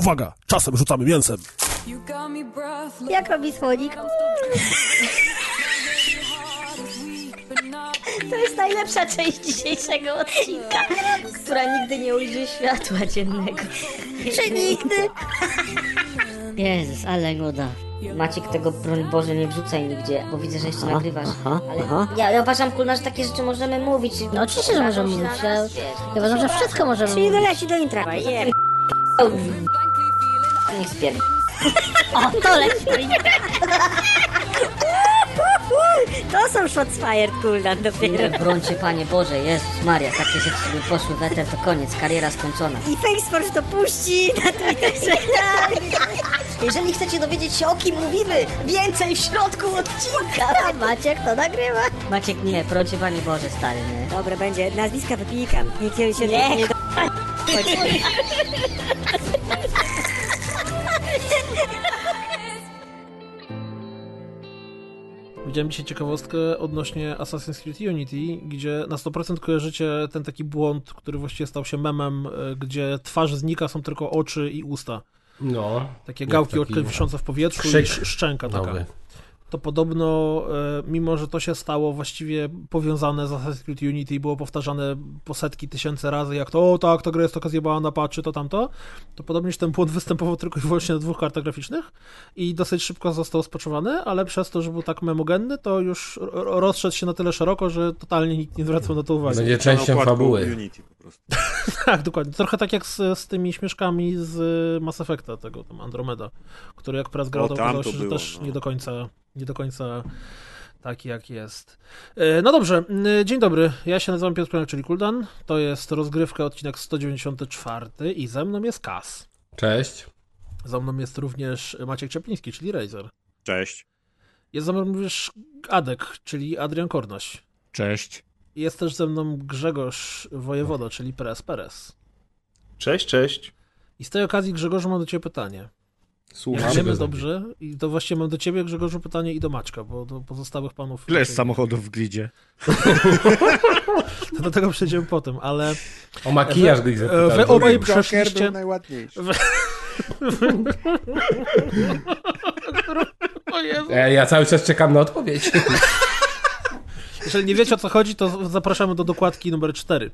Uwaga, czasem rzucamy mięsem. Jak robi słonik? To jest najlepsza część dzisiejszego odcinka, która nigdy nie ujrzy światła dziennego. Czy nigdy? Jezus, ale nuda. Maciek tego, broń Boże, nie wrzucaj nigdzie, bo widzę, że jeszcze nagrywasz. aha, ale aha. Ja, ja uważam, kulna, że takie rzeczy możemy mówić. No oczywiście, że możemy mówić. Ja, ja uważam, że wszystko możemy Czyli mówić. doleci do intra. Je. Niech spier... O, to leci. To są shots fired, Kuldan, dopiero. Brońcie, Panie Boże, Jezus Maria, takie rzeczy sobie poszły w eter, to koniec, kariera skończona. I Faceforce to puści na Twitterze. Jeżeli chcecie dowiedzieć się, o kim mówimy, więcej w środku odcinka. A Maciek to nagrywa. Maciek, nie, brońcie, Panie Boże, stary, nie. Dobra, będzie. Nazwiska wypikam. Nikt się nie... nie... Widziałem dzisiaj ciekawostkę odnośnie Assassin's Creed Unity, gdzie na 100% kojarzycie ten taki błąd, który właściwie stał się memem, e, gdzie twarz znika, są tylko oczy i usta. No. Takie gałki taki wiszące w powietrzu krzyk i sz- szczęka taka. Nowy. To podobno, e, mimo że to się stało właściwie powiązane z Assassin's Creed Unity i było powtarzane po setki tysięcy razy, jak to, o tak, ta gra jest taka zjebała na patrzy, to tamto, to podobnież ten błąd występował tylko i wyłącznie na dwóch kartach graficznych i dosyć szybko został spoczywany, ale przez to, że był tak memogenny, to już rozszedł się na tyle szeroko, że totalnie nikt nie zwracał na to uwagi. Będzie częścią fabuły. Unity po prostu. Tak, dokładnie. Trochę tak jak z, z tymi śmieszkami z Mass Effecta, tego tam Andromeda, który jak prez grał, to okazało się, że było, też no. nie do końca, nie do końca taki jak jest. E, No dobrze, m, dzień dobry. Ja się nazywam Piotr Pranek, czyli Kuldan. To jest rozgrywka, odcinek 194 i ze mną jest Kas. Cześć. Za mną jest również Maciek Czepliński, czyli Razer. Cześć. Jest ze mną również Adek, czyli Adrian Kornoś. Cześć. Jest też ze mną Grzegorz Wojewoda, czyli Perez Perez. Cześć, cześć. I z tej okazji, Grzegorzu, mam do Ciebie pytanie. Słucham. Jak wiemy Grzegorz. dobrze, i to właściwie mam do ciebie, Grzegorzu, pytanie i do Maćka, bo do pozostałych panów... Ile jest samochodów w gridzie? Do tego przejdziemy potem, ale O makijaż gdy wy obaj przeszliście... był najładniejszy. E, Ja cały czas czekam na odpowiedź. Jeżeli nie wiecie o co chodzi, to zapraszamy do dokładki numer 4.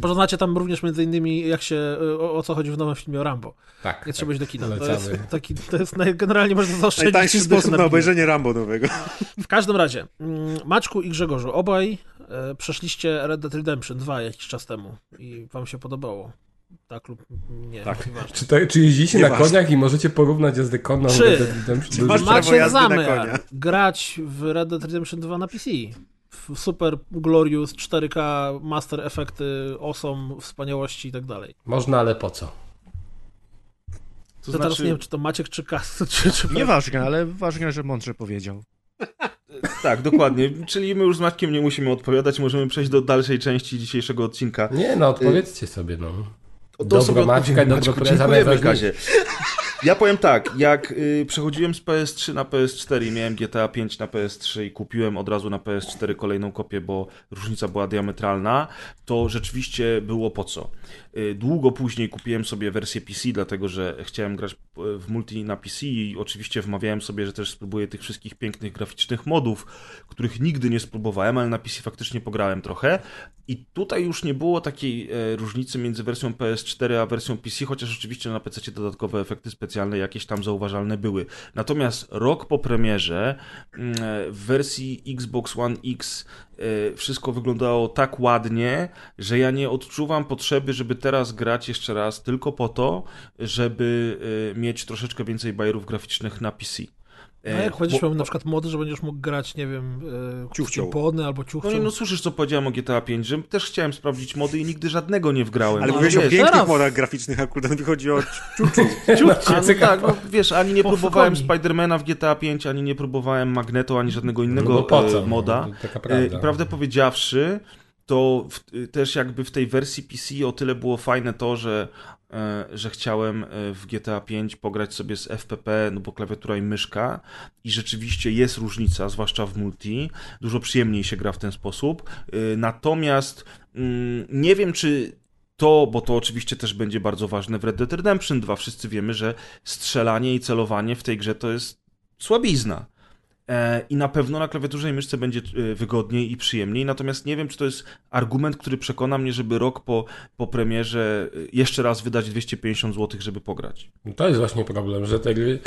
Poznacie tam również między innymi jak się, o, o co chodzi w nowym filmie o Rambo. Tak. Nie trzeba iść do kina. To jest, taki, to jest naj, generalnie można zaoszczędzić Najtańszy sposób na obejrzenie Rambo nowego. W każdym razie, mm, Maczku i Grzegorzu, obaj e, przeszliście Red Dead Redemption 2 jakiś czas temu i wam się podobało. Tak lub nie, Tak. Czy, to, czy jeździcie na koniach i możecie porównać jazdę konną Czy- Red Dead Redemption? masz prawo Macie jazdy zamiar grać w Red Dead Redemption 2 na PC. Super glorious 4K, master efekty, awesome, wspaniałości i tak dalej. Można, ale po co? To To teraz znaczy, nie wiem, czy to Maciek, czy Kas, czy, czy... nieważne, ale ważne, że mądrze powiedział. Tak, dokładnie. Czyli my już z Maćkiem nie musimy odpowiadać, możemy przejść do dalszej części dzisiejszego odcinka. Nie, no odpowiedzcie sobie, no. To Dobro sobie Maćka dobro Dziękujemy. Kazie. Ja powiem tak, jak y, przechodziłem z PS3 na PS4 i miałem GTA 5 na PS3 i kupiłem od razu na PS4 kolejną kopię, bo różnica była diametralna, to rzeczywiście było po co. Y, długo później kupiłem sobie wersję PC, dlatego że chciałem grać y, w multi na PC i oczywiście wmawiałem sobie, że też spróbuję tych wszystkich pięknych graficznych modów, których nigdy nie spróbowałem, ale na PC faktycznie pograłem trochę. I tutaj już nie było takiej e, różnicy między wersją PS4 a wersją PC, chociaż oczywiście na PC dodatkowe efekty specjalne jakieś tam zauważalne były. Natomiast rok po premierze mm, e, w wersji Xbox One X e, wszystko wyglądało tak ładnie, że ja nie odczuwam potrzeby, żeby teraz grać jeszcze raz tylko po to, żeby e, mieć troszeczkę więcej bajerów graficznych na PC. No jak E, będziesz bo- miał na przykład mody, że będziesz mógł grać, nie wiem, e. Ciuchcią. albo No ciuchcią. nie, no słyszysz, co powiedziałem o GTA 5, że też chciałem sprawdzić mody i nigdy żadnego nie wgrałem. Ale No, mówiłeś o pięknych teraz. modach graficznych, akurat mi chodzi o A, no tak, no, wiesz, ani nie Po próbowałem. Spidermana w GTA 5, ani nie próbowałem Magneto, ani żadnego No innego bo po co? e, moda. No, taka E, prawda. I prawdę powiedziawszy, to w, też jakby w tej wersji PC o tyle było fajne to, że, e, że chciałem e, w GTA 5 pograć sobie z FPP, no bo klawiatura i myszka i rzeczywiście jest różnica, zwłaszcza w multi. Dużo przyjemniej się gra w ten sposób. E, Natomiast mm, nie wiem, czy to, bo to oczywiście też będzie bardzo ważne w Red Dead Redemption 2. Wszyscy wiemy, że strzelanie i celowanie w tej grze to jest słabizna. E, I na pewno na klawiaturze i myszce będzie e, wygodniej i przyjemniej, natomiast nie wiem, czy to jest argument, który przekona mnie, żeby rok po, po premierze e, jeszcze raz wydać 250 zł, żeby pograć. To jest właśnie problem, że te gry,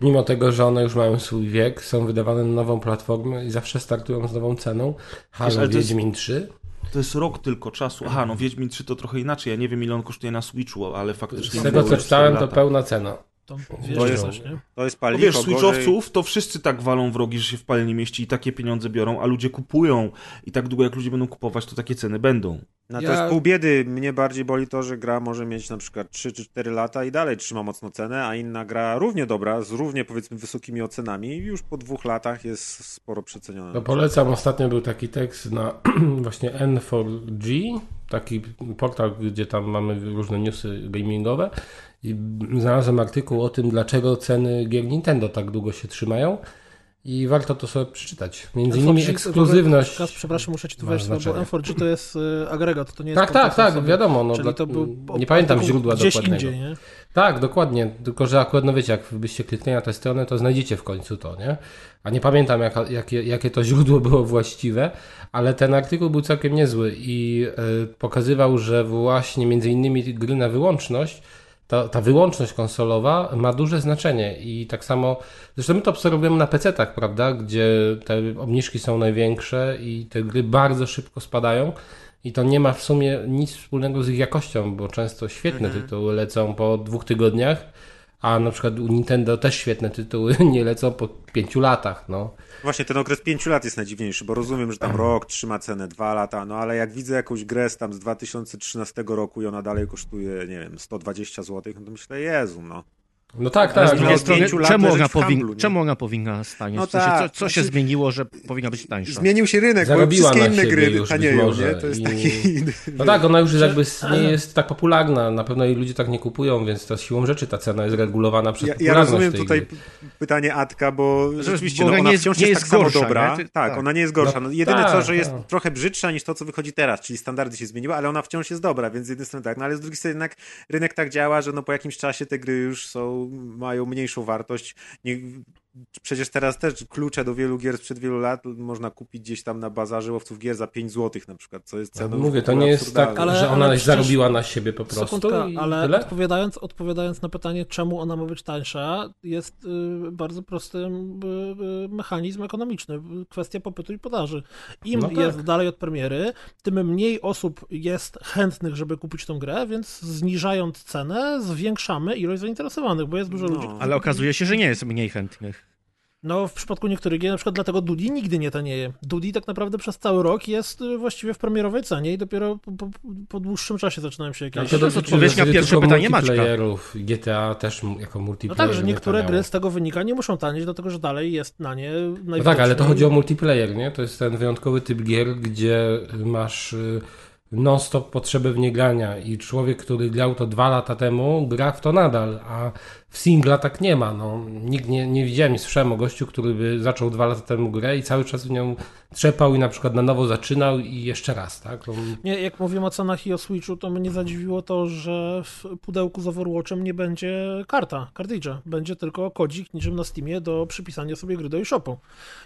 mimo tego, że one już mają swój wiek, są wydawane na nową platformę i zawsze startują z nową ceną. Halo to jest- Wiedźmin 3. To jest rok tylko czasu. Aha, no Wiedźmin 3 to trochę inaczej. Ja nie wiem, ile on kosztuje na Switchu, ale faktycznie... Z tego co czytałem, to pełna cena. To jest- coś, nie? To jest No paliwo, wiesz, gorzej- switchowców to wszyscy tak walą w rogi, że się w pale nie mieści i takie pieniądze biorą, a ludzie kupują. I tak długo jak ludzie będą kupować, to takie ceny będą. No to Ja- jest pół biedy. Mnie bardziej boli to, że gra może mieć na przykład 3 czy 4 lata i dalej trzyma mocno cenę, a inna gra równie dobra, z równie powiedzmy wysokimi ocenami i już po dwóch latach jest sporo przeceniona. To polecam, ostatnio był taki tekst na właśnie N4G, taki portal, gdzie tam mamy różne newsy gamingowe i znalazłem artykuł o tym, dlaczego ceny gier Nintendo tak długo się trzymają i warto to sobie przeczytać. Między innymi M4G ekskluzywność. Kas, przepraszam, muszę ci tu wejść, no bo. M4G to jest y, agregat, to nie jest Tak, tak, tak, sobie. wiadomo. No, Czyli to był nie pamiętam źródła gdzieś dokładnego. indziej, nie? Tak, dokładnie. Tylko, że akurat, no wiecie, jak byście kliknęli na tę stronę, to znajdziecie w końcu to, nie? A nie pamiętam, jaka, jakie, jakie to źródło było właściwe, ale ten artykuł był całkiem niezły i y, pokazywał, że właśnie między innymi gry na wyłączność, ta, ta wyłączność konsolowa ma duże znaczenie i tak samo, zresztą my to obserwujemy na PC-tach, prawda, gdzie te obniżki są największe i te gry bardzo szybko spadają. I to nie ma w sumie nic wspólnego z ich jakością, bo często świetne tytuły lecą po dwóch tygodniach, a na przykład u Nintendo też świetne tytuły nie lecą po pięciu latach. No. Właśnie ten okres 5 lat jest najdziwniejszy, bo rozumiem, że tam rok trzyma cenę, dwa lata, no ale jak widzę jakąś grę z tam z 2013 roku i ona dalej kosztuje, nie wiem, 120 zł, no to myślę, Jezu, no. No tak, tak. z No, drugiej strony, czemu ona, handlu, nie? czemu ona powinna stanieć? No w sensie, tak, co, co się znaczy- zmieniło, że powinna być tańsza? Zmienił się rynek, bo Zarobiła wszystkie na inne gry już tanieją, może nie? To jest i- taki... no tak, ona już jakby nie jest tak popularna, na pewno jej ludzie tak nie kupują, więc to siłą rzeczy ta cena jest regulowana przez Ja, ja popularność rozumiem tej tutaj gry. pytanie Atka, bo rzeczywiście bo no, ona ona nie jest- wciąż nie jest, tak gorsza, samo dobra. nie? Ty- tak, tak. ona nie jest gorsza. No No, jedyne co, tak, że jest tak. trochę brzydsza niż to, co wychodzi teraz, czyli standardy się zmieniły, ale ona wciąż jest dobra, więc z jednej strony tak, no ale z drugiej strony jednak rynek tak działa, że no po jakimś czasie te gry już są, mają mniejszą wartość. Nie, przecież teraz też klucze do wielu gier sprzed wielu lat można kupić gdzieś tam na bazarze łowców gier za 5 zł na przykład, co jest ceną No Mówię, to nie jest tak. Ale- że ona ale przecież- zarobiła na siebie po prostu Sekundka, ale tyle? odpowiadając, odpowiadając na pytanie, czemu ona ma być tańsza, jest y, bardzo prosty y, y, mechanizm ekonomiczny. Kwestia popytu i podaży. Im No tak. jest dalej od premiery, tym mniej osób jest chętnych, żeby kupić tą grę, więc zniżając cenę, zwiększamy ilość zainteresowanych, bo jest dużo No. ludzi. Ale okazuje się, że nie jest mniej chętnych. No, w przypadku niektórych gier, na przykład dlatego Dudi nigdy nie tanieje. Dudi tak naprawdę przez cały rok jest y, właściwie w premierowej cenie i dopiero po, po, po dłuższym czasie zaczynają się jakieś... to jest odpowiedź na pierwsze pytanie Maćka. multiplayerów. GTA też jako No multiplayer. tak, że nie niektóre gry z tego wynika nie muszą tanieć, dlatego że dalej jest na nie No tak, ale to chodzi o multiplayer, nie? To jest ten wyjątkowy typ gier, gdzie masz y, non-stop potrzebę w nie grania i człowiek, który grał to dwa lata temu, gra w to nadal, a singla tak nie ma. No, nikt nie, nie widziałem, nie słyszałem o gościu, który by zaczął dwa lata temu grę i cały czas w nią trzepał i na przykład na nowo zaczynał i jeszcze raz, tak? Nie, jak mówimy o cenach i o Switchu, to mnie zadziwiło to, że w pudełku z Overwatchem nie będzie karta, kartridża. Będzie tylko kodzik niczym na Steamie do przypisania sobie gry do eShopu.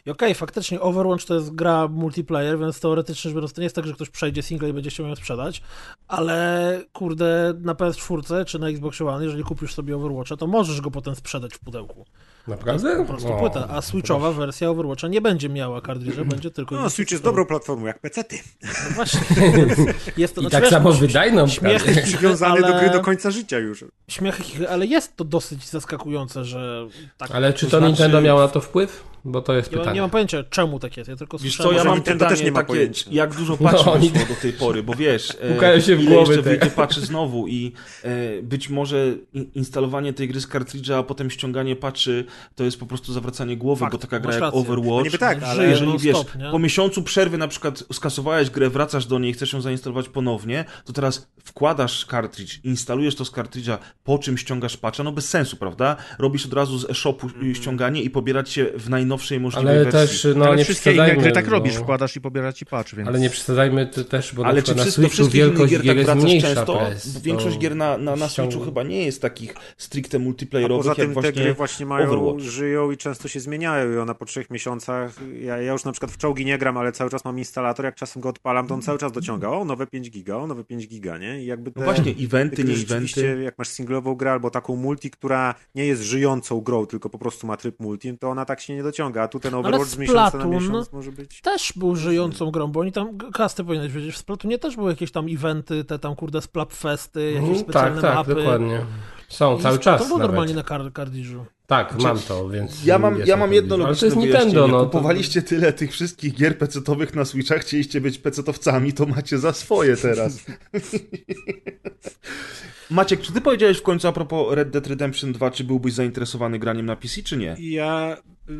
I okej, faktycznie Overwatch to jest gra multiplayer, więc teoretycznie biorąc to nie jest tak, że ktoś przejdzie single i będzie chciał ją sprzedać, ale kurde, na PS4 czy na Xbox One, jeżeli kupisz sobie Overwatcha, to możesz go potem sprzedać w pudełku. naprawdę? Po prostu O, płyta. A Switchowa wersja Overwatcha nie będzie miała kartridża, będzie tylko... No, Switch jest dobrą platformą, jak PC-ty. No właśnie. jest to, I znaczy, tak wiesz, samo wydajną śmiech- prawie. Przywiązany ale- do gry do końca życia już. Śmiech, ale jest to dosyć zaskakujące, że tak. Ale czy to znaczy- Nintendo miało na to wpływ? Bo to jest Ja pytanie. nie mam pojęcia, czemu tak jest. Ja tylko Wiesz co, ja że mam Nintendo pytanie też nie ma takie, pojęcia. jak dużo patrzy No, wyszło do tej pory, bo wiesz, e, Pukają się w ile głowy jeszcze te. wyjdzie patchy znowu i e, być może in- instalowanie tej gry z kartridża, a potem ściąganie patchy, to jest po prostu zawracanie głowy, Fakt, bo taka gra jak rację. Overwatch, No tak, że ale jeżeli non wiesz, stop, po miesiącu przerwy na przykład skasowałeś grę, wracasz do niej, chcesz ją zainstalować ponownie, to teraz wkładasz kartridż, instalujesz to z kartridża, po czym ściągasz patcha, no bez sensu, prawda? Robisz od razu z e-shopu Mhm. ściąganie i pobierać się w najnowszej możliwej Ale wersji. też, no Ale nie wszystkie inne gry tak no. robisz, wkładasz i pobiera ci patch, więc... Ale nie przesadzajmy to też, bo Ale na czy na Switchu innych wielkość gier gier tak jest wracasz mniejsza często? PS. Bo Większość gier na, na, na Switchu chyba nie jest takich stricte multiplayerowych, poza tym jak właśnie, te gry właśnie mają, Overwatch. żyją i często się zmieniają i ona po trzech miesiącach, ja, ja już na przykład w czołgi nie gram, ale cały czas mam instalator, jak czasem go odpalam, to on cały czas dociąga, o, nowe 5 giga, o, nowe 5 giga, nie? I jakby te, No właśnie, eventy, nie eventy. jak masz singlową grę albo taką multi, która nie jest żyjącą grą, tylko po prostu ma tryb multi, to ona tak się nie dociąga, a tu ten Overwatch z miesiąca na Splatoon miesiąc może być... Też był żyjącą grą, bo oni tam, kasty powinieneś wiedzieć, w Splatunie też były jakieś tam eventy, te tam kurde splapfesty, jakieś Mhm, specjalne tak, tak, mapy. dokładnie. Są I cały To czas było nawet. normalnie na kar kardiżu. Tak, mam to, więc... Ja mam, ja mam jedno Ale to logiczne jest. Nintendo, no. to- Kupowaliście tyle tych wszystkich gier pecetowych na Switchach, chcieliście być pecetowcami, to macie za swoje teraz. Maciek, czy ty powiedziałeś w końcu a propos Red Dead Redemption 2, czy byłbyś zainteresowany graniem na PC, czy nie? Ja y,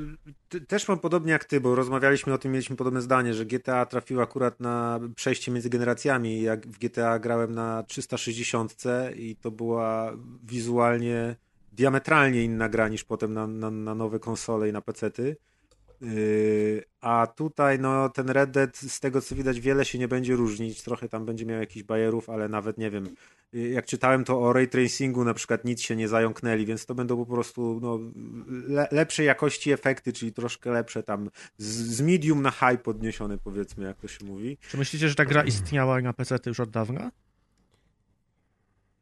ty, też mam podobnie jak ty, bo rozmawialiśmy o tym, mieliśmy podobne zdanie, że GTA trafił akurat na przejście między generacjami. Jak w GTA grałem na 360 i to była wizualnie diametralnie inna gra niż potem na, na, na nowe konsole i na pecety. Yy, a tutaj no, ten Red Dead, z tego co widać, wiele się nie będzie różnić. Trochę tam będzie miał jakichś bajerów, ale nawet nie wiem. Yy, Jak czytałem to o ray tracingu, na przykład nic się nie zająknęli, więc to będą po prostu no, le lepszej jakości efekty, czyli troszkę lepsze tam z, z medium na high podniesione, powiedzmy, jak to się mówi. Czy myślicie, że ta gra istniała na PC już od dawna?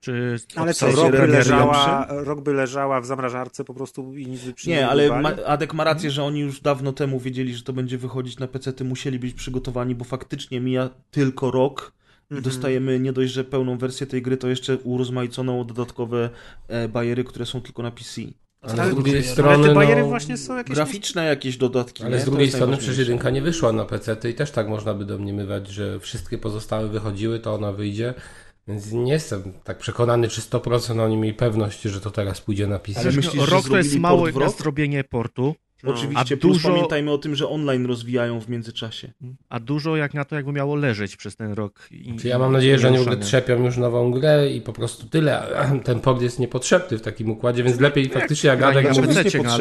Czy Ale co, rok by, leżała, rok by leżała w zamrażarce po prostu i nic by przy Nie, ale ma, Adek ma rację, że oni już dawno temu wiedzieli, że to będzie wychodzić na PC, ty musieli być przygotowani, bo faktycznie mija tylko rok i Mhm. dostajemy nie dość, że pełną wersję tej gry, to jeszcze urozmaiconą dodatkowe e, bajery, które są tylko na PC. Ale z drugiej Ale strony, Ale te bajery no, właśnie są jakieś... Graficzne jakieś dodatki. Ale nie? z drugiej strony przecież jedynka nie wyszła na PC i też tak można by domniemywać, że wszystkie pozostałe wychodziły, to ona wyjdzie. Więc nie jestem tak przekonany, czy 100% oni mieli pewność, że to teraz pójdzie na PC. Ale myślisz, że rok to jest mały na zrobienie portu, No. Oczywiście, A plus dużo- pamiętajmy o tym, że online rozwijają w międzyczasie. a dużo jak na to jakby miało leżeć przez ten rok. I, Czy ja mam nadzieję, że oni w trzepią już nową grę i po prostu tyle. a Ten port jest niepotrzebny w takim układzie, więc lepiej faktycznie jak Adek na mówi,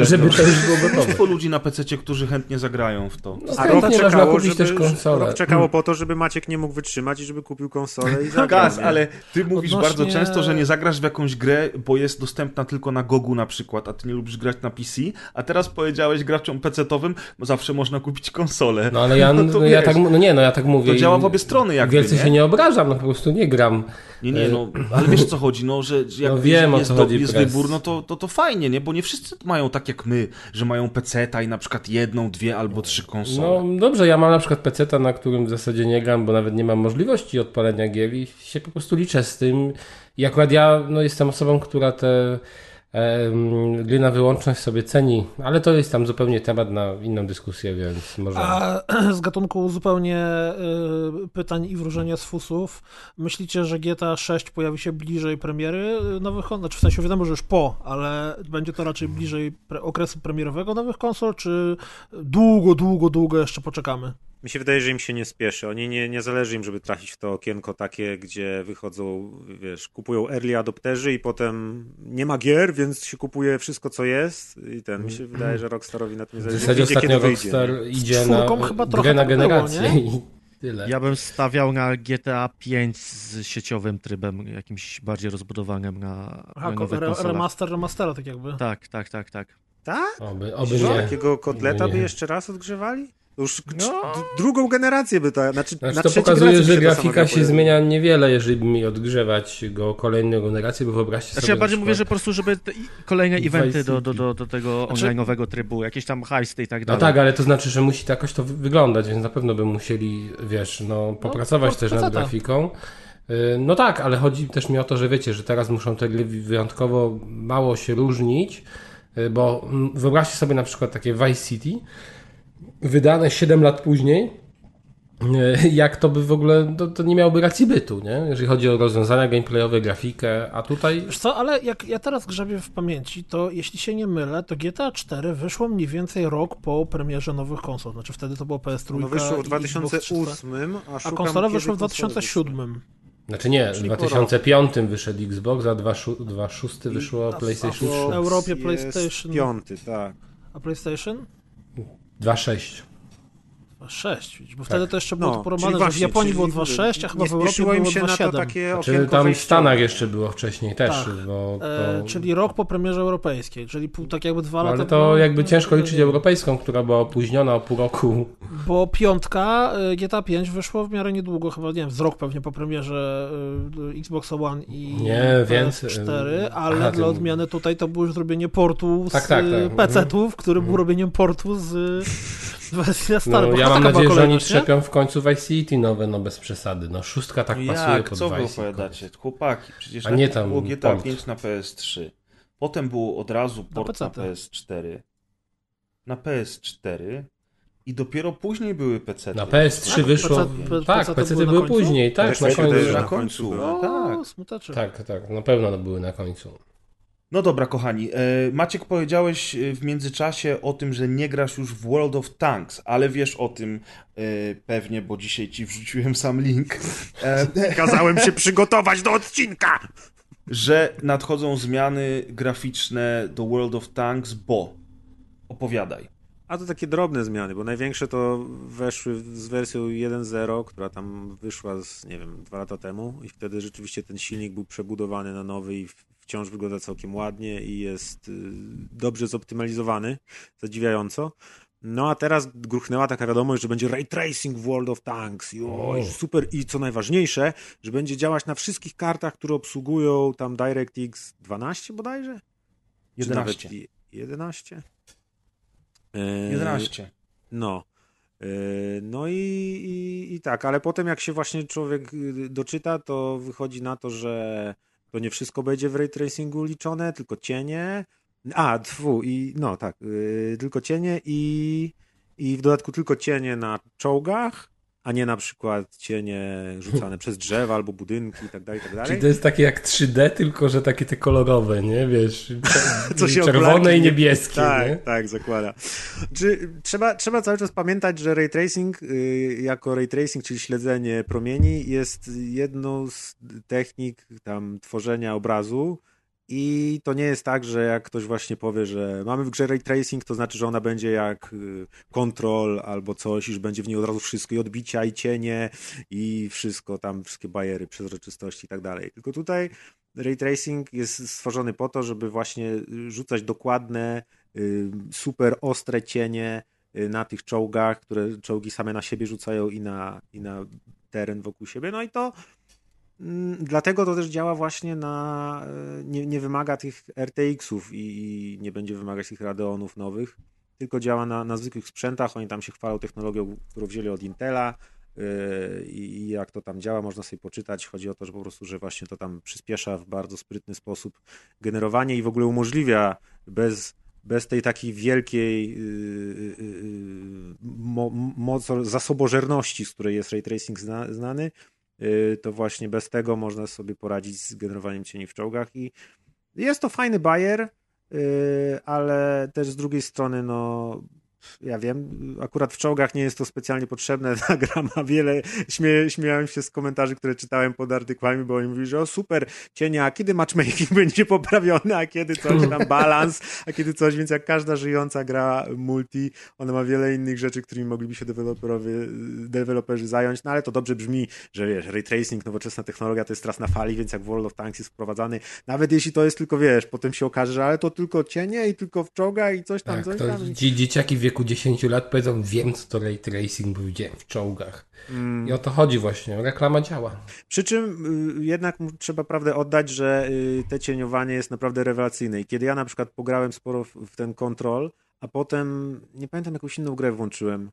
żeby to- już było gotowe. Mnóstwo ludzi na PC, którzy chętnie zagrają w to. No, A rok czekało, kupić żeby, też konsolę. rok czekało po to, żeby Maciek nie mógł wytrzymać i żeby kupił konsolę i zagrał. Gaz, ale ty mówisz Odnośnie- bardzo często, że nie zagrasz w jakąś grę, bo jest dostępna tylko na Gogu na przykład, a ty nie lubisz grać na PC, a teraz powiedziałeś graczom PC-towym, bo zawsze można kupić konsolę. No ale ja, No to ja wiesz, tak, no nie, no ja tak mówię. To działa w obie strony jakby, Wielce nie? się nie obrażam, no po prostu nie gram. Nie, nie, no, ale wiesz o co chodzi, no, że że jak No wiem, jest, jest Press. wybór, no to, to, to fajnie, nie? Bo nie wszyscy mają tak jak my, że mają PC-ta i na przykład jedną, dwie albo trzy konsole. No dobrze, ja mam na przykład PC, na którym w zasadzie nie gram, bo nawet nie mam możliwości odpalenia gier i się po prostu liczę z tym. I akurat ja no, jestem osobą, która te gry wyłączność sobie ceni, ale to jest tam zupełnie temat na inną dyskusję, więc może... A z gatunku zupełnie y, pytań i wróżenia z fusów, myślicie, że GTA 6 pojawi się bliżej premiery nowych konsol? Znaczy w sensie wiadomo, że już po, ale będzie to raczej bliżej okresu premierowego nowych konsol, czy długo, długo, długo jeszcze poczekamy? Mi się wydaje, że im się nie spieszy. Oni nie, nie zależy im, żeby trafić w to okienko takie, gdzie wychodzą, wiesz, kupują early adopterzy i potem nie ma gier, więc się kupuje wszystko, co jest i ten. Mi się wydaje, że Rockstarowi na tym nie w zależy. zasadzie Wyjdzie, ostatnio kiedy wyjdzie, Rockstar idzie na chyba trochę grę na tak było, generację nie? i tyle. Ja bym stawiał na GTA 5 z sieciowym trybem, jakimś bardziej rozbudowanym na, Aha, na re, remaster remastera tak jakby. Tak, tak, tak, tak. Tak? Oby, oby. Takiego kotleta by jeszcze raz odgrzewali? Już No. drugą generację by to, znaczy, Znaczy na to pokazuje, że grafika się zmienia niewiele, jeżeli by mi odgrzewać go kolejną generację, bo wyobraźcie Znaczy sobie... ja bardziej mówię, że po prostu, żeby kolejne eventy do, do, do, do tego Znaczy- online'owego trybu, jakieś tam heisty i tak No dalej. tak, ale to znaczy, że musi to jakoś to wy- wyglądać, więc na pewno by musieli, wiesz, no, popracować port też nad grafiką. Yy, No tak, ale chodzi też mi o to, że wiecie, że teraz muszą te gry wyjątkowo mało się różnić, yy, bo mm, wyobraźcie sobie na przykład takie Vice City, wydane 7 lat później, yy, jak to by w ogóle, to, to nie miałoby racji bytu, nie? Jeżeli chodzi o rozwiązania gameplayowe, grafikę, a tutaj Wiesz co, ale jak ja teraz grzebię w pamięci, to jeśli się nie mylę, to GTA 4 wyszło mniej więcej rok po premierze nowych konsol. Znaczy wtedy to było PS3 No wyszło w i Xbox 2008, a, A szukam, konsole kiedy wyszły w konsole 2007. Znaczy nie, w Czyli po 2005 wyszedł Xbox, a 2006 wyszło a- PlayStation a- 3. w Europie PlayStation. Piąty, tak. A PlayStation? 2.6. 2.6, widzisz, bo wtedy to jeszcze było No, to porobione, czyli że w właśnie, Japonii czyli było 2.6, a chyba w Europie było się na to 2.7. takie Czy okienko tam w. Stanach jeszcze było wcześniej też, Tak. bo E, to... czyli rok po premierze europejskiej, czyli pół, tak jakby dwa No, lata. ale było- to jakby ciężko liczyć europejską, która była opóźniona o pół roku. Bo piątka e, GTA 5 wyszło w miarę niedługo, chyba nie wiem, z rok pewnie po premierze e, Xbox One i Nie, więcej. 4, ale Aha, dla ty- odmiany tutaj to było już zrobienie portu z Tak, tak, tak. PC-ów, który był Mhm. robieniem portu z na No, ja mam nadzieję, że oni trzepią w końcu Vice City nowe, no bez przesady. No szóstka tak No pasuje jak? pod Co wy Vice opowiadacie? Chłopaki, przecież A nie tam było GTA port. 5 na PS3. Potem było od razu port na, PC-ty. PS4. Na PS4. I dopiero później były PC. Na PS3 Tak, wyszło. PC tak, PC były na były później, tak, PC na były końcu. na na końcu. były. O, Tak. smuteczek. Tak, tak, na pewno no, były na końcu. No dobra, kochani. E, Maciek, powiedziałeś e, w międzyczasie o tym, że nie grasz już w World of Tanks, ale wiesz o tym e, pewnie, bo dzisiaj ci wrzuciłem sam link, Kazałem się przygotować do odcinka! że nadchodzą zmiany graficzne do World of Tanks, bo opowiadaj. A to takie drobne zmiany, bo największe to weszły z wersją 1.0, która tam wyszła z, nie wiem, dwa lata temu i wtedy rzeczywiście ten silnik był przebudowany na nowy i wciąż wygląda całkiem ładnie i jest y, dobrze zoptymalizowany, zadziwiająco. No a teraz gruchnęła taka wiadomość, że będzie ray tracing w World of Tanks. I, oj, super. I co najważniejsze, że będzie działać na wszystkich kartach, które obsługują tam DirectX 12 bodajże? Czy nawet 11. i- 11? Yy, 11. No. Yy, No i, i, i tak, ale potem jak się właśnie człowiek y, doczyta, to wychodzi na to, że to nie wszystko będzie w ray tracingu liczone, tylko cienie. A, tfu, i no tak, yy, tylko cienie i, i w dodatku tylko cienie na czołgach, a nie na przykład cienie rzucane przez drzewa albo budynki i tak dalej, tak dalej. Czyli to jest takie jak 3D, tylko że takie te kolorowe, nie? Wiesz, Co się czerwone oblaki, i nie- niebieskie, Tak, nie? tak, zakłada. Czy, trzeba, trzeba cały czas pamiętać, że ray tracing y, jako ray tracing, czyli śledzenie promieni, jest jedną z technik tam tworzenia obrazu. I to nie jest tak, że jak ktoś właśnie powie, że mamy w grze ray tracing, to znaczy, że ona będzie jak y, control albo coś, iż będzie w niej od razu wszystko i odbicia, i cienie, i wszystko tam, wszystkie bajery, przezroczystości i tak dalej. Tylko tutaj ray tracing jest stworzony po to, żeby właśnie y, rzucać dokładne, y, super ostre cienie y, na tych czołgach, które czołgi same na siebie rzucają i na, i na teren wokół siebie. No i to dlatego to też działa właśnie na, y, nie, nie wymaga tych RTX-ów i, i nie będzie wymagać tych Radeonów nowych, tylko działa na, na zwykłych sprzętach. Oni tam się chwalą technologią, którą wzięli od Intela yy, i jak to tam działa, można sobie poczytać. Chodzi o to, że po prostu, że właśnie to tam przyspiesza w bardzo sprytny sposób generowanie i w ogóle umożliwia bez, bez tej takiej wielkiej yy, yy, mo, zasobożerności, z której jest ray tracing zna, znany, to właśnie bez tego można sobie poradzić z generowaniem cieni w czołgach i jest to fajny bajer, yy, ale też z drugiej strony, no ja wiem, akurat w czołgach nie jest to specjalnie potrzebne. Ta gra ma wiele. Śmie, śmiałem się z komentarzy, które czytałem pod artykułami, bo oni mówili, że o super, cienia, a kiedy matchmaking będzie poprawiony, a kiedy coś tam balans, a kiedy coś, więc jak każda żyjąca gra multi, ona ma wiele innych rzeczy, którymi mogliby się deweloperowie, deweloperzy zająć, no ale to dobrze brzmi, że wiesz, ray tracing, nowoczesna technologia to jest teraz na fali, więc jak World of Tanks jest wprowadzany, nawet jeśli to jest tylko, wiesz, potem się okaże, że ale to tylko cienie i tylko w czołgach i coś tam, Tak, coś tam. dzieciaki w wieku 10 lat powiedzą, wiem co to ray tracing, bo widziałem w czołgach. Mm. I o to chodzi właśnie, reklama działa. Przy czym y, jednak trzeba prawdę oddać, że y, te cieniowanie jest naprawdę rewelacyjne. I kiedy ja na przykład pograłem sporo w, w ten kontrol, a potem nie pamiętam jakąś inną grę włączyłem,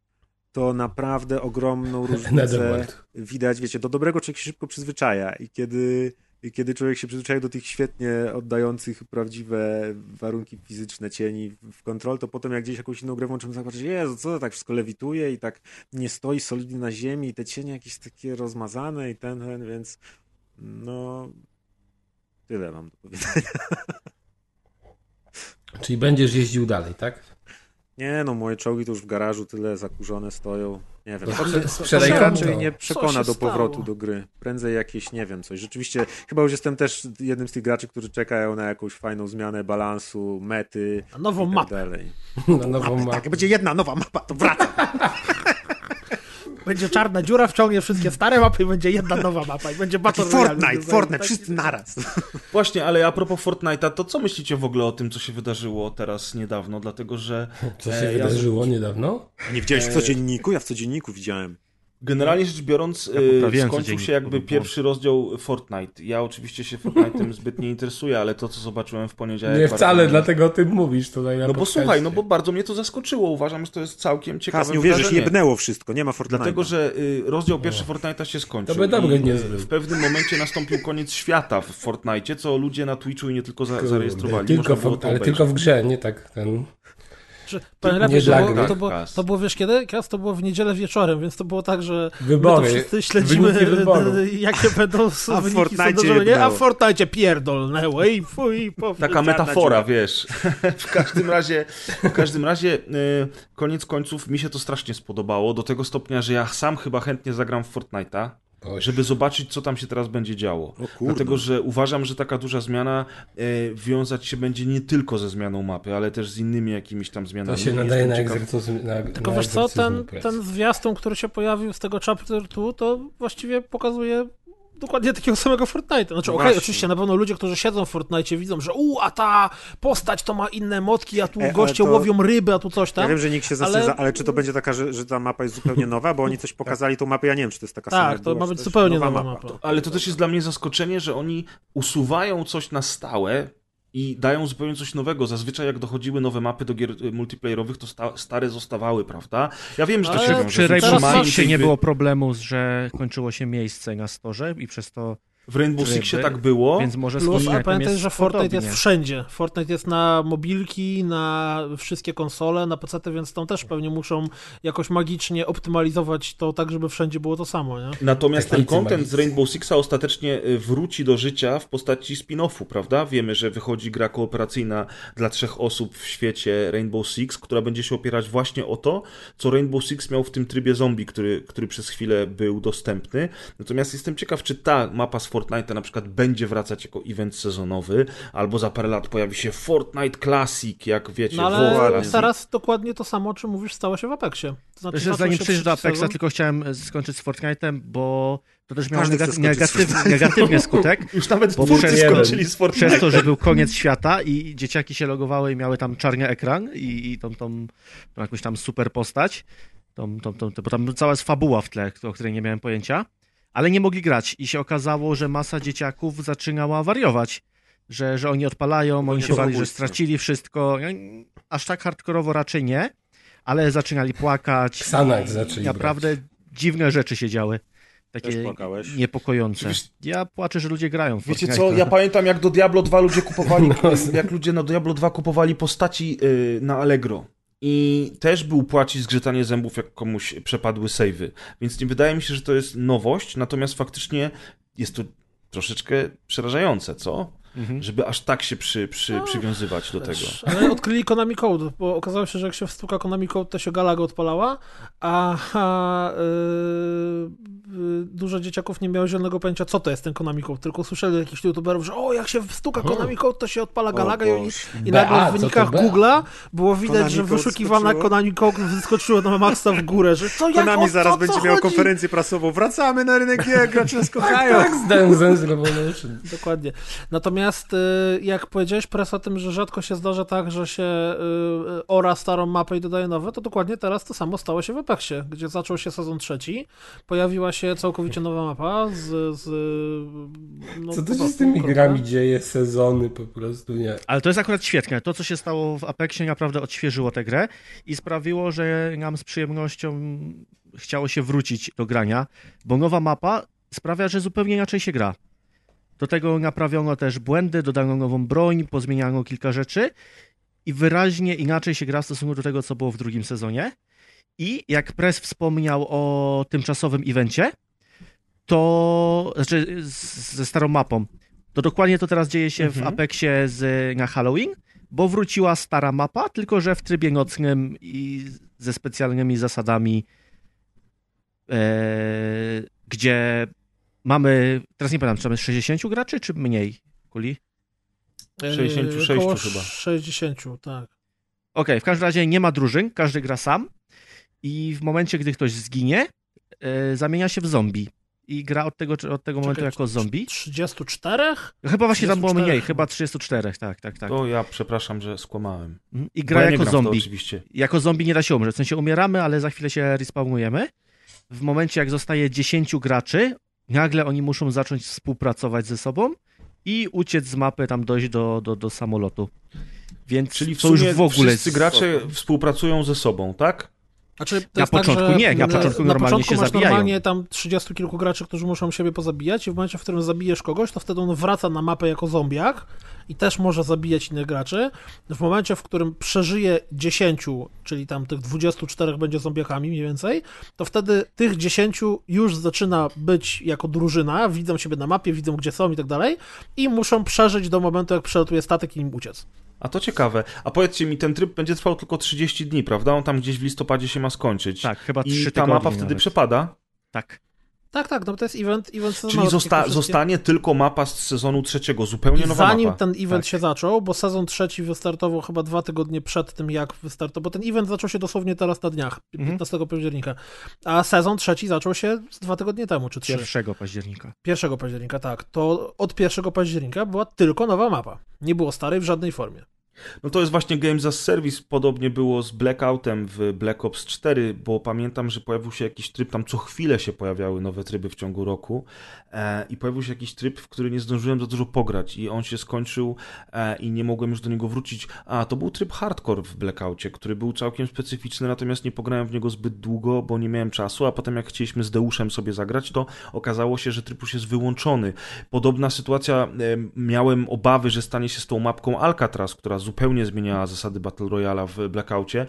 to naprawdę ogromną różnicę widać. Wiecie, do dobrego człowiek się szybko przyzwyczaja i kiedy, i kiedy człowiek się przyzwyczaja do tych świetnie oddających prawdziwe warunki fizyczne cieni w kontrol, to potem jak gdzieś jakąś inną grę włączymy, zobaczyć, Jezu, co to tak wszystko lewituje i tak nie stoi solidnie na ziemi i te cienie jakieś takie rozmazane i ten, ten, więc no tyle mam do powiedzenia. Czyli będziesz jeździł dalej, tak? Nie no, moje czołgi to już w garażu tyle zakurzone stoją. Nie wiem. To To, sprzedaj raczej nie przekona do powrotu stało? do gry. Prędzej jakieś, nie wiem, coś. Rzeczywiście, chyba już jestem też jednym z tych graczy, którzy czekają na jakąś fajną zmianę balansu, mety A nową i tak mapę. dalej. Na nową Tak, mapę. jak będzie jedna nowa mapa, to wracam. Będzie czarna dziura, wciągnie wszystkie stare mapy i będzie jedna nowa mapa i będzie Battle Royale. Fortnite, Fortnite, taki- wszyscy naraz. Właśnie, ale a propos Fortnite'a, to co myślicie w ogóle o tym, co się wydarzyło teraz niedawno? Dlatego, że Co się e, ja- wydarzyło niedawno? Nie widziałeś w codzienniku? Ja w codzienniku widziałem. Generalnie rzecz biorąc, Ja poprawiłem skończył się jakby bo pierwszy rozdział Fortnite. Ja oczywiście się Fortnite'em zbyt nie interesuję, ale to, co zobaczyłem w poniedziałek... Nie wcale, dlatego o tym mówisz tutaj na No bo podcaście. słuchaj, no bo bardzo mnie to zaskoczyło. Uważam, że to jest całkiem ciekawe Kas, nie uwierzysz, wydarzenie. jebnęło wszystko, nie ma Fortnite'a. Dlatego, że y, rozdział pierwszy Fortnite'a się skończył. To by dobry i, nie y, zbył. W pewnym momencie nastąpił koniec świata w Fortnite, co ludzie na Twitchu i nie tylko za, zarejestrowali. Tylko w, ale tylko w grze, nie tak ten... Czy, powiem lepiej, nie to, było, to, było, to było, wiesz kiedy? Kas to było w niedzielę wieczorem, więc to było tak, że Wybory, my to wszyscy śledzimy, jakie będą A w wyniki Fortnite? A w Fortnite pierdolnęło i fuj, po Taka metafora, dziura. wiesz. w każdym razie, w każdym razie, y, koniec końców mi się to strasznie spodobało, do tego stopnia, że ja sam chyba chętnie zagram w Fortnite'a, Oj. żeby zobaczyć, co tam się teraz będzie działo. O kurde. Dlatego, że uważam, że taka duża zmiana y, wiązać się będzie nie tylko ze zmianą mapy, ale też z innymi jakimiś tam zmianami. To się nadaje jestem na ciekaw- egzorcyzm. Na, Tylko na wiesz co, ten, ten zwiastun, który się pojawił z tego chapter 2, to właściwie pokazuje dokładnie takiego samego Fortnite'a. Znaczy, No okej, właśnie. oczywiście na pewno ludzie, którzy siedzą w Fortnite widzą, że u, a ta postać to ma inne motki, a tu Ej, ale goście to- łowią ryby, a tu coś Ja tam. wiem, że nikt się ale- zastanawiał, ale... czy to będzie taka, że, że ta mapa jest zupełnie nowa, bo oni coś pokazali tą mapę, ja nie wiem, czy to jest taka sama. Tak, jak to była, ma być zupełnie nowa mapa. Ale to też jest dla mnie zaskoczenie, że oni usuwają coś na stałe i dają zupełnie coś nowego. Zazwyczaj jak dochodziły nowe mapy do gier y, multiplayerowych, to sta stare zostawały, prawda? Ja wiem, że to Ale się wiąże Przy Sixie tej nie było problemu, że kończyło się miejsce na storze i przez to, W Rainbow tryby, Sixie tak było. więc może Plus, a pamiętaj, jest że Fortnite podobnie. jest wszędzie. Fortnite jest na mobilki, na wszystkie konsole, na PC, więc tam też pewnie muszą jakoś magicznie optymalizować to tak, żeby wszędzie było to samo, nie? Natomiast ten Technicy content z. Rainbow Sixa ostatecznie y, wróci do życia w postaci spin-offu, prawda? Wiemy, że wychodzi gra kooperacyjna dla trzech osób w świecie Rainbow Six, która będzie się opierać właśnie o to, co Rainbow Six miał w tym trybie zombie, który, który przez chwilę był dostępny. Natomiast jestem ciekaw, czy ta mapa z Fortnite'a na przykład będzie wracać jako event sezonowy, albo za parę lat pojawi się Fortnite Classic, jak wiecie, No ale Classic. teraz dokładnie to samo, o czym mówisz, stało się w Apexie. To znaczy, zanim przejdziesz do trzeci Apexa, sezon. tylko chciałem e, skończyć z Fortnite'em, bo to też miało negat- negatyw, negatywny skutek. Już nawet twórcy przez- skończyli z Fortnite. Przez to, że był koniec świata i dzieciaki się logowały i miały tam czarny ekran i, i tą, tą, tą jakąś tam super postać, tą, tą, tą, bo tam cała jest fabuła w tle, o której nie miałem pojęcia, ale nie mogli grać i się okazało, że masa dzieciaków zaczynała wariować, że, że oni odpalają, oni się bali, że stracili wszystko. Aż tak hardkorowo raczej nie, ale zaczynali płakać. Xanax zaczęli Naprawdę dziwne rzeczy się działy. Takie niepokojące. Wiesz- Ja płaczę, że ludzie grają w Wiecie co, ja pamiętam jak do Diablo 2 ludzie kupowali, jak ludzie na Diablo 2 kupowali postaci y, na Allegro. I też był płacić zgrzytanie zębów, jak komuś przepadły savey. Więc nie wydaje mi się, że to jest nowość, natomiast faktycznie jest to troszeczkę przerażające, co? Mhm. Żeby aż tak się przy, przy, przywiązywać do tego. Ale odkryli Konami Code, bo okazało się, że jak się wstuka Konami Code, to się Galaga odpalała, a, a yy, dużo dzieciaków nie miało zielonego pojęcia, co to jest ten Konami Code, tylko słyszeli jakichś youtuberów, że o, jak się wstuka Konami Code, to się odpala Galaga i, oni, i nagle w wynikach? Google'a było widać, Konami że wyszukiwana skoczyło? Konami Code wyskoczyło na maksa w górę, że co, jak, Konami o, zaraz co, będzie co miał chodzi? konferencję prasową. Wracamy na rynek gier, gracze nas kochają. Tak, z Dance Revolution. Dokładnie. Natomiast y, jak powiedziałeś press o tym, że rzadko się zdarza tak, że się y, y, ora starą mapę i dodaje nowe, to dokładnie teraz to samo stało się w Apexie, gdzie zaczął się sezon trzeci, pojawiła się całkowicie nowa mapa z... z no, Co to się z tymi grami dzieje? Sezony po prostu nie. Ale to jest akurat świetne. To, co się stało w Apexie, naprawdę odświeżyło tę grę i sprawiło, że nam z przyjemnością chciało się wrócić do grania, bo nowa mapa sprawia, że zupełnie inaczej się gra. Do tego naprawiono też błędy, dodano nową broń, pozmieniano kilka rzeczy i wyraźnie inaczej się gra w stosunku do tego, co było w drugim sezonie. I jak Press wspomniał o tymczasowym evencie, to znaczy z, ze starą mapą, to dokładnie to teraz dzieje się w Mhm. Apexie z, na Halloween, bo wróciła stara mapa, tylko że w trybie nocnym i ze specjalnymi zasadami, e, gdzie mamy, teraz nie pamiętam, czy mamy 60 graczy, czy mniej, Kuli? Yy, 66 około chyba. 60, tak. Okej, w każdym razie nie ma drużyn, każdy gra sam i w momencie, gdy ktoś zginie, e, zamienia się w zombie i gra od tego, od tego momentu Czekaj, jako zombie. 34? Chyba właśnie tam było 34 mniej, chyba. chyba 34, tak, tak, tak. To ja przepraszam, że skłamałem. Mhm. I gra ja jako zombie. oczywiście. Jako zombie nie da się umrzeć. W sensie umieramy, ale za chwilę się respawnujemy. W momencie, jak zostaje 10 graczy, nagle oni muszą zacząć współpracować ze sobą i uciec z mapy, tam dojść do, do, do samolotu. Więc Czyli w to już w ogóle wszyscy gracze współpracują ze sobą, tak? Znaczy, to Na tak, początku że nie, na początku na normalnie początku się masz zabijają. normalnie tam 30 kilku graczy, którzy muszą siebie pozabijać i w momencie, w którym zabijesz kogoś, to wtedy on wraca na mapę jako zombiak i też może zabijać innych graczy. W momencie, w którym przeżyje 10, czyli tam tych 24 będzie zombiakami mniej więcej, to wtedy tych 10 już zaczyna być jako drużyna, widzą siebie na mapie, widzą gdzie są i tak dalej i muszą przeżyć do momentu, jak przelatuje statek i im uciec. A to ciekawe. A powiedzcie mi, ten tryb będzie trwał tylko 30 dni, prawda? On tam gdzieś w listopadzie się ma skończyć. Tak, chyba I 3 ta tygodnie mapa wtedy nawet. przepada? Tak. Tak, tak, no to jest event, event sezonowy, Czyli zosta- wszystkie- zostanie tylko mapa z sezonu trzeciego, zupełnie I nowa zanim mapa. ten event Tak. się zaczął, bo sezon trzeci wystartował chyba dwa tygodnie przed tym, jak wystartował, bo ten event zaczął się dosłownie teraz na dniach, Mhm. 15 października, a sezon trzeci zaczął się z dwa tygodnie temu, czy trzy. 1 października. 1 października, tak. To od 1 października była tylko nowa mapa. Nie było starej w żadnej formie. No to jest właśnie Games as Service, podobnie było z Blackoutem w Black Ops 4, bo pamiętam, że pojawił się jakiś tryb, tam co chwilę się pojawiały nowe tryby w ciągu roku e, i pojawił się jakiś tryb, w który nie zdążyłem za dużo pograć i on się skończył e, i nie mogłem już do niego wrócić. A, to był tryb hardcore w Blackoutie, który był całkiem specyficzny, natomiast nie pograłem w niego zbyt długo, bo nie miałem czasu, a potem jak chcieliśmy z Deuszem sobie zagrać, to okazało się, że tryb już jest wyłączony. Podobna sytuacja, e, miałem obawy, że stanie się z tą mapką Alcatraz, która zupełnie zmieniała zasady Battle Royale'a w Blackoutie,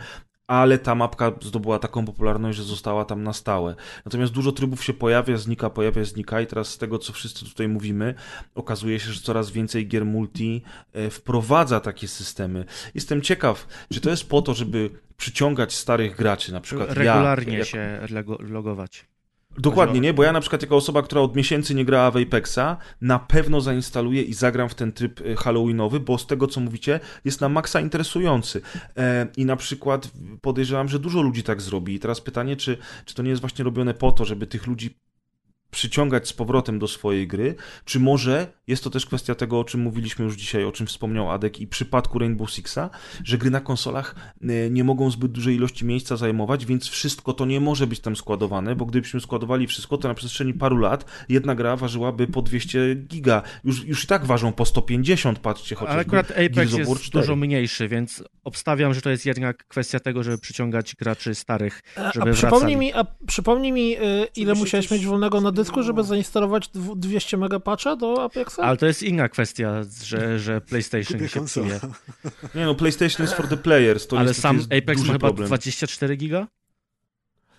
ale ta mapka zdobyła taką popularność, że została tam na stałe. Natomiast dużo trybów się pojawia, znika, pojawia, znika i teraz z tego, co wszyscy tutaj mówimy, okazuje się, że coraz więcej gier multi e, wprowadza takie systemy. Jestem ciekaw, czy to jest po to, żeby przyciągać starych graczy, na przykład Regularnie ja, jak- się logować. Dokładnie, nie? Bo ja na przykład jako osoba, która od miesięcy nie grała w Apexa, na pewno zainstaluję i zagram w ten tryb y, halloweenowy, bo z tego, co mówicie, jest na maksa interesujący. E, I na przykład podejrzewam, że dużo ludzi tak zrobi. I teraz pytanie, czy, czy to nie jest właśnie robione po to, żeby tych ludzi przyciągać z powrotem do swojej gry, czy może jest to też kwestia tego, o czym mówiliśmy już dzisiaj, o czym wspomniał Adek i w przypadku Rainbow Sixa, że gry na konsolach e, nie mogą zbyt dużej ilości miejsca zajmować, więc wszystko to nie może być tam składowane, bo gdybyśmy składowali wszystko, to na przestrzeni paru lat jedna gra ważyłaby po 200 giga. Już, już i tak ważą po 150, patrzcie chociażby. Ale akurat Apex jest 4. dużo mniejszy, więc obstawiam, że to jest jednak kwestia tego, żeby przyciągać graczy starych, A, żeby a przypomnij wracali. mi, a przypomnij mi, y, ile musiałeś mieć wolnego na dysku, żeby zmieniło. zainstalować dwu- 200 megapatcha do Apexa? Ale to jest inna kwestia, że, że PlayStation Kupię się konsolę. psuje. Nie no, PlayStation jest for the players, to Ale sam jest Apex ma chyba problem. 24 giga?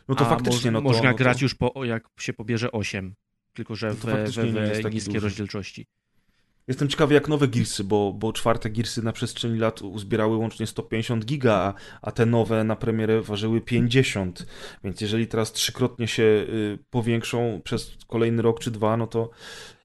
No to A faktycznie, no to, Można no to... grać już po, jak się pobierze 8. Tylko, że No to we, we, we duży. rozdzielczości. Jestem ciekawy jak nowe Gearsy, bo, bo czwarte Gearsy na przestrzeni lat uzbierały łącznie 150 giga, a, a te nowe na premierę ważyły 50. Więc jeżeli teraz trzykrotnie się y, powiększą przez kolejny rok czy dwa, no to...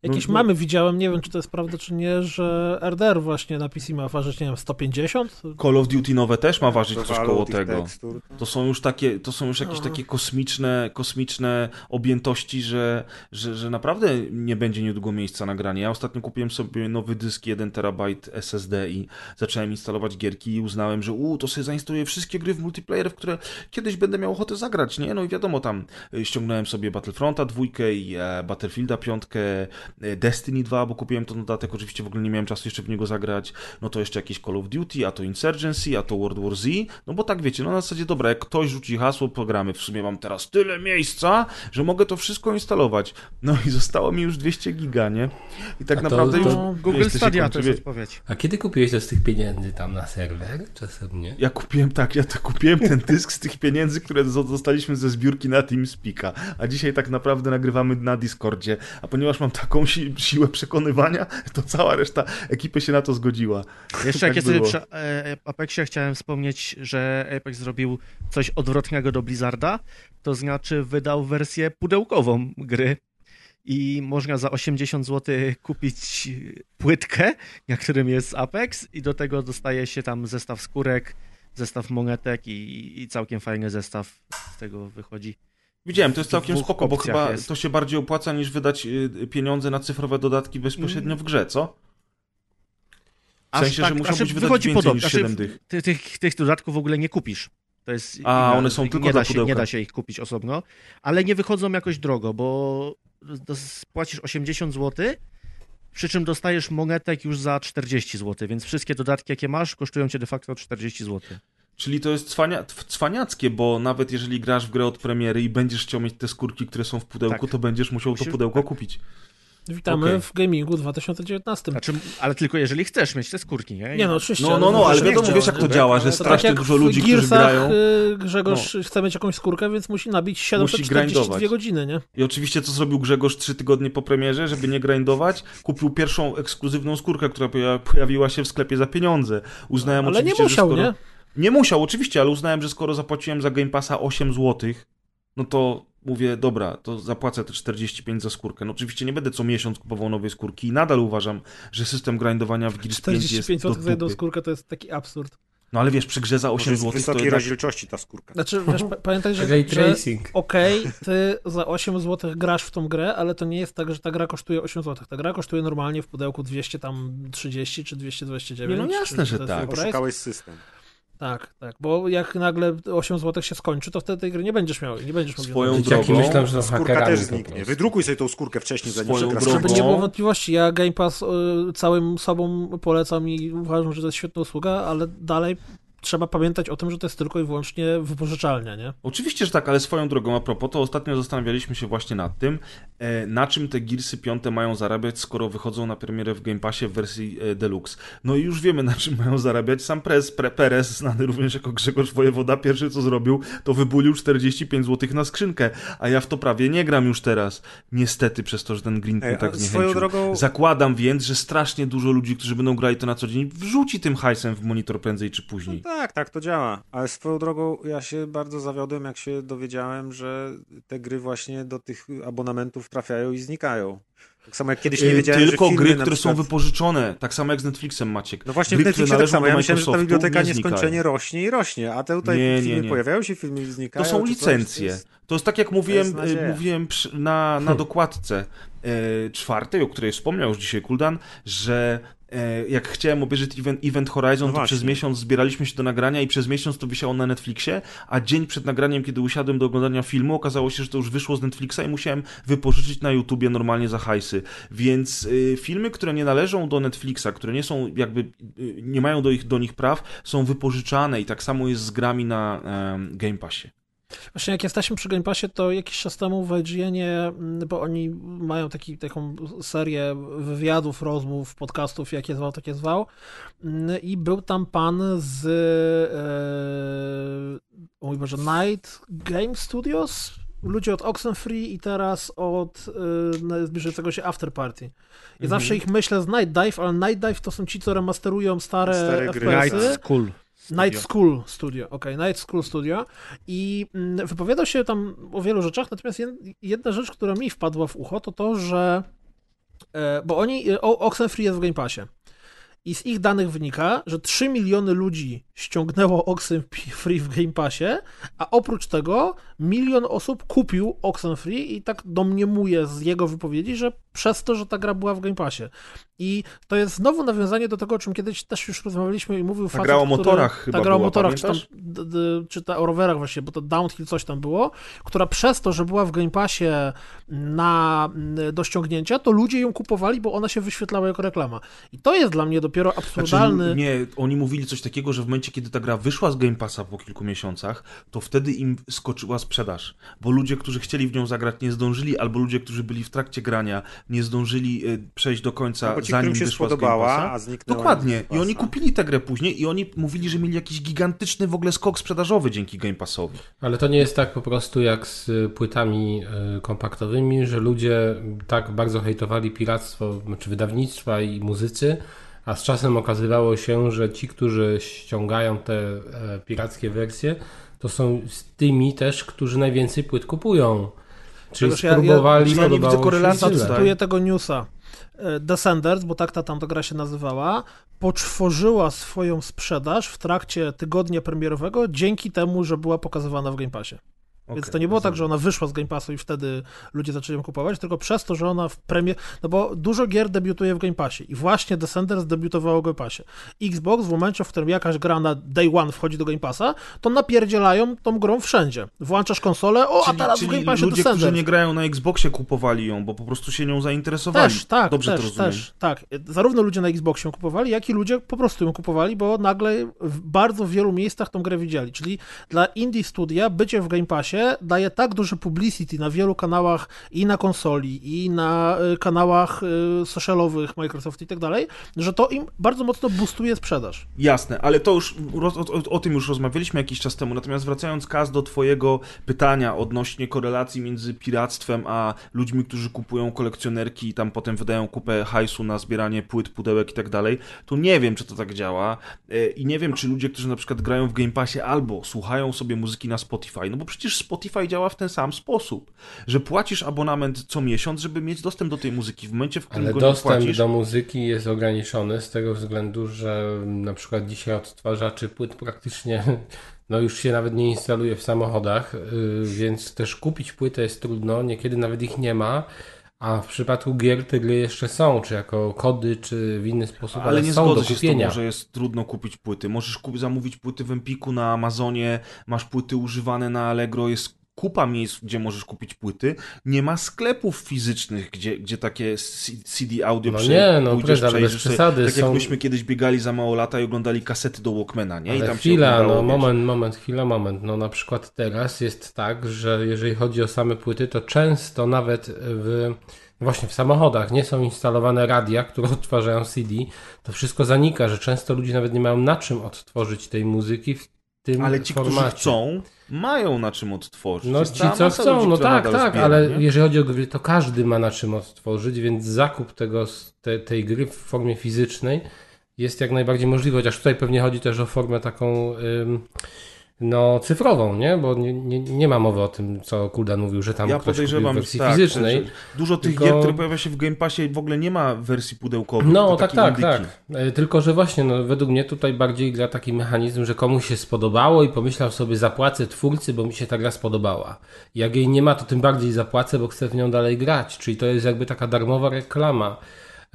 Jakieś no, mamy widziałem, nie wiem czy to jest prawda czy nie, że RDR właśnie na PC ma ważyć, nie wiem, 150? Call of Duty nowe też ma ważyć To coś koło tego. tekstur. To są już takie, to są już jakieś Aha. takie kosmiczne, kosmiczne objętości, że, że, że naprawdę nie będzie niedługo miejsca na granie. Ja ostatnio kupiłem sobie nowy dysk 1 terabajt SSD i zacząłem instalować gierki i uznałem, że u, to sobie zainstaluję wszystkie gry w multiplayer, w które kiedyś będę miał ochotę zagrać, nie? No i wiadomo, tam y, ściągnąłem sobie Battlefronta dwójkę i e, Battlefielda piątkę, Destiny 2, bo kupiłem to dodatek, oczywiście w ogóle nie miałem czasu jeszcze w niego zagrać, no to jeszcze jakieś Call of Duty, a to Insurgency, a to World War Z, no bo tak wiecie, no na zasadzie dobra, jak ktoś rzuci hasło, programy, w sumie mam teraz tyle miejsca, że mogę to wszystko instalować. No i zostało mi już 200 giga, nie? I tak to- naprawdę to już... No, Google Stadia to jest wie- odpowiedź. A kiedy kupiłeś to z tych pieniędzy tam na serwer? Czasem nie? Ja kupiłem tak, ja to kupiłem ten dysk z tych pieniędzy, które dostaliśmy ze zbiórki na TeamSpeaka, a dzisiaj tak naprawdę nagrywamy na Discordzie, a ponieważ mam taką taką si siłę przekonywania, to cała reszta ekipy się na to zgodziła. Jeszcze jak Tak jesteśmy było. przy e, Apexie, chciałem wspomnieć, że Apex zrobił coś odwrotnego do Blizzarda, to znaczy wydał wersję pudełkową gry i można za 80 zł kupić płytkę, na którym jest Apex i do tego dostaje się tam zestaw skórek, zestaw monetek i, i całkiem fajny zestaw z tego wychodzi. Widziałem, to jest całkiem spoko, bo chyba jest. to się bardziej opłaca niż wydać y, pieniądze na cyfrowe dodatki bezpośrednio w grze, co? W sensie, tak, że muszą znaczy być wydać wychodzi więcej niż Znaczy, 7 dych. Ty, tych, tych dodatków w ogóle nie kupisz. To jest A, inna- one są tylko nie da, się, nie da się ich kupić osobno, ale nie wychodzą jakoś drogo, bo płacisz 80 zł, przy czym dostajesz monetek już za 40 zł, więc wszystkie dodatki, jakie masz, kosztują cię de facto 40 zł. Czyli to jest cwania, cwaniackie, bo nawet jeżeli grasz w grę od premiery i będziesz chciał mieć te skórki, które są w pudełku, Tak. to będziesz musiał to Musisz- pudełko tak. kupić. Witamy Okej. w gamingu 2019. Znaczy, ale tylko jeżeli chcesz mieć te skórki, nie? Nie no, oczywiście. No, no, no, ale to wiadomo, nie wiesz jak to działa, działa, nie? że To tak strasznie jak dużo ludzi, którzy grają. No. y, Grzegorz chce mieć jakąś skórkę, więc musi nabić 742 grindować. godziny, nie? I oczywiście co zrobił Grzegorz trzy tygodnie po premierze, żeby nie grindować? Kupił pierwszą ekskluzywną skórkę, która poja- pojawiła się w sklepie za pieniądze. Uznałem Ale nie oczywiście, musiał, że skoro... nie? Nie musiał, oczywiście, ale uznałem, że skoro zapłaciłem za Game Passa 8 zł, no to mówię, dobra, to zapłacę te 45 za skórkę. No oczywiście nie będę co miesiąc kupował nowej skórki i nadal uważam, że system grindowania w Gears 5 jest 45 do zł za jedną skórkę to jest taki absurd. No ale wiesz, przy grze za Może 8 jest zł to wysokiej jednak... rozdzielczości ta skórka. Znaczy, wiesz, pa- pamiętaj, że, Ray że tracing. okej, ty za 8 zł grasz w tą grę, ale to nie jest tak, że ta gra kosztuje 8 zł. Ta gra kosztuje normalnie w pudełku 200 tam 30 czy 229. Nie, no jasne, czy, że to tak. Oszukałeś system. Tak, tak, bo jak nagle 8 zł się skończy, to wtedy tej gry nie będziesz miał, nie będziesz mógł Swoją ją drogą- myślą, że Skórka też zniknie. Wydrukuj sobie tą skórkę wcześniej, zanim Swoją przegrasz. drogą- Żeby nie było wątpliwości, ja Game Pass y, całym sobą polecam i uważam, że to jest świetna usługa, ale dalej trzeba pamiętać o tym, że to jest tylko i wyłącznie wypożyczalnia, nie? Oczywiście, że tak, ale swoją drogą a propos, to ostatnio zastanawialiśmy się właśnie nad tym, e, na czym te Gearsy 5 mają zarabiać, skoro wychodzą na premierę w Game Passie w wersji e, Deluxe. No i już wiemy, na czym mają zarabiać. Sam Prez, Pre, Perez, znany również jako Grzegorz Wojewoda, pierwszy co zrobił, to wybulił 45 zł na skrzynkę, a ja w to prawie nie gram już teraz. Niestety, przez to, że ten Green Ej, tak swoją zniechęcił. drogą- Zakładam więc, że strasznie dużo ludzi, którzy będą grali to na co dzień, wrzuci tym hajsem w monitor prędzej czy później. Tak, tak, to działa. Ale swoją drogą ja się bardzo zawiodłem, jak się dowiedziałem, że te gry właśnie do tych abonamentów trafiają i znikają. Tak samo jak kiedyś nie Yy, wiedziałem, Tylko że filmy gry, które przykład... są wypożyczone, tak samo jak z Netflixem, Maciek. No właśnie gry, w Netflixie tak samo. Ja myślałem, że ta biblioteka nie nieskończenie znikają. rośnie i rośnie, a te tutaj Nie, nie, filmy nie. pojawiają się, filmy znikają. To są licencje. to jest- To jest tak jak mówiłem, e, mówiłem na, na dokładce e, czwartej, o której wspomniał już dzisiaj Kuldan, że jak chciałem obejrzeć event, event Horizon, No to przez miesiąc zbieraliśmy się do nagrania i przez miesiąc to wisiało na Netflixie, a dzień przed nagraniem, kiedy usiadłem do oglądania filmu, okazało się, że to już wyszło z Netflixa i musiałem wypożyczyć na YouTubie normalnie za hajsy. Więc y, filmy, które nie należą do Netflixa, które nie są jakby, y, nie mają do, ich, do nich praw, są wypożyczane i tak samo jest z grami na em, Game Passie. Właśnie jak jesteśmy przy Game Passie, to jakiś czas temu w IGN-ie, mm, bo oni mają taki, taką serię wywiadów, rozmów, podcastów, jakie zwał, takie zwał, mm, i był tam pan z e, mój Boże, Night Game Studios, ludzie od Oxenfree i teraz od e, zbliżającego się After Party. Ja zawsze ich myślę z Night Dive, ale Night Dive to są ci, co remasterują stare, Stare gry. FPS-y. Night School. Night School Studio, okej, Night School Studio. I mm, wypowiadał się tam o wielu rzeczach, natomiast jed- jedna rzecz, która mi wpadła w ucho, to to, że e, bo oni, e, Oxenfree jest w Game Passie. I z ich danych wynika, że 3 miliony ludzi ściągnęło Oxenfree w Game Passie, a oprócz tego milion osób kupił Oxenfree i tak domniemuję z jego wypowiedzi, że przez to, że ta gra była w Game Passie. I to jest znowu nawiązanie do tego, o czym kiedyś też już rozmawialiśmy i mówił Ta facet, gra o który- motorach chyba Ta gra o była, motorach, czy, tam, czy ta, o rowerach właśnie, bo to Downhill coś tam było, która przez to, że była w Game Passie na, mm, do ściągnięcia, to ludzie ją kupowali, bo ona się wyświetlała jako reklama. I to jest dla mnie dopiero absurdalny... Znaczy, nie, oni mówili coś takiego, że w momencie, kiedy ta gra wyszła z Game Passa po kilku miesiącach, to wtedy im skoczyła sprzedaż. Bo ludzie, którzy chcieli w nią zagrać, nie zdążyli, albo ludzie, którzy byli w trakcie grania, nie zdążyli y, przejść do końca, No bo ci, zanim się wyszła z Game spodobała, Passa. a zniknęła Dokładnie. I oni kupili tę grę później i oni mówili, że mieli jakiś gigantyczny w ogóle skok sprzedażowy dzięki Game Passowi. Ale to nie jest tak po prostu jak z y, płytami y, kompaktowymi, że ludzie tak bardzo hejtowali piractwo, czy wydawnictwa i muzycy, a z czasem okazywało się, że ci, którzy ściągają te e, pirackie wersje, to są z tymi też, którzy najwięcej płyt kupują. Czyli Czegoż ja- ja- spróbowali, ja nie widzę korelacji. Zacytuję tego newsa. Descenders, bo tak ta tamta gra się nazywała, poczworzyła swoją sprzedaż w trakcie tygodnia premierowego dzięki temu, że była pokazywana w Game Passie. Więc Okej, to nie było tak, rozumiem. że ona wyszła z Game Passu i wtedy ludzie zaczęli ją kupować, tylko przez to, że ona w premier... No bo dużo gier debiutuje w Game Passie i właśnie Descenders debiutowało w Game Passie. Xbox w momencie, w którym jakaś gra na day one wchodzi do Game Passa, to napierdzielają tą grą wszędzie. Włączasz konsolę, o, a Czyli, teraz w Game Passie ludzie, Descenders. którzy nie grają na Xboxie kupowali ją, bo po prostu się nią zainteresowali. Też, tak, Dobrze też, też, tak. Zarówno ludzie na Xboxie ją kupowali, jak i ludzie po prostu ją kupowali, bo nagle w bardzo wielu miejscach tą grę widzieli. Czyli dla indie studia bycie w Game Passie daje tak duże publicity na wielu kanałach i na konsoli, i na y, kanałach y, socialowych Microsoft i tak dalej, że to im bardzo mocno boostuje sprzedaż. Jasne, ale to już o, o, o tym już rozmawialiśmy jakiś czas temu. Natomiast wracając Kaz do twojego pytania odnośnie korelacji między piractwem a ludźmi, którzy kupują kolekcjonerki i tam potem wydają kupę hajsu na zbieranie płyt, pudełek i tak dalej, to nie wiem, czy to tak działa E, i nie wiem, czy ludzie, którzy na przykład grają w Game Passie albo słuchają sobie muzyki na Spotify, no bo przecież Spotify działa w ten sam sposób, że płacisz abonament co miesiąc, żeby mieć dostęp do tej muzyki. W momencie, w którym Ale go nie dostęp płacisz... do muzyki jest ograniczony z tego względu, że na przykład dzisiaj odtwarzaczy płyt praktycznie no już się nawet nie instaluje w samochodach, yy, więc też kupić płytę jest trudno, niekiedy nawet ich nie ma. A w przypadku gier te gry jeszcze są, czy jako kody, czy w inny sposób, ale, Ale nie są do zgodzę się z kupienia. tobą, że jest trudno kupić płyty. Możesz kup- zamówić płyty w Empiku na Amazonie, masz płyty używane na Allegro, jest kupa miejsc, gdzie możesz kupić płyty. Nie ma sklepów fizycznych, gdzie, gdzie takie CD audio No nie, no pójdziesz, ale bez przesady, Tak jak są- myśmy kiedyś biegali za mało lata i oglądali kasety do Walkmana, nie? I Ale tam się chwila, oglądało, no moment, moment, chwila, moment. No na przykład teraz jest tak, że jeżeli chodzi o same płyty, to często nawet w właśnie w samochodach nie są instalowane radia, które odtwarzają CD. To wszystko zanika, że często ludzie nawet nie mają na czym odtworzyć tej muzyki tym Ale ci, formacie. którzy chcą, mają na czym odtworzyć. No Jest ci co chcą, ludzi, no tak, tak, zbiera, ale nie? jeżeli chodzi o gry, to każdy ma na czym odtworzyć, więc zakup tego, te, tej gry w formie fizycznej jest jak najbardziej możliwy, chociaż tutaj pewnie chodzi też o formę taką ym, no cyfrową, nie? Bo nie, nie, nie ma mowy o tym, co Kuldan mówił, że tam Ja ktoś podejrzewam, wersji tak, fizycznej. Dużo tych tylko- gier, które pojawia się w Game Passie w ogóle nie ma wersji pudełkowej. No, tak, takie tak, indyki. tak. E, Tylko, że właśnie, no, według mnie tutaj bardziej gra taki mechanizm, że komuś się spodobało i pomyślał sobie, zapłacę twórcy, bo mi się ta gra spodobała. Jak jej nie ma, to tym bardziej zapłacę, bo chcę w nią dalej grać. Czyli to jest jakby taka darmowa reklama.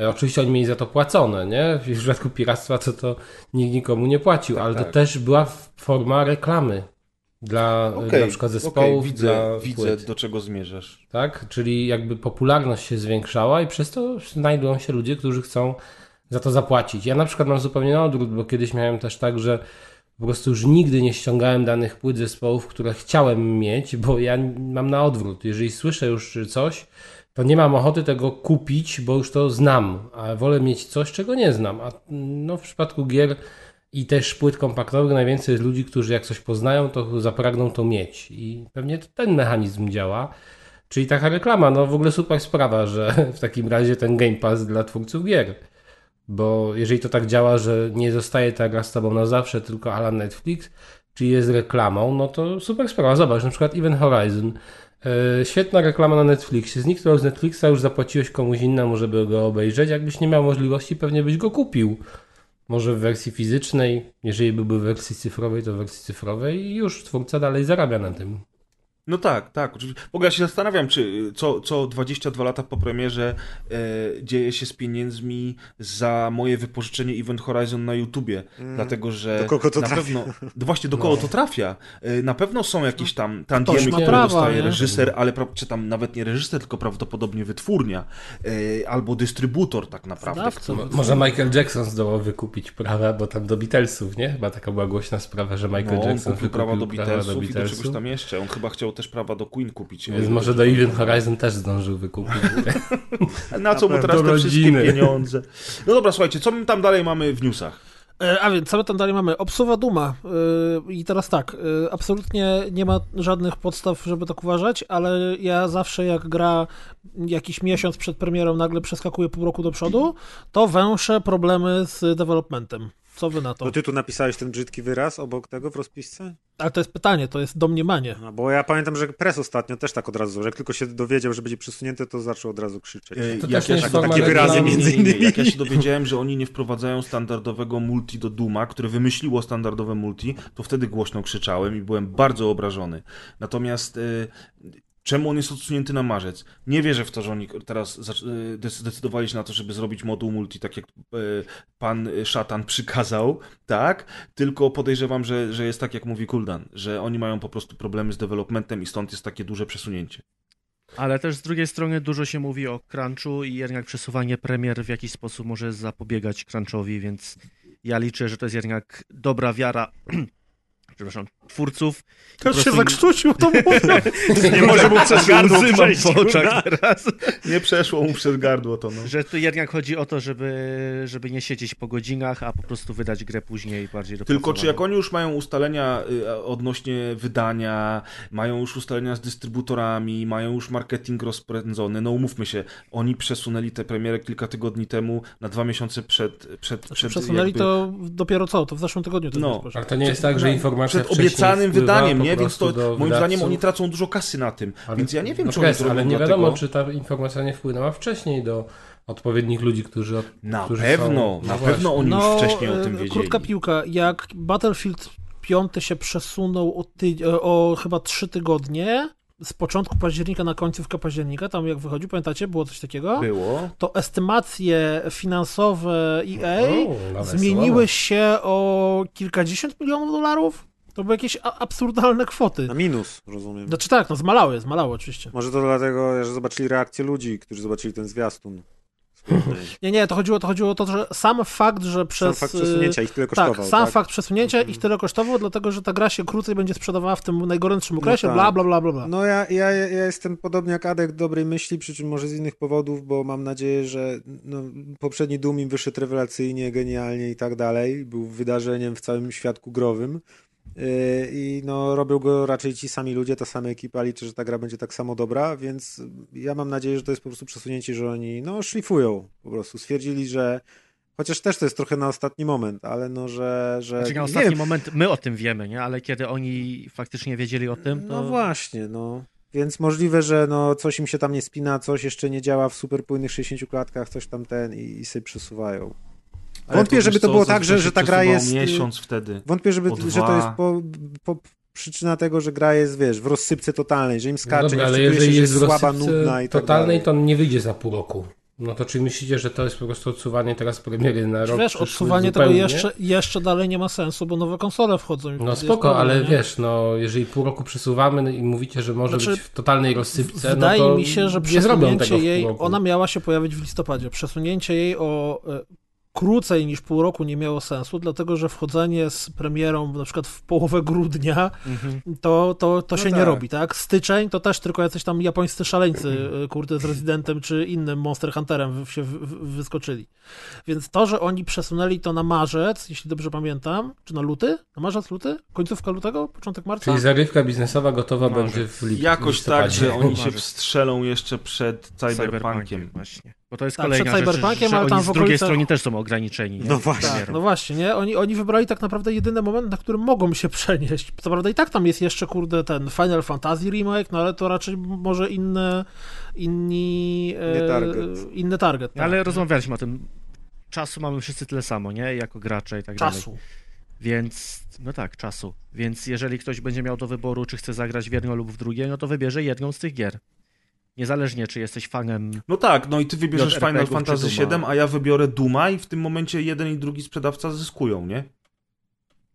E, Oczywiście oni mieli za to płacone, nie? W przypadku piractwa to to nikt nikomu nie płacił, ale to tak. też była forma reklamy dla Okej, na przykład zespołów, widzę, dla widzę płyt do czego zmierzasz. tak? Czyli jakby popularność się zwiększała i przez to znajdują się ludzie, którzy chcą za to zapłacić. Ja na przykład mam zupełnie na odwrót, bo kiedyś miałem też tak, że po prostu już nigdy nie ściągałem danych płyt zespołów, które chciałem mieć, bo ja mam na odwrót. Jeżeli słyszę już coś, to nie mam ochoty tego kupić, bo już to znam, a wolę mieć coś, czego nie znam. A no, w przypadku gier i też płyt kompaktowych najwięcej jest ludzi, którzy jak coś poznają, to zapragną to mieć. I pewnie ten mechanizm działa. Czyli taka reklama, no w ogóle super sprawa, że w takim razie ten Game Pass dla twórców gier. Bo jeżeli to tak działa, że nie zostaje ta gra z tobą na zawsze, tylko ala Netflix, czyli jest reklamą, no to super sprawa. Zobacz, na przykład Event Horizon. Yy, świetna reklama na Netflixie. Zniknął z Netflixa, już zapłaciłeś komuś innemu, żeby go obejrzeć. Jakbyś nie miał możliwości, pewnie byś go kupił. Może w wersji fizycznej, jeżeli byłby w wersji cyfrowej, to w wersji cyfrowej i już twórca dalej zarabia na tym. No tak, tak. oczywiście. W ogóle ja się zastanawiam, czy y, co, co 22 lata po premierze e, dzieje się z pieniędzmi za moje wypożyczenie Event Horizon na YouTubie. Dlatego, że Mm. Do kogo to na trafia? pewno. Właśnie do kogo to trafia. E, na pewno są jakieś tam tantiemy, ma które prawa, dostaje nie? reżyser, ale pra- czy tam nawet nie reżyser, tylko prawdopodobnie wytwórnia e, albo dystrybutor tak naprawdę. Który- Może Michael Jackson zdołał wykupić prawa, bo tam do Beatlesów, nie? Chyba taka była głośna sprawa, że Michael No, on Jackson kupił wykupił prawa do Beatlesów, i do czegoś Beatlesów. tam jeszcze. On chyba chciał też prawa do Queen kupić. Więc może do Event Horizon też zdążył wykupić. Na co mu teraz te wszystkie rodziny. pieniądze? No dobra, słuchajcie, co my tam dalej mamy w newsach? E, A więc, co my tam dalej mamy? Obsuwa Duma. E, I teraz tak, e, absolutnie nie ma żadnych podstaw, żeby tak uważać, ale ja zawsze jak gra jakiś miesiąc przed premierą nagle przeskakuje pół roku do przodu, to węszę problemy z developmentem. Co wy na to? To ty tu napisałeś ten brzydki wyraz obok tego w rozpisce? Ale to jest pytanie, to jest domniemanie. No, bo ja pamiętam, że pres ostatnio też tak od razu, że jak tylko się dowiedział, że będzie przesunięte, to zaczął od razu krzyczeć. E, To jak też ja się takie wyrazy między innymi. Jak ja się dowiedziałem, że oni nie wprowadzają standardowego multi do Duma, które wymyśliło standardowe multi, to wtedy głośno krzyczałem i byłem bardzo obrażony. Natomiast e, czemu on jest odsunięty na marzec? Nie wierzę w to, że oni teraz zdecydowali się na to, żeby zrobić moduł multi, tak jak e, pan szatan przykazał, tak? Tylko podejrzewam, że, że jest tak, jak mówi Kuldan, że oni mają po prostu problemy z developmentem i stąd jest takie duże przesunięcie. Ale też z drugiej strony dużo się mówi o crunchu i jednak przesuwanie premier w jakiś sposób może zapobiegać crunchowi, więc ja liczę, że to jest jednak dobra wiara przepraszam, twórców. To Po się zakrztusił, to mówię. Nie może mu przez gardło przejść. po oczach teraz. Nie przeszło mu przez gardło to, no. Że tu jednak chodzi o to, żeby, żeby nie siedzieć po godzinach, a po prostu wydać grę później bardziej Tylko czy jak oni już mają ustalenia y, odnośnie wydania, mają już ustalenia z dystrybutorami, mają już marketing rozpędzony, no umówmy się, oni przesunęli tę premierę kilka tygodni temu na dwa miesiące przed... przed, przed Przesunęli jakby, to dopiero co? To w zeszłym tygodniu. To No. Ale to nie jest tak, że informacja Przed obiecanym wydaniem, nie? Więc to moim zdaniem wydawców. oni tracą dużo kasy na tym. Ale- Więc ja nie wiem, no czy oni jest, Ale nie wiadomo, czy ta informacja nie wpłynęła wcześniej do odpowiednich ludzi, którzy. Od, Na którzy pewno, są, na no pewno oni No, już wcześniej o tym e, wiedzieli. Krótka piłka. Jak Battlefield 5 się przesunął o, ty, e, o chyba 3 tygodnie, z początku października na końcówkę października, tam jak wychodził, pamiętacie, było coś takiego? Było. To estymacje finansowe EA O, zmieniły się o kilkadziesiąt milionów dolarów. To były jakieś absurdalne kwoty. Na minus, rozumiem. Znaczy tak, no zmalały, zmalały oczywiście. Może to dlatego, że zobaczyli reakcję ludzi, którzy zobaczyli ten zwiastun. Nie, nie, to chodziło, to chodziło o to, że sam fakt, że Sam przez... fakt y, przesunięcia ich tyle kosztował, Tak, sam tak? fakt przesunięcia Mhm. ich tyle kosztował, dlatego że ta gra się krócej będzie sprzedawała w tym najgorętszym okresie, tak. bla, bla, bla, bla. No ja, ja, ja jestem podobnie jak Adek dobrej myśli, przy czym może z innych powodów, bo mam nadzieję, że no, poprzedni Doom im wyszedł rewelacyjnie, genialnie i tak dalej. Był wydarzeniem w całym świadku growym. Yy, I no, robią go raczej ci sami ludzie, ta sama ekipa, liczę, że ta gra będzie tak samo dobra, więc ja mam nadzieję, że to jest po prostu przesunięcie, że oni no, szlifują po prostu. Stwierdzili, że chociaż też to jest trochę na ostatni moment, ale no, że... że Znaczy na ostatni wiem, moment my o tym wiemy, nie? Ale kiedy oni faktycznie wiedzieli o tym, to... No właśnie, no. Więc możliwe, że no coś im się tam nie spina, coś jeszcze nie działa w super płynnych 60 klatkach, coś tam ten i, i sobie przesuwają. Ale Wątpię, żeby to co, było tak, że, że ta gra jest. miesiąc wtedy. Wątpię, żeby, że to jest po, po przyczyna tego, że gra jest, wiesz, w rozsypce totalnej, że im No skacze, dobra, nie ale jeżeli się, że jest jest w słaba, rozsypce nudna i tak totalnej, dalej. to on nie wyjdzie za pół roku. No to czy myślicie, że to jest po prostu odsuwanie teraz premiery na rok Wiesz, odsuwanie tego jeszcze, jeszcze dalej nie ma sensu, bo nowe konsole wchodzą. i No spoko, ale nie? wiesz, no jeżeli pół roku przesuwamy no i mówicie, że może Znaczy, być w totalnej rozsypce, Wydaje no to mi się, że przesunięcie jej, ona miała się pojawić w listopadzie. Przesunięcie jej o e, krócej niż pół roku nie miało sensu, dlatego że wchodzenie z premierą na przykład w połowę grudnia, Mhm. to, to, to No się nie tak. robi, tak? Styczeń to też tylko jacyś tam japońscy szaleńcy, e, kurde, z Residentem czy innym Monster Hunterem się w- w- wyskoczyli. Więc to, że oni przesunęli to na marzec, jeśli dobrze pamiętam, czy na luty? Na marzec, luty? Końcówka lutego? Początek marca? Czyli zarywka biznesowa gotowa Może. będzie w lipcu. Jakoś tak, że oni się wstrzelą jeszcze przed Cyberpunkiem. właśnie. Bo to jest Tak, kolejna przed rzecz, Cyberpunkiem, że ale oni tam w z drugiej okolicach- strony też są ograniczeni. Nie? No właśnie. Tak, no właśnie, nie? Oni, oni wybrali tak naprawdę jedyny moment, na którym mogą się przenieść. Co prawda i tak tam jest jeszcze, kurde, ten Final Fantasy remake, no ale to raczej może inne, inni... Nie e, target. Inny target, tak. Ale rozmawialiśmy o tym. Czasu mamy wszyscy tyle samo, nie? Jako gracze i tak dalej. Czasu. Więc, no tak, czasu. Więc jeżeli ktoś będzie miał do wyboru, czy chce zagrać w jedno lub w drugie, no to wybierze jedną z tych gier. Niezależnie, czy jesteś fanem No tak, no i ty wybierzesz Final Fantasy. VII, a ja wybiorę Duma i w tym momencie jeden i drugi sprzedawca zyskują, nie?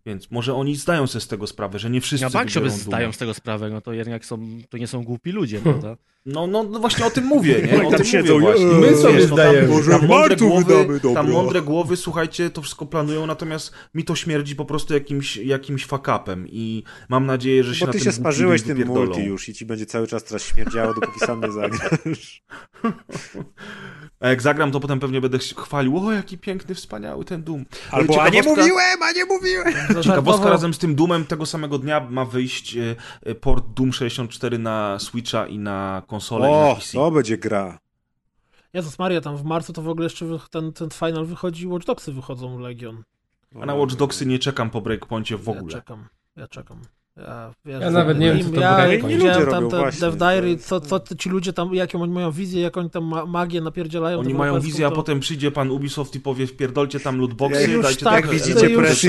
Więc może oni zdają sobie z tego sprawę, że nie wszyscy Ja bank sobie zdają z tego sprawę, no to jednak są, to nie są głupi ludzie, prawda? No, no, no właśnie o tym mówię, nie? O tam tym siedzą, mówię właśnie. "Eee, My sobie Wiesz, no zdajemy. Tam, Może tam, mądre głowy, tam mądre głowy, słuchajcie, to wszystko planują, natomiast mi to śmierdzi po prostu jakimś, jakimś fuck-upem i mam nadzieję, że się Bo na ty tym się sparzyłeś tym multi już i ci będzie cały czas teraz śmierdziało, dopóki sam nie zagrasz. A jak zagram, to potem pewnie będę się chwalił, o jaki piękny, wspaniały ten Doom. Albo, a nie mówiłem, a nie mówiłem! Ciekawostka razem z tym Doomem tego samego dnia ma wyjść e, e, port Doom 64 na Switcha i na konsolę i na O, PC. to będzie gra. Jezus Maria, tam w marcu to w ogóle jeszcze ten, ten final wychodzi, Watch Dogsy wychodzą Legion. A na Watch Dogsy nie czekam po Breakpoincie w Ja ogóle. czekam, ja czekam. Ja, wiesz, Ja nawet nie wiem, co to ja, Breakpoint. widziałem Ludzie tam robią te właśnie, Dev Diary, co, co ci ludzie tam, jaką oni mają wizję, jak oni tam ma magię napierdzielają. Oni mają wizję, a to- potem przyjdzie pan Ubisoft i powie wpierdolcie tam lootboxy, Ja dajcie tak, Jak widzicie,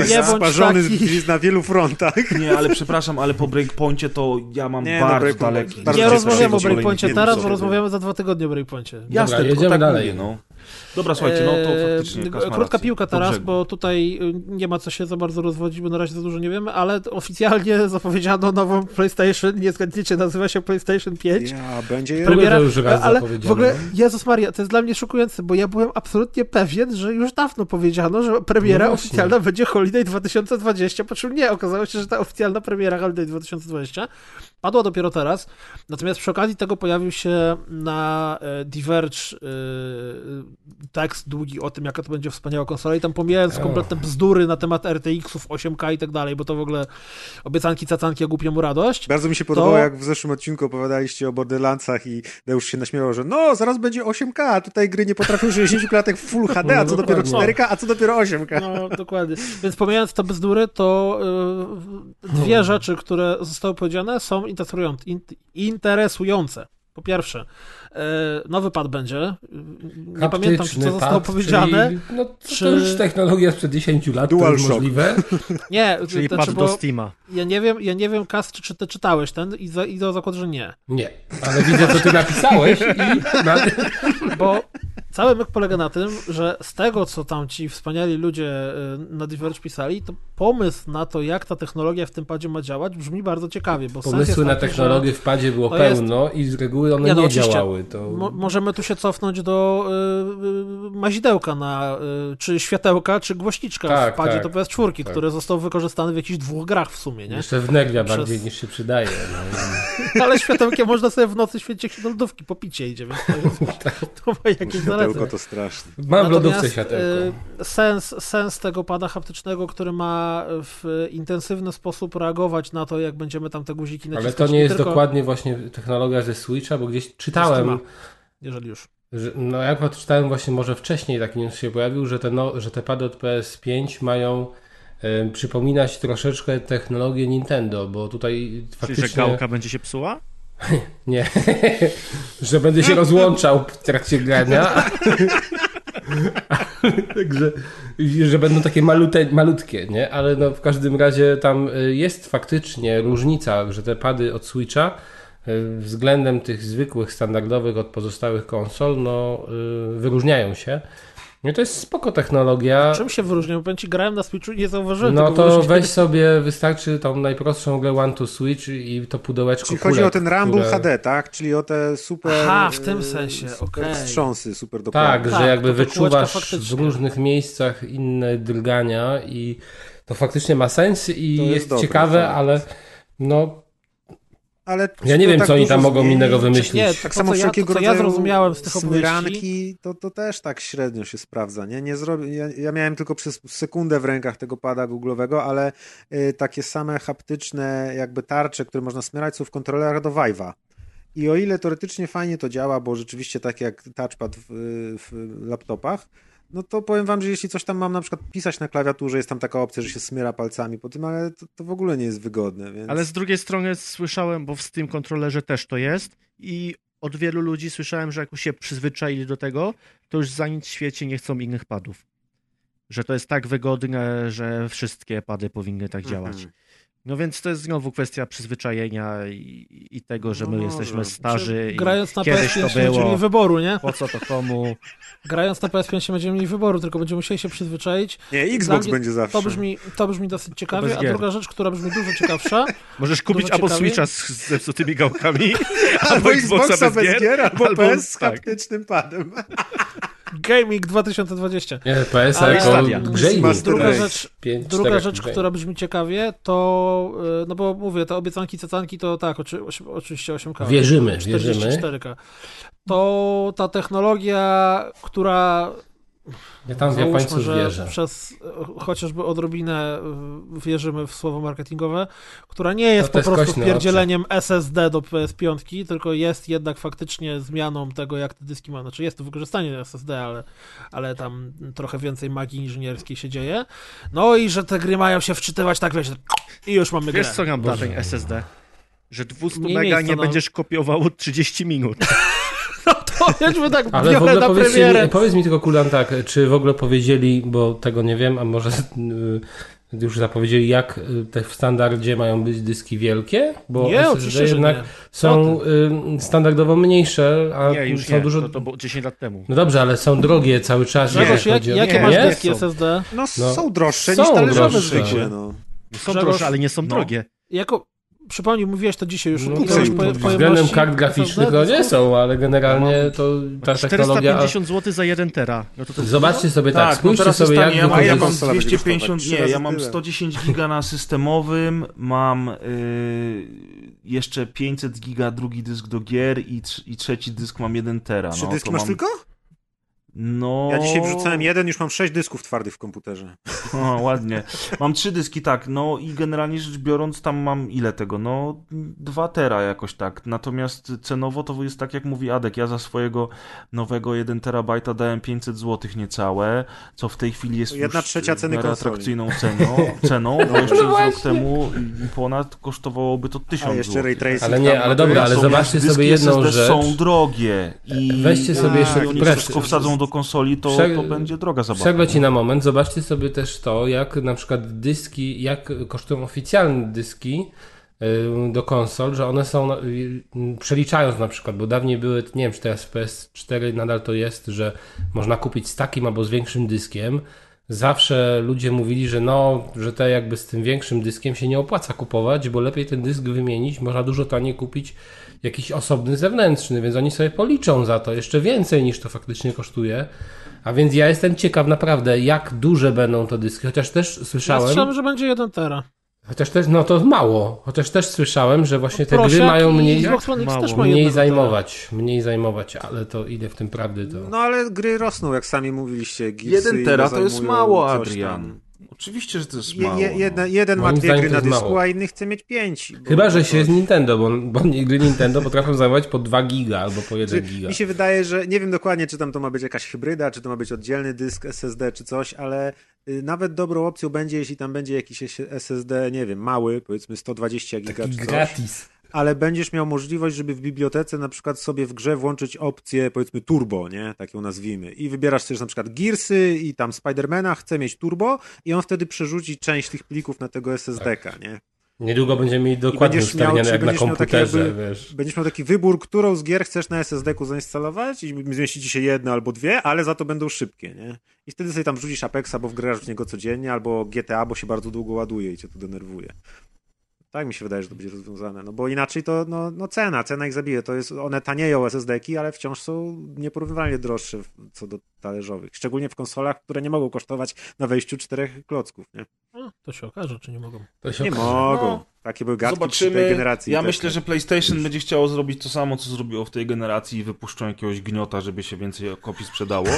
nie jest sparzony taki. na wielu frontach. Nie, ale przepraszam, ale po Breakpoincie to ja mam Nie, no, bardzo Breakpoint- daleki... bardzo Nie rozmawiamy o Breakpoincie teraz, bo rozmawiamy za dwa tygodnie o Breakpoincie. Jasne, Dobra, jedziemy tak dalej. Mówię, no. Dobra, słuchajcie, no to Eee, faktycznie Krótka rację. piłka teraz, bo tutaj y, nie ma co się za bardzo rozwodzić, bo na razie za dużo nie wiemy, ale oficjalnie zapowiedziano nową PlayStation, nie zgadniecie, nazywa się PlayStation 5. Ja, będzie Premiera- już raz ale w ogóle. Jezus Maria, to jest dla mnie szokujące, bo ja byłem absolutnie pewien, że już dawno powiedziano, że premiera No oficjalna będzie Holiday 2020, po czym nie, okazało się, że ta oficjalna premiera Holiday 2020 padła dopiero teraz, natomiast przy okazji tego pojawił się na e, Diverge e, tekst długi o tym, jaka to będzie wspaniała konsola i tam pomijając Och. kompletne bzdury na temat RTX-ów 8K i tak dalej, bo to w ogóle obiecanki, cacanki, a głupiemu radość. Bardzo mi się podobało, To- jak w zeszłym odcinku opowiadaliście o Borderlandsach i Deusz się naśmiewał, że no, zaraz będzie 8K, a tutaj gry nie potrafią 60 klatek w Full HD, a co No, dopiero dokładnie. 4K, a co dopiero 8K. No, dokładnie. Więc pomijając te bzdury, to y, dwie No. rzeczy, które zostały powiedziane, są interesujące. In, interesujące. Po pierwsze, nowy pad będzie. Nie pamiętam, czy Haptyczny to zostało pad, powiedziane. Czyli, no, to, czy- to już technologia sprzed 10 lat, to DualShock. jest możliwe. Nie, Czyli to, pad do Steama. ja nie wiem, ja nie wiem, Kas, czy, czy ty czytałeś ten i, za, i do zakładu, że nie. Nie, ale widzę, co ty napisałeś i... Bo cały myk polega na tym, że z tego, co tam ci wspaniali ludzie y, na Diverge pisali, to pomysł na to, jak ta technologia w tym padzie ma działać, brzmi bardzo ciekawie, bo Pomysły na taki, technologię w padzie było jest- pełno i z reguły one Nie, nie, no, oczywiście. działały. To... Mo- możemy tu się cofnąć do y, y, mazidełka na, y, czy światełka, czy głośniczka Tak, w padzie tak, to PS4, tak. który został wykorzystany w jakichś dwóch grach w sumie, nie? Jeszcze wneglia Przez- bardziej niż się przydaje. No. Ale światełkiem można sobie w nocy świecić do lodówki, po picie idzie, więc to, jest, to ma jakieś. Światełko to straszne. Mam w lodówce światełko. y, Sens, sens tego pada haptycznego, który ma w intensywny sposób reagować na to, jak będziemy tam te guziki Ale naciskać. to nie jest tylko, dokładnie właśnie technologia ze Switcha, bo gdzieś czytałem. Jeżeli już. że, no ja przeczytałem właśnie może wcześniej taki news się pojawił, że te, no, że te pady od PS5 mają e, przypominać troszeczkę technologię Nintendo, bo tutaj Czyli, faktycznie... że gałka będzie się psuła? Nie, że będę się rozłączał w trakcie grania. Także, że będą takie malute, malutkie, nie? Ale no w każdym razie tam y, jest faktycznie różnica, że te pady od Switcha y, względem tych zwykłych, standardowych od pozostałych konsol, no y, wyróżniają się. I to jest spoko technologia. Czym się wyróżnią? Powiem ci, grałem na Switchu i nie zauważyłem No to weź sobie, wystarczy tą najprostszą grę One to Switch i to pudełeczko Czyli chodzi o ten Rumble które- HD, tak? Czyli o te super... Aha, w tym sensie, okej. wstrząsy, super dokładne. Tak, Tak, że jakby to wyczuwasz w różnych miejscach inne drgania i to faktycznie ma sens i To jest, jest dobre, ciekawe, ale no Ale ja nie wiem, tak co oni tam mogą zmieni? innego wymyślić. Nie, Tak To, samo co ja- wszelkiego to, co ja zrozumiałem z tych smyranki, to, to też tak średnio się sprawdza. Nie, nie zrobię, ja, ja miałem tylko przez sekundę w rękach tego pada Google'owego, ale y, takie same haptyczne jakby tarcze, które można smyrać są w kontrolerach do Vive'a. I o ile teoretycznie fajnie to działa, bo rzeczywiście tak jak touchpad w, w laptopach, no to powiem wam, że jeśli coś tam mam na przykład pisać na klawiaturze, jest tam taka opcja, że się smyra palcami po tym, ale to, to w ogóle nie jest wygodne. Więc... Ale z drugiej strony słyszałem, bo w Steam kontrolerze też to jest i od wielu ludzi słyszałem, że jak już się przyzwyczaili do tego, to już za nic w świecie nie chcą innych padów. że to jest tak wygodne, że wszystkie pady powinny tak działać. Mhm. No więc to jest znowu kwestia przyzwyczajenia i, i tego, że my No jesteśmy może. starzy i Grając na kiedyś to PS5 nie będziemy było, mieli wyboru, nie? po co to komu. Grając na PS5 nie będziemy mieli wyboru, tylko będziemy musieli się przyzwyczaić. Nie, Xbox mnie będzie zawsze. To brzmi, to brzmi dosyć ciekawie, a druga rzecz, która brzmi dużo ciekawsza, Możesz kupić albo ciekawiej. Switcha z, z zepsutymi gałkami, Albo Xboxa bez gier, albo, albo- PS z tak. haptycznym padem. Gaming 2020. Nie, PS Ale jako. Master Druga rzecz, Pięć, druga czterech rzecz która brzmi ciekawie, to, y, no bo mówię, te obiecanki, cecanki to tak, oczy, oczywiście 8K. Wierzymy, wierzymy. 44K. To ta technologia, która Ja tam w Japońców że wierzę. przez chociażby odrobinę e, wierzymy w słowo marketingowe, która nie jest To po jest prostu kośne wpierdzieleniem SSD do PS5, tylko jest jednak faktycznie zmianą tego, jak te dyski ma. Znaczy jest to wykorzystanie SSD, ale, ale tam trochę więcej magii inżynierskiej się dzieje. No i że te gry mają się wczytywać tak, wiesz, i już mamy Wiesz grę. co nam Boże. ten SSD? Że 200 Mniej mega miejsca nie na- będziesz kopiowało 30 minut. Tak Ale w ogóle na powiedz premierę. mi, powiedz mi tylko, Kulan, tak, czy w ogóle powiedzieli, bo tego nie wiem, a może y, już zapowiedzieli, jak y, te w standardzie mają być dyski wielkie? Bo Nie, SSD oczywiście, że jednak nie. są y, standardowo mniejsze, a Nie, już są nie. dużo... To, to było 10 lat temu. No dobrze, ale są drogie cały czas. Grzegorz, jeżeli jak, chodzi o- jakie Nie, masz nie? dyski. SSD? No, No, są droższe są niż talerzowe droższe. zwykłe, no. Są Grzegorz, droższe, ale nie są no. drogie. Jako, przypomnij, mówiłeś to dzisiaj już. No, to już pod względem kart graficznych to nie są, ale generalnie to ta technologia... 450 zł za 1 tera. No to to Zobaczcie sobie tak, Tak, no spójrzcie teraz sobie jak. Ja mam, A ja ile mam konsola będzie 250, kosztować? nie, ja mam tyle. 110 giga na systemowym, mam y, jeszcze 500 giga drugi dysk do gier i, trz- i trzeci dysk mam 1 tera. Trzy no, dyski masz mam, tylko? No... Ja dzisiaj wrzucałem jeden, już mam sześć dysków twardych w komputerze. O, ładnie. Mam trzy dyski, tak, no i generalnie rzecz biorąc tam mam ile tego? No 2 tera jakoś tak. Natomiast cenowo to jest tak jak mówi Adek, ja za swojego nowego 1 terabajta dałem 500 zł niecałe, co w tej chwili jest jedna już trzecia ceny atrakcyjną ceną, ceną bo jeszcze rok temu ponad kosztowałoby to 1000 A jeszcze zł. ray tracing. Ale nie, ale no dobra, ale zobaczcie sobie jedną SSD rzecz. są drogie i Weźcie sobie jeszcze i oni wszystko wsadzą do konsoli, to, Prze- to będzie droga zabawa. Przerwę ci na moment, zobaczcie sobie też to, jak na przykład dyski, jak kosztują oficjalne dyski y, do konsol, że one są, y, przeliczając na przykład, bo dawniej były, nie wiem czy teraz w PS4 nadal to jest, że można kupić z takim albo z większym dyskiem. Zawsze ludzie mówili, że no, że te jakby z tym większym dyskiem się nie opłaca kupować, bo lepiej ten dysk wymienić, można dużo taniej kupić jakiś osobny zewnętrzny, więc oni sobie policzą za to jeszcze więcej niż to faktycznie kosztuje. A więc ja jestem ciekaw naprawdę, jak duże będą to dyski, chociaż też Ja słyszałem, że będzie 1 tera. chociaż też, no to mało, chociaż też słyszałem, że właśnie te Prosiak gry mają mniej, Xbox One X mało. też ma mniej jednego tera. zajmować, mniej zajmować, ale to ile w tym prawdy to... No ale gry rosną, jak sami mówiliście. Gearsy Jeden tera ile to jest mało, Adrian. tam. Oczywiście, że to jest Je, mało. je, no. jedna, jeden ma Moim dwie zdaniem gry na dysku, mało. a inny chce mieć pięć. bo- Chyba, że bo się to- jest Nintendo, bo, bo gry Nintendo potrafią zajmować po 2 giga albo po 1 giga. Mi się wydaje, że nie wiem dokładnie, czy tam to ma być jakaś hybryda, czy to ma być oddzielny dysk SSD, czy coś, ale y, nawet dobrą opcją będzie, jeśli tam będzie jakiś SSD, nie wiem, mały, powiedzmy 120 giga czy coś, gratis. Ale będziesz miał możliwość, żeby w bibliotece na przykład sobie w grze włączyć opcję, powiedzmy turbo, nie? Tak ją nazwijmy. I wybierasz sobie na przykład Gearsy i tam Spidermana, chce mieć turbo i on wtedy przerzuci część tych plików na tego SSD-ka, nie? Niedługo będziemy mieli dokładnie ustawione jak na miał komputerze, jakby- wiesz. Będziesz miał taki wybór, którą z gier chcesz na SSD-ku zainstalować i zmieści ci się jedna albo dwie, ale za to będą szybkie, nie? I wtedy sobie tam wrzucisz Apexa, bo wgrasz w niego codziennie, albo GTA, bo się bardzo długo ładuje i cię to denerwuje. Tak mi się wydaje, że to będzie rozwiązane, no bo inaczej to no, no cena, cena ich zabije, to jest, one tanieją SSD-ki, ale wciąż są nieporównywalnie droższe co do talerzowych, szczególnie w konsolach, które nie mogą kosztować na wejściu czterech klocków, nie? No, to się okaże, czy nie mogą. To się Nie okaże. mogą. No. Takie były gadki przy tej Zobaczymy. generacji. Ja myślę, że PlayStation będzie chciało zrobić to samo, co zrobiło w tej generacji i wypuszczą jakiegoś gniota, żeby się więcej kopii sprzedało.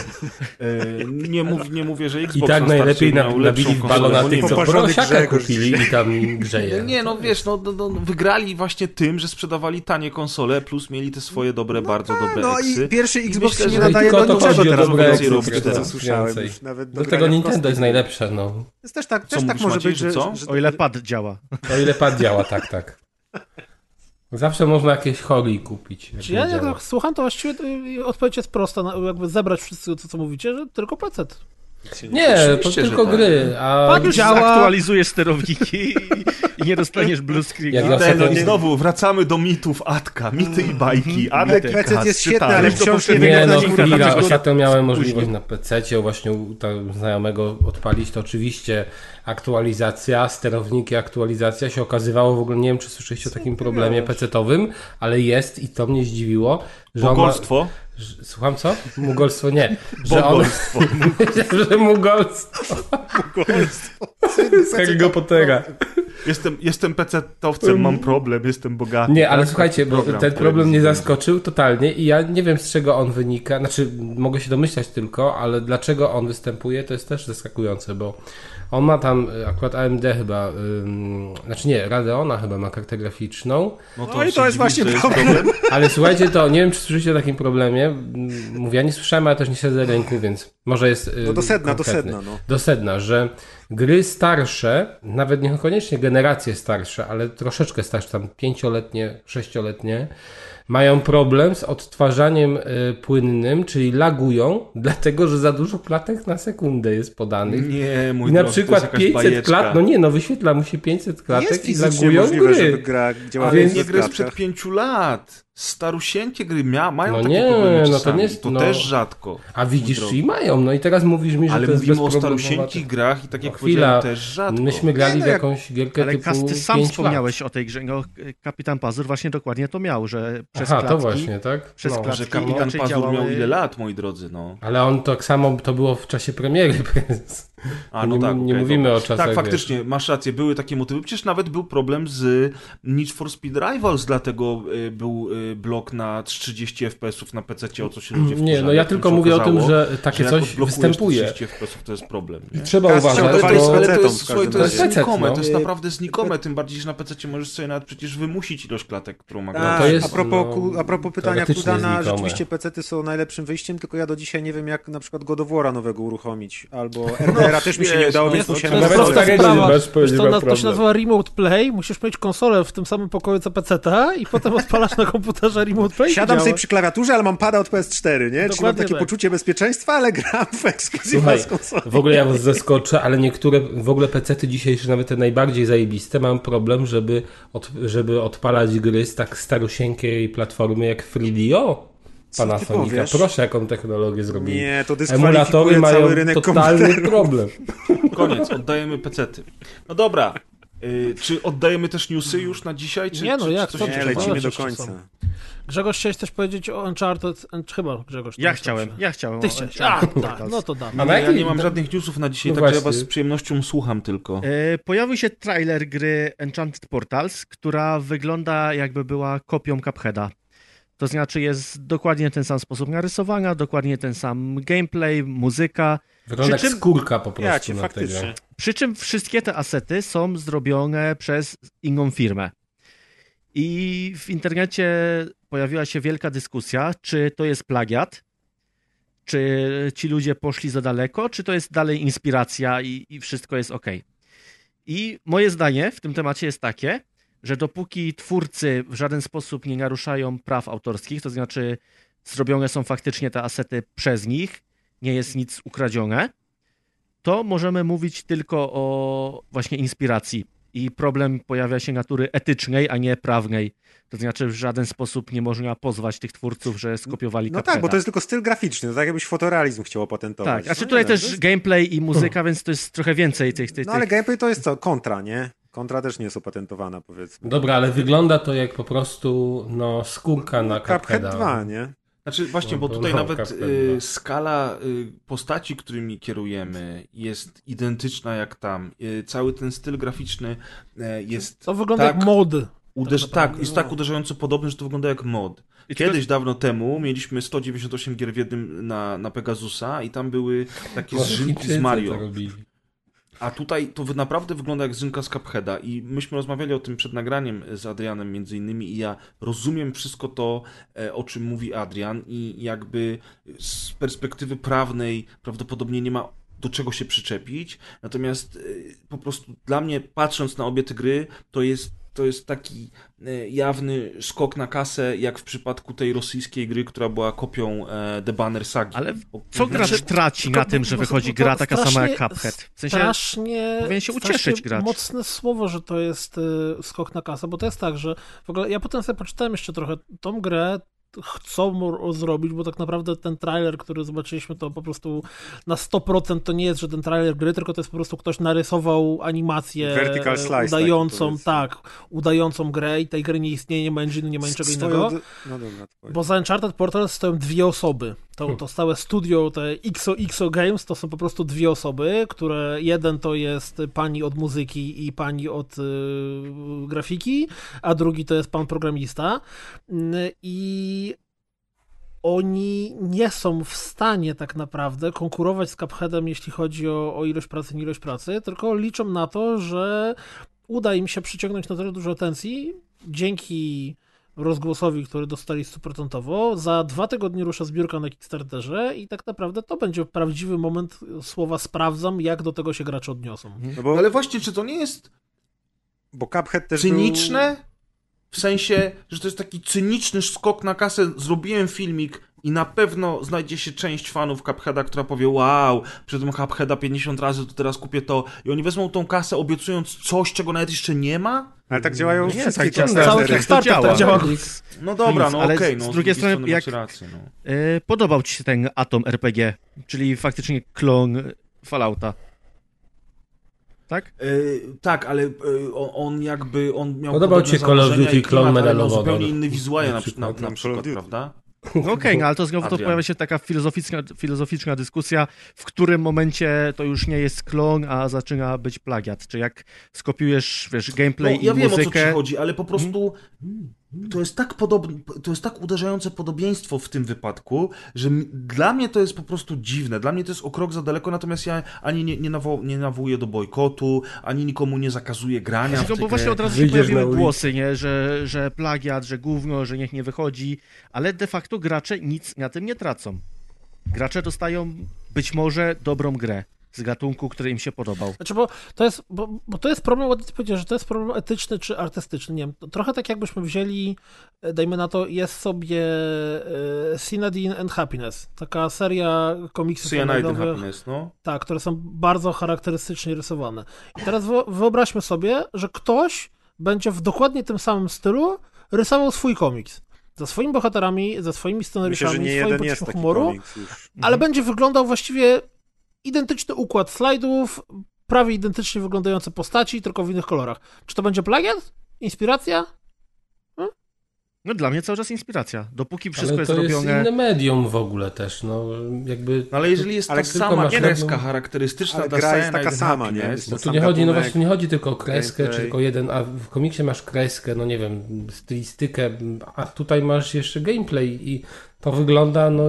E, nie, mów, nie mówię, że Xbox I tak najlepiej miał na- lepszą nabili w konsolę, balona bo tych, nie co prosiaka kupili i tam grzeje. Nie, no wiesz, no, no, no, wygrali właśnie tym, że sprzedawali tanie konsole, plus mieli te swoje dobre, bardzo dobre No eksy. i pierwszy Xbox myślę, się nie nadaje do niczego teraz więcej robić, teraz słyszałem już do tego Nintendo jest najlepsze, no. Jest też tak, też tak może być, że że, co? że O ile pad działa. O ile pad działa, tak, tak. Zawsze można jakieś holi kupić. jak Czy ja nie jak tak słucham, to właściwie odpowiedź jest prosta, na- jakby zebrać wszystko to, co mówicie, że tylko PC. Nie, to tylko tak. gry. A Tak, Już działa. zaktualizujesz sterowniki i, nie dostaniesz blue screena. Jak na Ten, no znowu wracamy do mitów Atka, mity i bajki. Adek PC jest świetny, ale wciąż nie no chwila, ostatnio miałem możliwość później. na PC właśnie u znajomego odpalić, to oczywiście aktualizacja, sterowniki, aktualizacja się okazywało, w ogóle nie wiem, czy słyszeliście o takim problemie PC-towym, ale jest i to mnie zdziwiło, że on Bogolstwo. że, Słucham co? Mugolstwo nie. Że on, że mugolstwo. Z Harry'ego Pottera. Jestem, jestem PC-towcem, mam problem, jestem bogaty. Nie, ale Tak? słuchajcie, bo Program ten problem mnie zaskoczył totalnie i ja nie wiem z czego on wynika, znaczy mogę się domyślać tylko, ale dlaczego on występuje to jest też zaskakujące, bo on ma tam y, akurat AMD chyba, ym, znaczy nie, Radeona chyba ma kartę graficzną, No, No i to jest właśnie że problem. ale słuchajcie, to nie wiem czy słyszeliście o takim problemie, mówię, ja nie słyszałem, ale też nie siedzę ręku, więc może jest y, No do sedna, do konkretny. sedna, no. Do sedna, że gry starsze, nawet niekoniecznie generacje starsze, ale troszeczkę starsze, tam pięcioletnie, sześcioletnie, mają problem z odtwarzaniem y, płynnym, czyli lagują, dlatego że za dużo klatek na sekundę jest podanych. Nie, mój I na drogi, przykład to jest jakaś 500 bajeczka. klat, no nie, no wyświetla mu się 500 klatek Jest i lagują możliwe, gry. żeby gra Ale Więc- nie gry sprzed pięciu lat. Starusieńkie gry mia, mają No takie nie, problemy no to nie jest- to no. też rzadko. A widzisz, czyli mają, no i teraz mówisz mi, że Ale to jest mówimy o starusieńkich grach i tak jak No chwila, też rzadko. myśmy grali Nie, w jak- jakąś gierkę Ale typu Kas, ty sam 5 wspomniałeś o tej grze. No, Kapitan Pazur właśnie dokładnie to miał, że przez Aha, klatki... to właśnie, tak? przez no. klatki Że kapitan Pazur miał ile lat, moi drodzy, no. Ale on tak samo, to było w czasie premiery, więc A, no nie, tak, nie mówimy dobra. o czasach. Tak, wiesz. faktycznie, masz rację, były takie motywy. Przecież nawet był problem z Need for Speed Rivals, dlatego y, był y, blok na 30 FPS-ów na PC, o co się ludzie Nie, wkurzali. no ja tylko mówię o tym, okazało, że takie jak coś występuje. 30 FPS-ów to jest problem. Nie? Trzeba Kas uważać, to jest, ale to jest, słuchaj, to jest znikome, no. to jest naprawdę znikome, tym bardziej, że na PC możesz sobie nawet przecież wymusić ilość klatek, którą ma. Tak, to jest, a, propos, no, ku- a propos pytania Kudana, rzeczywiście PC-ty są najlepszym wyjściem, tylko ja do dzisiaj nie wiem, jak na przykład God of War'a nowego uruchomić, albo RDR-a też mi się nie udało, no więc to musiałem... prosta sprawa. to, ma na, to się nazywa Remote Play, musisz mieć konsolę w tym samym pokoju co PC i potem odpalasz na komputerze Remote Play Siadam sobie przy klawiaturze, ale mam pada od PS4, nie? Czyli mam takie tak. poczucie bezpieczeństwa, ale gram w z konsoli. w ogóle ja was zaskoczę, ale niektóre, w ogóle PC-ty dzisiejsze, nawet te najbardziej zajebiste, mają problem, żeby, od, żeby odpalać gry z tak starosieńkiej platformy jak 3DO. Pana ty Sonika. powiesz? Proszę, jaką technologię zrobili. Nie, to Emulatory mają cały rynek totalny komputerów. problem. Koniec, oddajemy pecety. No dobra, y, czy oddajemy też newsy już na dzisiaj? Czy, Nie, no jak, coś Nie, lecimy do końca. Grzegorz, chciałeś też powiedzieć o Uncharted, Unch- chyba Grzegorz. Ja chciałem, ja chciałem. Ty chciałeś, a, tak, no to dam. A na Ja nie mam żadnych newsów na dzisiaj, No także ja was z przyjemnością słucham tylko. E, Pojawił się trailer gry Enchanted Portals, która wygląda jakby była kopią Cupheada. To znaczy jest dokładnie ten sam sposób narysowania, dokładnie ten sam gameplay, muzyka. Wygląda Przy jak czym- skórka po prostu Ja cię, na faktycznie. tego. Przy czym wszystkie te asety są zrobione przez inną firmę. I w internecie pojawiła się wielka dyskusja, czy to jest plagiat, czy ci ludzie poszli za daleko, czy to jest dalej inspiracja i, i wszystko jest ok. I moje zdanie w tym temacie jest takie, że dopóki twórcy w żaden sposób nie naruszają praw autorskich, to znaczy zrobione są faktycznie te asety przez nich, nie jest nic ukradzione, to możemy mówić tylko o właśnie inspiracji. I problem pojawia się natury etycznej, a nie prawnej. To znaczy w żaden sposób nie można pozwać tych twórców, że skopiowali No tak, bo to jest tylko styl graficzny, to tak jakbyś fotorealizm chciał opatentować. Tak, znaczy No tutaj nie, też jest- gameplay i muzyka, więc to jest trochę więcej tych... tych, No ale gameplay to jest co? Kontra, nie? Kontra też nie jest opatentowana, powiedzmy. Dobra, ale wygląda to jak po prostu no, skórka na Cuphead Cupheada. 2, nie? Znaczy właśnie, bo No, tutaj no, nawet y, skala y, postaci, którymi kierujemy jest identyczna jak tam. Y, cały ten styl graficzny y, jest To wygląda tak, jak mod. uderz- tak tak, jest tak uderzająco podobny, że to wygląda jak mod. Kiedyś dawno temu mieliśmy 198 gier w jednym na, na Pegasusa i tam były takie Chińczycy z Mario. A tutaj to naprawdę wygląda jak zynka z Cupheada i myśmy rozmawiali o tym przed nagraniem z Adrianem między innymi i ja rozumiem wszystko to, e, o czym mówi Adrian i jakby z perspektywy prawnej prawdopodobnie nie ma do czego się przyczepić, natomiast e, po prostu dla mnie patrząc na obie te gry, to jest to jest taki e, jawny skok na kasę, jak w przypadku tej rosyjskiej gry, która była kopią e, The Banner Sagi. Ale co gracz Znaczy, traci na tym, że wychodzi gra taka sama jak Cuphead? W sensie, strasznie, powinien się ucieszyć gracz. mocne słowo, że to jest y, skok na kasę, bo to jest tak, że w ogóle ja potem sobie poczytałem jeszcze trochę tą grę, chcą zrobić, bo tak naprawdę ten trailer, który zobaczyliśmy, to po prostu na 100% to nie jest żaden trailer gry, tylko to jest po prostu ktoś narysował animację slice taki, udającą, powiedzmy. tak, udającą grę i tej gry nie istnieje, nie ma engine'u, nie ma niczego Swoją innego. No dobra, Bo za Uncharted Portal stoją dwie osoby. To, to stałe studio, te XOXO Games, to są po prostu dwie osoby, które jeden to jest pani od muzyki i pani od y, grafiki, a drugi to jest pan programista. Y, I oni nie są w stanie tak naprawdę konkurować z Cupheadem, jeśli chodzi o, o ilość pracy, nie ilość pracy, tylko liczą na to, że uda im się przyciągnąć na tyle dużo atencji dzięki rozgłosowi, który dostali stuprocentowo. Za dwa tygodnie rusza zbiórka na Kickstarterze i tak naprawdę to będzie prawdziwy moment słowa sprawdzam, jak do tego się gracze odniosą. No bo, Ale właśnie, czy to nie jest bo Cuphead też cyniczne? W sensie, że to jest taki cyniczny skok na kasę. Zrobiłem filmik i na pewno znajdzie się część fanów Cupheada, która powie wow, przedtem Cupheada 50 razy, to teraz kupię to. I oni wezmą tą kasę, obiecując coś, czego nawet jeszcze nie ma? Ale tak działają Nie, wszystkie tak. Kickstartery. Cały Kickstarter tak działa. No dobra, no okej, z no drugiej strony, macie jak- rację, no. e, podobał ci się ten Atom RPG, czyli faktycznie klon Fallouta. Tak? E, tak, ale e, on, on jakby, on miał Podobał ci się Call of Duty i klimat, Clone ale miał Medal of zupełnie inny wizual na, Na na, przykład. na, przykład, Duty. prawda? Okej, no ale to znowu to pojawia się taka filozoficzna, filozoficzna dyskusja, w którym momencie to już nie jest klon, a zaczyna być plagiat. Czy jak skopiujesz, wiesz, gameplay No, ja i wiem o co ci muzykę... chodzi, ale po prostu to jest tak podobne, to jest tak uderzające podobieństwo w tym wypadku, że mi- dla mnie to jest po prostu dziwne. Dla mnie to jest o krok za daleko, natomiast ja ani nie, nie, nawo- nie nawołuję do bojkotu, ani nikomu nie zakazuję grania w Tylko tę bo właśnie od razu się pojawiły głosy, nie? Że, że plagiat, że gówno, że niech nie wychodzi, ale de facto gracze nic na tym nie tracą. Gracze dostają być może dobrą grę z gatunku, który im się podobał. Znaczy, bo to jest, bo, bo to jest problem, ładnie ty powiedziałeś, że to jest problem etyczny czy artystyczny, nie wiem, trochę tak jakbyśmy wzięli, e, dajmy na to, jest sobie e, Cyanide and Happiness, taka seria komiksów Cyanide and online'owych, Happiness, no. tak, które są bardzo charakterystycznie rysowane. I teraz wyo- wyobraźmy sobie, że ktoś będzie w dokładnie tym samym stylu rysował swój komiks. Ze swoimi bohaterami, ze swoimi Myślę, scenariuszami, że nie swoim jeden jest humoru, komiks już. ale będzie wyglądał właściwie identyczny układ slajdów, prawie identycznie wyglądające postaci, tylko w innych kolorach. Czy to będzie plagiat? Inspiracja? No dla mnie cały czas inspiracja. Dopóki wszystko Ale to jest robione... inne medium w ogóle też, no jakby... Ale jeżeli jest Ale ta tylko sama kreska jedną- charakterystyczna Ale dla gra jest taka sama, nie? Jest Bo to tu nie chodzi, no właśnie, tu nie chodzi tylko o kreskę, gameplay. czy tylko jeden, a w komiksie masz kreskę, no nie wiem, stylistykę, a tutaj masz jeszcze gameplay i to wygląda, no,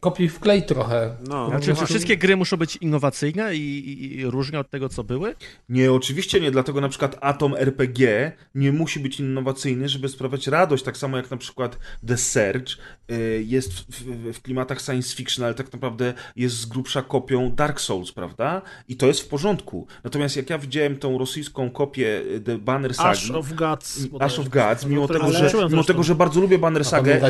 kopiuj w klej trochę. No, Znaczy, czy wszystkie gry muszą być innowacyjne i, i, i różne od tego, co były? Nie, oczywiście nie, dlatego na przykład Atom RPG nie musi być innowacyjny, żeby sprawiać radość, tak samo jak na przykład The Surge y, jest w, w, w klimatach science fiction, ale tak naprawdę jest z grubsza kopią Dark Souls, prawda? I to jest w porządku. Natomiast jak ja widziałem tą rosyjską kopię y, The Banner Sagi, Ash of Gods. Ash of Gods, mimo tego, że, mimo tego, że bardzo lubię Banner Sagę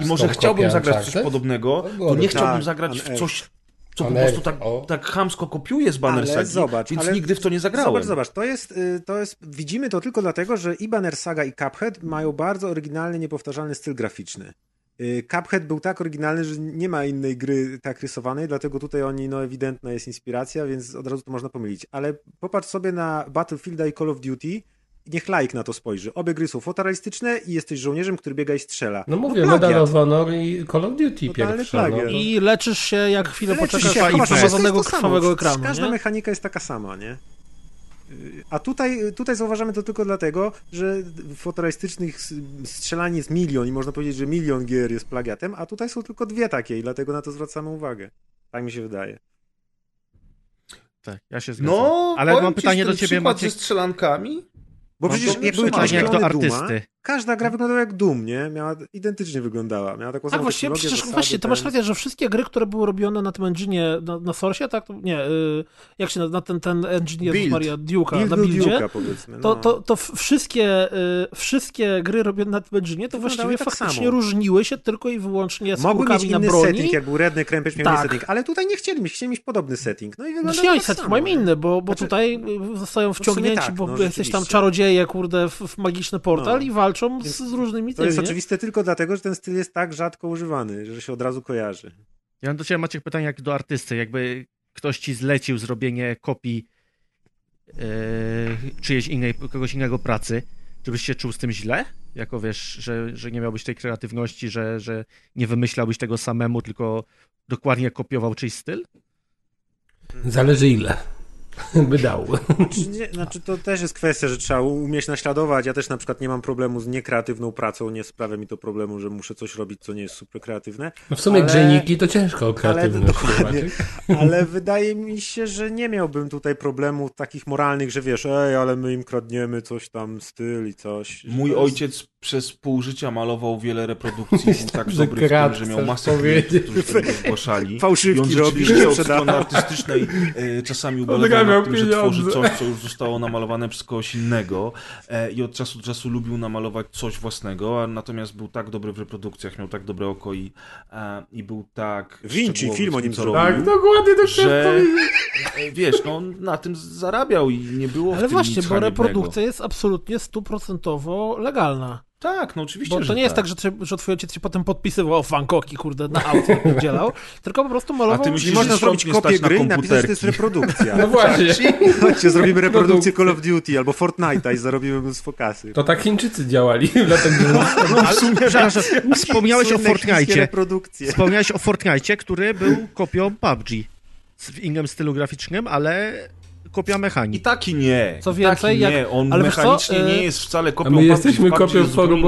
i, i może chciałbym zagrać coś podobnego, To nie tak. chciałbym Tak, zagrać w coś, co po prostu tak, tak chamsko kopiuje z Banner Ale Sagi, zobacz, więc ale- nigdy w to nie zagrałem. Zobacz, zobacz, to jest, y, to jest, widzimy to tylko dlatego, że i Banner Saga i Cuphead mają bardzo oryginalny, niepowtarzalny styl graficzny. Y, Cuphead był tak oryginalny, że nie ma innej gry tak rysowanej, dlatego tutaj oni, no ewidentna jest inspiracja, więc od razu to można pomylić. Ale popatrz sobie na Battlefielda i Call of Duty niech laik na to spojrzy. Obie gry są fotorealistyczne i jesteś żołnierzem, który biega i strzela. No mówię, plagiat. Medal of Honor i Call of Duty pierwsze. No. I leczysz się, jak chwilę Leczysz poczekasz się, samo. krwawego ekranu, Każda nie? mechanika jest taka sama, nie? A tutaj, tutaj zauważamy to tylko dlatego, że fotorealistycznych strzelań jest milion i można powiedzieć, że milion gier jest plagiatem, a tutaj są tylko dwie takie i dlatego na to zwracamy uwagę. Tak mi się wydaje. Tak, ja się zgadzam. No, Ale mam pytanie do ciebie, Maciek. ze strzelankami. Bo przecież to jak były jak do prześwietlone Duma, artysty. Każda gra wyglądała jak Doom, nie? Miała, identycznie wyglądała. Miała taką Tak, samą właściwie technologię, przecież zasady, właśnie, to masz rację, że wszystkie gry, które były robione na tym engine'ie, na, na Source, tak? To- Nie, y, jak się na, na ten, ten engine, Jezus Build. Maria, Duke'a, Build na buildzie, Duke'a, powiedzmy. to, no. to, to w- wszystkie, y, wszystkie gry robione na tym engine, to właściwie tak faktycznie samo. różniły się tylko i wyłącznie Mogły mieć skórkami na inny broni. setting, jak był Redneck Rampage, miał Tak. setting, ale tutaj nie chcieli mieć, chcieli mieć podobny setting. No i wygląda Znaczy, tak setting samo, mają inny, bo, bo Znaczy- tutaj y, zostają wciągnięci, tak, bo no, jesteś tam czarodzieje, kurde, w, w magiczny portal No. i walczą z, Więc z różnymi To tymi. jest nie? oczywiste tylko dlatego, że ten styl jest tak rzadko używany, że się od razu kojarzy. Ja mam do ciebie, Maciek, pytanie jak do artysty. Jakby ktoś ci zlecił zrobienie kopii e, czyjejś innej, kogoś innego pracy, czy byś się czuł z tym źle? Jako wiesz, że, że nie miałbyś tej kreatywności, że, że nie wymyślałbyś tego samemu, tylko dokładnie kopiował czyjś styl? Zależy ile by dał. Znaczy, nie, znaczy to też jest kwestia, że trzeba umieć naśladować. Ja też na przykład nie mam problemu z niekreatywną pracą, nie sprawia mi to problemu, że muszę coś robić, co nie jest super kreatywne. No w sumie Ale- grzejniki to ciężko o kreatywność. dokładnie. zobaczyć. Ale wydaje mi się, że nie miałbym tutaj problemów takich moralnych, że wiesz, ej, ale my im kradniemy coś tam, styl i coś. Mój jest- ojciec przez pół życia malował wiele reprodukcji. Tak że dobry w krat, tym, że miał masę klientów, którzy zgłaszali. Fałszywki strony artystycznej e, czasami ubolewał nad tym, że pieniądze. tworzy coś, co już zostało namalowane przez kogoś innego e, i od czasu do czasu lubił namalować coś własnego, a natomiast był tak dobry w reprodukcjach, miał tak dobre oko i, e, i był tak Vinci, film o nim co zrobił. Tak, dokładnie to chciałem że powiedzieć. e, wiesz, no na tym zarabiał i nie było w Ale tym właśnie, nic bo reprodukcja jest absolutnie stuprocentowo legalna. Tak, no oczywiście, Bo że to nie jest tak, że, cię- że twój ojciec się potem podpisywał o Fankoki, kurde, na auto dzielał, tylko po prostu malował... A ty myślisz, można że zrobić kopię stać na gry i napisać, że to jest reprodukcja. No właśnie. Chodźcie, zrobimy reprodukcję Call of Duty albo Fortnite'a i zarobimy mnóstwo kasy. To tak Chińczycy działali w latach 90. Ale, przepraszam, wspomniałeś o Słynne chińskie Fortnite. reprodukcje. Wspomniałeś o Fortnite, który był kopią PUBG. W innym stylu graficznym, ale kopia I mechanik. taki nie. Co i więcej, taki nie. jak- on ale mechanicznie e, nie jest wcale kopią A my jesteśmy kopią forum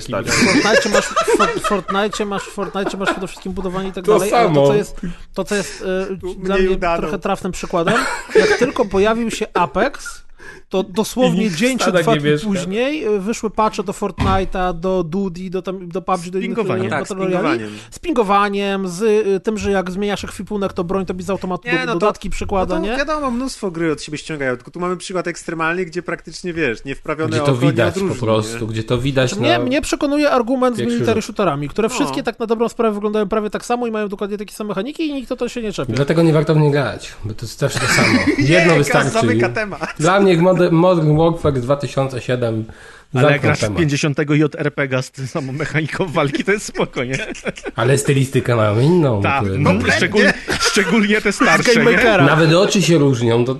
stary. W Fortnite masz, w Fortnite masz, w Fortnite masz przede wszystkim budowanie i tak To dalej, ale to samo. co jest, to, co jest e, dla mnie udano. trochę trafnym przykładem, jak tylko pojawił się Apex, to dosłownie dzień czy dwa nie dni później e, wyszły patche do Fortnite'a, do Duty, do, tam, do PUBG, do innych Tak, z pingowaniem. Z pingowaniem, z tym, że jak zmieniasz ekwipunek, to broń tobie z automatu Nie, no to- dodatki No przykłada, to nie? wiadomo, mnóstwo gry od siebie ściągają, tylko tu mamy przykład ekstremalny, gdzie praktycznie, wiesz, niewprawione Gdzie to oko nie widać po prostu, nie? gdzie to widać Znaczy, na... mnie przekonuje argument z military shooterami, które No. wszystkie tak na dobrą sprawę wyglądają prawie tak samo i mają dokładnie takie same mechaniki i nikt o to się nie czepia. Dlatego nie warto w nie grać, bo to jest też to samo. Jedno Nie, wystarczy. zamyka temat. Dla mnie Modern Modern Warfare 2007 Ale jak grasz w temat. 50 JRPG z tą samą mechaniką walki, to jest spoko, nie? Ale stylistykę mają inną. Tak, no, szczególnie, szczególnie te starsze, nie? Nawet oczy się różnią. To...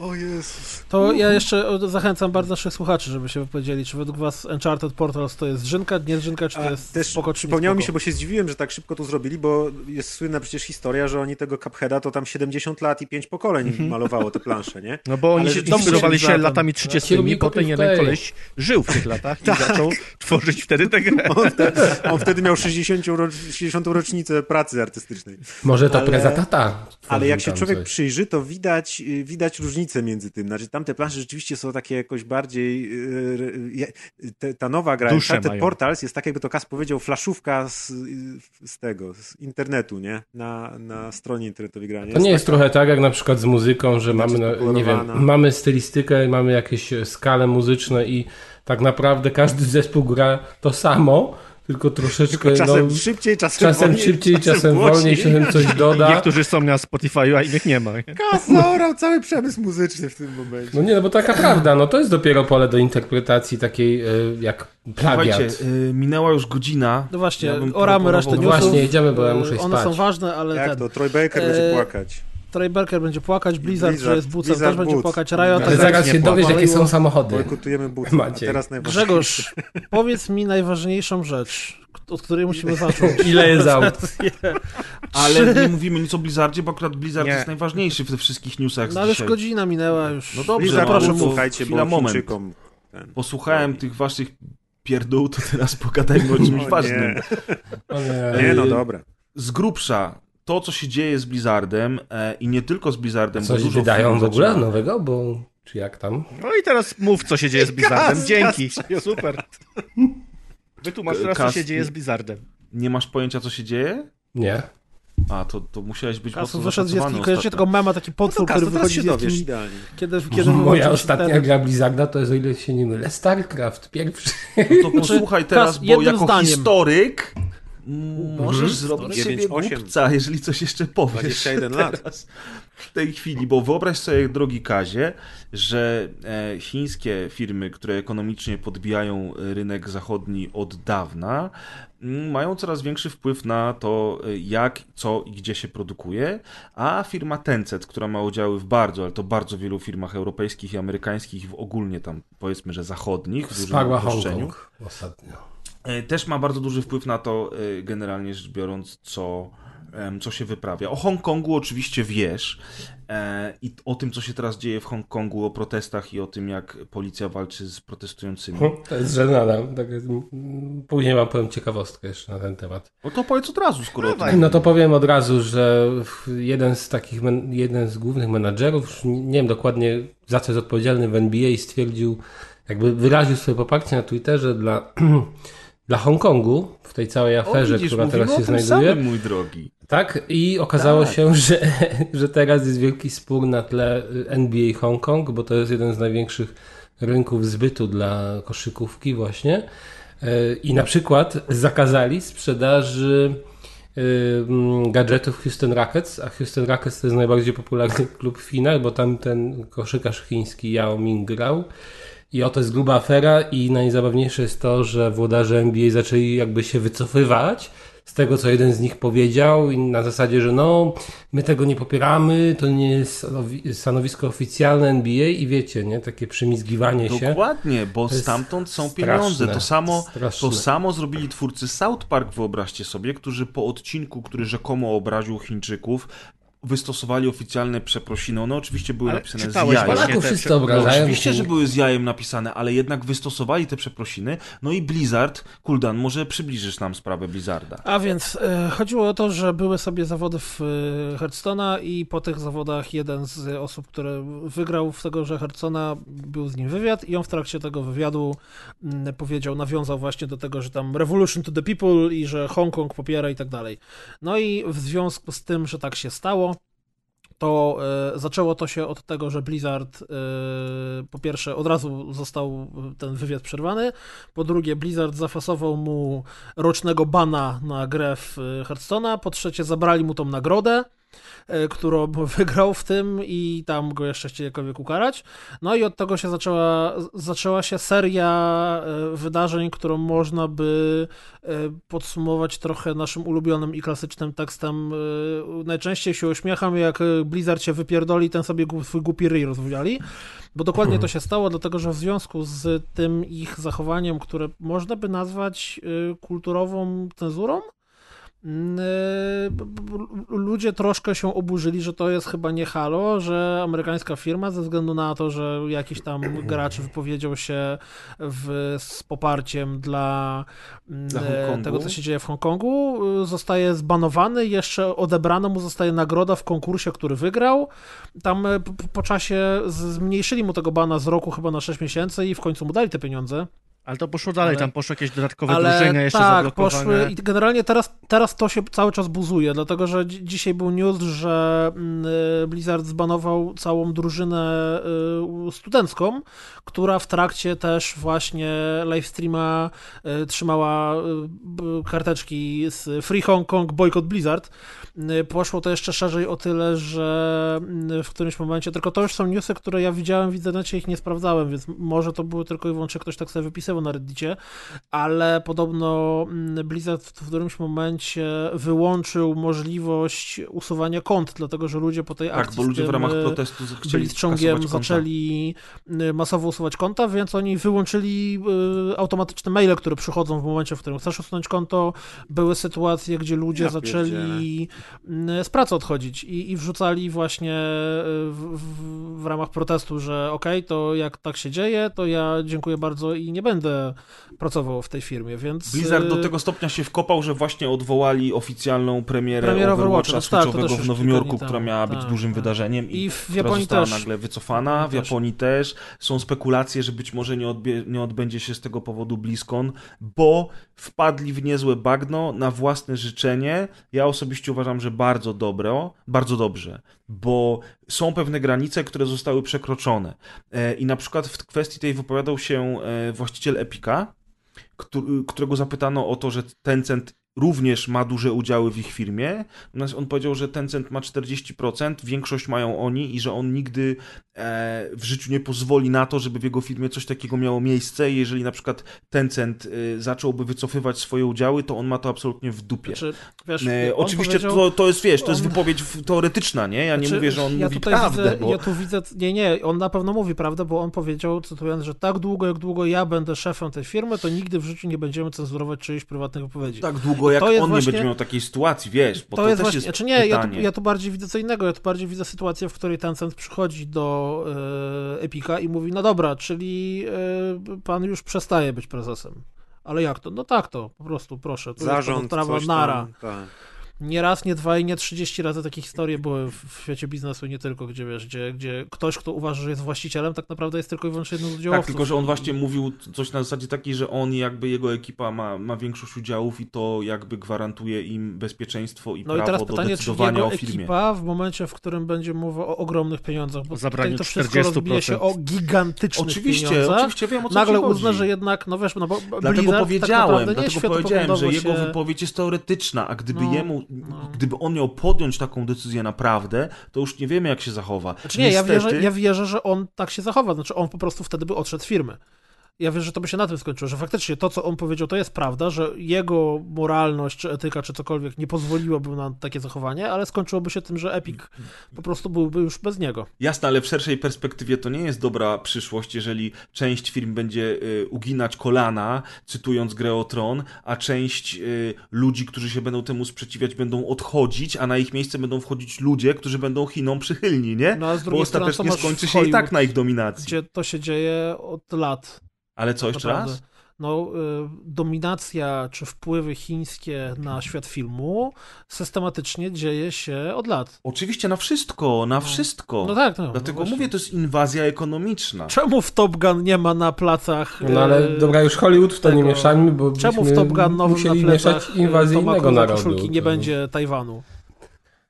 O Jezus. To ja jeszcze o, zachęcam bardzo naszych słuchaczy, żeby się wypowiedzieli, czy według was Uncharted Portals to jest drzynka, nie drzynka, czy to A jest też spoko, przypomniało mi się, bo się zdziwiłem, że tak szybko to zrobili, bo jest słynna przecież historia, że oni tego Cupheada to tam 70 lat i 5 pokoleń malowało te plansze, nie? No bo oni Ale się inspirowali się latami Ci 30, robili potem jeden koleś żył w tych latach i zaczął tworzyć wtedy tę grę. On wtedy, on wtedy miał 60, rocz, 60 rocznicę pracy artystycznej. Może to Ale- prezatata. Ale jak się tam człowiek coś. przyjrzy, to widać, y, widać różnicę między tym. Znaczy, tamte plansze rzeczywiście są takie jakoś bardziej. y, y, te- Ta nowa gra, Uncharted. Portals, jest tak, jakby to Kas powiedział, flaszówka z, z tego, z internetu, nie? Na, na stronie internetowej grania. To nie jest trochę tak jak na przykład z muzyką, że mamy, no, nie wiem, mamy stylistykę, mamy jakieś e, skale muzyczne i tak naprawdę każdy zespół gra to samo, tylko troszeczkę Czasem no, szybciej, czasem, czasem wolniej, szybciej, czasem wolniej, czasem coś doda. Niektórzy są na Spotify, a innych nie ma. Kas zaorał cały przemysł muzyczny w tym momencie. No nie, no bo taka prawda, no to jest dopiero pole do interpretacji takiej e, jak plagiat. Słuchajcie, y, minęła już godzina. No właśnie, Ja oramy resztę No newsów. właśnie, jedziemy, bo ja muszę E, One spać. są ważne, ale Jak ten... to? Troy Baker będzie E, płakać. Trey Barker będzie płakać, Blizzard, Blizzard- że jest bucem, Blizzard też będzie but. płakać, Riot Ale zaraz się dowiesz, jakie są samochody. Bojkotujemy but. Maciej. A teraz najważniejsze. Grzegorz, powiedz mi najważniejszą rzecz, od której musimy zacząć. Ile jest aut? Ale nie mówimy nic o Blizzardzie, bo akurat Blizzard Nie. jest najważniejszy w tych wszystkich newsach No ale już godzina minęła już. No dobrze, Blizzard, no, proszę słuchajcie, bo moment. Chińczykom... Posłuchałem tych waszych pierdół, to teraz pogadajmy o czymś O ważnym. nie. Nie, no dobra. Z grubsza, to co się dzieje z Blizzardem e, i nie tylko z Blizzardem, bo Coś dużo wydają w ogóle zaczyna- nowego, bo czy jak tam. No i teraz mów, co się dzieje z Blizzardem. Gaz, Dzięki. gaz Super. Wytłumacz teraz, co się dzieje z Blizzardem. Nie masz pojęcia, co się dzieje? Nie. A, to, to musiałeś być Kasu mocno wyszedł z zapracowany jaskini, kojarzycie tego mema, taki No potwór, to, który to teraz wychodzi się dowiesz idealnie. kiedy, kiedy Moja ostatnia gra Blizzarda to jest, o ile się nie mylę, StarCraft pierwszy. No to posłuchaj teraz, bo jako zdaniem. historyk możesz zrobić Dziewięć, sobie osiem. głupca, jeżeli coś jeszcze powiesz. 21 lat. teraz, W tej chwili, bo wyobraź sobie, drogi Kazie, że e, chińskie firmy, które ekonomicznie podbijają rynek zachodni od dawna, mm, mają coraz większy wpływ na to, e, jak, co i gdzie się produkuje, a firma Tencent, która ma udziały w bardzo, ale to bardzo wielu firmach europejskich i amerykańskich, w ogólnie tam powiedzmy, że zachodnich, w dużym Sparła uproszczeniu, Hongkong ostatnio. E, Też ma bardzo duży wpływ na to, e, generalnie rzecz biorąc, co, co się wyprawia. O Hongkongu oczywiście wiesz e, i o tym, co się teraz dzieje w Hongkongu, o protestach i o tym, jak policja walczy z protestującymi. To jest żenada. Tak, jest- później wam powiem ciekawostkę jeszcze na ten temat. No to powiedz od razu, skoro o Dawaj. No to powiem od razu, że jeden z takich, jeden z głównych menadżerów, nie wiem dokładnie za co jest odpowiedzialny w NBA, stwierdził, jakby wyraził swoje poparcie na Twitterze dla, dla Hongkongu w tej całej O, aferze, widzisz, która teraz się o tym znajduje. Samym, mój drogi. Tak, i okazało Tak. się, że, że teraz jest wielki spór na tle NBA Hongkong, bo to jest jeden z największych rynków zbytu dla koszykówki właśnie. E, I na przykład zakazali sprzedaży e, gadżetów Houston Rockets, a Houston Rockets to jest najbardziej popularny klub w Chinach, bo tam ten koszykarz chiński Yao Ming grał. I oto jest gruba afera i najzabawniejsze jest to, że włodarze NBA zaczęli jakby się wycofywać z tego, co jeden z nich powiedział i na zasadzie, że no, my tego nie popieramy, to nie jest stanowi- stanowisko oficjalne NBA i wiecie, nie, takie przymizgiwanie się. Dokładnie, bo stamtąd są straszne, pieniądze. To samo, straszne. to samo zrobili twórcy South Park, wyobraźcie sobie, którzy po odcinku, który rzekomo obraził Chińczyków, wystosowali oficjalne przeprosiny. One oczywiście były Ale napisane z jajem. Polaków te wszyscy prze- No, obrażają. oczywiście, że były z jajem napisane, ale jednak wystosowali te przeprosiny. No i Blizzard, Kuldan, może przybliżysz nam sprawę Blizzarda. A więc e, chodziło o to, że były sobie zawody w e, Hearthstone'a i po tych zawodach jeden z osób, który wygrał w tego, że Hearthstone'a był z nim wywiad i on w trakcie tego wywiadu mm, powiedział, nawiązał właśnie do tego, że tam revolution to the people i że Hongkong popiera i tak dalej. No i w związku z tym, że tak się stało, to e, zaczęło to się od tego, że Blizzard e, po pierwsze od razu został ten wywiad przerwany, po drugie Blizzard zafasował mu rocznego bana na grę w e, Hearthstone'a, po trzecie zabrali mu tą nagrodę, e, którą wygrał w tym i tam go jeszcze chcieli jakkolwiek ukarać. No i od tego się zaczęła, zaczęła się seria e, wydarzeń, którą można by e, podsumować trochę naszym ulubionym i klasycznym tekstem. E, Najczęściej się uśmiecham, jak e, Blizzard się wypierdoli, ten sobie swój głupi ryj rozwijali, bo dokładnie to się stało, dlatego że w związku z tym ich zachowaniem, które można by nazwać e, kulturową cenzurą, e, Ludzie troszkę się oburzyli, że to jest chyba nie halo, że amerykańska firma ze względu na to, że jakiś tam gracz wypowiedział się w, z poparciem dla, mm, Dla tego, co się dzieje w Hongkongu, y, zostaje zbanowany, jeszcze odebrana mu zostaje nagroda w konkursie, który wygrał. Tam e, po, po czasie zmniejszyli mu tego bana z roku chyba na 6 miesięcy i w końcu mu dali te pieniądze. Ale to poszło dalej, Ale- tam poszły jakieś dodatkowe Ale drużenia jeszcze tak, zablokowane. poszły i generalnie teraz, teraz to się cały czas buzuje, dlatego że dzi- dzisiaj był news, że mm, y, Blizzard zbanował całą drużynę y, studencką, która w trakcie też właśnie livestreama y, trzymała karteczki z Free Hong Kong Boycott Blizzard. Poszło to jeszcze szerzej o tyle, że w którymś momencie, tylko to już są newsy, które ja widziałem w internecie, ich nie sprawdzałem, więc może to były tylko i wyłącznie ktoś tak sobie na Reddicie, ale podobno mm, Blizzard w którymś momencie wyłączył możliwość usuwania kont, dlatego że ludzie po tej Tak, akcji bo z ludzie w ramach y, protestu chcieli Blitzchongiem zaczęli y, masowo usuwać konta, więc oni wyłączyli y, automatyczne maile, które przychodzą w momencie, w którym chcesz usunąć konto. Były sytuacje, gdzie ludzie Ja zaczęli z pracy odchodzić i, i wrzucali właśnie w, w, w ramach protestu, że okej, to jak tak się dzieje, to ja dziękuję bardzo i nie będę będę pracował w tej firmie, więc... Blizzard do y, tego stopnia się wkopał, że właśnie odwołali oficjalną premierę Premierę Overwatcha Overwatcha, tak, w Nowym Jorku, która miała być Tak, dużym tak. wydarzeniem I w która Japonii została też. nagle wycofana. W Japonii też. Japonii też. Są spekulacje, że być może nie, odbie- nie odbędzie się z tego powodu BlizzCon, bo wpadli w niezłe bagno na własne życzenie. Ja osobiście uważam, że bardzo dobre, bardzo dobrze, bo są pewne granice, które zostały przekroczone. E, I na przykład w kwestii tej wypowiadał się e, właściciel Epika, któ- którego zapytano o to, że Tencent również ma duże udziały w ich firmie. Natomiast on powiedział, że Tencent ma 40%, większość mają oni i że on nigdy e, w życiu nie pozwoli na to, żeby w jego firmie coś takiego miało miejsce. Jeżeli na przykład Tencent e, zacząłby wycofywać swoje udziały, to on ma to absolutnie w dupie. Znaczy, wiesz, E, oczywiście to, to jest, wiesz, to jest on- wypowiedź teoretyczna, nie? Ja nie Znaczy, mówię, że on ja mówi prawdę, widzę, bo... Ja tu widzę, nie, nie, on na pewno mówi prawdę, bo on powiedział, cytując, że tak długo, jak długo ja będę szefem tej firmy, to nigdy w życiu nie będziemy cenzurować czyichś prywatnych wypowiedzi. Tak długo, jak to on jest nie właśnie- będzie miał takiej sytuacji, wiesz, bo to, to, jest też właśnie, jest znaczy nie, ja tu, ja tu bardziej widzę co innego, ja tu bardziej widzę sytuację, w której Tencent przychodzi do e, Epika i mówi, no dobra, czyli e, pan już przestaje być prezesem. Ale jak to? No tak to, po prostu, proszę. To Zarząd, jest nara. tam, tak. Nie raz, nie dwa i nie trzydzieści razy takie historie były w, w świecie biznesu, nie tylko, gdzie wiesz, gdzie, gdzie ktoś, kto uważa, że jest właścicielem, tak naprawdę jest tylko i wyłącznie jednym z Tak, udziałowców. tylko że on właśnie mówił coś na zasadzie takiej, że on i jakby jego ekipa ma, ma większość udziałów i to jakby gwarantuje im bezpieczeństwo i No i prawo teraz do pytanie, czy decydowania jego o firmie. ekipa w momencie, w którym będzie mowa o ogromnych pieniądzach, bo tutaj to wszystko 40%. rozbija się o gigantycznych Oczywiście, pieniądzach, oczywiście wiem o co nagle uzna, że jednak, no wiesz, no bo Dlatego Blizzard powiedziałem, tak naprawdę nie dlatego powiedziałem, że jego wypowiedź jest teoretyczna, a gdyby No, jemu, no. gdyby on miał podjąć taką decyzję naprawdę, to już nie wiemy jak się zachowa. Znaczy nie, ja Niestety- wierzę, ja wierzę, że on tak się zachowa, znaczy on po prostu wtedy by odszedł z firmy. Ja wierzę, że to by się na tym skończyło, że faktycznie to, co on powiedział, to jest prawda, że jego moralność, czy etyka, czy cokolwiek nie pozwoliłoby na takie zachowanie, ale skończyłoby się tym, że Epic po prostu byłby już bez niego. Jasne, ale w szerszej perspektywie to nie jest dobra przyszłość, jeżeli część firm będzie y, uginać kolana, cytując grę o Tron, a część y, ludzi, którzy się będą temu sprzeciwiać, będą odchodzić, a na ich miejsce będą wchodzić ludzie, którzy będą Chinom przychylni, nie? No a z Bo drugiej strony to ostatecznie masz skończy się i tak na ich dominacji. Gdzie to się dzieje od lat. Ale co, jeszcze Naprawdę. raz? No, y, dominacja czy wpływy chińskie na świat filmu systematycznie dzieje się od lat. Oczywiście na wszystko, na wszystko. No tak, no. Dlatego no mówię, to jest inwazja ekonomiczna. Czemu w Top Gun nie ma na placach... No ale e, dobra, już Hollywood w to nie mieszajmy, bo Czemu w Top Gun nowym musieli na mieszać plecach inwazję Toma innego narodu. koszulki nie To- będzie Tajwanu?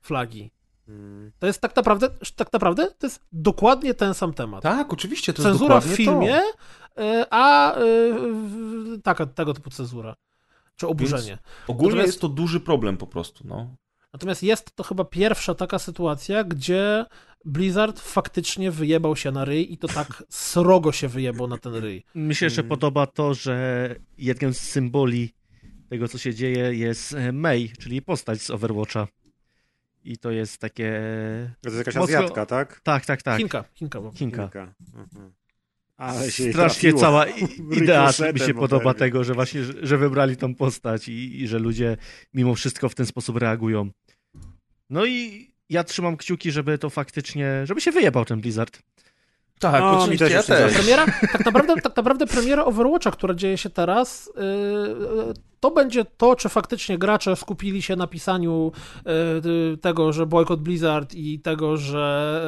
Flagi. To jest tak naprawdę, tak naprawdę to jest dokładnie ten sam temat. Tak, oczywiście, to jest cenzura w filmie, To. e, a e, w- taka, tego typu cenzura. Czy oburzenie. Ogólnie Natomiast- jest to duży problem po prostu, no. Natomiast jest to chyba pierwsza taka sytuacja, gdzie Blizzard faktycznie wyjebał się na ryj i to tak srogo się wyjebał na ten ryj. Mi się jeszcze Mm. podoba to, że jednym z symboli tego, co się dzieje, jest e, Mei, czyli postać z Overwatcha. I to jest takie. To jest jakaś Mocno- Azjatka, tak? Tak, tak, tak. Chinka, Chinka. Bo. Chinka. Kilka. Mhm. Ale się Strasznie cała idea mi się podoba tego, że właśnie, że, że wybrali tą postać i, i że ludzie mimo wszystko w ten sposób reagują. No i ja trzymam kciuki, żeby to faktycznie, żeby się wyjebał ten Blizzard. Tak, No, oczywiście, ja też. Premiera, tak naprawdę, tak naprawdę premiera Overwatcha, która dzieje się teraz, yy, to będzie to, czy faktycznie gracze skupili się na pisaniu yy, tego, że bojkot Blizzard i tego, że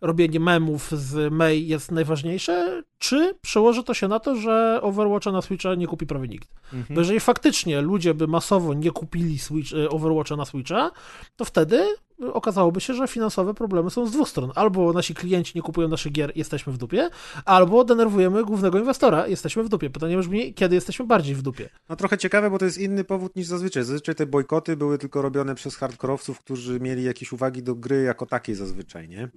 yy, robienie memów z May jest najważniejsze, czy przełoży to się na to, że Overwatcha na Switcha nie kupi prawie nikt. Mhm. Bo jeżeli faktycznie ludzie by masowo nie kupili Switch, y, Overwatcha na Switcha, to wtedy y, okazałoby się, że finansowe problemy są z dwóch stron. Albo nasi klienci nie kupują naszych gier, jesteśmy w dupie, albo denerwujemy głównego inwestora, jesteśmy w dupie. Pytanie brzmi, kiedy jesteśmy bardziej w dupie. No trochę ciekawe, bo to jest inny powód niż zazwyczaj. Zazwyczaj te bojkoty były tylko robione przez hardkorowców, którzy mieli jakieś uwagi do gry jako takiej zazwyczaj, nie?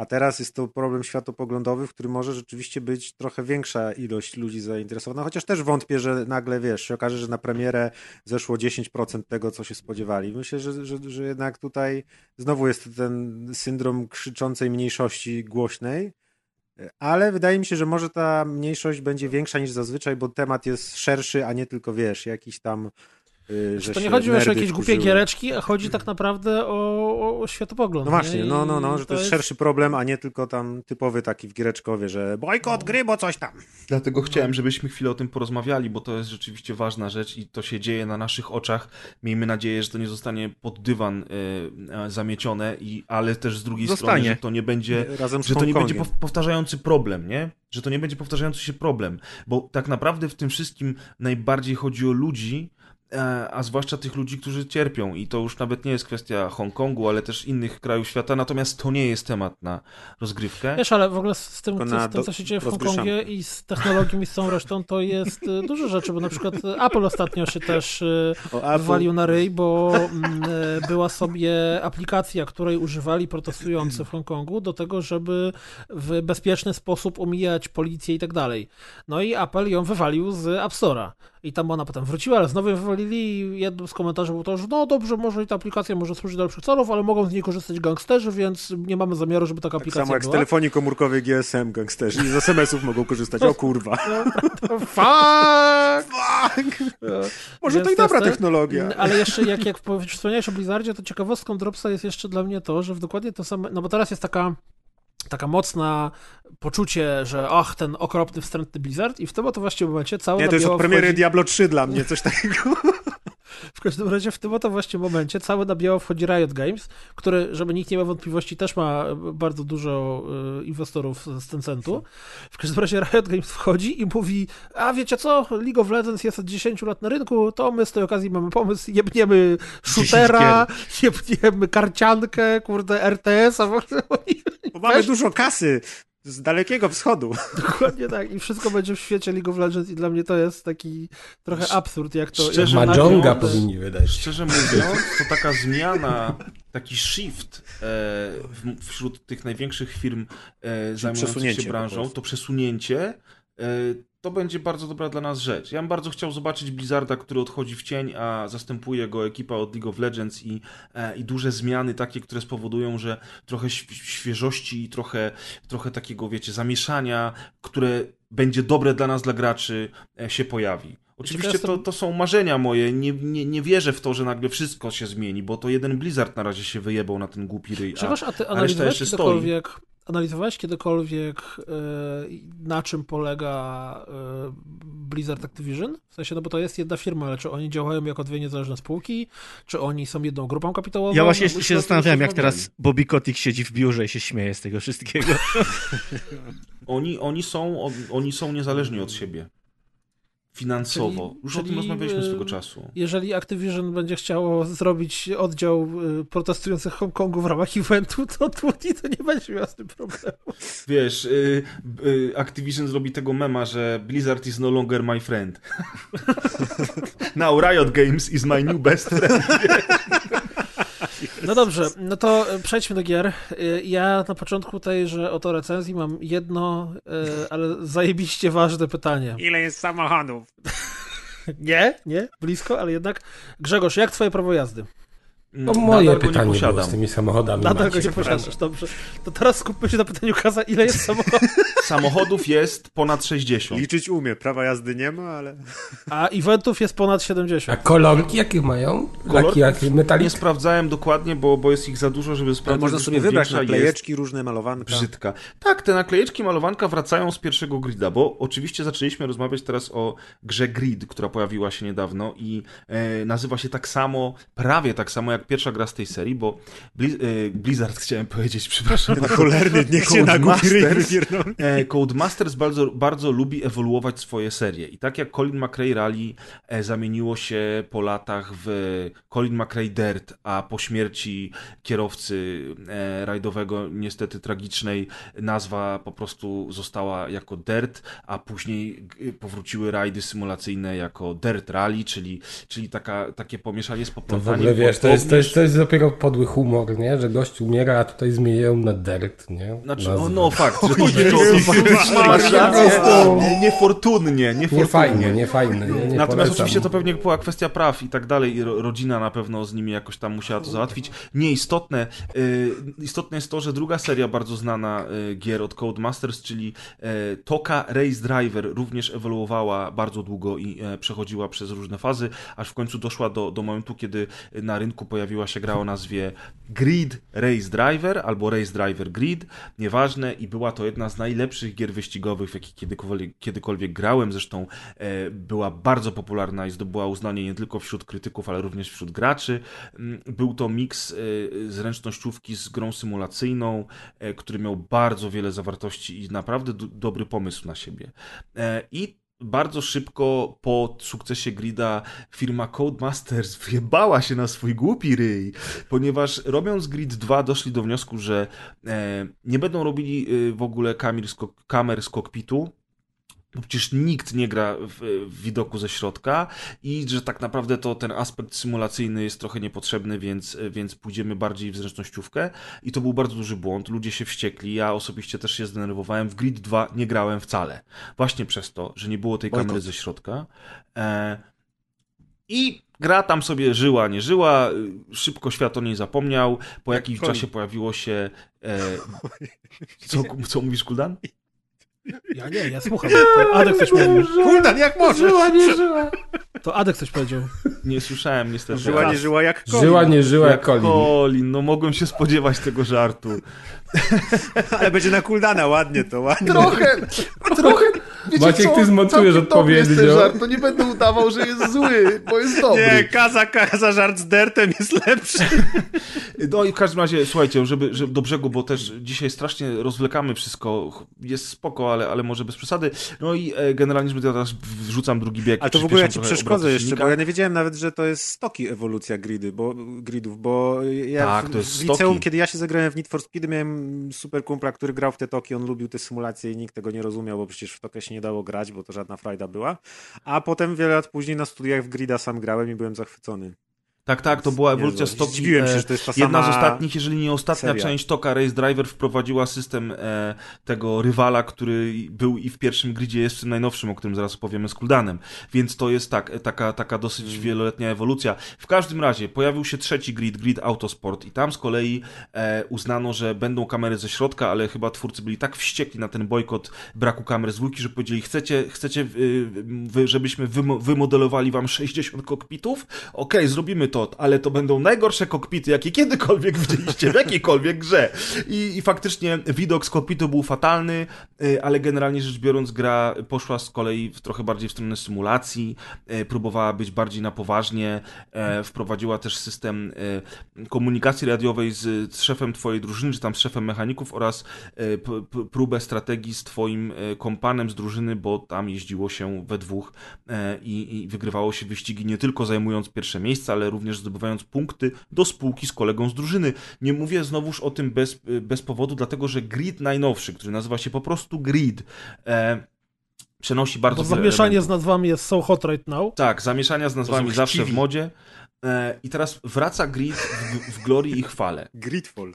A teraz jest to problem światopoglądowy, w którym może rzeczywiście być trochę większa ilość ludzi zainteresowana, chociaż też wątpię, że nagle, wiesz, się okaże, że na premierę zeszło 10% tego, co się spodziewali. Myślę, że, że, że jednak tutaj znowu jest ten syndrom krzyczącej mniejszości głośnej, ale wydaje mi się, że może ta mniejszość będzie większa niż zazwyczaj, bo temat jest szerszy, a nie tylko, wiesz, jakiś tam... Yy, że to nie chodzi już o jakieś głupie giereczki, a chodzi tak naprawdę o, o, o światopogląd. No właśnie, nie? no, no, no, że to jest szerszy problem, a nie tylko tam typowy taki w giereczkowie, że bojkot gry, bo coś tam. Dlatego chciałem, żebyśmy chwilę o tym porozmawiali, bo to jest rzeczywiście ważna rzecz i to się dzieje na naszych oczach. Miejmy nadzieję, że to nie zostanie pod dywan y, zamiecione, i, ale też z drugiej Zostanie. strony, że to nie będzie, Razem z że to nie będzie powtarzający problem, nie? Że to nie będzie powtarzający się problem, bo tak naprawdę w tym wszystkim najbardziej chodzi o ludzi, e, a zwłaszcza tych ludzi, którzy cierpią i to już nawet nie jest kwestia Hongkongu, ale też innych krajów świata, natomiast to nie jest temat na rozgrywkę. Wiesz, ale w ogóle z tym, co, z tym, co się dzieje w. Hongkongie i z technologią i z całą resztą, to jest y, dużo rzeczy, bo na przykład Apple ostatnio się też Apple- wywalił na ryj, bo mm, była sobie aplikacja, której używali protestujący w Hongkongu do tego, żeby w bezpieczny sposób omijać policję i tak dalej. No i Apple ją wywalił z App Store'a. I tam ona potem wróciła, ale znowu ją wywalili i jednym z komentarzy było to, że no dobrze, może i ta aplikacja może służyć do lepszych celów, ale mogą z niej korzystać gangsterzy, więc nie mamy zamiaru, żeby taka Tak aplikacja samo jak z była. telefonii komórkowej GSM gangsterzy i z SMS-ów mogą korzystać. O kurwa. Fuck! Może Więc to i dobra technologia. Ale jeszcze jak, jak wspomniałeś o Blizzardzie, to ciekawostką Dropsa jest jeszcze dla mnie to, że w dokładnie to same, no bo teraz jest taka taka mocna poczucie, że ach, ten okropny, wstrętny Blizzard i w tym oto właśnie momencie cały Nie, to jest od premiery wchodzi, Diablo 3 dla mnie, coś takiego. W każdym razie w tym oto właśnie momencie cały na biało wchodzi Riot Games, który, żeby nikt nie miał wątpliwości, też ma bardzo dużo y, inwestorów z Tencentu. W każdym razie Riot Games wchodzi i mówi, a wiecie co, League of Legends jest od 10 lat na rynku, to my z tej okazji mamy pomysł, jebniemy shootera, jebniemy karciankę, kurde, RTS, a w ogóle oni Bo mamy dużo kasy z dalekiego wschodu. Dokładnie tak. I wszystko będzie w świecie League of Legends i dla mnie to jest taki trochę absurd, jak to... Szczerze jak Majonga powinni wydać. Szczerze mówiąc, to taka zmiana, taki shift e, w, wśród tych największych firm e, zajmujących się branżą, to przesunięcie, e, to będzie bardzo dobra dla nas rzecz. Ja bym bardzo chciał zobaczyć Blizzarda, który odchodzi w cień, a zastępuje go ekipa od League of Legends i, e, i duże zmiany takie, które spowodują, że trochę św- świeżości i trochę, trochę takiego, wiecie, zamieszania, które będzie dobre dla nas, dla graczy, e, się pojawi. Oczywiście to, to są marzenia moje. Nie, nie, nie wierzę w to, że nagle wszystko się zmieni, bo to jeden Blizzard na razie się wyjebał na ten głupi ryj. A, a ty analizowałeś jeszcze stoi. Analizowałeś kiedykolwiek e, na czym polega e, Blizzard Activision? W sensie, no bo to jest jedna firma, ale czy oni działają jako dwie niezależne spółki? Czy oni są jedną grupą kapitałową? Ja właśnie No, się zastanawiałem, jak teraz Bobby Kotick siedzi w biurze i się śmieje z tego wszystkiego. Oni, oni, są, oni są niezależni od siebie. Finansowo. Czyli- Już o tym czyli, rozmawialiśmy e, swego czasu. Jeżeli Activision będzie chciało zrobić oddział y, protestujących w Hongkongu w ramach eventu, to Twitty to nie będzie miał z tym problemu. Wiesz, y, Activision zrobi tego mema, że Blizzard is no longer my friend. Now Riot Games is my new best friend. No dobrze, no to y, przejdźmy do gier. Y, Ja na początku tejże oto recenzji mam jedno, y, ale zajebiście ważne pytanie. Ile jest samochodów? Nie, nie, blisko, ale jednak. Grzegorz, jak twoje prawo jazdy? To moje Nadal go nie pytanie było z tymi samochodami. Nadal go Maciek, nie posiadasz, dobrze. To teraz skupmy się na pytaniu Kaza, ile jest samochodów, Samochodów jest ponad 60. Liczyć umie, prawa jazdy nie ma, ale... a eventów jest ponad A 70. kolorki jakie mają? Kolor- Taki jak metalik? Nie sprawdzałem dokładnie, bo, bo jest ich za dużo, żeby sprawdzić. można sobie wybrać naklejeczki różne, malowanka. Brzydka. Tak, te naklejeczki malowanka wracają z pierwszego grida, bo oczywiście zaczęliśmy rozmawiać teraz o grze Grid, która pojawiła się niedawno i e, nazywa się tak samo, prawie tak samo jak pierwsza gra z tej serii, bo Blizz, e, Blizzard chciałem powiedzieć, przepraszam. Cholerny, niech się na Codemasters, e, Codemasters bardzo, bardzo lubi ewoluować swoje serie. I tak jak Colin McRae Rally e, zamieniło się po latach w Colin McRae Dirt, a po śmierci kierowcy rajdowego, niestety tragicznej, nazwa po prostu została jako Dirt, a później powróciły rajdy symulacyjne jako Dirt Rally, czyli, czyli taka, takie pomieszanie z To w poplątaniem. ogóle wiesz, to jest, to, jest, to jest dopiero podły humor, nie? Że gość umiera, a tutaj zmieniają na dirt, nie? Znaczy, Nazwę. o, no fakt, że to, masz rację, nie- niefortunnie, niefortunnie. Nie fajne, nie fajne. Nie, nie Natomiast oczywiście to pewnie była kwestia praw i tak dalej. i ro- Rodzina na pewno z nimi jakoś tam musiała to załatwić. Nieistotne. Y, istotne jest to, że druga seria bardzo znana y, gier od Codemasters, czyli y, Toka Race Driver, również ewoluowała bardzo długo i e, przechodziła przez różne fazy, aż w końcu doszła do, do momentu, kiedy na rynku pojawiła pojawiła się gra o nazwie Grid Race Driver albo Race Driver Grid, nieważne i była to jedna z najlepszych gier wyścigowych, w jakie kiedykolwiek, kiedykolwiek grałem, zresztą e, była bardzo popularna i zdobyła uznanie nie tylko wśród krytyków, ale również wśród graczy. Mm, Był to miks e, zręcznościówki z grą symulacyjną, e, który miał bardzo wiele zawartości i naprawdę do, dobry pomysł na siebie. E, I bardzo szybko po sukcesie Grida firma Codemasters wjebała się na swój głupi ryj, ponieważ robiąc Grid 2 doszli do wniosku, że e, nie będą robili e, w ogóle kamer z, kamer z kokpitu, bo przecież nikt nie gra w, w widoku ze środka i że tak naprawdę to ten aspekt symulacyjny jest trochę niepotrzebny, więc, więc pójdziemy bardziej w zręcznościówkę i to był bardzo duży błąd. Ludzie się wściekli, ja osobiście też się zdenerwowałem. W Grid 2 nie grałem wcale. Właśnie przez to, że nie było tej kamery ze środka. E, I gra tam sobie żyła, nie żyła, szybko świat o niej zapomniał. Po Jak jakimś czasie pojawiło się... E, co, co mówisz, Kuldan? Ja nie, ja słucham. To Adek coś mówił. Kuldan, jak możesz? Żyła, nie żyła. To Adek coś powiedział. Nie słyszałem niestety. Żyła, nie żyła jak koń. Żyła, nie żyła jak Jak Colin. Colin, no mogłem się spodziewać tego żartu. Ale będzie na Kuldana, ładnie to, ładnie. Trochę, trochę. Wiecie Maciek, co? ty zmontujesz dobry jest ten żart, to nie będę udawał, że jest zły, bo jest dobry. Nie, kaza, kaza, żart z dertem jest lepszy. No i w każdym razie, słuchajcie, żeby, żeby do brzegu, bo też dzisiaj strasznie rozwlekamy wszystko, jest spoko, ale, ale może bez przesady. No i e, generalnie, żeby ja teraz wrzucam drugi bieg. A to w ogóle ja ci przeszkodzę jeszcze, silnika. bo ja nie wiedziałem nawet, że to jest stoki ewolucja gridy, bo, gridów, bo ja Tak, w, to jest w liceum, stoki. kiedy ja się zagrałem w Need for Speed, miałem super kumpla, który grał w te toki, on lubił te symulacje i nikt tego nie rozumiał, bo przecież w tokę się nie dało grać, bo to żadna frajda była. A potem wiele lat później na studiach w grida sam grałem i byłem zachwycony. Tak, tak, to była ewolucja Jezu, stoki. zdziwiłem się, e, że to jest ta Jedna z sama ostatnich, jeżeli nie ostatnia seria. część Toka Race Driver wprowadziła system e, tego rywala, który był i w pierwszym gridzie, jest w tym najnowszym, o którym zaraz opowiemy z Kuldanem. Więc to jest tak, e, taka, taka dosyć Mm. wieloletnia ewolucja. W każdym razie pojawił się trzeci grid, grid Autosport i tam z kolei e, uznano, że będą kamery ze środka, ale chyba twórcy byli tak wściekli na ten bojkot braku kamer z dwójki, że powiedzieli, chcecie, chcecie y, wy, żebyśmy wymo wymodelowali wam 60 kokpitów? Okej, zrobimy to, ale to będą najgorsze kokpity, jakie kiedykolwiek widzieliście w jakiejkolwiek grze. I, I faktycznie widok z kokpitu był fatalny, y, ale generalnie rzecz biorąc gra poszła z kolei w trochę bardziej w stronę symulacji, y, próbowała być bardziej na poważnie, e, wprowadziła też system e, komunikacji radiowej z, z szefem twojej drużyny, czy tam z szefem mechaników oraz e, próbę strategii z twoim e, kompanem z drużyny, bo tam jeździło się we dwóch e, i, i wygrywało się wyścigi nie tylko zajmując pierwsze miejsca, ale również zdobywając punkty do spółki z kolegą z drużyny. Nie mówię znowuż o tym bez, bez powodu, dlatego że Grid najnowszy, który nazywa się po prostu Grid, e, przenosi bardzo wiele zamieszanie z nazwami jest so hot right now. Tak, zamieszania z nazwami zawsze w modzie. E, I teraz wraca Grid w, w glorii i chwale. Gridfall.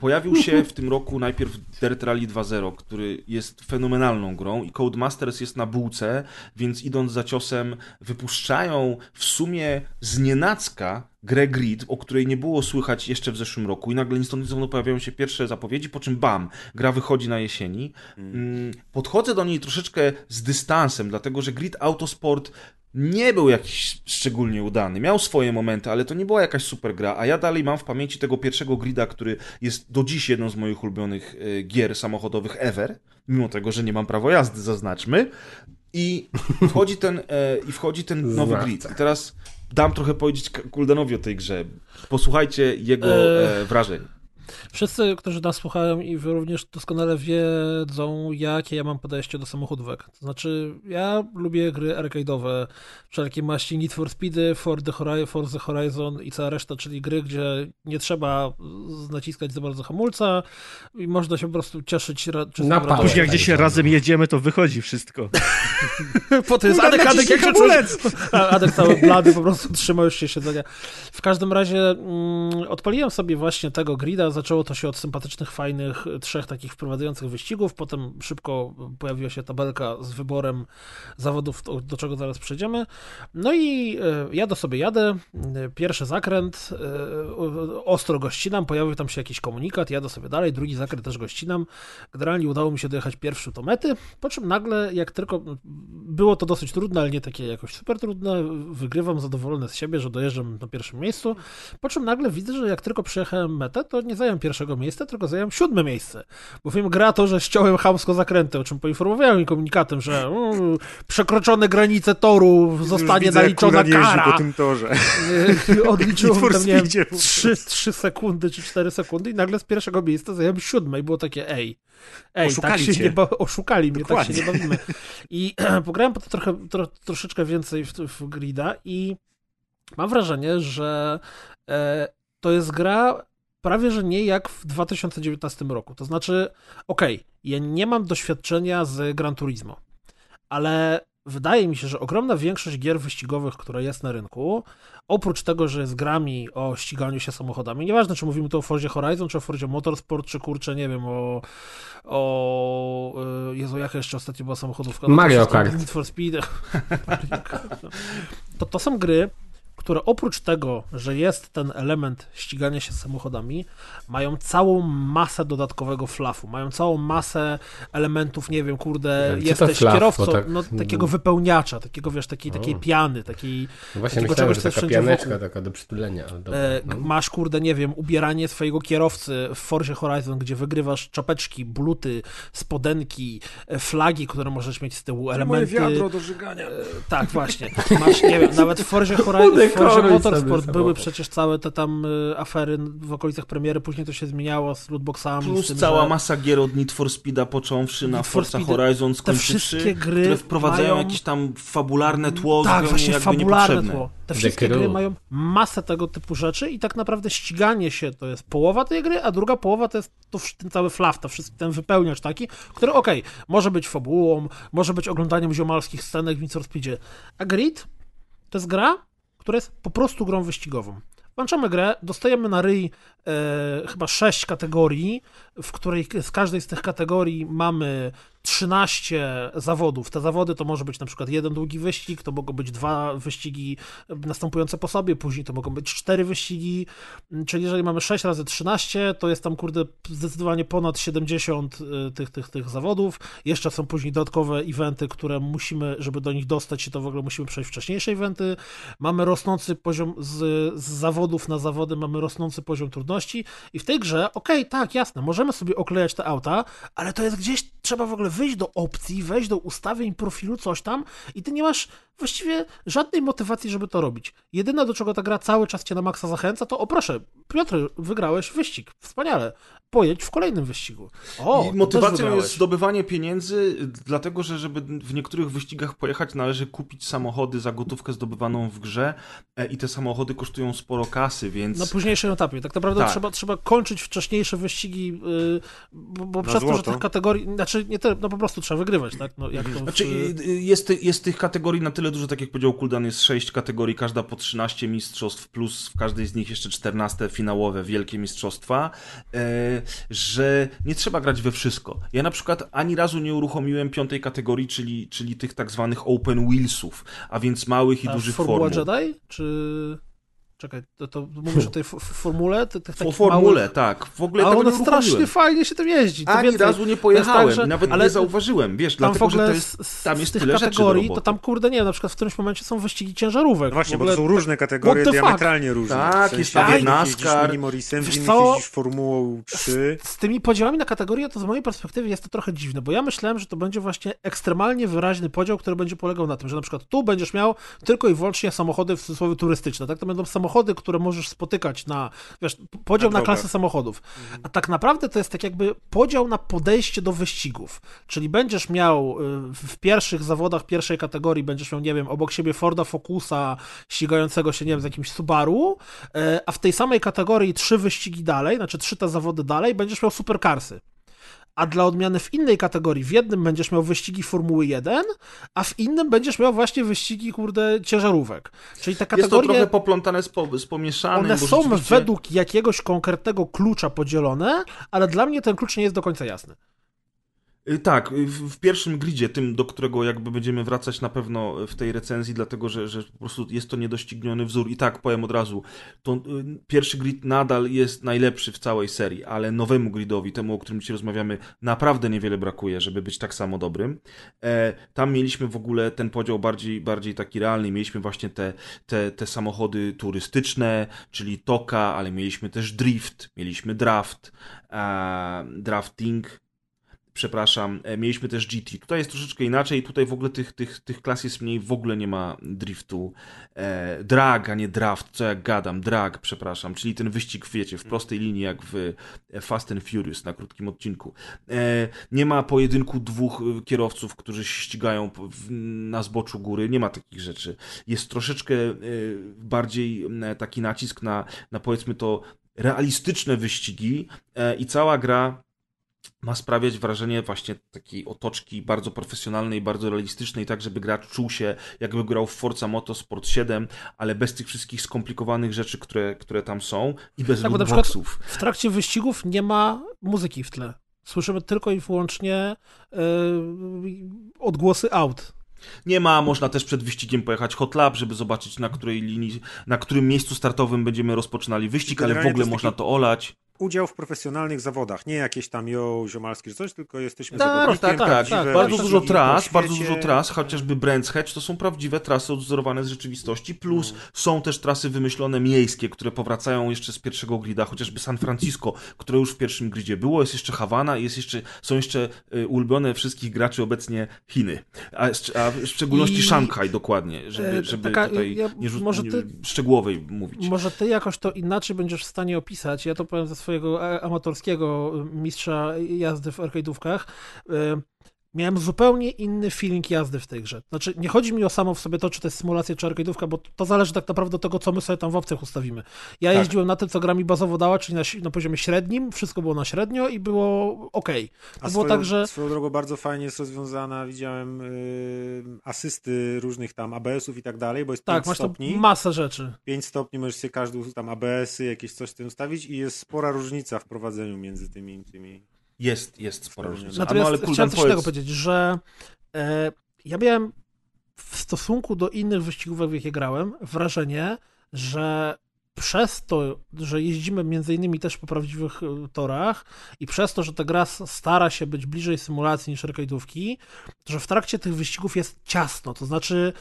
Pojawił się w tym roku najpierw Dirt Rally 2.0, który jest fenomenalną grą i Codemasters jest na bułce, więc idąc za ciosem wypuszczają w sumie z nienacka grę Grid, o której nie było słychać jeszcze w zeszłym roku i nagle stąd zowąd pojawiają się pierwsze zapowiedzi, po czym bam, gra wychodzi na jesieni. Mm, Podchodzę do niej troszeczkę z dystansem, dlatego że Grid Autosport nie był jakiś szczególnie udany. Miał swoje momenty, ale to nie była jakaś super gra, a ja dalej mam w pamięci tego pierwszego grida, który jest do dziś jedną z moich ulubionych e, gier samochodowych ever, mimo tego, że nie mam prawo jazdy, zaznaczmy. I wchodzi ten, e, i wchodzi ten nowy grid. I teraz dam trochę powiedzieć Kuldanowi o tej grze. Posłuchajcie jego E, e, wrażeń. Wszyscy, którzy nas słuchają i wy również doskonale wiedzą, jakie ja mam podejście do samochodówek. To znaczy, ja lubię gry arcade'owe, wszelkie maści Need for Speedy, For the, Horizon, For the Horizon i cała reszta, czyli gry, gdzie nie trzeba naciskać za bardzo hamulca i można się po prostu cieszyć Na. Później jak gdzieś razem jedziemy, to wychodzi wszystko. Po to jest Adek, Adek, jak się hamulec! czujesz? Adek cały blady po prostu trzymał już się siedzenia. W każdym razie mm, odpaliłem sobie właśnie tego grida, zaczęło to się od sympatycznych, fajnych, trzech takich wprowadzających wyścigów, potem szybko pojawiła się tabelka z wyborem zawodów, do, do czego zaraz przejdziemy. No i e, jadę sobie, jadę, e, pierwszy zakręt, e, ostro go ścinam, pojawił tam się jakiś komunikat, jadę sobie dalej, drugi zakręt też go ścinam. Generalnie udało mi się dojechać pierwszy do mety, po czym nagle, jak tylko było to dosyć trudne, ale nie takie jakoś super trudne. Wygrywam zadowolony z siebie, że dojeżdżam na pierwszym miejscu. Po czym nagle widzę, że jak tylko przyjechałem metę, to nie zająłem pierwszego miejsca, tylko zająłem siódme miejsce. Bowiem gra to, że ściąłem chamsko zakręty, o czym poinformowałem komunikatem, że mm, przekroczone granice toru zostanie Widzę, jak naliczona kara. po tym torze. Odliczyłem tam, nie wiem, Speedzie po 3, 3 sekundy czy 4 sekundy i nagle z pierwszego miejsca zająłem siódme i było takie ej, ej, Oszukali tak się nie ba- oszukali mnie, Dokładnie. tak się nie bawimy. I pograłem potem trochę, tro, troszeczkę więcej w, w Grida i mam wrażenie, że e, to jest gra prawie, że nie jak w 2019 roku. To znaczy, okej, ja nie mam doświadczenia z Gran Turismo, ale wydaje mi się, że ogromna większość gier wyścigowych, które jest na rynku, oprócz tego, że jest grami o ściganiu się samochodami, nieważne czy mówimy tu o Forzie Horizon, czy o Forzie Motorsport, czy kurczę, nie wiem, o, o y, Jezu, jaka jeszcze ostatnio była samochodówka? No Mario Kart. Need for Speed. Mario Kart. no. To, to są gry, które oprócz tego, że jest ten element ścigania się z samochodami, mają całą masę dodatkowego flafu, mają całą masę elementów, nie wiem, kurde, Co jesteś flaf, kierowcą, tak- no, takiego wypełniacza, takiego, wiesz, takiej, takiej piany, takiej, No Właśnie Takiego myślałem, czegoś, że taka pianeczka wokół. taka do przytulenia. dobra, e, no. masz, kurde, nie wiem, ubieranie swojego kierowcy w Forzie Horizon, gdzie wygrywasz czapeczki, bluty, spodenki, e, flagi, które możesz mieć z tyłu, elementy... do żygania. E, Tak, właśnie. Masz, nie wiem, nawet w Forzie Horizon, Udekoruj Motorsport były samochód. przecież całe te tam e, afery w okolicach premiery, później to się zmieniało z lootboxami. z Plus tym, cała że... masa gier od Need for Speeda począwszy na Forza Speedy- Horizon skończywszy, wszystkie gry które wprowadzają mają- jakieś tam fabularne tło Tak, właśnie jakby fabularne tło. Te wszystkie gry mają masę tego typu rzeczy i tak naprawdę ściganie się to jest połowa tej gry, a druga połowa to jest to, ten cały flaw, to wszystko, ten wypełniacz taki, który okej, może być fabułą, może być oglądaniem ziomalskich scenek w Need for Speedzie, a Grid to jest gra, która jest po prostu grą wyścigową. Włączamy grę, dostajemy na ryj e, chyba sześć kategorii, w której z każdej z tych kategorii mamy 13 zawodów. Te zawody to może być na przykład jeden długi wyścig, to mogą być dwa wyścigi następujące po sobie, później to mogą być cztery wyścigi, czyli jeżeli mamy 6 razy 13, to jest tam kurde zdecydowanie ponad 70 y, tych, tych, tych zawodów. Jeszcze są później dodatkowe eventy, które musimy, żeby do nich dostać się, to w ogóle musimy przejść wcześniejsze eventy. Mamy rosnący poziom z, z zawodów na zawody, mamy rosnący poziom trudności i w tej grze, okej, tak, jasne, możemy sobie oklejać te auta, ale to jest gdzieś, trzeba w ogóle wyjść do opcji, wejść do ustawień profilu, coś tam i ty nie masz właściwie żadnej motywacji, żeby to robić. Jedyne, do czego ta gra cały czas cię na maksa zachęca, to o proszę, Piotr, wygrałeś wyścig, wspaniale, pojedź w kolejnym wyścigu. O, I motywacją jest zdobywanie pieniędzy, dlatego że żeby w niektórych wyścigach pojechać, należy kupić samochody za gotówkę zdobywaną w grze e, i te samochody kosztują sporo kasy, więc Na późniejszym etapie. Tak naprawdę Tak. Trzeba, trzeba kończyć wcześniejsze wyścigi, yy, bo, bo przez to, że złoto. tych kategorii, znaczy nie tyle, no po prostu trzeba wygrywać, tak? No, jak to w, Znaczy, y, y, jest, jest tych kategorii na tyle dużo, tak jak powiedział Kuldan, jest 6 kategorii, każda po 13 mistrzostw, plus w każdej z nich jeszcze 14 finałowe, wielkie mistrzostwa, e, że nie trzeba grać we wszystko. Ja na przykład ani razu nie uruchomiłem piątej kategorii, czyli, czyli tych tak zwanych open wheelsów, a więc małych i a dużych formuł. Jedi? Czy... Czekaj, to, to mówisz o tej formule? Tych, tych Po takich formule, małych... tak. W ogóle A tego ona nie strasznie fajnie się tym jeździ. To Ani więcej, razu nie jest pojechałem tak, nawet ale nie zauważyłem, wiesz, Tam w dlatego, że to jest, z, z, tam z jest tych tyle kategorii, to tam kurde, nie wiem, na przykład w którymś momencie są wyścigi ciężarówek. No właśnie, bo to są różne kategorie, diametralnie różne. Tak, w sensie jest tam jednych NASCAR. Minimorisem, w Wiesz innych jeździsz Formułą 3. z tymi podziałami na kategorie, to z mojej perspektywy jest to trochę dziwne, bo ja myślałem, że to będzie właśnie ekstremalnie wyraźny podział, który będzie polegał na tym, że na przykład tu będziesz miał tylko i wyłącznie samochody w cudzysłowie turystyczne, tak? To będą samochody, które możesz spotykać na, wiesz, podział Na na, klasy samochodów. A tak naprawdę to jest tak jakby podział na podejście do wyścigów. Czyli będziesz miał y, w pierwszych zawodach pierwszej kategorii, będziesz miał, nie wiem, obok siebie Forda Focusa ścigającego się, nie wiem, z jakimś Subaru, y, a w tej samej kategorii trzy wyścigi dalej, znaczy trzy te zawody dalej, będziesz miał superkarsy. A dla odmiany w innej kategorii, w jednym będziesz miał wyścigi Formuły 1, a w innym będziesz miał właśnie wyścigi, kurde, ciężarówek. Czyli te Jest to trochę poplątane z, po, z pomieszanym, One są rzeczywiście- według jakiegoś konkretnego klucza podzielone, ale dla mnie ten klucz nie jest do końca jasny. Y, Tak, y, w, pierwszym gridzie, tym, do którego jakby będziemy wracać na pewno w tej recenzji, dlatego że, że po prostu jest to niedościgniony wzór. I tak, powiem od razu, to y, pierwszy grid nadal jest najlepszy w całej serii, ale nowemu gridowi, temu, o którym dzisiaj rozmawiamy, naprawdę niewiele brakuje, żeby być tak samo dobrym. E, tam mieliśmy w ogóle ten podział bardziej, bardziej taki realny. Mieliśmy właśnie te, te, te samochody turystyczne, czyli toka, ale mieliśmy też drift, mieliśmy draft, e, drafting, przepraszam, e, mieliśmy też GT. Tutaj jest troszeczkę inaczej, tutaj w ogóle tych, tych, tych klas jest mniej, w ogóle nie ma driftu. E, drag, a nie draft, co jak gadam, drag, przepraszam, czyli ten wyścig, wiecie, w prostej linii jak w Fast and Furious na krótkim odcinku. E, nie ma pojedynku dwóch e, kierowców, którzy ścigają w, na zboczu góry, nie ma takich rzeczy. Jest troszeczkę e, bardziej taki nacisk na, na powiedzmy to realistyczne wyścigi e, i cała gra ma sprawiać wrażenie właśnie takiej otoczki bardzo profesjonalnej, bardzo realistycznej, tak żeby gracz czuł się jakby grał w Forza Motorsport 7, ale bez tych wszystkich skomplikowanych rzeczy, które, które tam są i bez Tak, lootboxów. w trakcie wyścigów nie ma muzyki w tle. Słyszymy tylko i wyłącznie e, odgłosy aut. Nie ma, można też przed wyścigiem pojechać hot lap, żeby zobaczyć na której linii, na którym miejscu startowym będziemy rozpoczynali wyścig, ale w ogóle można taki- to olać. Udział w profesjonalnych zawodach, nie jakieś tam jo, ziomalskie czy coś, tylko jesteśmy Tak, zawodnikiem, tak, tak, tak, bardzo dużo tras, bardzo dużo tras, chociażby Brands Hatch to są prawdziwe trasy odwzorowane z rzeczywistości, plus są też trasy wymyślone miejskie, które powracają jeszcze z pierwszego grida, chociażby San Francisco, które już w pierwszym gridzie było, jest jeszcze Hawana, jest jeszcze, są jeszcze y, ulubione wszystkich graczy obecnie Chiny, a, a w szczególności I- Szanghaj dokładnie, żeby, E, żeby taka- tutaj ja- nie, może nie ty- szczegółowej mówić. Może ty jakoś to inaczej będziesz w stanie opisać. Ja to powiem ze swojego e, amatorskiego mistrza jazdy w arcade'ówkach. Miałem zupełnie inny feeling jazdy w tej grze. Znaczy, nie chodzi mi o samo w sobie to, czy to jest symulacja, czy arcade'ówka, bo to zależy tak naprawdę od tego, co my sobie tam w opcjach ustawimy. Ja Tak. jeździłem na tym, co gra mi bazowo dała, czyli na, na poziomie średnim, wszystko było na średnio i było ok. To A było swoją, tak, że... swoją drogą bardzo fajnie jest rozwiązana, widziałem y, asysty różnych tam ABS-ów i tak dalej, bo jest Tak, 5 masz stopni. masę rzeczy. 5 stopni możesz sobie każdy tam ABS-y, jakieś coś w tym ustawić i jest spora różnica w prowadzeniu między tymi tymi. Jest, jest spora różnica. Natomiast no, ale chciałem coś powiedz, powiedzieć, że e, ja miałem w stosunku do innych wyścigów, w jakie grałem, wrażenie, że przez to, że jeździmy między innymi też po prawdziwych e, torach i przez to, że ta gra stara się być bliżej symulacji niż arcade'ówki, że w trakcie tych wyścigów jest ciasno, to znaczy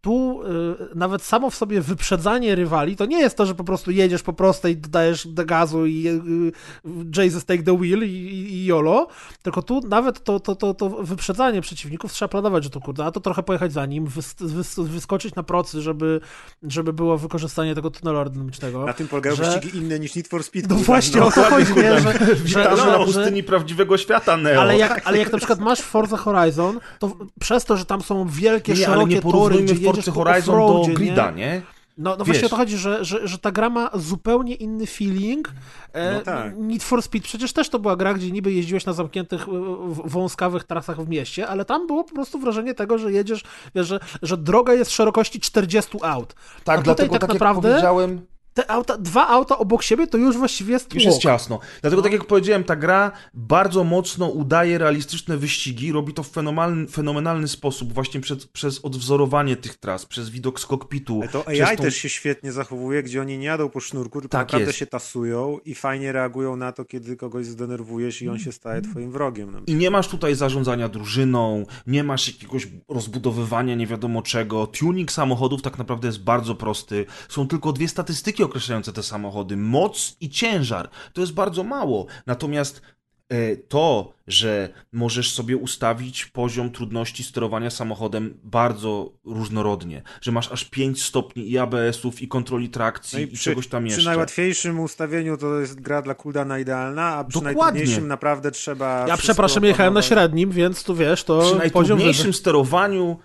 tu y, nawet samo w sobie wyprzedzanie rywali, to nie jest to, że po prostu jedziesz po prostej, dodajesz do gazu i y, Jesus take the wheel i, i, i YOLO, tylko tu nawet to, to, to, to wyprzedzanie przeciwników trzeba planować, że to kurde, a to trochę pojechać za nim, wys, wys, wyskoczyć na procy, żeby, żeby było wykorzystanie tego tunelu aerodynamicznego. Na tym polegają że- wyścigi inne niż Need for Speed. No kurde, właśnie no. o to chodzi, nie? Że, że, że, na że, pustyni prawdziwego świata, Neo. ale jak, ale jak na przykład masz Forza Horizon, to przez to, że tam są wielkie, nie, szerokie tory, jedziesz Forza Horizon do grida, nie? nie? No, no Wiesz. właśnie o to chodzi, że, że, że ta gra ma zupełnie inny feeling. E, No tak. Need for Speed przecież też to była gra, gdzie niby jeździłeś na zamkniętych, e, w- wąskawych trasach w mieście, ale tam było po prostu wrażenie tego, że jedziesz, wiesz, że, że droga jest szerokości 40 aut. Tak, A tutaj dlatego tak tak, naprawdę- jak powiedziałem, Te auta, dwa auta obok siebie to już właściwie jest już tłok. jest ciasno. Dlatego tak jak powiedziałem, ta gra bardzo mocno udaje realistyczne wyścigi, robi to w fenomenalny, fenomenalny sposób, właśnie przez, przez odwzorowanie tych tras, przez widok z kokpitu. Ale to AI tą- też się świetnie zachowuje, gdzie oni nie jadą po sznurku, tylko Tak naprawdę jest. się tasują i fajnie reagują na to, kiedy kogoś zdenerwujesz i on się staje twoim wrogiem. No. I nie masz tutaj zarządzania drużyną, nie masz jakiegoś rozbudowywania nie wiadomo czego. Tuning samochodów tak naprawdę jest bardzo prosty. Są tylko dwie statystyki określające te samochody: moc i ciężar. To jest bardzo mało. Natomiast e, to, że możesz sobie ustawić poziom trudności sterowania samochodem bardzo różnorodnie, że masz aż 5 stopni i ABS-ów, i kontroli trakcji, No i, czegoś tam jeszcze. Przy najłatwiejszym ustawieniu to jest gra dla Kuldana idealna, a przy Dokładnie. najtrudniejszym naprawdę trzeba. Ja przepraszam, jechałem na średnim, więc tu wiesz, to przy najtrudniejszym sterowaniu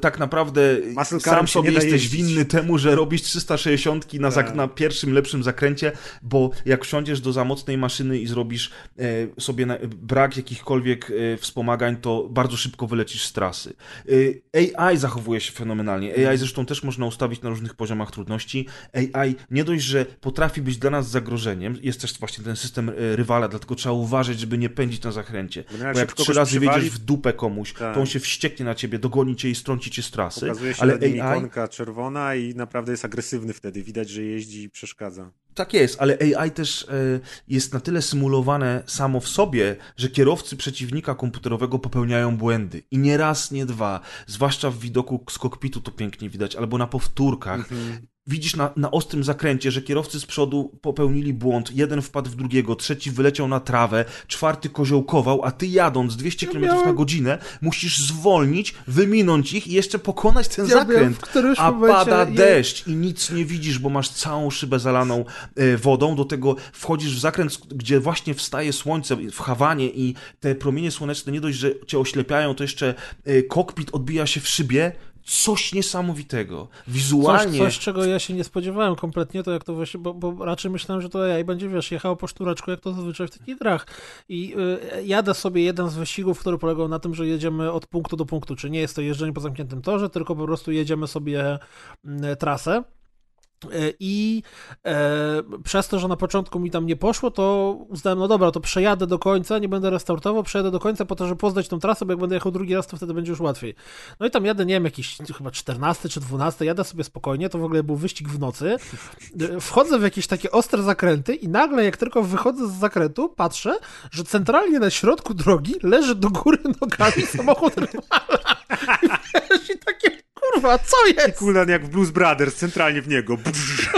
tak naprawdę sam sobie jesteś jeździć. winny temu, że robisz 360 na, zak- Tak. na pierwszym lepszym zakręcie, bo jak wsiądziesz do za mocnej maszyny i zrobisz e, sobie na, brak brak jakichkolwiek y, wspomagań, to bardzo szybko wylecisz z trasy. Y, AI zachowuje się fenomenalnie. AI zresztą też można ustawić na różnych poziomach trudności. AI nie dość, że potrafi być dla nas zagrożeniem, jest też właśnie ten system y, rywala, dlatego trzeba uważać, żeby nie pędzić na zakręcie. Bo jak Bo jak trzy razy wyjdziesz w dupę komuś, Tak. to on się wścieknie na ciebie, dogoni cię i strąci cię z trasy. Pokazuje się Ale AI ikonka czerwona i naprawdę jest agresywny wtedy. Widać, że jeździ i przeszkadza. Tak jest, ale AI też e, jest na tyle symulowane samo w sobie, że kierowcy przeciwnika komputerowego popełniają błędy. I nie raz, nie dwa. Zwłaszcza w widoku z kokpitu to pięknie widać, albo na powtórkach. Widzisz na, na ostrym zakręcie, że kierowcy z przodu popełnili błąd, jeden wpadł w drugiego, trzeci wyleciał na trawę, czwarty koziołkował, a ty jadąc 200 km na godzinę musisz zwolnić, wyminąć ich i jeszcze pokonać ten Ja zakręt. A pada ja- deszcz i nic nie widzisz, bo masz całą szybę zalaną e, wodą. Do tego wchodzisz w zakręt, gdzie właśnie wstaje słońce w Hawanie i te promienie słoneczne nie dość, że cię oślepiają, to jeszcze e, kokpit odbija się w szybie. Coś niesamowitego. Coś, Wizualnie. coś, czego ja się nie spodziewałem kompletnie, to jak to właśnie, bo, bo raczej myślałem, że to AI będzie, wiesz, jechało po sztureczku, jak to zazwyczaj w takich grach. I y, jadę sobie jeden z wyścigów, który polegał na tym, że jedziemy od punktu do punktu, czy nie jest to jeżdżenie po zamkniętym torze, tylko po prostu jedziemy sobie mm, trasę. Y, I e, przez to, że na początku mi tam nie poszło, to uznałem, no dobra, to przejadę do końca, nie będę restartował, przejadę do końca po to, żeby poznać tą trasę, bo jak będę jechał drugi raz, to wtedy będzie już łatwiej. No i tam jadę, nie wiem, jakiś chyba 14 czy 12, jadę sobie spokojnie, to w ogóle był wyścig w nocy. Wchodzę w jakieś takie ostre zakręty i nagle, jak tylko wychodzę z zakrętu, patrzę, że centralnie na środku drogi leży do góry nogami samochód rywala. I takie, kurwa, co jest? Kulan jak w Blues Brothers, centralnie w niego.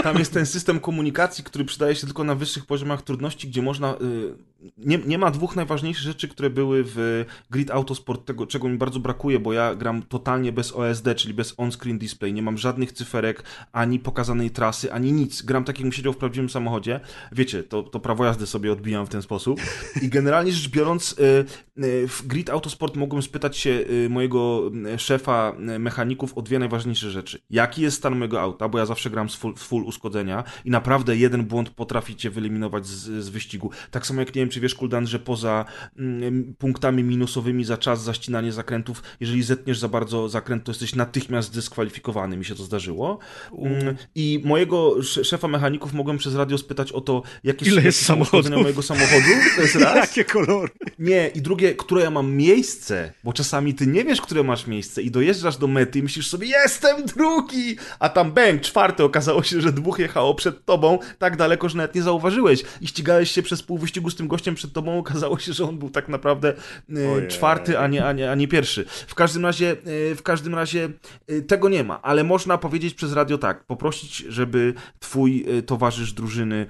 Tam jest ten system komunikacji, który przydaje się tylko na wyższych poziomach trudności, gdzie można. y, Nie, nie ma dwóch najważniejszych rzeczy, które były w Grid Autosport, tego czego mi bardzo brakuje, bo ja gram totalnie bez OSD, czyli bez on-screen display. Nie mam żadnych cyferek, ani pokazanej trasy, ani nic. Gram tak, jakbym siedział w prawdziwym samochodzie. Wiecie, to, to prawo jazdy sobie odbijam w ten sposób. I generalnie rzecz biorąc, y, y, w Grid Autosport mogłem spytać się mojego szefa mechaników o dwie najważniejsze rzeczy. Jaki jest stan mojego auta, bo ja zawsze gram z full, full uszkodzenia i naprawdę jeden błąd potrafi cię wyeliminować z, z wyścigu. Tak samo jak nie wiem, czy wiesz, Kuldan, że poza mm, punktami minusowymi za czas, za ścinanie zakrętów, jeżeli zetniesz za bardzo zakręt, to jesteś natychmiast zdyskwalifikowany. Mi się to zdarzyło. Mm, I mojego sz- szefa mechaników mogłem przez radio spytać o to, jakie Ile jest uszkodzenia mojego samochodu. To jest raz. Jakie kolory. Nie, i drugie, które ja mam miejsce, bo czasami ty nie wiesz, które masz miejsce i dojeżdżasz do mety i myślisz sobie, jestem drugi, a tam bęk, czwarty, okazało się, że dwóch jechało przed tobą. Tak daleko, że nawet nie zauważyłeś. I ścigałeś się przez pół wyścigu z tym gościem przed tobą, okazało się, że on był tak naprawdę e, Ojej. czwarty, a nie, a, nie, a nie pierwszy. W każdym razie, e, w każdym razie e, tego nie ma, ale można powiedzieć przez radio tak, poprosić, żeby twój towarzysz drużyny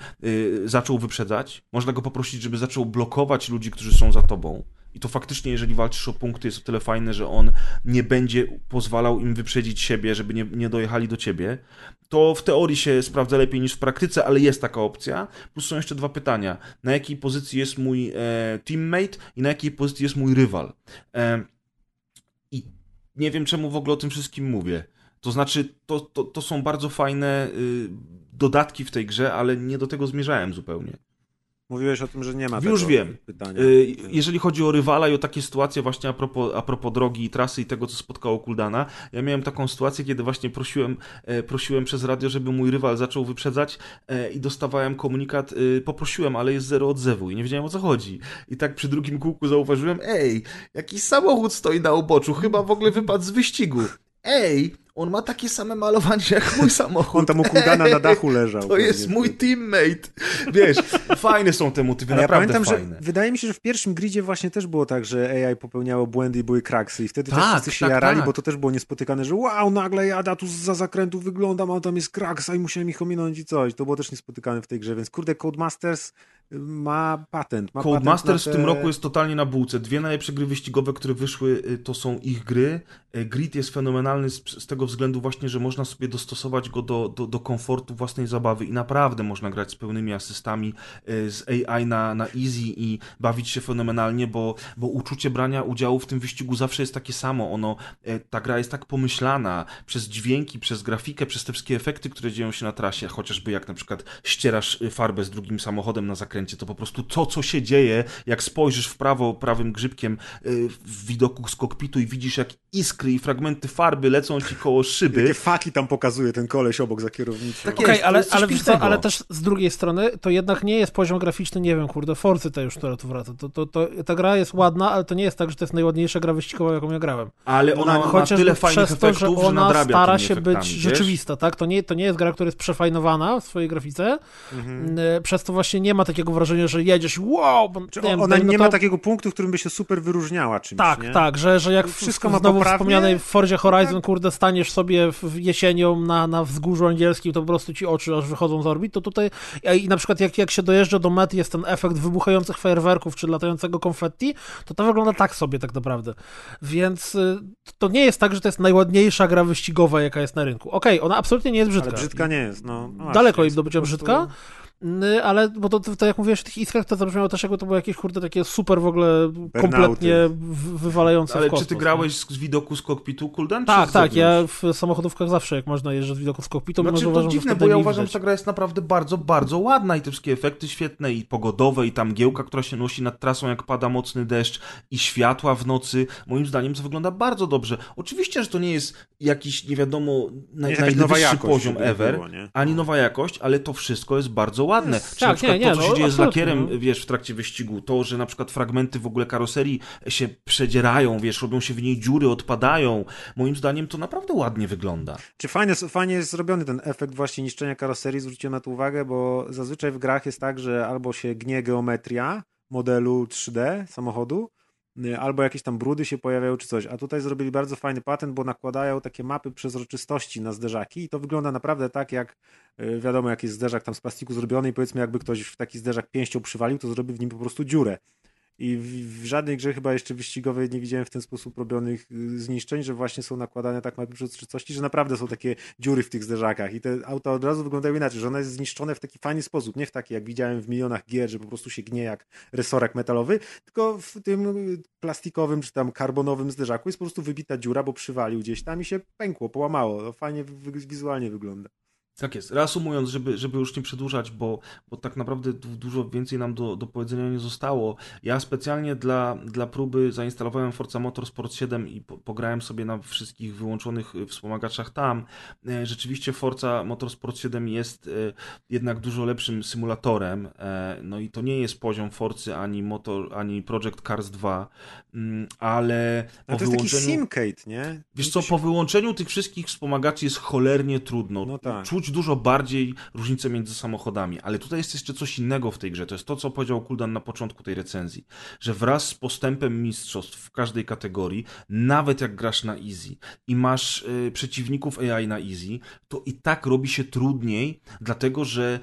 zaczął wyprzedzać, można go poprosić, żeby zaczął blokować ludzi, którzy są za tobą. I to faktycznie, jeżeli walczysz o punkty, jest o tyle fajne, że on nie będzie pozwalał im wyprzedzić siebie, żeby nie, nie dojechali do ciebie. To w teorii się sprawdza lepiej niż w praktyce, ale jest taka opcja. Plus są jeszcze dwa pytania. Na jakiej pozycji jest mój e, teammate i na jakiej pozycji jest mój rywal? E, I nie wiem, czemu w ogóle o tym wszystkim mówię. To znaczy, to, to, to są bardzo fajne y, dodatki w tej grze, ale nie do tego zmierzałem zupełnie. Mówiłeś o tym, że nie ma Już tego wiem. pytania. Y, Jeżeli chodzi o rywala i o takie sytuacje właśnie a propos, a propos drogi i trasy i tego, co spotkało Kuldana, ja miałem taką sytuację, kiedy właśnie prosiłem, e, prosiłem przez radio, żeby mój rywal zaczął wyprzedzać e, i dostawałem komunikat, y, poprosiłem, ale jest zero odzewu i nie wiedziałem o co chodzi. I tak przy drugim kółku zauważyłem, ej, jakiś samochód stoi na uboczu, chyba w ogóle wypadł z wyścigu. Ej, on ma takie same malowanie jak mój samochód. On tam u Kuldana na dachu leżał. To pewnie. jest mój teammate. Wiesz, fajne są te motywy, Ale ja naprawdę pamiętam, fajne. że wydaje mi się, że w pierwszym gridzie właśnie też było tak, że AI popełniało błędy i były kraksy i wtedy też Tak, wszyscy się tak, jarali, tak. bo to też było niespotykane, że wow, nagle jada tu za zakrętu wyglądam, a tam jest kraksa i musiałem ich ominąć i coś. To było też niespotykane w tej grze, więc kurde, Codemasters ma patent. Ma Codemasters na w te... tym roku jest totalnie na bułce. Dwie najlepsze gry wyścigowe, które wyszły, y, to są ich gry. Y, Grid jest fenomenalny z, z tego względu właśnie, że można sobie dostosować go do, do, do komfortu własnej zabawy i naprawdę można grać z pełnymi asystami y, z AI na, na easy i bawić się fenomenalnie, bo, bo uczucie brania udziału w tym wyścigu zawsze jest takie samo. Ono, y, ta gra jest tak pomyślana przez dźwięki, przez grafikę, przez te wszystkie efekty, które dzieją się na trasie, chociażby jak na przykład ścierasz y, farbę z drugim samochodem na zakręcie, zakręcie, to po prostu to, co się dzieje, jak spojrzysz w prawo prawym grzybkiem y, w widoku z kokpitu i widzisz, jak iskry i fragmenty farby lecą ci koło szyby. Jakie faki tam pokazuje ten koleś obok za kierownicą. Tak Okej, jest, to ale, ale, co, ale też z drugiej strony to jednak nie jest poziom graficzny, nie wiem, kurde, Forcy to już, która tu wraca. To, to, to, ta gra jest ładna, ale to nie jest tak, że to jest najładniejsza gra wyścigowa, jaką ja grałem. Ale ona ma Chociażby tyle fajnych przez to, że efektów, że ona nadrabia stara się efektami, być wiesz? rzeczywista, tak? To nie, to nie jest gra, która jest przefajnowana w swojej grafice, Mhm. e, przez to właśnie nie ma takiego wrażenia, że jedziesz wow, Czy nie wiem, ona no nie to- ma takiego punktu, w którym by się super wyróżniała czymś, Tak, nie? tak, że, że jak Wszystko ma znowu poprawnie? wspomnianej w Fordzie Horizon, Tak. kurde, staniesz sobie w jesienią na, na wzgórzu angielskim, to po prostu ci oczy aż wychodzą z orbit, to tutaj i na przykład jak, jak się dojeżdża do mety, jest ten efekt wybuchających fajerwerków czy latającego konfetti, to to wygląda tak sobie tak naprawdę. Więc y, to nie jest tak, że to jest najładniejsza gra wyścigowa, jaka jest na rynku. Okej, ona absolutnie nie jest brzydka. Ale brzydka nie jest, no. no Daleko jest do bycia prostu- brzydka, ale bo to, to, to jak mówiłeś o tych iskrach, to zabrzmiało też jakby to było jakieś kurde takie super w ogóle kompletnie w- wywalające Ale w kosmos. czy ty grałeś z, z widoku z kokpitu, Kuldan? Tak, tak, ja w samochodówkach zawsze, jak można jeżdżać z widoku z kokpitu, Znaczy, to uważam, dziwne, bo ja uważam, widać. że ta gra jest naprawdę bardzo, bardzo ładna i te wszystkie efekty świetne i pogodowe i tam giełka, która się nosi nad trasą, jak pada mocny deszcz i światła w nocy. Moim zdaniem to wygląda bardzo dobrze. Oczywiście, że to nie jest jakiś, nie wiadomo, naj, najwyższy jakość, poziom ever, było, ani nowa jakość, ale to wszystko jest bardzo ładne. Czy tak, na przykład nie, nie, to, co się no, dzieje z lakierem, no. wiesz, w trakcie wyścigu, to, że na przykład fragmenty w ogóle karoserii się przedzierają, wiesz, robią się w niej dziury, odpadają. Moim zdaniem to naprawdę ładnie wygląda. Czy fajnie, fajnie jest zrobiony ten efekt właśnie niszczenia karoserii, zwróciłem na to uwagę, bo zazwyczaj w grach jest tak, że albo się gnie geometria modelu 3D samochodu, albo jakieś tam brudy się pojawiają czy coś, a tutaj zrobili bardzo fajny patent, bo nakładają takie mapy przezroczystości na zderzaki i to wygląda naprawdę tak jak y, wiadomo jak jest zderzak tam z plastiku zrobiony i powiedzmy jakby ktoś w taki zderzak pięścią przywalił, to zrobi w nim po prostu dziurę. I w, w żadnej grze chyba jeszcze wyścigowej nie widziałem w ten sposób robionych y, zniszczeń, że właśnie są nakładane tak mapy przezroczystości, że naprawdę są takie dziury w tych zderzakach i te auta od razu wyglądają inaczej, że one jest zniszczone w taki fajny sposób, nie w taki jak widziałem w milionach gier, że po prostu się gnie jak resorek metalowy, tylko w tym plastikowym czy tam karbonowym zderzaku jest po prostu wybita dziura, bo przywalił gdzieś tam i się pękło, połamało. To fajnie wizualnie wygląda. Tak jest. Reasumując, żeby, żeby już nie przedłużać, bo, bo tak naprawdę du- dużo więcej nam do, do powiedzenia nie zostało. Ja specjalnie dla, dla próby zainstalowałem Forza Motorsport 7 i po, pograłem sobie na wszystkich wyłączonych y, wspomagaczach tam. E, Rzeczywiście Forza Motorsport 7 jest e, jednak dużo lepszym symulatorem. E, No i to nie jest poziom Forcy ani, Motor, ani Project Cars 2, mm, ale A po to jest taki simcade, nie? Wiesz co, po wyłączeniu tych wszystkich wspomagaczy jest cholernie trudno. No tak. Czuć dużo bardziej różnicę między samochodami, ale tutaj jest jeszcze coś innego w tej grze. To jest to, co powiedział Kuldan na początku tej recenzji, że wraz z postępem mistrzostw w każdej kategorii, nawet jak grasz na easy i masz y, przeciwników AI na easy, to i tak robi się trudniej, dlatego że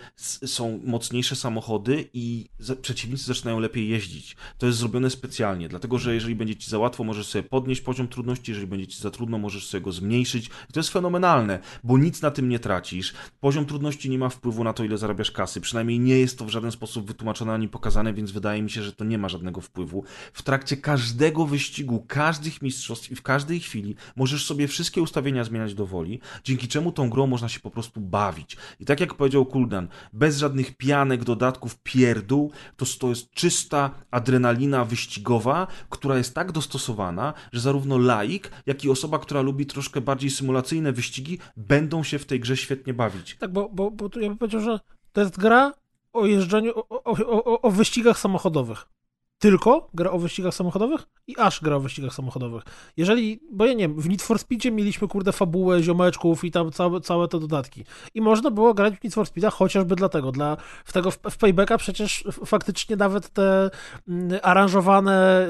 są mocniejsze samochody i przeciwnicy zaczynają lepiej jeździć. To jest zrobione specjalnie, dlatego że jeżeli będzie ci za łatwo, możesz sobie podnieść poziom trudności, jeżeli będzie ci za trudno, możesz sobie go zmniejszyć. I to jest fenomenalne, bo nic na tym nie tracisz. Poziom trudności nie ma wpływu na to, ile zarabiasz kasy. Przynajmniej nie jest to w żaden sposób wytłumaczone ani pokazane, więc wydaje mi się, że to nie ma żadnego wpływu. W trakcie każdego wyścigu, każdych mistrzostw i w każdej chwili możesz sobie wszystkie ustawienia zmieniać do woli, dzięki czemu tą grą można się po prostu bawić. I tak jak powiedział Kuldan, bez żadnych pianek, dodatków, pierdół, to to jest czysta adrenalina wyścigowa, która jest tak dostosowana, że zarówno laik, jak i osoba, która lubi troszkę bardziej symulacyjne wyścigi, będą się w tej grze świetnie bawić. Tak, bo, bo, bo ja bym powiedział, że to jest gra o jeżdżeniu, o, o, o, o wyścigach samochodowych. Tylko gra o wyścigach samochodowych i aż gra o wyścigach samochodowych. Jeżeli, bo ja nie wiem, w Need for Speedzie mieliśmy kurde fabułę ziomeczków i tam całe, całe te dodatki. I można było grać w Need for Speeda chociażby dlatego. Dla, w tego w, w Paybacka przecież faktycznie nawet te mm, aranżowane,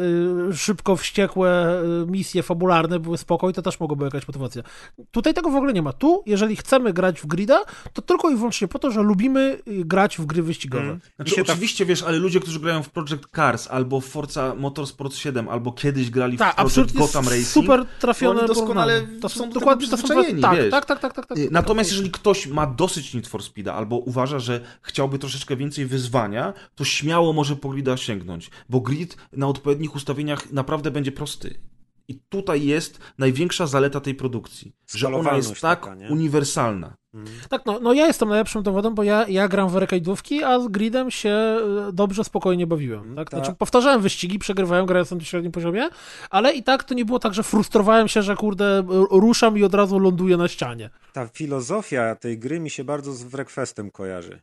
y, szybko wściekłe y, misje fabularne były spoko i to też mogłoby jakaś motywacja. Tutaj tego w ogóle nie ma. Tu, jeżeli chcemy grać w grida, to tylko i wyłącznie po to, że lubimy y, grać w gry wyścigowe. Mm. Znaczy, Mi się ta- oczywiście, wiesz, ale ludzie, którzy grają w Project Cars, albo w Forza Motorsport 7, albo kiedyś grali w Tak, Project absolutnie Gotham Racing, super trafione oni doskonale to są dokładnie to są tak, wiesz. tak, tak, tak, tak, tak, Y, tak. Natomiast jeżeli ktoś ma dosyć Need for Speeda albo uważa, że chciałby troszeczkę więcej wyzwania, to śmiało może po grida sięgnąć, bo grid na odpowiednich ustawieniach naprawdę będzie prosty. I tutaj jest największa zaleta tej produkcji, że ona jest tak taka, uniwersalna. Tak, no, no ja jestem najlepszym dowodem, bo ja, ja gram w arcade'ówki, a z gridem się e, dobrze, spokojnie bawiłem. Tak? tak. Znaczy, powtarzałem wyścigi, przegrywałem, grając na tym średnim poziomie, ale i tak to nie było tak, że frustrowałem się, że kurde, e, ruszam i od razu ląduję na ścianie. Ta filozofia tej gry mi się bardzo z Wreckfestem kojarzy.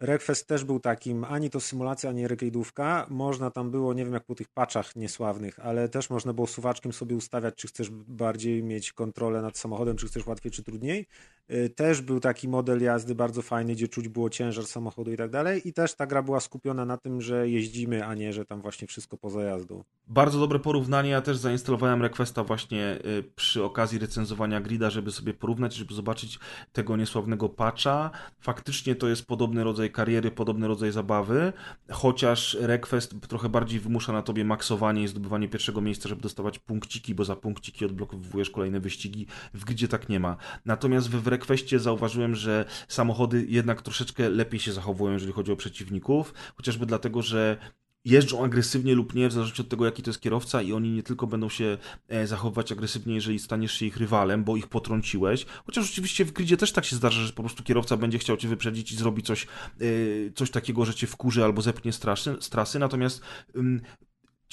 Wreckfest też był takim, ani to symulacja, ani arcade'ówka. Można tam było, nie wiem jak po tych paczach niesławnych, ale też można było suwaczkiem sobie ustawiać, czy chcesz bardziej mieć kontrolę nad samochodem, czy chcesz łatwiej, czy trudniej. Y, Też był taki model jazdy bardzo fajny, gdzie czuć było ciężar samochodu i tak dalej. I też ta gra była skupiona na tym, że jeździmy, a nie, że tam właśnie wszystko poza jazdą. Bardzo dobre porównanie. Ja też zainstalowałem Requesta właśnie y, przy okazji recenzowania Grida, żeby sobie porównać, żeby zobaczyć tego niesławnego patcha. Faktycznie to jest podobny rodzaj kariery, podobny rodzaj zabawy, chociaż Request trochę bardziej wymusza na tobie maksowanie i zdobywanie pierwszego miejsca, żeby dostawać punkciki, bo za punkciki odblokowujesz kolejne wyścigi. W Gridzie tak nie ma. Natomiast w Requestie zauważyłem, że samochody jednak troszeczkę lepiej się zachowują, jeżeli chodzi o przeciwników, chociażby dlatego, że jeżdżą agresywnie lub nie, w zależności od tego, jaki to jest kierowca, i oni nie tylko będą się e, zachowywać agresywnie, jeżeli staniesz się ich rywalem, bo ich potrąciłeś. Chociaż oczywiście w gridzie też tak się zdarza, że po prostu kierowca będzie chciał cię wyprzedzić i zrobi coś, e, coś takiego, że cię wkurzy albo zepchnie z trasy. Z trasy. Natomiast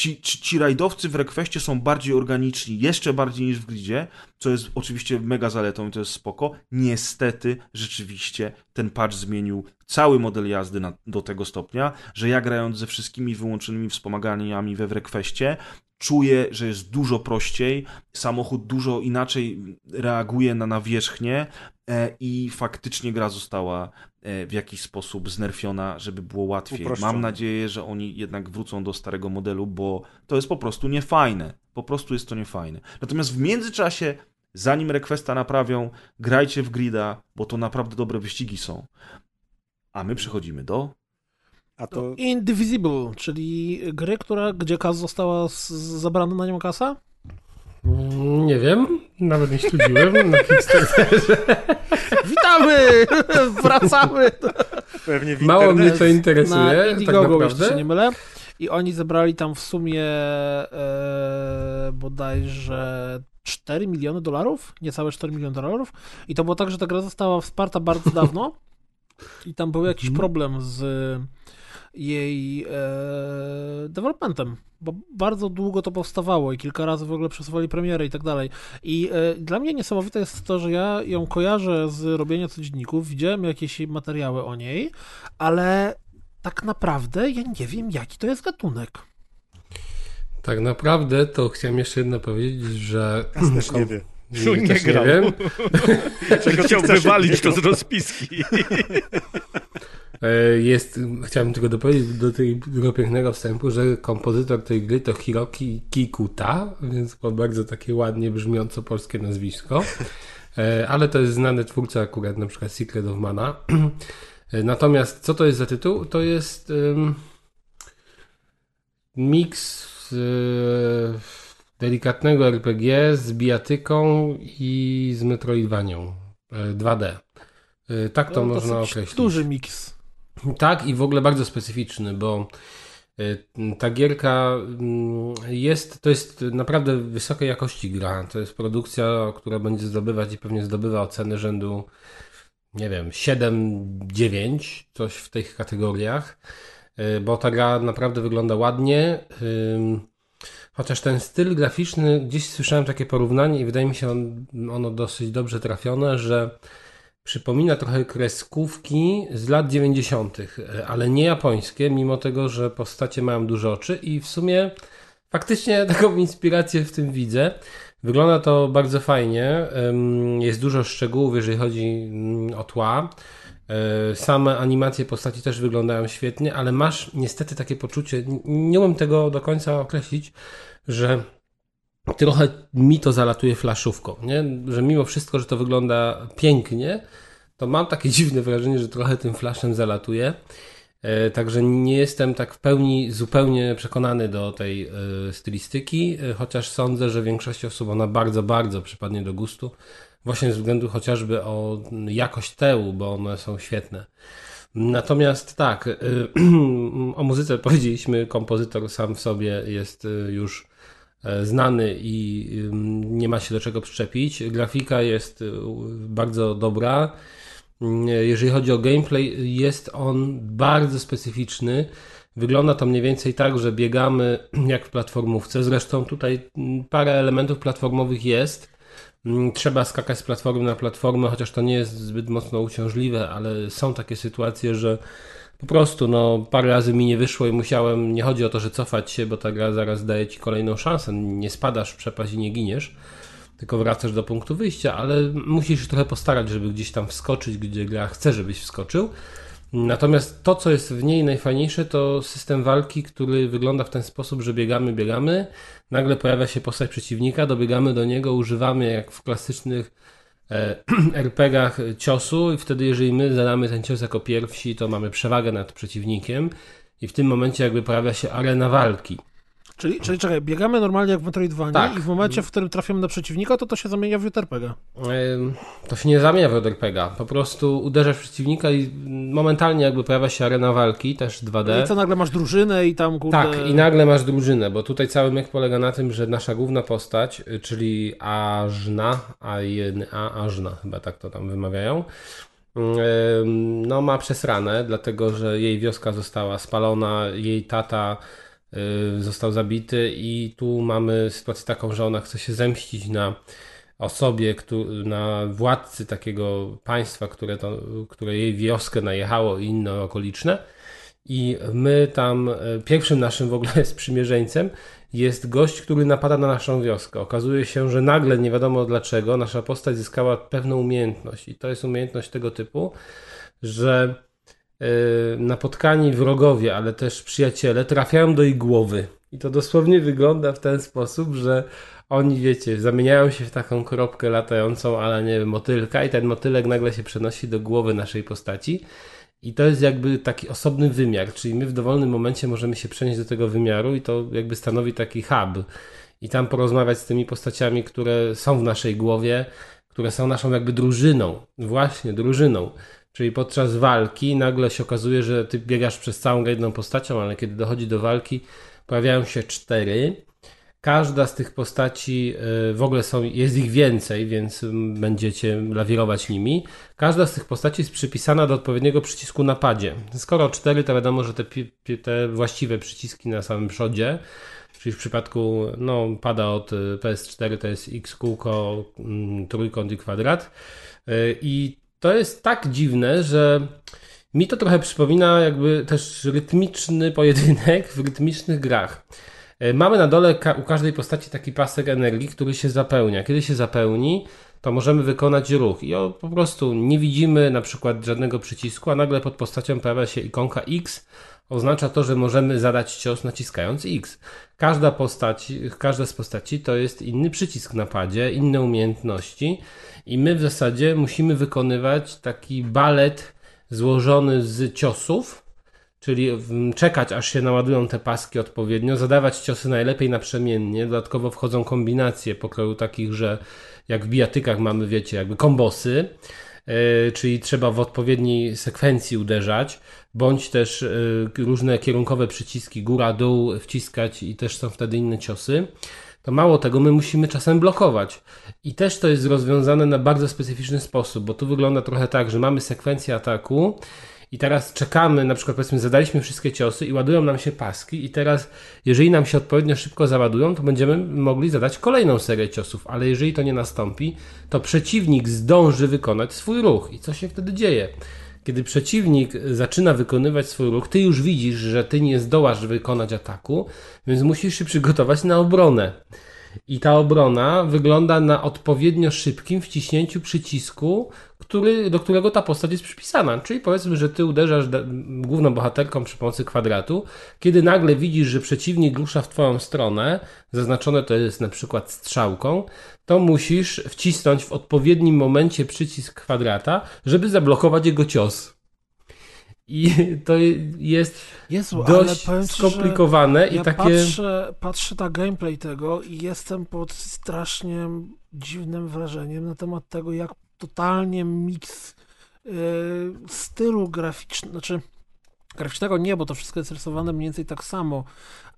ci, ci, ci rajdowcy w Requestie są bardziej organiczni, jeszcze bardziej niż w gridzie, co jest oczywiście mega zaletą i to jest spoko. Niestety, rzeczywiście, ten patch zmienił cały model jazdy na, do tego stopnia, że ja grając ze wszystkimi wyłączonymi wspomaganiami we Requestie, czuję, że jest dużo prościej, samochód dużo inaczej reaguje na nawierzchnię e, i faktycznie gra została e, w jakiś sposób znerfiona, żeby było łatwiej. Uproszczona. Mam nadzieję, że oni jednak wrócą do starego modelu, bo to jest po prostu niefajne. Po prostu jest to niefajne. Natomiast w międzyczasie, zanim Requesta naprawią, grajcie w Grida, bo to naprawdę dobre wyścigi są. A my przechodzimy do A to Indivisible, czyli gry, która, gdzie kas została z, zabrana na nią kasa? Mm, Nie wiem, nawet nie śledziłem na Kickstarterze. Witamy! Wracamy! pewnie w Mało mnie to na interesuje, tak Indiegogo, jeśli się naprawdę. nie mylę. I oni zebrali tam w sumie e, bodajże 4 miliony dolarów, niecałe 4 miliony dolarów. I to było tak, że ta gra została wsparta bardzo dawno i tam był jakiś Mhm. problem z jej e, developmentem, bo bardzo długo to powstawało i kilka razy w ogóle przesuwali premiery i tak dalej. I e, dla mnie niesamowite jest to, że ja ją kojarzę z robienia codzienników, widziałem jakieś materiały o niej, ale tak naprawdę ja nie wiem, jaki to jest gatunek. Tak naprawdę to chciałem jeszcze jedno powiedzieć, że... Też nie wie. Nie też grał. wiem. Chciał wywalić to z rozpiski. E, Jest, chciałem tylko dopowiedzieć do tego pięknego wstępu, że kompozytor tej gry to Hiroki Kikuta, więc to bardzo takie ładnie brzmiąco polskie nazwisko. E, Ale to jest znany twórca akurat na przykład Secret of Mana. E, Natomiast co to jest za tytuł? To jest ym, miks delikatnego RPG z bijatyką i z Metroidvanią e, 2D. E, Tak to No, można określić. Duży miks. Tak, i w ogóle bardzo specyficzny, bo y, ta gierka mm, jest, to jest naprawdę wysokiej jakości gra. To jest produkcja, która będzie zdobywać i pewnie zdobywa oceny rzędu, nie wiem, 7-9, coś w tych kategoriach, y, bo ta gra naprawdę wygląda ładnie. Chociaż ten styl graficzny, gdzieś słyszałem takie porównanie i wydaje mi się on, ono dosyć dobrze trafione, że Przypomina trochę kreskówki z lat 90., ale nie japońskie, mimo tego, że postacie mają duże oczy i w sumie faktycznie taką inspirację w tym widzę. Wygląda to bardzo fajnie. Jest dużo szczegółów, jeżeli chodzi mm, o tła. E, Same animacje postaci też wyglądają świetnie, ale masz niestety takie poczucie, nie umiem tego do końca określić, że trochę mi to zalatuje flaszówką, nie? że mimo wszystko, że to wygląda pięknie, to mam takie dziwne wrażenie, że trochę tym flaszem zalatuje. E, Także nie jestem tak w pełni zupełnie przekonany do tej e, stylistyki, e, chociaż sądzę, że większości osób ona bardzo, bardzo przypadnie do gustu. Właśnie ze względu chociażby o jakość tełu, bo one są świetne. Natomiast tak, o muzyce powiedzieliśmy, kompozytor sam w sobie jest już znany i nie ma się do czego przyczepić. Grafika jest y, bardzo dobra. Mm, Jeżeli chodzi o gameplay, jest on bardzo specyficzny. Wygląda to mniej więcej tak, że biegamy jak w platformówce. Zresztą tutaj mm, parę elementów platformowych jest. Mm, Trzeba skakać z platformy na platformę, chociaż to nie jest zbyt mocno uciążliwe, ale są takie sytuacje, że po prostu no, parę razy mi nie wyszło i musiałem. Nie chodzi o to, że cofać się, bo ta gra zaraz daje ci kolejną szansę. Nie spadasz w przepaść i nie giniesz, tylko wracasz do punktu wyjścia, ale musisz trochę postarać, żeby gdzieś tam wskoczyć, gdzie gra chce, żebyś wskoczył. Natomiast to, co jest w niej najfajniejsze, to system walki, który wygląda w ten sposób, że biegamy, biegamy, nagle pojawia się postać przeciwnika, dobiegamy do niego, używamy jak w klasycznych RPG-ach ciosu i wtedy jeżeli my zadamy ten cios jako pierwsi, to mamy przewagę nad przeciwnikiem i w tym momencie jakby pojawia się arena walki. Czyli, czyli czekaj, biegamy normalnie jak w Metroidvanii Tak. i w momencie, w którym trafiamy na przeciwnika, to to się zamienia w JRPG. To się nie zamienia w RPG. Po prostu uderzasz przeciwnika i momentalnie jakby pojawia się arena walki, też 2D. I co, nagle masz drużynę i tam, kurde... Tak, i nagle masz drużynę, bo tutaj cały myk polega na tym, że nasza główna postać, y, czyli Ażna, A1A, Ażna, chyba tak to tam wymawiają, ym, no ma przesranę, dlatego że jej wioska została spalona, jej tata został zabity i tu mamy sytuację taką, że ona chce się zemścić na osobie, na władcy takiego państwa, które, to, które jej wioskę najechało i inne okoliczne. I my tam, e, pierwszym naszym w ogóle sprzymierzeńcem jest gość, który napada na naszą wioskę. Okazuje się, że nagle, nie wiadomo dlaczego, nasza postać zyskała pewną umiejętność. I to jest umiejętność tego typu, że napotkani wrogowie, ale też przyjaciele trafiają do jej głowy. I to dosłownie wygląda w ten sposób, że oni, wiecie, zamieniają się w taką kropkę latającą, ale nie wiem, motylka i ten motylek nagle się przenosi do głowy naszej postaci. I to jest jakby taki osobny wymiar, czyli my w dowolnym momencie możemy się przenieść do tego wymiaru i to jakby stanowi taki hub. I tam porozmawiać z tymi postaciami, które są w naszej głowie, które są naszą jakby drużyną. Właśnie, drużyną. Czyli podczas walki nagle się okazuje, że ty biegasz przez całą jedną postacią, ale kiedy dochodzi do walki, pojawiają się cztery. Każda z tych postaci y, w ogóle są, jest ich więcej, więc mm, będziecie lawirować nimi. Każda z tych postaci jest przypisana do odpowiedniego przycisku na padzie. Skoro cztery, to wiadomo, że te, te właściwe przyciski na samym przodzie, czyli w przypadku no, pada od y, PS4 to jest X kółko, mm, trójkąt i kwadrat. Y, I to jest tak dziwne, że mi to trochę przypomina jakby też rytmiczny pojedynek w rytmicznych grach. E, Mamy na dole u każdej postaci taki pasek energii, który się zapełnia. Kiedy się zapełni, to możemy wykonać ruch. I po prostu nie widzimy na przykład żadnego przycisku, a nagle pod postacią pojawia się ikonka X. Oznacza to, że możemy zadać cios naciskając X. Każda postać, każda z postaci to jest inny przycisk na padzie, inne umiejętności i my w zasadzie musimy wykonywać taki balet złożony z ciosów, Czyli w- czekać, aż się naładują te paski odpowiednio, zadawać ciosy najlepiej naprzemiennie. Dodatkowo wchodzą kombinacje pokroju takich, że jak w bijatykach mamy, wiecie, jakby kombosy, yy, czyli trzeba w odpowiedniej sekwencji uderzać, bądź też yy, różne kierunkowe przyciski góra, dół wciskać i też są wtedy inne ciosy. To mało tego, my musimy czasem blokować. I też to jest rozwiązane na bardzo specyficzny sposób, bo tu wygląda trochę tak, że mamy sekwencję ataku i teraz czekamy, na przykład powiedzmy, zadaliśmy wszystkie ciosy i ładują nam się paski, i teraz, jeżeli nam się odpowiednio szybko załadują, to będziemy mogli zadać kolejną serię ciosów, ale jeżeli to nie nastąpi, to przeciwnik zdąży wykonać swój ruch. I co się wtedy dzieje? Kiedy przeciwnik zaczyna wykonywać swój ruch, ty już widzisz, że ty nie zdołasz wykonać ataku, więc musisz się przygotować na obronę. I ta obrona wygląda na odpowiednio szybkim wciśnięciu przycisku, który, do którego ta postać jest przypisana. Czyli powiedzmy, że ty uderzasz główną bohaterką przy pomocy kwadratu, kiedy nagle widzisz, że przeciwnik rusza w twoją stronę, zaznaczone to jest na przykład strzałką, to musisz wcisnąć w odpowiednim momencie przycisk kwadrata, żeby zablokować jego cios. I to jest Jezu, dość powiem ci, skomplikowane i ja takie... patrzę, patrzę na gameplay tego i jestem pod strasznie dziwnym wrażeniem na temat tego, jak totalnie miks yy, stylu graficznego, znaczy graficznego nie, bo to wszystko jest rysowane mniej więcej tak samo,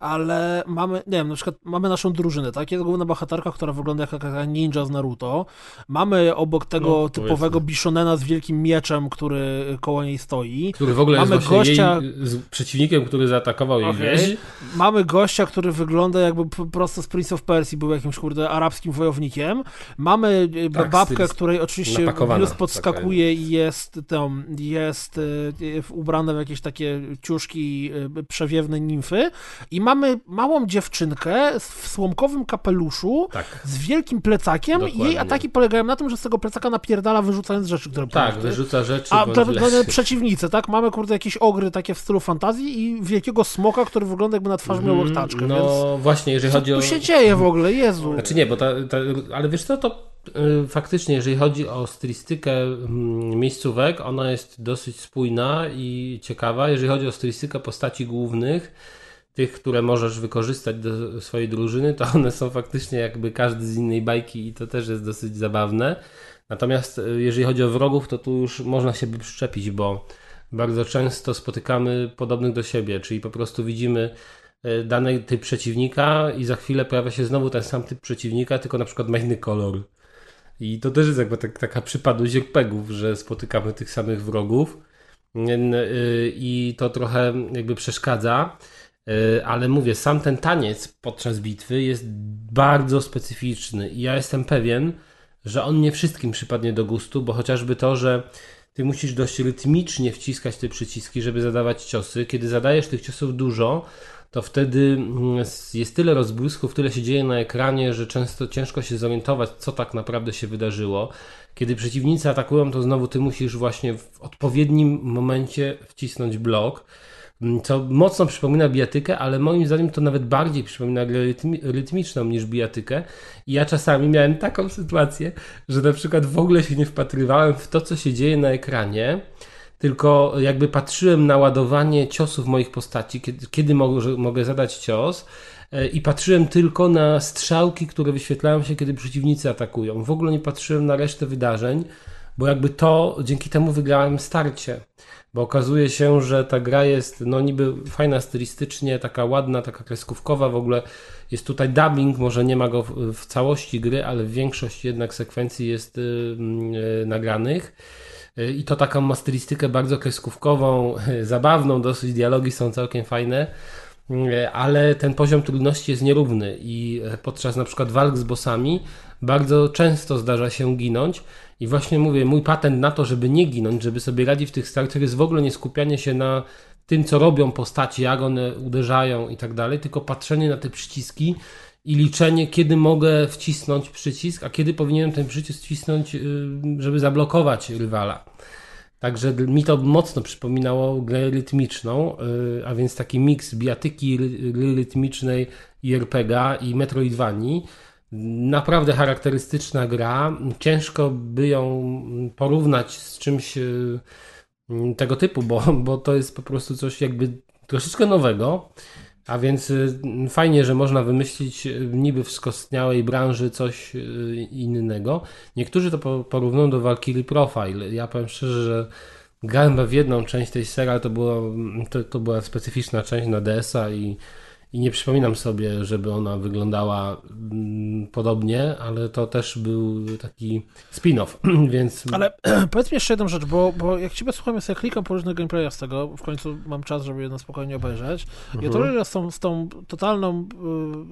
ale mamy, nie wiem, na przykład mamy naszą drużynę, tak? Jest główna bohaterka, która wygląda jak taka ninja z Naruto. Mamy obok tego No, typowego Bishonena z wielkim mieczem, który koło niej stoi. Który w ogóle Mamy jest gościa- jej z przeciwnikiem, który zaatakował jej Okej. wieś. Mamy gościa, który wygląda jakby po prostu z Prince of Persia, był jakimś, kurde, arabskim wojownikiem. Mamy e, Tak, babkę, której oczywiście taka podskakuje i jest tam, jest e, w- ubrane w jakieś takie ciuszki e, przewiewne nimfy. I mamy małą dziewczynkę w słomkowym kapeluszu Tak. z wielkim plecakiem i jej Dokładnie. ataki polegają na tym, że z tego plecaka napierdala wyrzucając rzeczy, które Tak, wyrzuca rzeczy. A dla, przeciwnicy, tak? Mamy kurde jakieś ogry takie w stylu fantazji i wielkiego smoka, który wygląda jakby na twarz miał Mhm, łechtaczkę, No więc właśnie, jeżeli co chodzi o... tu się dzieje w ogóle? Jezu. Znaczy nie, bo ta, ta, ale wiesz co, to y, faktycznie, jeżeli chodzi o stylistykę mm, miejscówek, ona jest dosyć spójna i ciekawa. Jeżeli chodzi o stylistykę postaci głównych, tych, które możesz wykorzystać do swojej drużyny, to one są faktycznie jakby każdy z innej bajki i to też jest dosyć zabawne. Natomiast y, jeżeli chodzi o wrogów, to tu już można się by przyczepić, bo bardzo często spotykamy podobnych do siebie, czyli po prostu widzimy e, dany typ przeciwnika i za chwilę pojawia się znowu ten sam typ przeciwnika, tylko na przykład ma inny kolor. I to też jest jakby tak, taka przypadłość RPGów, że spotykamy tych samych wrogów y, i to trochę jakby przeszkadza. Y, Ale mówię, sam ten taniec podczas bitwy jest bardzo specyficzny i ja jestem pewien, że on nie wszystkim przypadnie do gustu, bo chociażby to, że ty musisz dość rytmicznie wciskać te przyciski, żeby zadawać ciosy. Kiedy zadajesz tych ciosów dużo, to wtedy mm, jest tyle rozbłysków, tyle się dzieje na ekranie, że często ciężko się zorientować, co tak naprawdę się wydarzyło. Kiedy przeciwnicy atakują, to znowu ty musisz właśnie w odpowiednim momencie wcisnąć blok, co mocno przypomina bijatykę, ale moim zdaniem to nawet bardziej przypomina grę rytmi- rytmiczną niż bijatykę. I ja czasami miałem taką sytuację, że na przykład w ogóle się nie wpatrywałem w to, co się dzieje na ekranie, tylko jakby patrzyłem na ładowanie ciosów moich postaci, kiedy, kiedy mogę, mogę zadać cios e, i patrzyłem tylko na strzałki, które wyświetlają się, kiedy przeciwnicy atakują. W ogóle nie patrzyłem na resztę wydarzeń, bo jakby to, dzięki temu wygrałem starcie. Bo okazuje się, że ta gra jest no niby fajna stylistycznie, taka ładna, taka kreskówkowa, w ogóle jest tutaj dubbing, może nie ma go w, w całości gry, ale większość jednak sekwencji jest y, y, nagranych. Y, I to taką ma stylistykę bardzo kreskówkową, zabawną, dosyć dialogi są całkiem fajne, y, ale ten poziom trudności jest nierówny i y, podczas na przykład walk z bossami bardzo często zdarza się ginąć i właśnie mówię, mój patent na to, żeby nie ginąć, żeby sobie radzić w tych starciach jest w ogóle nie skupianie się na tym, co robią postaci, jak one uderzają i tak dalej, tylko patrzenie na te przyciski i liczenie, kiedy mogę wcisnąć przycisk, a kiedy powinienem ten przycisk wcisnąć, y, żeby zablokować rywala. Także mi to mocno przypominało grę rytmiczną, y, a więc taki miks bijatyki ry- gry rytmicznej i RPGa i Metroidvanii. Naprawdę charakterystyczna gra. Ciężko by ją porównać z czymś y, tego typu, bo, bo to jest po prostu coś jakby troszeczkę nowego. A więc y, fajnie, że można wymyślić y, niby w skostniałej branży coś innego. Niektórzy to po- porównują do Valkyrie Profile. Ja powiem szczerze, że grałem w jedną część tej serii, ale to, było, to, to była specyficzna część na DS-a i, i nie przypominam sobie, żeby ona wyglądała mm, podobnie, ale to też był taki spin-off, więc Ale powiedz mi jeszcze jedną rzecz, bo, bo jak ciebie słucham, ja sobie klikam po różnych gameplayach z tego, w końcu mam czas, żeby jedno spokojnie obejrzeć. I to, że z tą, z tą totalną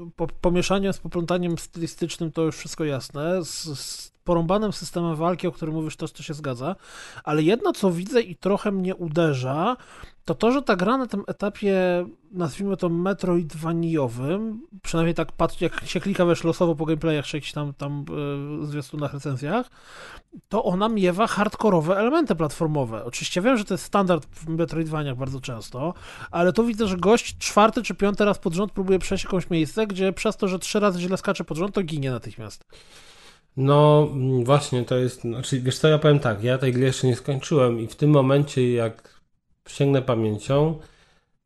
y, po, pomieszaniem, z poplątaniem stylistycznym, to już wszystko jasne. Z, z porąbanym systemem walki, o którym mówisz, też to się zgadza. Ale jedno, co widzę i trochę mnie uderza, to to, że ta gra na tym etapie, nazwijmy to metroidvaniowym, przynajmniej tak patrz, jak się klika wiesz losowo po gameplayach, czy jakichś tam, tam y, zwiastunach, recenzjach, to ona miewa hardkorowe elementy platformowe. Oczywiście wiem, że to jest standard w Metroidvaniach bardzo często, ale tu widzę, że gość czwarty czy piąty raz pod rząd próbuje przejść jakąś miejsce, gdzie przez to, że trzy razy źle skacze pod rząd, to ginie natychmiast. No mm, właśnie, to jest, znaczy wiesz co, ja powiem tak, ja tej gry jeszcze nie skończyłem i w tym momencie jak sięgnę pamięcią,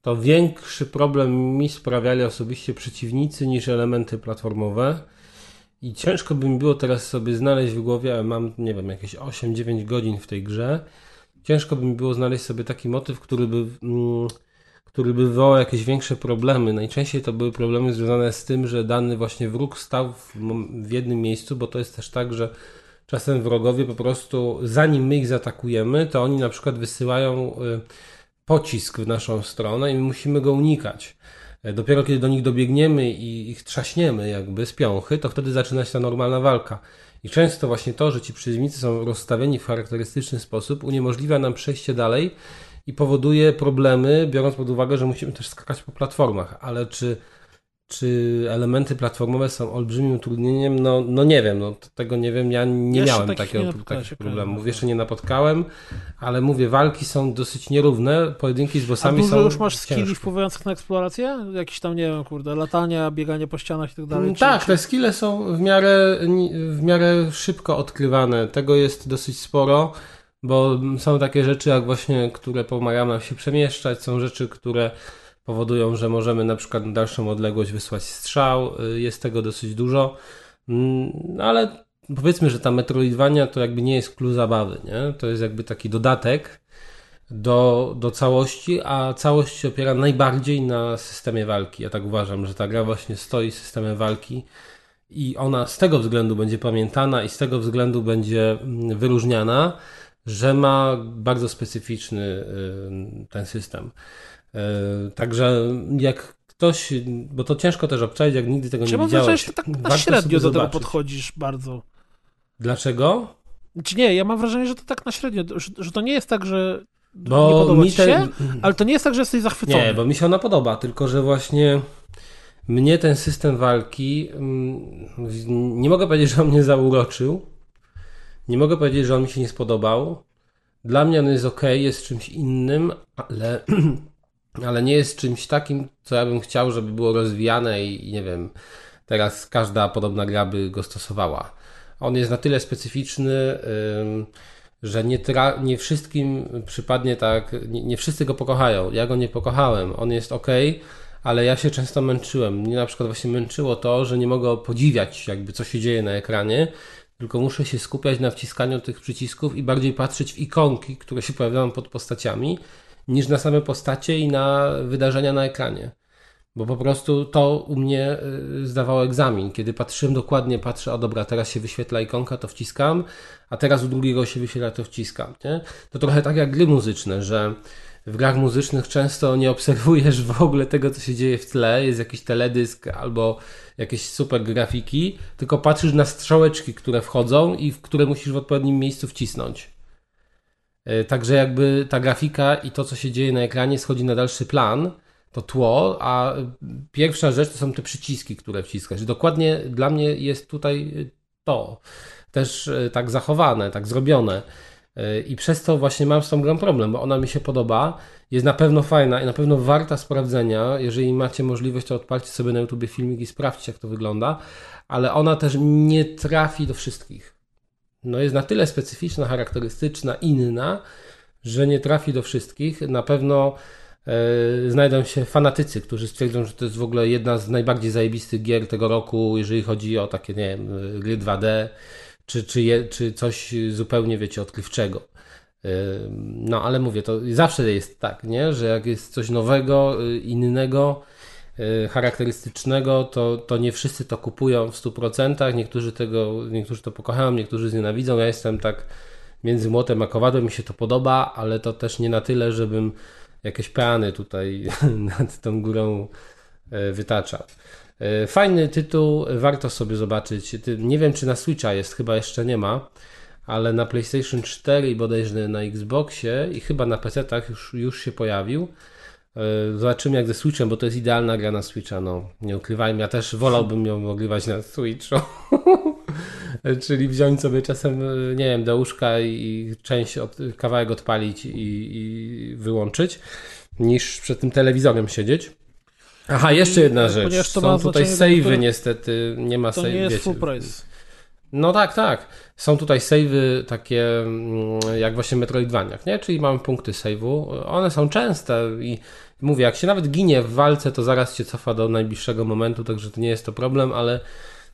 to większy problem mi sprawiali osobiście przeciwnicy niż elementy platformowe. I ciężko by mi było teraz sobie znaleźć w głowie, ale mam, nie wiem, jakieś 8-9 godzin w tej grze, ciężko by mi było znaleźć sobie taki motyw, który by, mm, który by wywołał jakieś większe problemy. Najczęściej to były problemy związane z tym, że dany właśnie wróg stał w, jednym miejscu, bo to jest też tak, że czasem wrogowie po prostu, zanim my ich zaatakujemy, to oni na przykład wysyłają y, pocisk w naszą stronę i my musimy go unikać. E, Dopiero kiedy do nich dobiegniemy i ich trzaśniemy jakby z piąchy, to wtedy zaczyna się ta normalna walka. I często właśnie to, że ci przeciwnicy są rozstawieni w charakterystyczny sposób, uniemożliwia nam przejście dalej i powoduje problemy, biorąc pod uwagę, że musimy też skakać po platformach. Ale czy, czy elementy platformowe są olbrzymim utrudnieniem? No, no nie wiem, no, tego nie wiem. Ja nie Jeszcze miałem takich takiego, nie takich problemów. Jeszcze nie napotkałem, ale mówię, walki są dosyć nierówne. Pojedynki z A bossami dużo są już masz skilli ciężkie. wpływających na eksplorację? Jakieś tam, nie wiem, kurde, latania, bieganie po ścianach i tak dalej? Tak, czy- te skille są w miarę, w miarę szybko odkrywane. Tego jest dosyć sporo, bo są takie rzeczy, jak właśnie, które pomagają nam się przemieszczać, są rzeczy, które powodują, że możemy na przykład na dalszą odległość wysłać strzał. Y, Jest tego dosyć dużo, Mm, ale powiedzmy, że ta Metroidvania to jakby nie jest clue zabawy, nie? To jest jakby taki dodatek do, do całości, a całość się opiera najbardziej na systemie walki. Ja tak uważam, że ta gra właśnie stoi systemem walki i ona z tego względu będzie pamiętana i z tego względu będzie mm, wyróżniana, że ma bardzo specyficzny y, ten system. Y, Także jak ktoś, bo to ciężko też obczaić, jak nigdy tego Czy nie widziałeś. wrażenie, że tak na warto średnio do tego podchodzisz bardzo. Dlaczego? Czy nie, ja mam wrażenie, że to tak na średnio, że, że to nie jest tak, że Bo nie podoba mi te- się, ale to nie jest tak, że jesteś zachwycony. Nie, bo mi się ona podoba, tylko że właśnie mnie ten system walki mm, nie mogę powiedzieć, że on mnie zauroczył. Nie mogę powiedzieć, że on mi się nie spodobał. Dla mnie on jest ok, jest czymś innym, ale, ale nie jest czymś takim, co ja bym chciał, żeby było rozwijane i, nie wiem, teraz każda podobna gra by go stosowała. On jest na tyle specyficzny, że nie, tra- nie wszystkim przypadnie tak, nie, nie wszyscy go pokochają. Ja go nie pokochałem. On jest ok, ale ja się często męczyłem. Mnie na przykład właśnie męczyło to, że nie mogę podziwiać jakby co się dzieje na ekranie, tylko muszę się skupiać na wciskaniu tych przycisków i bardziej patrzeć w ikonki, które się pojawiają pod postaciami, niż na same postacie i na wydarzenia na ekranie. Bo po prostu to u mnie y, zdawało egzamin. Kiedy patrzyłem dokładnie, patrzę, o dobra, teraz się wyświetla ikonka, to wciskam, a teraz u drugiego się wyświetla, to wciskam. Nie? To trochę tak jak gry muzyczne, że w grach muzycznych często nie obserwujesz w ogóle tego, co się dzieje w tle, jest jakiś teledysk albo jakieś super grafiki, tylko patrzysz na strzałeczki, które wchodzą i w które musisz w odpowiednim miejscu wcisnąć. E, Także jakby ta grafika i to, co się dzieje na ekranie, schodzi na dalszy plan, to tło, a pierwsza rzecz to są te przyciski, które wciskasz. Dokładnie dla mnie jest tutaj to też e, tak zachowane, tak zrobione. E, I przez to właśnie mam z tą grą problem, bo ona mi się podoba, jest na pewno fajna i na pewno warta sprawdzenia. Jeżeli macie możliwość, to odpalcie sobie na YouTube filmik i sprawdźcie, jak to wygląda, ale ona też nie trafi do wszystkich. No jest na tyle specyficzna, charakterystyczna, inna, że nie trafi do wszystkich. Na pewno e, znajdą się fanatycy, którzy stwierdzą, że to jest w ogóle jedna z najbardziej zajebistych gier tego roku, jeżeli chodzi o takie, nie wiem, gry 2D, czy, czy, je, czy coś zupełnie, wiecie, odkrywczego. Yy, No, ale mówię, to zawsze jest tak, nie? że jak jest coś nowego, yy, innego, yy, charakterystycznego, to, to nie wszyscy to kupują w 100%. Niektórzy tego, niektórzy to pokochają, niektórzy znienawidzą. Ja jestem tak między młotem a kowadłem, mi się to podoba, ale to też nie na tyle, żebym jakieś peany tutaj nad tą górą wytaczał. Yy, Fajny tytuł, warto sobie zobaczyć. Nie wiem, czy na Switcha jest, chyba jeszcze nie ma, ale na PlayStation 4 i bodajże na Xboxie i chyba na PC-tach już, już się pojawił. Yy, Zobaczymy jak ze Switchem, bo to jest idealna gra na Switcha, no nie ukrywajmy. Ja też wolałbym ją ogrywać na Switchu. Czyli wziąć sobie czasem, yy, nie wiem, do łóżka i część, od, kawałek odpalić i, i wyłączyć, niż przed tym telewizorem siedzieć. Aha, jeszcze jedna rzecz. To ma Są tutaj savey to- niestety, nie ma To save, nie jest wiecie, full price. no tak, tak. Są tutaj savey takie mm, jak właśnie w Metroidvaniach, nie? Czyli mamy punkty save'u. One są częste i mówię, jak się nawet ginie w walce, to zaraz cię cofa do najbliższego momentu, także to nie jest to problem, ale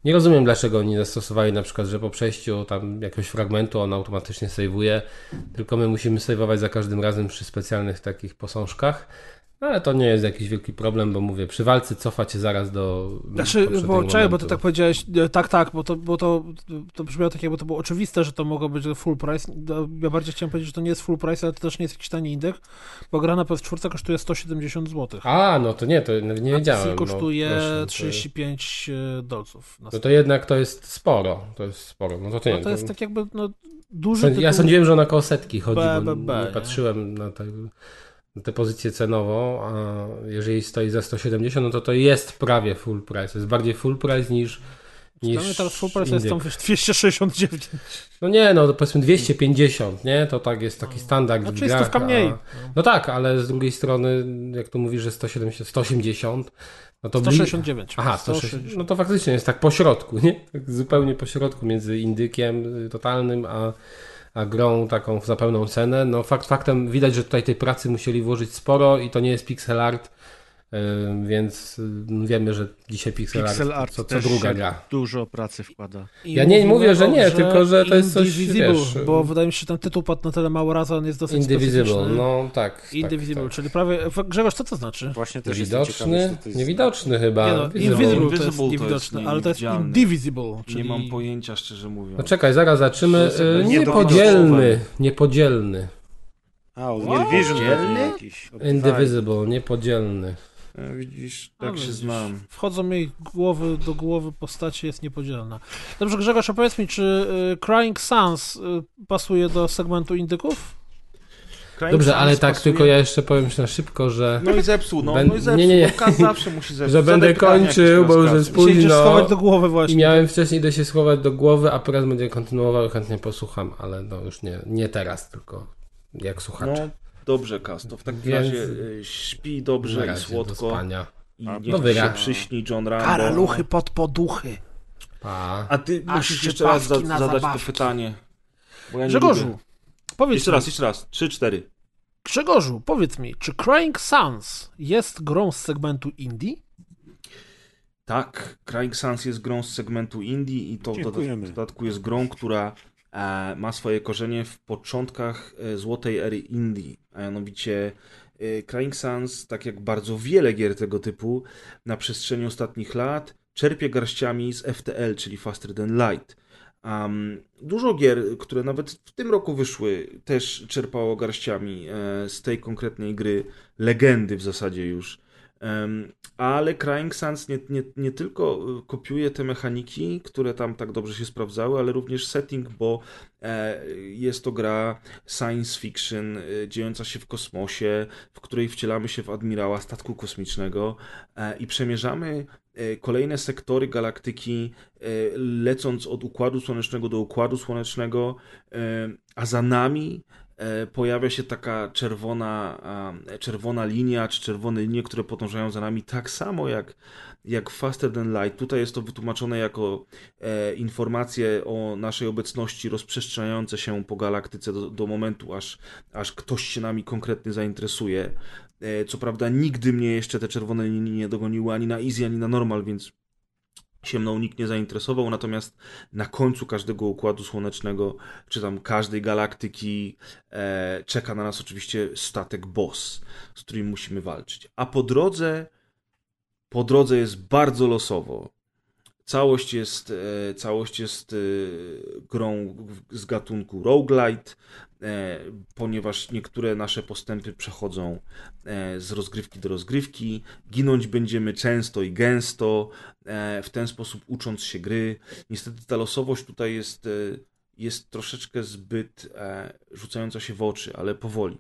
nie rozumiem dlaczego oni zastosowali na przykład, że po przejściu tam jakiegoś fragmentu on automatycznie save'uje, tylko my musimy save'ować za każdym razem przy specjalnych takich posążkach. No, ale to nie jest jakiś wielki problem, bo mówię, przy walce cofa cię zaraz do. Znaczy, bo czekaj, bo ty momentu. tak powiedziałeś, e, tak, tak, bo to, bo to, to brzmiało tak, jakby to było oczywiste, że to mogło być full price. No, Ja bardziej chciałem powiedzieć, że to nie jest full price, ale to też nie jest jakiś tani indek, bo gra na PS4 kosztuje 170 zł. A, no to nie, to nie wiedziałem. PC kosztuje no, proszę, to- 35 dolców. No to jednak to jest sporo. To jest sporo. No to, to nie. no to jest tak jakby no, duży Ja tytuł. sądziłem, że ona koło setki chodzi, bo nie nie? patrzyłem na tę na tę pozycję cenową, a jeżeli stoi za 170, no to to jest prawie full price. To jest bardziej full price niż niż teraz full price jest tam wiesz, 269. No nie, no to powiedzmy 250, nie? To tak jest taki standard Znaczy w jest grach. stówka mniej. A... No tak, ale z drugiej strony, jak tu mówisz, że 170, 180, no to bli- 169. Aha, 160. No to faktycznie jest tak po środku, nie? Tak zupełnie po środku między indykiem totalnym, a, a grą taką za pełną cenę. No fakt faktem widać, że tutaj tej pracy musieli włożyć sporo i to nie jest pixel art, więc y, wiemy, że dzisiaj pixel, Pixel art art co, co druga gra. dużo pracy wkłada. I Ja nie mówię, że nie, tylko że to jest coś, Indivisible, wiesz, bo wydaje mi się, że ten tytuł padł na tyle mało razy, on jest dosyć Indivisible, specyficzny. no tak. Indivisible, tak, tak. czyli prawie... Grzegorz, co to znaczy? Właśnie też Niewidoczny, co to jest. niewidoczny chyba. Nie no, Visible. invisible to Invisible jest to jest niewidoczne, ale to jest indivisible, czyli... Nie mam pojęcia, szczerze mówiąc. No czekaj, zaraz zaczymy. Jest jakby Niepodzielny, niepodzielny. A, Wow. Indivisible, niepodzielny. E, Widzisz, A, tak się widzisz, znam. Wchodzą jej głowy do głowy postaci, jest niepodzielna. Dobrze, Grzegorz, a powiedz mi, czy y, Crying Sans y, pasuje do segmentu indyków? Crying Dobrze, Sans ale tak pasuje- tylko ja jeszcze powiem na szybko, że, No i zepsuł, no, Bę- no i zepsuł. nie, nie, nie. Kaz zawsze musi zepsuć. że będę kończył, bo już jest późno. schować do głowy właśnie. I miałem wcześniej idę się schować do głowy, a teraz będę kontynuował i chętnie posłucham, ale no już nie, nie teraz, tylko jak słuchacze. No, dobrze, Kas, to w takim Więc- razie y, śpi dobrze i razie, do słodko spania. i niech no się przyśni John Rambo. Karaluchy pod poduchy. Pa. A ty Aż musisz jeszcze raz za, zadać zabawki. to pytanie. Bo ja nie Grzegorzu, lubię. powiedz Jeszcze mi, raz, jeszcze raz. Trzy, cztery. Grzegorzu, powiedz mi, czy Crying Sans jest grą z segmentu indie? Tak, Crying Sans jest grą z segmentu indie i to Dziękujemy. w dodatku jest grą, która e, ma swoje korzenie w początkach e, złotej ery indie, a mianowicie e, Crying Sans, tak jak bardzo wiele gier tego typu na przestrzeni ostatnich lat, czerpie garściami z FTL, czyli Faster Than Light. Um, dużo gier, które nawet w tym roku wyszły, też czerpało garściami e, z tej konkretnej gry, legendy w zasadzie już. Ale Crying Sans nie, nie, nie tylko y, kopiuje te mechaniki, które tam tak dobrze się sprawdzały, ale również setting, bo e, jest to gra science fiction e, dziejąca się w kosmosie, w której wcielamy się w admirała statku kosmicznego e, i przemierzamy e, kolejne sektory galaktyki, e, lecąc od Układu Słonecznego do Układu Słonecznego, e, a za nami e, pojawia się taka czerwona, czerwona linia, czy czerwone linie, które podążają za nami tak samo jak, jak Faster Than Light. Tutaj jest to wytłumaczone jako e, informacje o naszej obecności rozprzestrzeniające się po galaktyce do, do momentu, aż, aż ktoś się nami konkretnie zainteresuje. E, co prawda nigdy mnie jeszcze te czerwone linie nie dogoniły ani na easy, ani na normal, więc się mną nikt nie zainteresował, natomiast na końcu każdego układu słonecznego, czy tam każdej galaktyki, e, czeka na nas oczywiście statek boss, z którym musimy walczyć. A po drodze, po drodze jest bardzo losowo. Całość jest, e, całość jest e, grą z gatunku roguelite, e, ponieważ niektóre nasze postępy przechodzą z rozgrywki do rozgrywki. Ginąć będziemy często i gęsto, w ten sposób ucząc się gry. Niestety ta losowość tutaj jest, jest troszeczkę zbyt rzucająca się w oczy, ale powoli.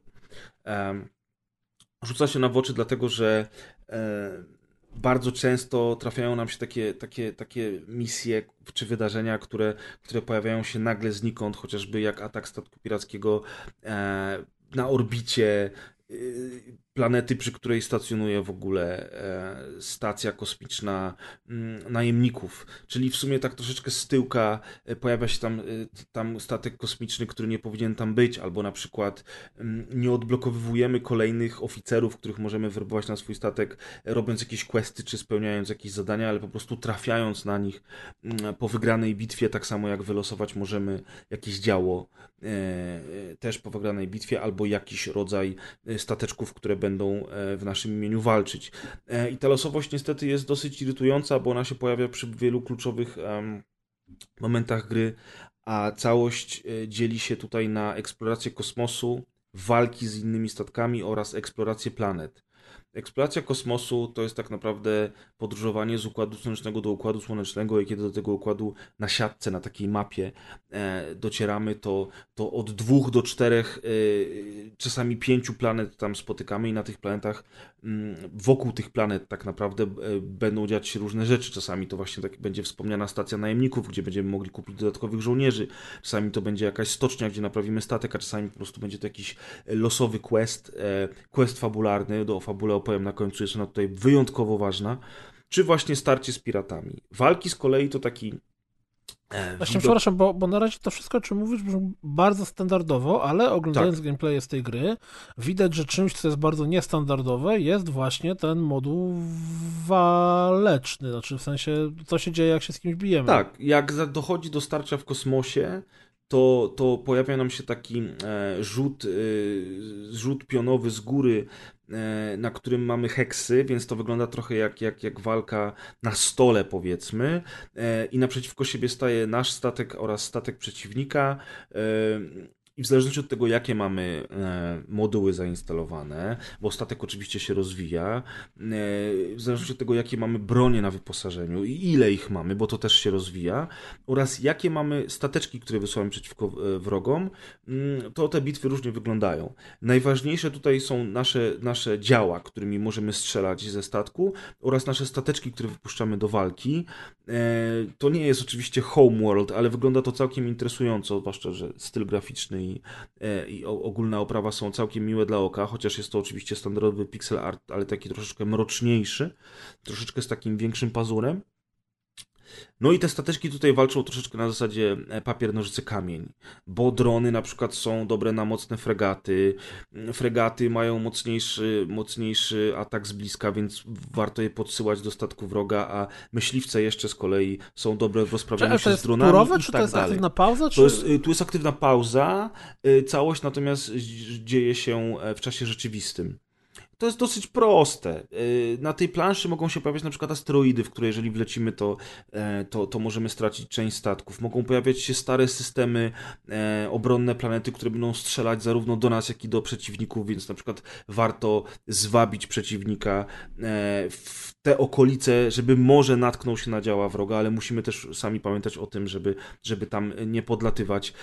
Rzuca się na w oczy dlatego, że bardzo często trafiają nam się takie, takie, takie misje czy wydarzenia, które, które pojawiają się nagle znikąd, chociażby jak atak statku pirackiego e, na orbicie e, planety, przy której stacjonuje w ogóle e, stacja kosmiczna mm, najemników. Czyli w sumie tak troszeczkę z tyłka e, pojawia się tam, e, tam statek kosmiczny, który nie powinien tam być, albo na przykład mm, nie odblokowywujemy kolejnych oficerów, których możemy werbować na swój statek, robiąc jakieś questy czy spełniając jakieś zadania, ale po prostu trafiając na nich mm, po wygranej bitwie, tak samo jak wylosować możemy jakieś działo też po wygranej bitwie, albo jakiś rodzaj stateczków, które będą e, w naszym imieniu walczyć. I ta losowość niestety jest dosyć irytująca, bo ona się pojawia przy wielu kluczowych momentach gry, a całość dzieli się tutaj na eksplorację kosmosu, walki z innymi statkami oraz eksplorację planet. Eksploracja kosmosu to jest tak naprawdę podróżowanie z układu słonecznego do układu słonecznego i kiedy do tego układu na siatce, na takiej mapie e, docieramy, to, to od dwóch do czterech, e, czasami pięciu planet tam spotykamy i na tych planetach, m, mm, wokół tych planet tak naprawdę e, będą dziać się różne rzeczy. Czasami to właśnie tak będzie wspomniana stacja najemników, gdzie będziemy mogli kupić dodatkowych żołnierzy. Czasami to będzie jakaś stocznia, gdzie naprawimy statek, a czasami po prostu będzie to jakiś losowy quest, e, quest fabularny, do fabule opowiem na końcu, jest ona tutaj wyjątkowo ważna czy właśnie starcie z piratami. Walki z kolei to taki e, Właśnie, widok... przepraszam, bo, bo na razie to wszystko, o czym mówisz, brzmi bardzo standardowo, ale oglądając tak. gameplay z tej gry, widać, że czymś, co jest bardzo niestandardowe, jest właśnie ten moduł waleczny. Znaczy, w sensie, co się dzieje, jak się z kimś bijemy. Tak, jak dochodzi do starcia w kosmosie, to, to pojawia nam się taki e, rzut, e, rzut pionowy z góry na którym mamy heksy, więc to wygląda trochę jak, jak, jak walka na stole, powiedzmy. E, I naprzeciwko siebie staje nasz statek oraz statek przeciwnika. I w zależności od tego, jakie mamy e, moduły zainstalowane, bo statek oczywiście się rozwija, e, w zależności od tego, jakie mamy bronie na wyposażeniu i ile ich mamy, bo to też się rozwija, oraz jakie mamy stateczki, które wysyłamy przeciwko e, wrogom, mm, to te bitwy różnie wyglądają. Najważniejsze tutaj są nasze, nasze działa, którymi możemy strzelać ze statku, oraz nasze stateczki, które wypuszczamy do walki. To nie jest oczywiście homeworld, ale wygląda to całkiem interesująco, zwłaszcza, że styl graficzny i, e, i ogólna oprawa są całkiem miłe dla oka, chociaż jest to oczywiście standardowy pixel art, ale taki troszeczkę mroczniejszy, troszeczkę z takim większym pazurem. No i te stateczki tutaj walczą troszeczkę na zasadzie e, papier, nożyce, kamień, bo drony na przykład są dobre na mocne fregaty, mm, fregaty mają mocniejszy, mocniejszy atak z bliska, więc warto je podsyłać do statku wroga, a myśliwce jeszcze z kolei są dobre w rozprawianiu się z dronami turowe, czy tak to jest dalej. aktywna pauza? Czy... To jest, y, tu jest aktywna pauza, y, całość natomiast dzieje się e, w czasie rzeczywistym to jest dosyć proste. Y, na tej planszy mogą się pojawiać na przykład asteroidy, w które jeżeli wlecimy, to, e, to, to możemy stracić część statków. Mogą pojawiać się stare systemy e, obronne planety, które będą strzelać zarówno do nas, jak i do przeciwników, więc na przykład warto zwabić przeciwnika e, w te okolice, żeby może natknął się na działa wroga, ale musimy też sami pamiętać o tym, żeby, żeby tam nie podlatywać.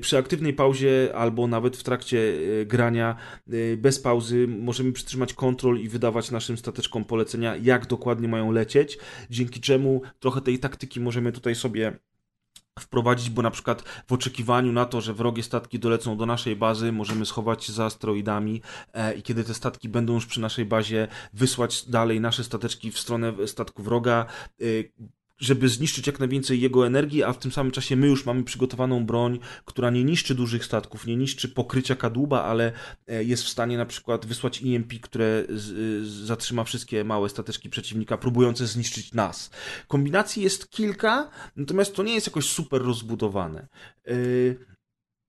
Przy aktywnej pauzie albo nawet w trakcie grania bez pauzy możemy przytrzymać trzymać kontrol i wydawać naszym stateczkom polecenia, jak dokładnie mają lecieć, dzięki czemu trochę tej taktyki możemy tutaj sobie wprowadzić, bo na przykład w oczekiwaniu na to, że wrogie statki dolecą do naszej bazy, możemy schować się za asteroidami e, i kiedy te statki będą już przy naszej bazie, wysłać dalej nasze stateczki w stronę statku wroga, e, żeby zniszczyć jak najwięcej jego energii, a w tym samym czasie my już mamy przygotowaną broń, która nie niszczy dużych statków, nie niszczy pokrycia kadłuba, ale e, jest w stanie na przykład wysłać EMP, które zatrzyma wszystkie małe stateczki przeciwnika, próbujące zniszczyć nas. Kombinacji jest kilka, natomiast to nie jest jakoś super rozbudowane. Yy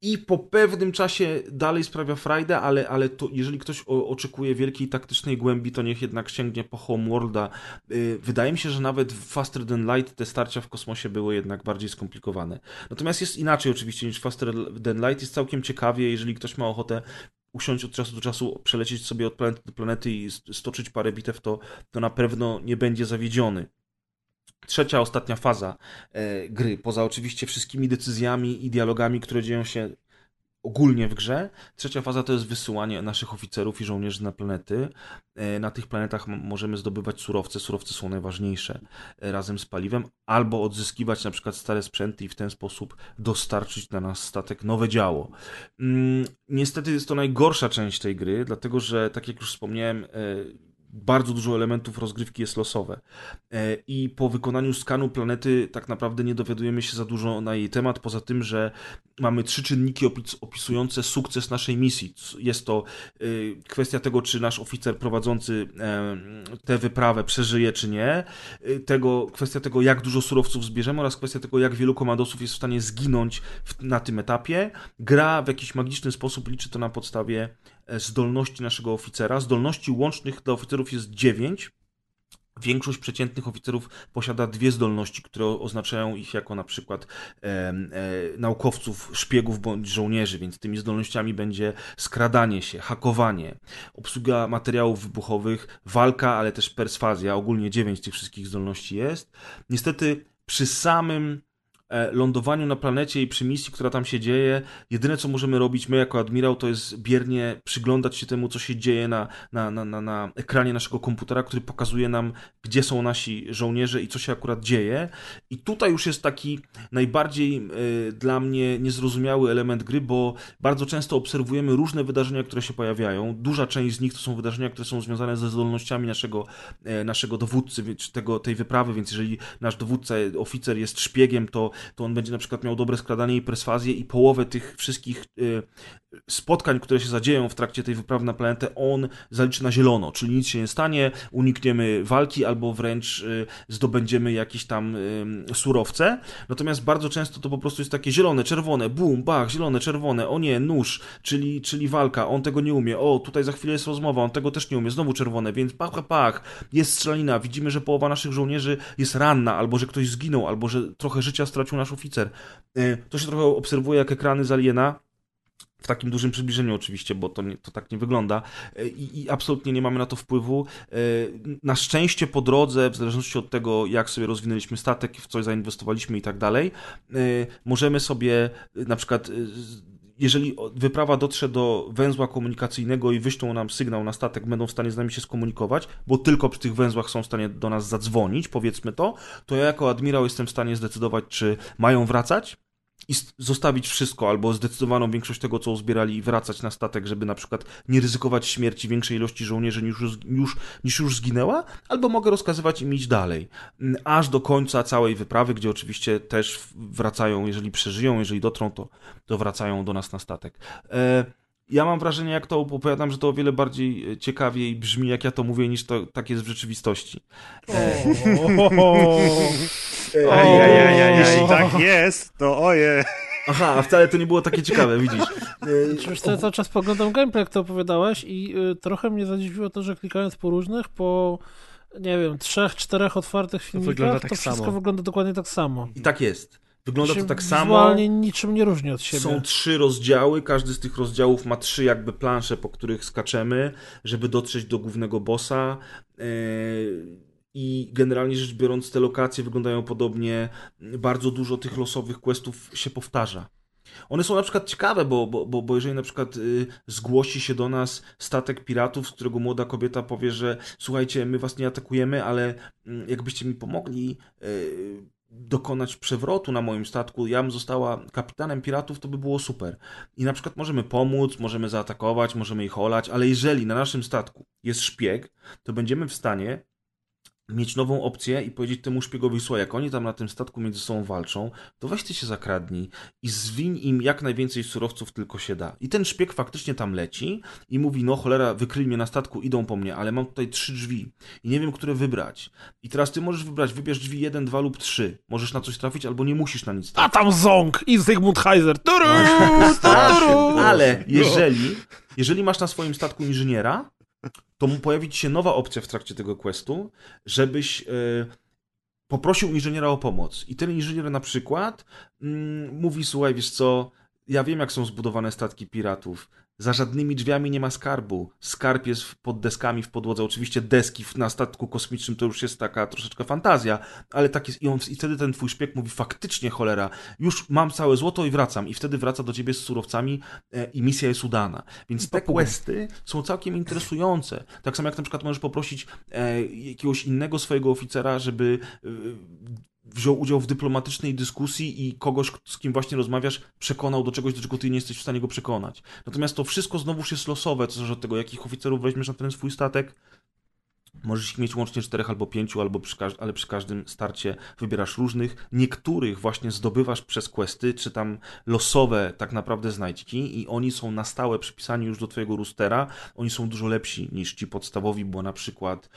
i po pewnym czasie dalej sprawia frajdę, ale, ale to jeżeli ktoś o, oczekuje wielkiej taktycznej głębi, to niech jednak sięgnie po Homeworlda. Yy, wydaje mi się, że nawet w Faster Than Light te starcia w kosmosie były jednak bardziej skomplikowane. Natomiast jest inaczej oczywiście niż Faster Than Light, jest całkiem ciekawie, jeżeli ktoś ma ochotę usiąść od czasu do czasu, przelecieć sobie od planety do planety i stoczyć parę bitew, to, to na pewno nie będzie zawiedziony trzecia, ostatnia faza e, gry, poza oczywiście wszystkimi decyzjami i dialogami, które dzieją się ogólnie w grze. Trzecia faza to jest wysyłanie naszych oficerów i żołnierzy na planety. E, na tych planetach możemy zdobywać surowce. Surowce są najważniejsze e, razem z paliwem, albo odzyskiwać na przykład stare sprzęty i w ten sposób dostarczyć na nas statek nowe działo. Mm, niestety jest to najgorsza część tej gry, dlatego że, tak jak już wspomniałem, bardzo dużo elementów rozgrywki jest losowe. E, I po wykonaniu skanu planety tak naprawdę nie dowiadujemy się za dużo na jej temat, poza tym, że mamy trzy czynniki opisujące sukces naszej misji. Jest to e, kwestia tego, czy nasz oficer prowadzący e, tę wyprawę przeżyje, czy nie, tego, kwestia tego, jak dużo surowców zbierzemy oraz kwestia tego, jak wielu komandosów jest w stanie zginąć na tym etapie. Gra w jakiś magiczny sposób liczy to na podstawie zdolności naszego oficera. Zdolności łącznych dla oficerów jest 9. Większość przeciętnych oficerów posiada dwie zdolności, które oznaczają ich jako na przykład e, e, naukowców, szpiegów bądź żołnierzy, więc tymi zdolnościami będzie skradanie się, hakowanie, obsługa materiałów wybuchowych, walka, ale też perswazja. Ogólnie dziewięć tych wszystkich zdolności jest. Niestety przy samym lądowaniu na planecie i przy misji, która tam się dzieje, jedyne co możemy robić my jako admirał, to jest biernie przyglądać się temu, co się dzieje na, na, na, na, na ekranie naszego komputera, który pokazuje nam, gdzie są nasi żołnierze i co się akurat dzieje. I tutaj już jest taki najbardziej y, dla mnie niezrozumiały element gry, bo bardzo często obserwujemy różne wydarzenia, które się pojawiają. Duża część z nich to są wydarzenia, które są związane ze zdolnościami naszego, y, naszego dowódcy, czy tego, tej wyprawy, więc jeżeli nasz dowódca, oficer jest szpiegiem, to to on będzie na przykład miał dobre skradanie i perswazję i połowę tych wszystkich y, spotkań, które się zadzieją w trakcie tej wyprawy na planetę, on zaliczy na zielono, czyli nic się nie stanie, unikniemy walki albo wręcz y, zdobędziemy jakieś tam surowce. Natomiast bardzo często to po prostu jest takie zielone, czerwone, bum, bach, zielone, czerwone, o nie, nóż, czyli, czyli walka, on tego nie umie, o, tutaj za chwilę jest rozmowa, on tego też nie umie, znowu czerwone, więc pach, pach, jest strzelanina, widzimy, że połowa naszych żołnierzy jest ranna, albo że ktoś zginął, albo że trochę życia stracił nasz oficer. Y, to się trochę obserwuje jak ekrany z Aliena, w takim dużym przybliżeniu oczywiście, bo to, nie, to tak nie wygląda e, I, i, absolutnie nie mamy na to wpływu. E, na szczęście po drodze, w zależności od tego, jak sobie rozwinęliśmy statek, w coś zainwestowaliśmy i tak dalej, możemy sobie na przykład jeżeli wyprawa dotrze do węzła komunikacyjnego i wyślą nam sygnał na statek, będą w stanie z nami się skomunikować, bo tylko przy tych węzłach są w stanie do nas zadzwonić, powiedzmy to, to ja jako admirał jestem w stanie zdecydować, czy mają wracać, i zostawić wszystko, albo zdecydowaną większość tego, co uzbierali, i wracać na statek, żeby na przykład nie ryzykować śmierci większej ilości żołnierzy niż już, niż już zginęła, albo mogę rozkazywać im iść dalej. Mm, aż do końca całej wyprawy, gdzie oczywiście też wracają, jeżeli przeżyją, jeżeli dotrą, to, to wracają do nas na statek. E ja mam wrażenie, jak to opowiadam, że to o wiele bardziej e, ciekawiej brzmi, jak ja to mówię, niż to tak jest w rzeczywistości. Jeśli tak jest, to oje. Aha, a wcale to nie było takie ciekawe, widzisz. Wiesz co, cały czas poglądam gameplay, jak to opowiadałeś i y, trochę mnie zadziwiło to, że klikając po różnych, po nie wiem, trzech, czterech otwartych filmikach, to, tak to wszystko samo. wygląda dokładnie tak samo. I tak jest. Wygląda to tak samo. Wizualnie niczym nie różni od siebie. Są trzy rozdziały, każdy z tych rozdziałów ma trzy jakby plansze, po których skaczemy, żeby dotrzeć do głównego bossa. Yy, I generalnie rzecz biorąc, te lokacje wyglądają podobnie. Bardzo dużo tych losowych questów się powtarza. One są na przykład ciekawe, bo, bo, bo, bo jeżeli na przykład y, zgłosi się do nas statek piratów, z którego młoda kobieta powie, że słuchajcie, my was nie atakujemy, ale y, jakbyście mi pomogli, y, dokonać przewrotu na moim statku, ja bym została kapitanem piratów, to by było super. I na przykład możemy pomóc, możemy zaatakować, możemy ich olać, ale jeżeli na naszym statku jest szpieg, to będziemy w stanie mieć nową opcję i powiedzieć temu szpiegowi, słuchaj, jak oni tam na tym statku między sobą walczą, to weź ty się zakradnij i zwiń im jak najwięcej surowców tylko się da. I ten szpieg faktycznie tam leci i mówi, no cholera, wykryli mnie na statku, idą po mnie, ale mam tutaj trzy drzwi i nie wiem, które wybrać. I teraz ty możesz wybrać, wybierz drzwi jeden, dwa lub trzy. Możesz na coś trafić albo nie musisz na nic trafić. A tam Ząg i Zygmunt Heiser. Turu, turu. Ale jeżeli, jeżeli masz na swoim statku inżyniera, to pojawi ci się nowa opcja w trakcie tego questu, żebyś e, poprosił inżyniera o pomoc. I ten inżynier na przykład mm, mówi, słuchaj, wiesz co, ja wiem jak są zbudowane statki piratów. Za żadnymi drzwiami nie ma skarbu. Skarb jest pod deskami w podłodze. Oczywiście deski na statku kosmicznym to już jest taka troszeczkę fantazja, ale tak jest. I, on, I wtedy ten twój szpieg mówi, faktycznie cholera, już mam całe złoto i wracam. I wtedy wraca do ciebie z surowcami e, i misja jest udana. Więc te questy są całkiem interesujące. Tak samo jak na przykład możesz poprosić e, jakiegoś innego swojego oficera, żeby e, wziął udział w dyplomatycznej dyskusji i kogoś, z kim właśnie rozmawiasz, przekonał do czegoś, do czego ty nie jesteś w stanie go przekonać. Natomiast to wszystko znowuż jest losowe, co zależy od tego, jakich oficerów weźmiesz na ten swój statek. Możesz ich mieć łącznie czterech albo pięciu, albo przy ale przy każdym starcie wybierasz różnych. Niektórych właśnie zdobywasz przez questy, czy tam losowe tak naprawdę znajdźki i oni są na stałe przypisani już do twojego roostera. Oni są dużo lepsi niż ci podstawowi, bo na przykład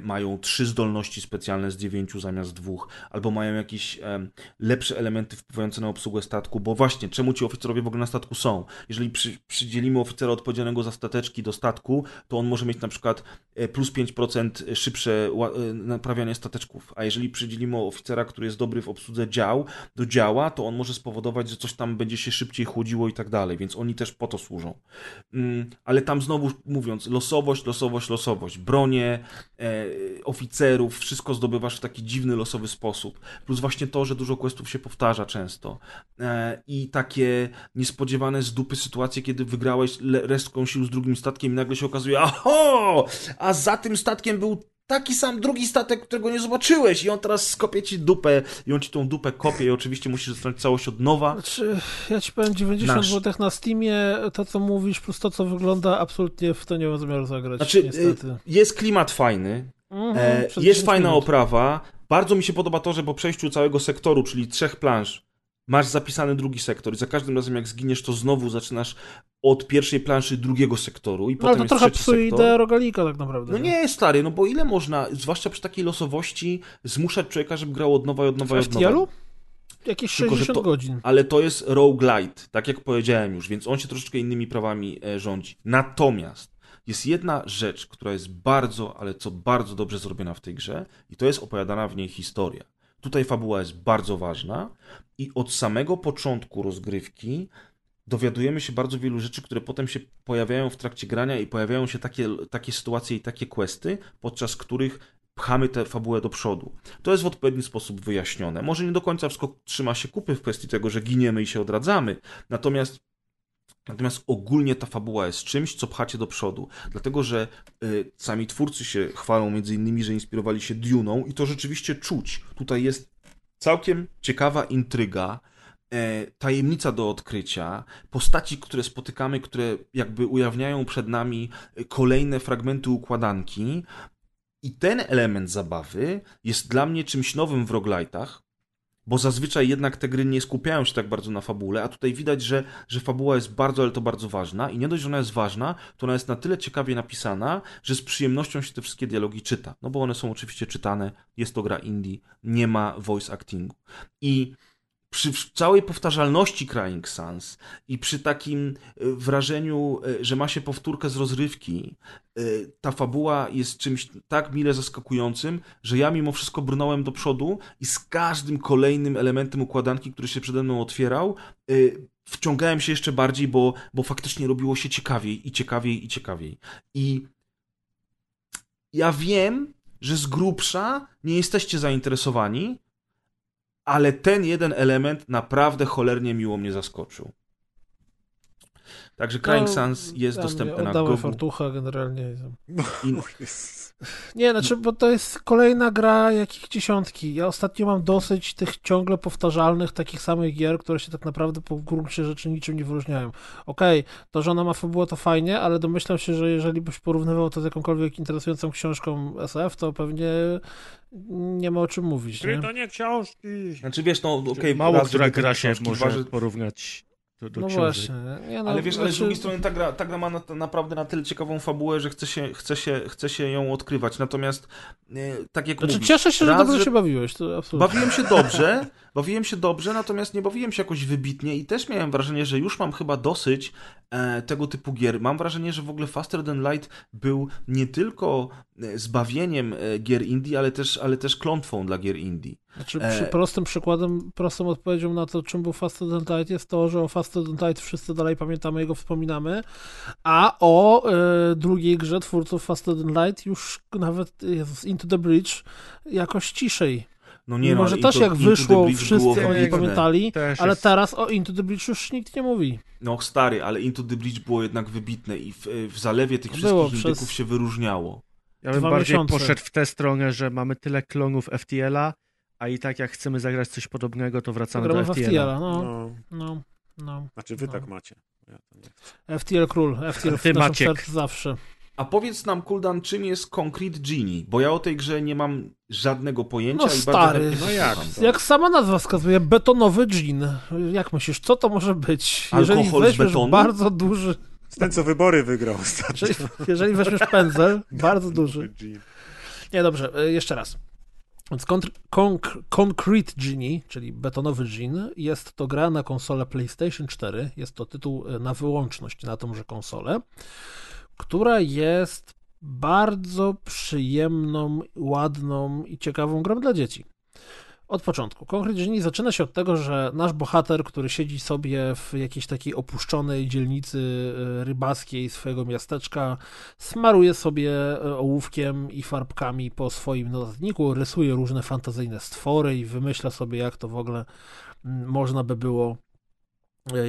mają trzy zdolności specjalne z dziewięciu zamiast dwóch, albo mają jakieś e, lepsze elementy wpływające na obsługę statku, bo właśnie, czemu ci oficerowie w ogóle na statku są? Jeżeli przy, przydzielimy oficera odpowiedzialnego za stateczki do statku, to on może mieć na przykład e, plus 5% szybsze e, naprawianie stateczków, a jeżeli przydzielimy oficera, który jest dobry w obsłudze dział, do działa, to on może spowodować, że coś tam będzie się szybciej chłodziło i tak dalej, więc oni też po to służą. Mm, ale tam znowu mówiąc, losowość, losowość, losowość, bronie, e, oficerów, wszystko zdobywasz w taki dziwny, losowy sposób. Plus właśnie to, że dużo questów się powtarza często. E, I takie niespodziewane z dupy sytuacje, kiedy wygrałeś resztką sił z drugim statkiem i nagle się okazuje, aho, a za tym statkiem był taki sam drugi statek, którego nie zobaczyłeś i on teraz skopie ci dupę i on ci tą dupę kopie i oczywiście musisz zacząć całość od nowa. Znaczy, ja ci powiem 90 Nasz. zł na Steamie, to co mówisz, plus to co wygląda, absolutnie w to nie mam zamiaru zagrać, Znaczy, niestety. y, jest klimat fajny, Mhm, E, jest 10 fajna minut. oprawa. Bardzo mi się podoba to, że po przejściu całego sektoru, czyli trzech planż, masz zapisany drugi sektor i za każdym razem jak zginiesz, to znowu zaczynasz od pierwszej planszy drugiego sektoru i No potem to jest trochę psuje ideę rogalika tak naprawdę. No nie, stary, no bo ile można, zwłaszcza przy takiej losowości, zmuszać człowieka, żeby grał od nowa i od nowa i W od nowa. Jakieś Tylko, że 60 to- godzin. Ale to jest roguelite, tak jak powiedziałem już, więc on się troszeczkę innymi prawami e, rządzi. Natomiast jest jedna rzecz, która jest bardzo, ale co bardzo dobrze zrobiona w tej grze i to jest opowiadana w niej historia. Tutaj fabuła jest bardzo ważna i od samego początku rozgrywki dowiadujemy się bardzo wielu rzeczy, które potem się pojawiają w trakcie grania i pojawiają się takie, takie sytuacje i takie questy, podczas których pchamy tę fabułę do przodu. To jest w odpowiedni sposób wyjaśnione. Może nie do końca wszystko trzyma się kupy w kwestii tego, że giniemy i się odradzamy, natomiast Natomiast ogólnie ta fabuła jest czymś, co pchacie do przodu. Dlatego, że y, sami twórcy się chwalą między innymi, że inspirowali się Duną i to rzeczywiście czuć. Tutaj jest całkiem ciekawa intryga, e, tajemnica do odkrycia, postaci, które spotykamy, które jakby ujawniają przed nami kolejne fragmenty układanki. I ten element zabawy jest dla mnie czymś nowym w roguelite'ach, bo zazwyczaj jednak te gry nie skupiają się tak bardzo na fabule, a tutaj widać, że, że fabuła jest bardzo, ale to bardzo ważna i nie dość, że ona jest ważna, to ona jest na tyle ciekawie napisana, że z przyjemnością się te wszystkie dialogi czyta. No bo one są oczywiście czytane, jest to gra indie, nie ma voice actingu. I przy całej powtarzalności Crying Sans i przy takim y, wrażeniu, y, że ma się powtórkę z rozrywki, y, ta fabuła jest czymś tak mile zaskakującym, że ja mimo wszystko brnąłem do przodu i z każdym kolejnym elementem układanki, który się przede mną otwierał, wciągałem się jeszcze bardziej, bo, bo faktycznie robiło się ciekawiej i ciekawiej i ciekawiej. I ja wiem, że z grubsza nie jesteście zainteresowani, ale ten jeden element naprawdę cholernie miło mnie zaskoczył. Także Crying No, Sans jest dostępny na Gogu. fartucha generalnie. I, Nie, znaczy, bo to jest kolejna gra jakich dziesiątki. Ja ostatnio mam dosyć tych ciągle powtarzalnych, takich samych gier, które się tak naprawdę po gruncie rzeczy niczym nie wyróżniają. Okej, to, że ona ma fabułę, to fajnie, ale domyślam się, że jeżeli byś porównywał to z jakąkolwiek interesującą książką SF, to pewnie nie ma o czym mówić, nie? nie książki. znaczy wiesz, no okej, Mało raz, która gra się może waży- porównać do, do No książek. właśnie. Nie, no, Ale wiesz, ale z znaczy- drugiej strony ta gra, ta gra ma na, naprawdę na tyle ciekawą fabułę, że chce się, chce się, chce się ją odkrywać. Natomiast e, tak jak Znaczy, mówisz, cieszę się, że raz, dobrze że- się bawiłeś, to absolutnie. Bawiłem się dobrze, bawiłem się dobrze, natomiast nie bawiłem się jakoś wybitnie i też miałem wrażenie, że już mam chyba dosyć e, tego typu gier. Mam wrażenie, że w ogóle Faster Than Light był nie tylko e, zbawieniem e, gier indie, ale też, ale też klątwą dla gier indie. Znaczy, E, przy, prostym przykładem, prostą odpowiedzią na to, czym był Faster Than Light jest to, że o Faster Than Light wszyscy dalej pamiętamy i go wspominamy, a o drugiej grze twórców Faster Than Light już nawet Jezus, Into the Bridge jakoś ciszej. No Nie nie, Mimo, że Into- też jak wyszło, wszyscy o niej pamiętali, Też ale jest- teraz o Into the Bridge już nikt nie mówi. No stary, ale Into the Breach było jednak wybitne i w, w zalewie tych Było wszystkich przez- indyków się wyróżniało. Ja bym Dwa bardziej miesiące. poszedł w tę stronę, że mamy tyle klonów FTL-a, a i tak jak chcemy zagrać coś podobnego, to wracamy Gramy do FTL-a. FTL-a, no, No, no, no. znaczy wy No. tak macie. Ja to nie. FTL król, FTL w naszym zawsze. A powiedz nam, Kuldan, czym jest Concrete Genie? Bo ja o tej grze nie mam żadnego pojęcia No i stary, bardzo no jak? Jak sama nazwa wskazuje, betonowy gin. Jak myślisz, co to może być? Jeżeli Alkohol z weźmiesz betonu? bardzo duży, Ten, co wybory wygrał ostatnio. jeżeli, jeżeli weźmiesz pędzel, bardzo duży, Nie, dobrze, e, jeszcze raz. Więc Conc Concrete Genie, czyli betonowy Gin, jest to gra na konsolę PlayStation 4. Jest to tytuł e, na wyłączność na tąże konsolę, która jest bardzo przyjemną, ładną i ciekawą grą dla dzieci. Od początku. Concrete Genie zaczyna się od tego, że nasz bohater, który siedzi sobie w jakiejś takiej opuszczonej dzielnicy e, rybackiej swojego miasteczka, smaruje sobie e, ołówkiem i farbkami po swoim notatniku, rysuje różne fantazyjne stwory i wymyśla sobie, jak to w ogóle mm, można by było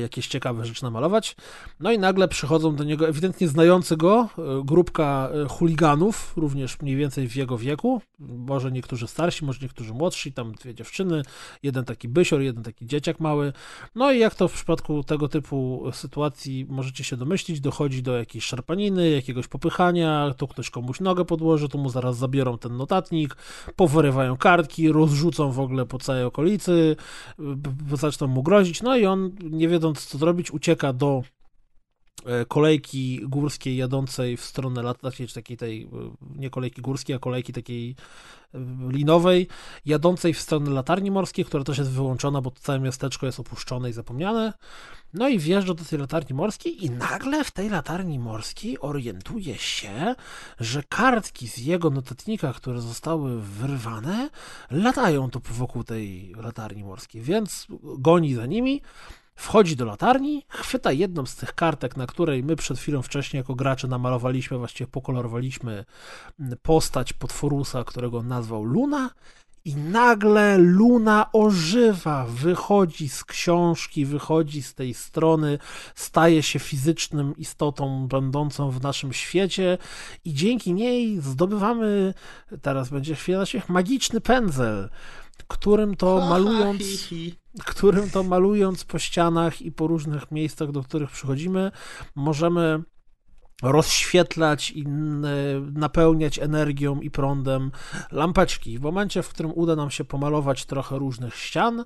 jakieś ciekawe rzeczy namalować. No i nagle przychodzą do niego ewidentnie znający go e, grupka e, chuliganów, również mniej więcej w jego wieku, może niektórzy starsi, może niektórzy młodsi, tam dwie dziewczyny, jeden taki bysior, jeden taki dzieciak mały. No i jak to w przypadku tego typu sytuacji możecie się domyślić, dochodzi do jakiejś szarpaniny, jakiegoś popychania, to ktoś komuś nogę podłoży, to mu zaraz zabiorą ten notatnik, powyrywają kartki, rozrzucą w ogóle po całej okolicy, zaczną mu grozić, no i on nie wiedząc co zrobić, ucieka do e, kolejki górskiej jadącej w stronę latackiej, czy takiej tej, e, nie kolejki górskiej, a kolejki takiej e, linowej, jadącej w stronę latarni morskiej, która też jest wyłączona, bo całe miasteczko jest opuszczone i zapomniane. No i wjeżdża do tej latarni morskiej i nagle w tej latarni morskiej orientuje się, że kartki z jego notatnika, które zostały wyrwane, latają tu wokół tej latarni morskiej, więc goni za nimi, Wchodzi do latarni, chwyta jedną z tych kartek, na której my przed chwilą wcześniej jako gracze namalowaliśmy, właściwie pokolorowaliśmy postać potworusa, którego nazwał Luna i nagle Luna ożywa, wychodzi z książki, wychodzi z tej strony, staje się fizycznym istotą będącą w naszym świecie i dzięki niej zdobywamy, teraz będzie chwila się, magiczny pędzel, którym to malując którym to malując po ścianach i po różnych miejscach, do których przychodzimy, możemy rozświetlać i napełniać energią i prądem lampeczki. W momencie, w którym uda nam się pomalować trochę różnych ścian,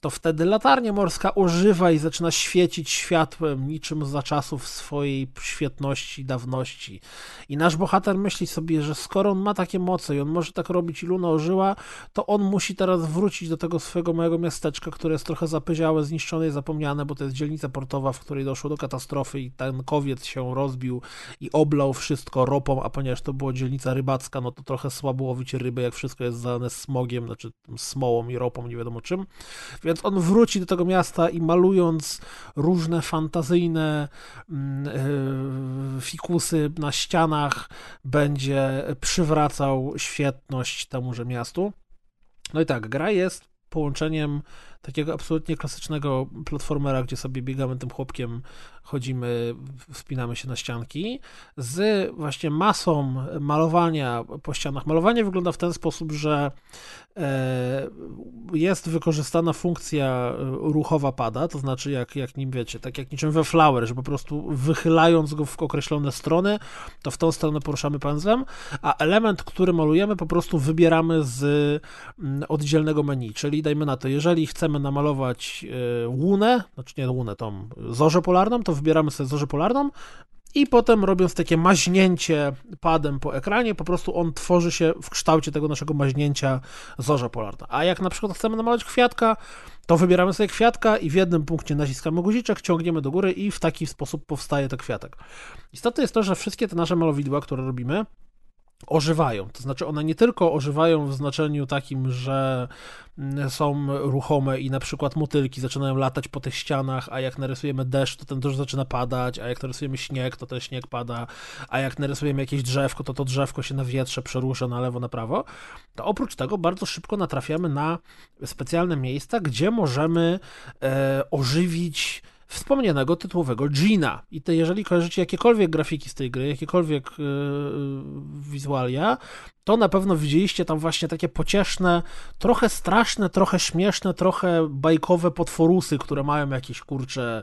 to wtedy latarnia morska ożywa i zaczyna świecić światłem niczym za czasów swojej świetności, dawności. I nasz bohater myśli sobie, że skoro on ma takie moce i on może tak robić i Luna ożyła, to on musi teraz wrócić do tego swojego małego miasteczka, które jest trochę zapyziałe, zniszczone i zapomniane, bo to jest dzielnica portowa, w której doszło do katastrofy i ten kowiec się rozbił i oblał wszystko ropą, a ponieważ to była dzielnica rybacka, no to trochę słabo łowić ryby, jak wszystko jest zalane smogiem, znaczy smołą i ropą, nie wiadomo czym. Więc on wróci do tego miasta i malując różne fantazyjne yy, fikusy na ścianach, będzie przywracał świetność temuże miastu. No i tak, gra jest połączeniem takiego absolutnie klasycznego platformera, gdzie sobie biegamy tym chłopkiem, chodzimy, wspinamy się na ścianki, z właśnie masą malowania po ścianach. Malowanie wygląda w ten sposób, że e, jest wykorzystana funkcja ruchowa pada, to znaczy jak, jak nim wiecie, tak jak niczym we Flower, że po prostu wychylając go w określone strony, to w tą stronę poruszamy pędzlem, a element, który malujemy, po prostu wybieramy z mm, oddzielnego menu, czyli dajmy na to, jeżeli chcemy chcemy namalować e, łunę, znaczy nie łunę, tą zorzę polarną, to wybieramy sobie zorzę polarną i potem robiąc takie maźnięcie padem po ekranie, po prostu on tworzy się w kształcie tego naszego maźnięcia zorza polarna. A jak na przykład chcemy namalować kwiatka, to wybieramy sobie kwiatka i w jednym punkcie naciskamy guziczek, ciągniemy do góry i w taki sposób powstaje ten kwiatek. Istotne jest to, że wszystkie te nasze malowidła, które robimy, ożywają. To znaczy one nie tylko ożywają w znaczeniu takim, że mm, są ruchome i na przykład motylki zaczynają latać po tych ścianach, a jak narysujemy deszcz, to ten deszcz zaczyna padać, a jak narysujemy śnieg, to ten śnieg pada, a jak narysujemy jakieś drzewko, to to drzewko się na wietrze przerusza na lewo, na prawo. To oprócz tego bardzo szybko natrafiamy na specjalne miejsca, gdzie możemy e, ożywić wspomnianego tytułowego Gina. I to jeżeli kojarzycie jakiekolwiek grafiki z tej gry, jakiekolwiek yy, wizualia, to na pewno widzieliście tam właśnie takie pocieszne, trochę straszne, trochę śmieszne, trochę bajkowe potworusy, które mają jakieś kurcze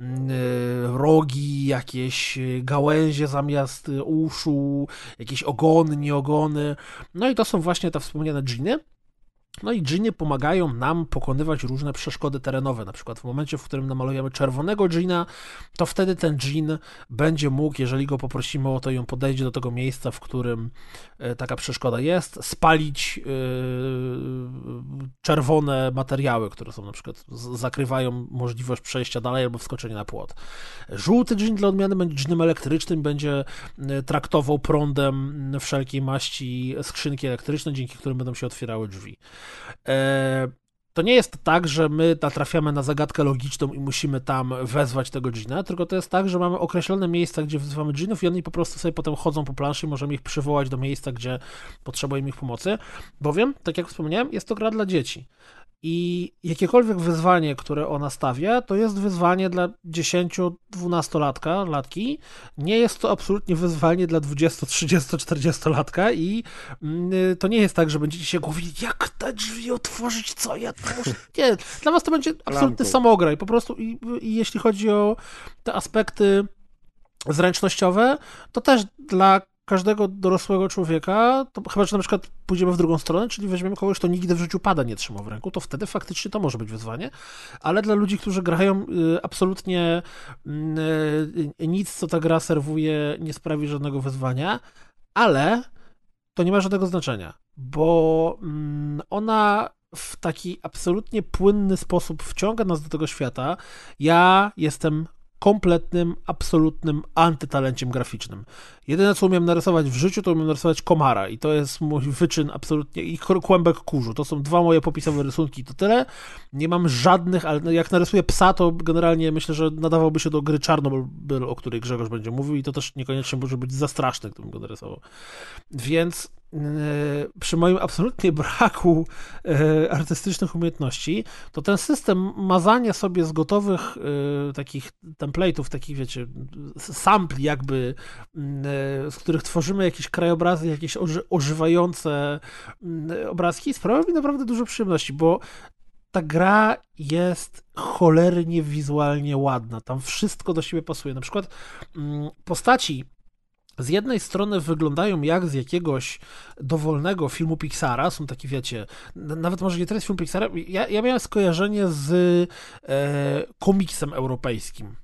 yy, rogi, jakieś gałęzie zamiast uszu, jakieś ogony, nieogony. No i to są właśnie te wspomniane dżiny. No i dżiny pomagają nam pokonywać różne przeszkody terenowe. Na przykład w momencie, w którym namalujemy czerwonego dżina, to wtedy ten dżin będzie mógł, jeżeli go poprosimy o to i on podejdzie do tego miejsca, w którym e, taka przeszkoda jest, spalić yy, czerwone materiały, które są na przykład zakrywają możliwość przejścia dalej albo wskoczenia na płot. Żółty dżin dla odmiany będzie dżinem elektrycznym, będzie e, traktował prądem wszelkiej maści skrzynki elektryczne, dzięki którym będą się otwierały drzwi. E, to nie jest tak, że my natrafiamy na zagadkę logiczną i musimy tam wezwać tego dżina, tylko to jest tak, że mamy określone miejsca, gdzie wzywamy dżinów i oni po prostu sobie potem chodzą po planszy i możemy ich przywołać do miejsca, gdzie potrzebujemy ich pomocy, bowiem, tak jak wspomniałem, jest to gra dla dzieci. I jakiekolwiek wyzwanie, które ona stawia, to jest wyzwanie dla 10-12-latka, latki. Nie jest to absolutnie wyzwanie dla 20, 30, 40-latka i mm, to nie jest tak, że będziecie się głowili, jak te drzwi otworzyć, co ja to muszę... Nie, dla was to będzie absolutny samograj, po prostu i, i jeśli chodzi o te aspekty zręcznościowe, to też dla każdego dorosłego człowieka, to chyba, że na przykład pójdziemy w drugą stronę, czyli weźmiemy kogoś, kto nigdy w życiu pada nie trzymał w ręku, to wtedy faktycznie to może być wyzwanie, ale dla ludzi, którzy grają y, absolutnie mm, y, nic, co ta gra serwuje, nie sprawi żadnego wyzwania, ale to nie ma żadnego znaczenia, bo mm, ona w taki absolutnie płynny sposób wciąga nas do tego świata. Ja jestem kompletnym, absolutnym antytalenciem graficznym. Jedyne, co umiem narysować w życiu, to umiem narysować komara i to jest mój wyczyn absolutnie i kłębek kurzu. To są dwa moje popisowe rysunki, to tyle. Nie mam żadnych, ale jak narysuję psa, to generalnie myślę, że nadawałby się do gry Czarnobyl, o której Grzegorz będzie mówił i to też niekoniecznie może być za straszne, gdybym go narysował. Więc przy moim absolutnie braku e, artystycznych umiejętności, to ten system mazania sobie z gotowych e, takich template'ów, takich wiecie, sampli jakby, z których tworzymy jakieś krajobrazy, jakieś ożywające obrazki, sprawia mi naprawdę dużo przyjemności, bo ta gra jest cholernie wizualnie ładna. Tam wszystko do siebie pasuje. Na przykład postaci z jednej strony wyglądają jak z jakiegoś dowolnego filmu Pixara, są takie, wiecie, nawet może nie teraz film Pixara, ja, ja miałem skojarzenie z e, komiksem europejskim.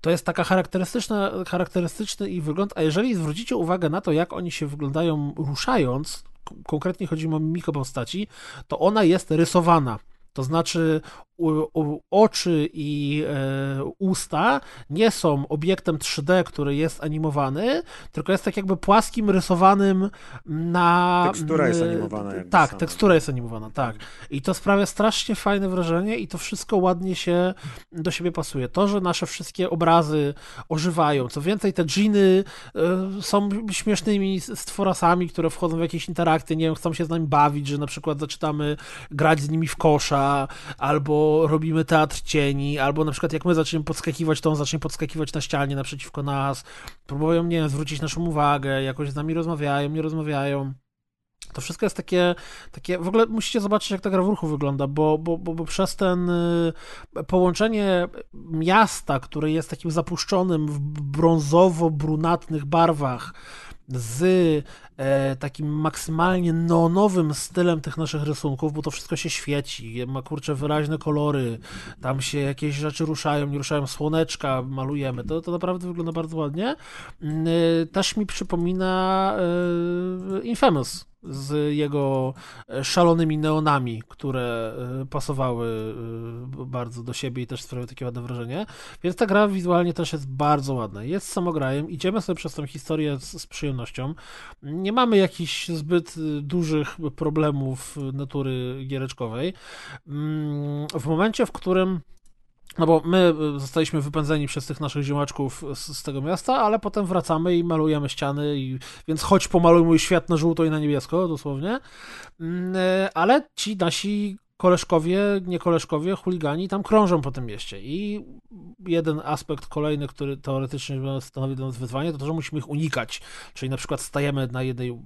To jest taka charakterystyczna, charakterystyczny ich wygląd, a jeżeli zwrócicie uwagę na to, jak oni się wyglądają ruszając, konkretnie chodzi o mimikę postaci, to ona jest rysowana. To znaczy, oczy i e, usta nie są obiektem 3D, który jest animowany, tylko jest tak jakby płaskim, rysowanym na. Tekstura jest animowana. Tak, sama. tekstura jest animowana, tak. I to sprawia strasznie fajne wrażenie i to wszystko ładnie się do siebie pasuje. To, że nasze wszystkie obrazy ożywają, co więcej, te dżiny e, są śmiesznymi stworasami, które wchodzą w jakieś interakcje, nie wiem, chcą się z nami bawić, że na przykład zaczynamy grać z nimi w kosza, albo robimy teatr cieni, albo na przykład jak my zaczniemy podskakiwać, to on zacznie podskakiwać na ścianie naprzeciwko nas, próbują, nie wiem, zwrócić naszą uwagę, jakoś z nami rozmawiają, nie rozmawiają. To wszystko jest takie, takie, w ogóle musicie zobaczyć, jak ta gra w ruchu wygląda, bo, bo, bo, bo przez ten y, połączenie miasta, które jest takim zapuszczonym w brązowo-brunatnych barwach, z e, takim maksymalnie neonowym stylem tych naszych rysunków, bo to wszystko się świeci, ma kurczę wyraźne kolory, tam się jakieś rzeczy ruszają, nie ruszają, słoneczka malujemy, to, to naprawdę wygląda bardzo ładnie. Mm, e, też mi przypomina e, Infamous, z jego e, szalonymi neonami, które e, pasowały e, bardzo do siebie i też sprawiały takie ładne wrażenie. Więc ta gra wizualnie też jest bardzo ładna. Jest samograjem, idziemy sobie przez tę historię z, z przyjemnością. Nie mamy jakichś zbyt dużych problemów natury giereczkowej. Mm, w momencie, w którym no bo my y, zostaliśmy wypędzeni przez tych naszych ziemaczków z, z, tego miasta, ale potem wracamy i malujemy ściany, i, więc choć pomaluj mój świat na żółto i na niebiesko, dosłownie. Mm, y, ale ci nasi koleżkowie, nie koleżkowie, chuligani tam krążą po tym mieście. I jeden aspekt kolejny, który teoretycznie stanowi dla nas wyzwanie, to to, że musimy ich unikać. Czyli na przykład stajemy na jednej,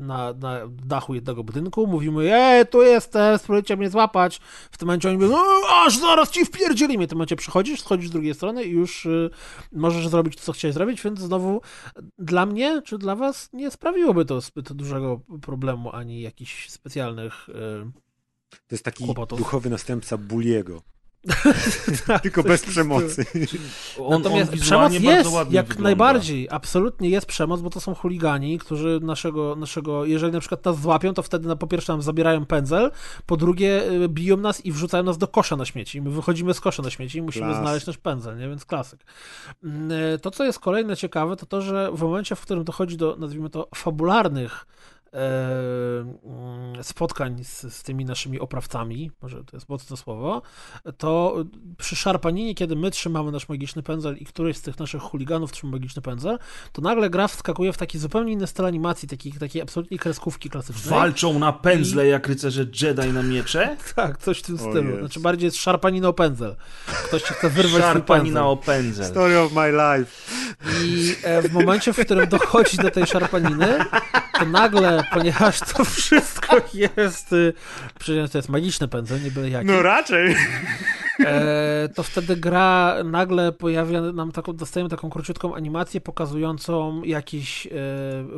na, na dachu jednego budynku, mówimy, ej, tu jestem, spróbujcie mnie złapać. W tym momencie oni mówią, no, aż zaraz ci wpierdzielimy. W tym momencie przychodzisz, schodzisz z drugiej strony i już y, możesz zrobić to, co chciałeś zrobić, więc znowu dla mnie, czy dla was nie sprawiłoby to zbyt dużego problemu, ani jakichś specjalnych y, To jest taki Kłopotów. duchowy następca Buliego. Tak, Tylko bez przemocy. On, Natomiast on przemoc jest, jak wygląda. najbardziej, absolutnie jest przemoc, bo to są chuligani, którzy naszego, naszego, jeżeli na przykład nas złapią, to wtedy na, po pierwsze nam zabierają pędzel, po drugie y, biją nas i wrzucają nas do kosza na śmieci. My wychodzimy z kosza na śmieci i musimy Klas. znaleźć nasz pędzel, nie? Więc klasyk. Mm, y, To, co jest kolejne ciekawe, to to, że w momencie, w którym dochodzi do, nazwijmy to, fabularnych spotkań z, z tymi naszymi oprawcami, może to jest mocne słowo, to przy szarpaninie, kiedy my trzymamy nasz magiczny pędzel i któryś z tych naszych chuliganów trzyma magiczny pędzel, to nagle gra wskakuje w taki zupełnie inny styl animacji, takiej, takiej absolutnie kreskówki klasycznej. Walczą na pędzle jak rycerze Jedi na miecze? Tak, coś w tym O stylu. Znaczy bardziej jest szarpanina o pędzel. Ktoś ci chce wyrwać swój Szarpani pędzel. Story of my life. I e, w momencie, w którym dochodzi do tej szarpaniny, to nagle, ponieważ to wszystko jest, y, przecież to jest magiczny pędzel, nie byle jaki, No raczej. E, to wtedy gra nagle pojawia nam taką, dostajemy taką króciutką animację pokazującą jakiś e,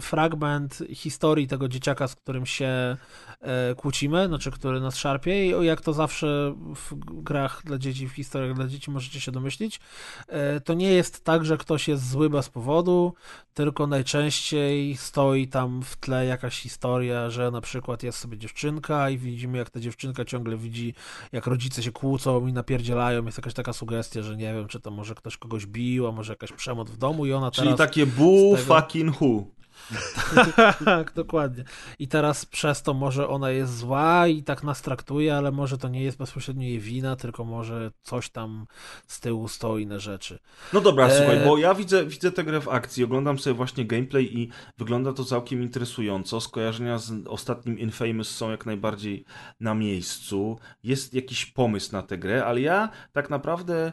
fragment historii tego dzieciaka, z którym się e, kłócimy, znaczy który nas szarpie i jak to zawsze w grach dla dzieci, w historiach dla dzieci możecie się domyślić, e, to nie jest tak, że ktoś jest zły bez powodu, tylko najczęściej stoi tam w tle jakaś historia, że na przykład jest sobie dziewczynka i widzimy, jak ta dziewczynka ciągle widzi, jak rodzice się kłócą i napierdzielają. Jest jakaś taka sugestia, że nie wiem, czy to może ktoś kogoś bił, a może jakaś przemoc w domu i ona Czyli teraz... takie boo z tego- fucking who. tak, dokładnie. I teraz przez to może ona jest zła i tak nas traktuje, ale może to nie jest bezpośrednio jej wina, tylko może coś tam z tyłu stoi na rzeczy. No dobra, E, słuchaj, bo ja widzę, widzę tę grę w akcji, oglądam sobie właśnie gameplay i wygląda to całkiem interesująco. Skojarzenia z ostatnim Infamous są jak najbardziej na miejscu. Jest jakiś pomysł na tę grę, ale ja tak naprawdę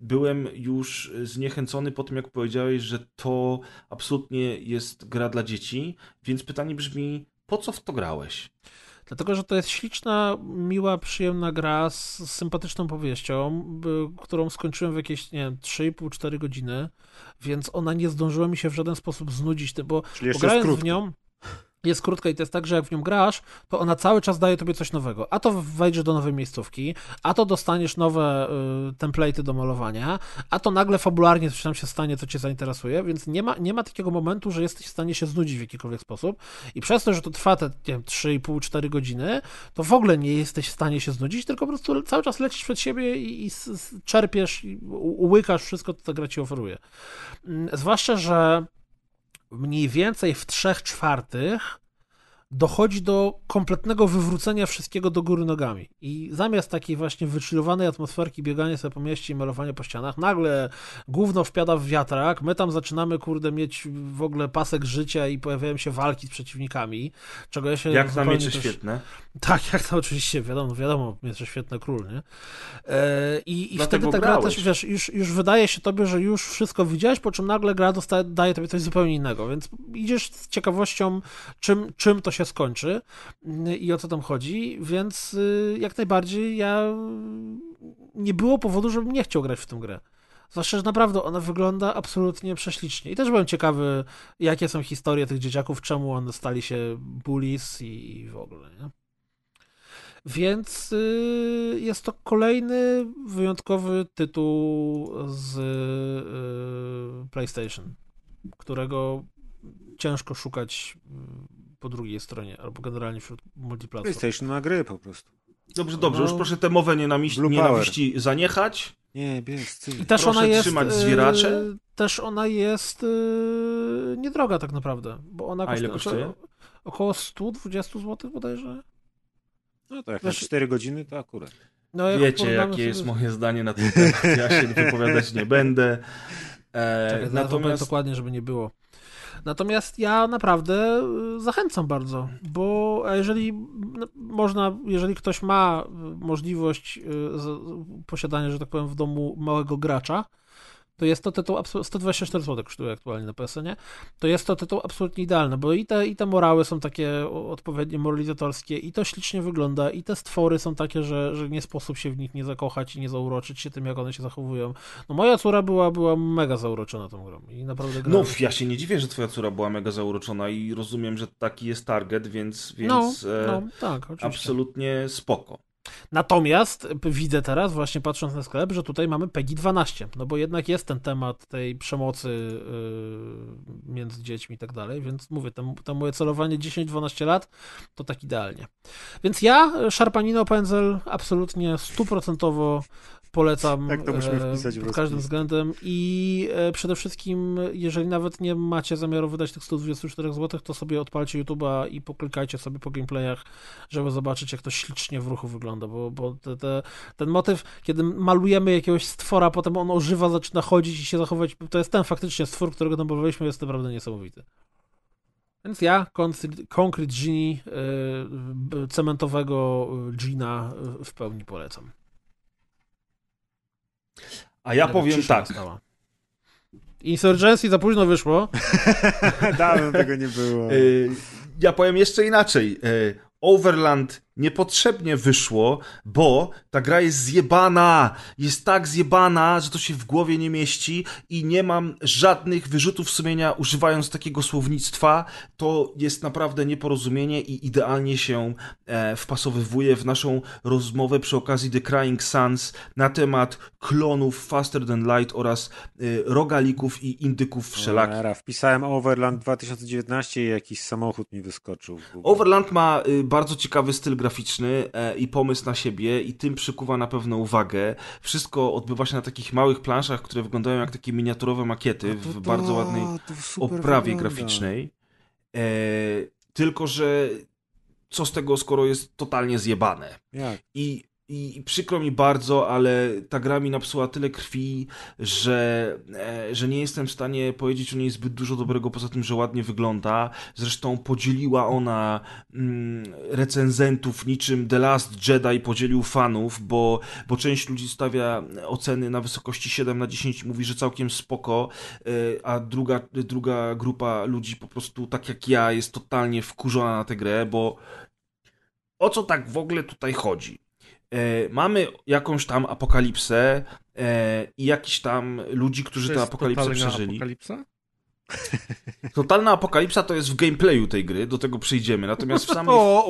byłem już zniechęcony po tym, jak powiedziałeś, że to absolutnie jest gra dla dzieci, więc pytanie brzmi, po co w to grałeś? Dlatego, że to jest śliczna, miła, przyjemna gra z, z sympatyczną powieścią, y, którą skończyłem w jakieś, nie wiem, 3,5-4 godziny, więc ona nie zdążyła mi się w żaden sposób znudzić, bo, bo grając w nią jest krótka i to jest tak, że jak w nią grasz, to ona cały czas daje tobie coś nowego. A to wejdziesz do nowej miejscówki, a to dostaniesz nowe y, template'y do malowania, a to nagle fabularnie coś tam się stanie, co cię zainteresuje, więc nie ma, nie ma takiego momentu, że jesteś w stanie się znudzić w jakikolwiek sposób i przez to, że to trwa te, nie wiem, 3,5-4 godziny, to w ogóle nie jesteś w stanie się znudzić, tylko po prostu cały czas lecisz przed siebie i, i czerpiesz, i ułykasz wszystko, co ta gra ci oferuje. Mm, Zwłaszcza, że mniej więcej w trzech czwartych dochodzi do kompletnego wywrócenia wszystkiego do góry nogami. I zamiast takiej właśnie wychillowanej atmosferki, biegania sobie po mieście i malowania po ścianach, nagle gówno wpiada w wiatrak, my tam zaczynamy, kurde, mieć w ogóle pasek życia i pojawiają się walki z przeciwnikami, czego ja się Jak na miecze też... świetne. Tak, jak to oczywiście, wiadomo, wiadomo, miecze świetne król, nie? E, I i wtedy ta gra też, wiesz, już, już wydaje się tobie, że już wszystko widziałeś, po czym nagle gra dostaje, daje tobie coś zupełnie innego, więc idziesz z ciekawością, czym, czym to się skończy mm, i o co tam chodzi, więc y, jak najbardziej ja nie było powodu, żebym nie chciał grać w tę grę. Zwłaszcza, że naprawdę ona wygląda absolutnie prześlicznie. I też byłem ciekawy, jakie są historie tych dzieciaków, czemu one stali się bullies i, w ogóle, nie? Więc y, jest to kolejny wyjątkowy tytuł z y, PlayStation, którego ciężko szukać y, po drugiej stronie, albo generalnie wśród multiplatform. PlayStation ma gry po prostu. Dobrze, dobrze, No. już proszę tę mowę nienawiści, nienawiści zaniechać. Nie, biescy. I też Proszę ona jest. trzymać y, zwieracze. Też ona jest y, niedroga tak naprawdę, bo ona A ile kosztuje kosztuje? około 120 zł bodajże. No to jak na Znaczy- 4 godziny, to akurat. No, jak Wiecie, jakie jest sobie- moje zdanie na ten temat. Ja się wypowiadać nie będę. E, Czekaj, natomiast... dokładnie, żeby nie było. Natomiast ja naprawdę y, zachęcam bardzo, bo jeżeli no, można, jeżeli ktoś ma y, możliwość y, posiadania, że tak powiem, w domu małego gracza, to jest to tytuł, absu- 124 zł kosztuje aktualnie na PSN-ie, to jest to tytuł absolutnie idealny, bo i te, i te morały są takie odpowiednio moralizatorskie, i to ślicznie wygląda, i te stwory są takie, że, że nie sposób się w nich nie zakochać i nie zauroczyć się tym, jak one się zachowują. No moja córa była, była mega zauroczona tą grą i naprawdę No, grała. ja się nie dziwię, że twoja córa była mega zauroczona i rozumiem, że taki jest target, więc, więc no, no, tak, oczywiście. absolutnie spoko. Natomiast widzę teraz, właśnie patrząc na sklep, że tutaj mamy PEGI 12, no bo jednak jest ten temat tej przemocy yy, między dziećmi i tak dalej, więc mówię, to, moje celowanie 10-12 lat to tak idealnie. Więc ja Szarpanino Pędzel absolutnie stuprocentowo polecam Tak, to musimy e, wpisać pod każdym względem i e, przede wszystkim, jeżeli nawet nie macie zamiaru wydać tych 124 zł, to sobie odpalcie YouTube'a i poklikajcie sobie po gameplayach, żeby zobaczyć, jak to ślicznie w ruchu wygląda, bo, bo te, te, ten motyw, kiedy malujemy jakiegoś stwora, potem on ożywa, zaczyna chodzić i się zachować, to jest ten faktycznie stwór, którego namalowaliśmy, jest naprawdę niesamowity. Więc ja, Concrete Genie, y, cementowego Gina w pełni polecam. A ja Nawet powiem tak. nastała. Insurgency za późno wyszło. Dawno tego nie było. Y, ja powiem jeszcze inaczej. Y, Overland niepotrzebnie wyszło, bo ta gra jest zjebana. Jest tak zjebana, że to się w głowie nie mieści i nie mam żadnych wyrzutów sumienia używając takiego słownictwa. To jest naprawdę nieporozumienie i idealnie się e, wpasowywuje w naszą rozmowę przy okazji The Crying Suns na temat klonów Faster Than Light oraz y, rogalików i indyków wszelakich. Cholera, Wpisałem Overland 2019 i jakiś samochód mi wyskoczył. Overland ma y, bardzo ciekawy styl graficzny e, i pomysł na siebie i tym przykuwa na pewno uwagę. Wszystko odbywa się na takich małych planszach, które wyglądają jak takie miniaturowe makiety To- w bardzo ładnej oprawie wygląda. graficznej. E, tylko, że co z tego, skoro jest totalnie zjebane? Jak? I, i, przykro mi bardzo, ale ta gra mi napsuła tyle krwi, że, e, że nie jestem w stanie powiedzieć o niej zbyt dużo dobrego, poza tym, że ładnie wygląda. Zresztą podzieliła ona mm, recenzentów niczym The Last Jedi podzielił fanów, bo, bo część ludzi stawia oceny na wysokości 7 na 10 i mówi, że całkiem spoko, e, a druga, druga grupa ludzi po prostu, tak jak ja, jest totalnie wkurzona na tę grę, bo o co tak w ogóle tutaj chodzi? E, mamy jakąś tam apokalipsę e, i jakiś tam ludzi, którzy tę apokalipsę przeżyli. Apokalipsa? Totalna apokalipsa to jest w gameplayu tej gry, do tego przejdziemy. Natomiast w samej, O,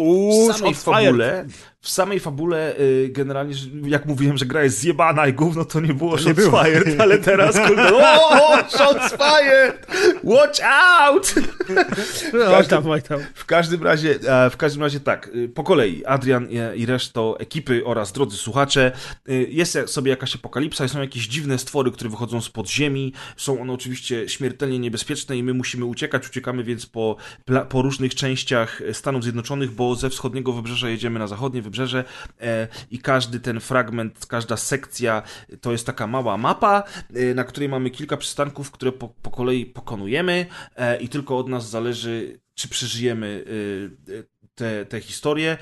w samej fabule, w samej fabule y, generalnie, jak mówiłem, że gra jest zjebana i gówno, to nie było nie shots było. fired, ale teraz kurde, o, shots fired! Watch out! Oj tam. W każdym razie, e, w każdym razie tak, y, po kolei Adrian i- i resztą ekipy oraz drodzy słuchacze, y, jest sobie jakaś apokalipsa, są jakieś dziwne stwory, które wychodzą z podziemi, są one oczywiście śmiertelnie niebezpieczne i my musimy uciekać, uciekamy więc po, po różnych częściach Stanów Zjednoczonych, bo ze wschodniego wybrzeża jedziemy na zachodnie wybrzeże e, i każdy ten fragment, każda sekcja to jest taka mała mapa, e, na której mamy kilka przystanków, które po, po kolei pokonujemy e, i tylko od nas zależy, czy przeżyjemy te, te historie,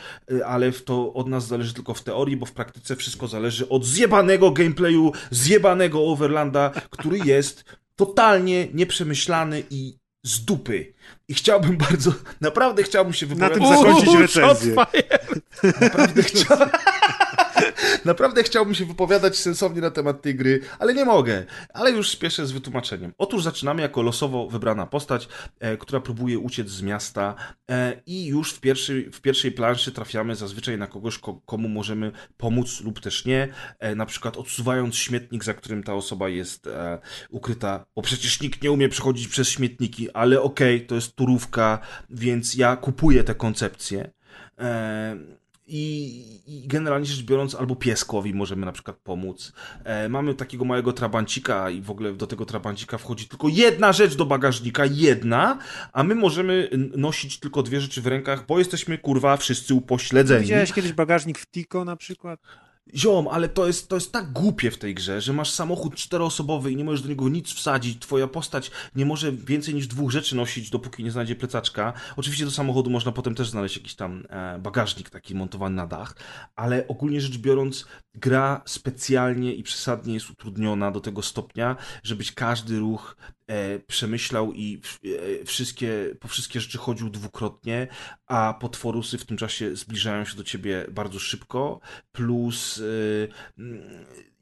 ale to od nas zależy tylko w teorii, bo w praktyce wszystko zależy od zjebanego gameplayu, zjebanego Overlanda, który jest totalnie nieprzemyślany i z dupy. I chciałbym bardzo, naprawdę chciałbym się Na wypowiadać. tym zakończyć recenzję. Naprawdę, chcia... Naprawdę chciałbym się wypowiadać sensownie na temat tej gry, ale nie mogę. Ale już spieszę z wytłumaczeniem. Otóż zaczynamy jako losowo wybrana postać, e, która próbuje uciec z miasta e, i już w pierwszej, w pierwszej planszy trafiamy zazwyczaj na kogoś, ko, komu możemy pomóc lub też nie. E, na przykład odsuwając śmietnik, za którym ta osoba jest e, ukryta, bo przecież nikt nie umie przechodzić przez śmietniki, ale okej, to jest turówka, więc ja kupuję tę koncepcję. I, I generalnie rzecz biorąc, albo pieskowi możemy na przykład pomóc. E, mamy takiego małego trabancika i w ogóle do tego trabancika wchodzi tylko jedna rzecz do bagażnika, jedna, a my możemy nosić tylko dwie rzeczy w rękach, bo jesteśmy kurwa wszyscy upośledzeni. Widziałeś kiedyś bagażnik w Tico na przykład? Ziom, ale to jest, to jest tak głupie w tej grze, że masz samochód czteroosobowy i nie możesz do niego nic wsadzić. Twoja postać nie może więcej niż dwóch rzeczy nosić, dopóki nie znajdzie plecaczka. Oczywiście do samochodu można potem też znaleźć jakiś tam e, bagażnik taki montowany na dach, ale ogólnie rzecz biorąc, gra specjalnie i przesadnie jest utrudniona do tego stopnia, żebyś każdy ruch przemyślał i e, wszystkie, po wszystkie rzeczy chodził dwukrotnie, a potworusy w tym czasie zbliżają się do ciebie bardzo szybko, plus e,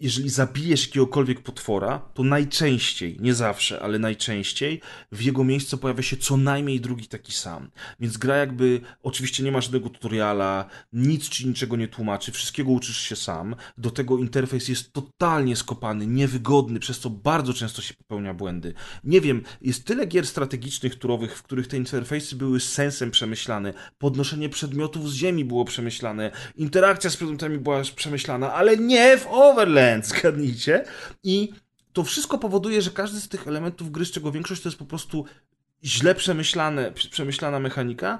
jeżeli zabijesz jakiegokolwiek potwora, to najczęściej, nie zawsze, ale najczęściej w jego miejscu pojawia się co najmniej drugi taki sam. Więc gra jakby, oczywiście nie ma żadnego tutoriala, nic ci niczego nie tłumaczy, wszystkiego uczysz się sam. Do tego interfejs jest totalnie skopany, niewygodny, przez co bardzo często się popełnia błędy. Nie wiem, jest tyle gier strategicznych, turowych, w których te interfejsy były sensem przemyślane, podnoszenie przedmiotów z ziemi było przemyślane, interakcja z przedmiotami była przemyślana, ale nie w Overland! zgadnijcie. I to wszystko powoduje, że każdy z tych elementów gry, z czego większość to jest po prostu źle przemyślane, przemyślana mechanika,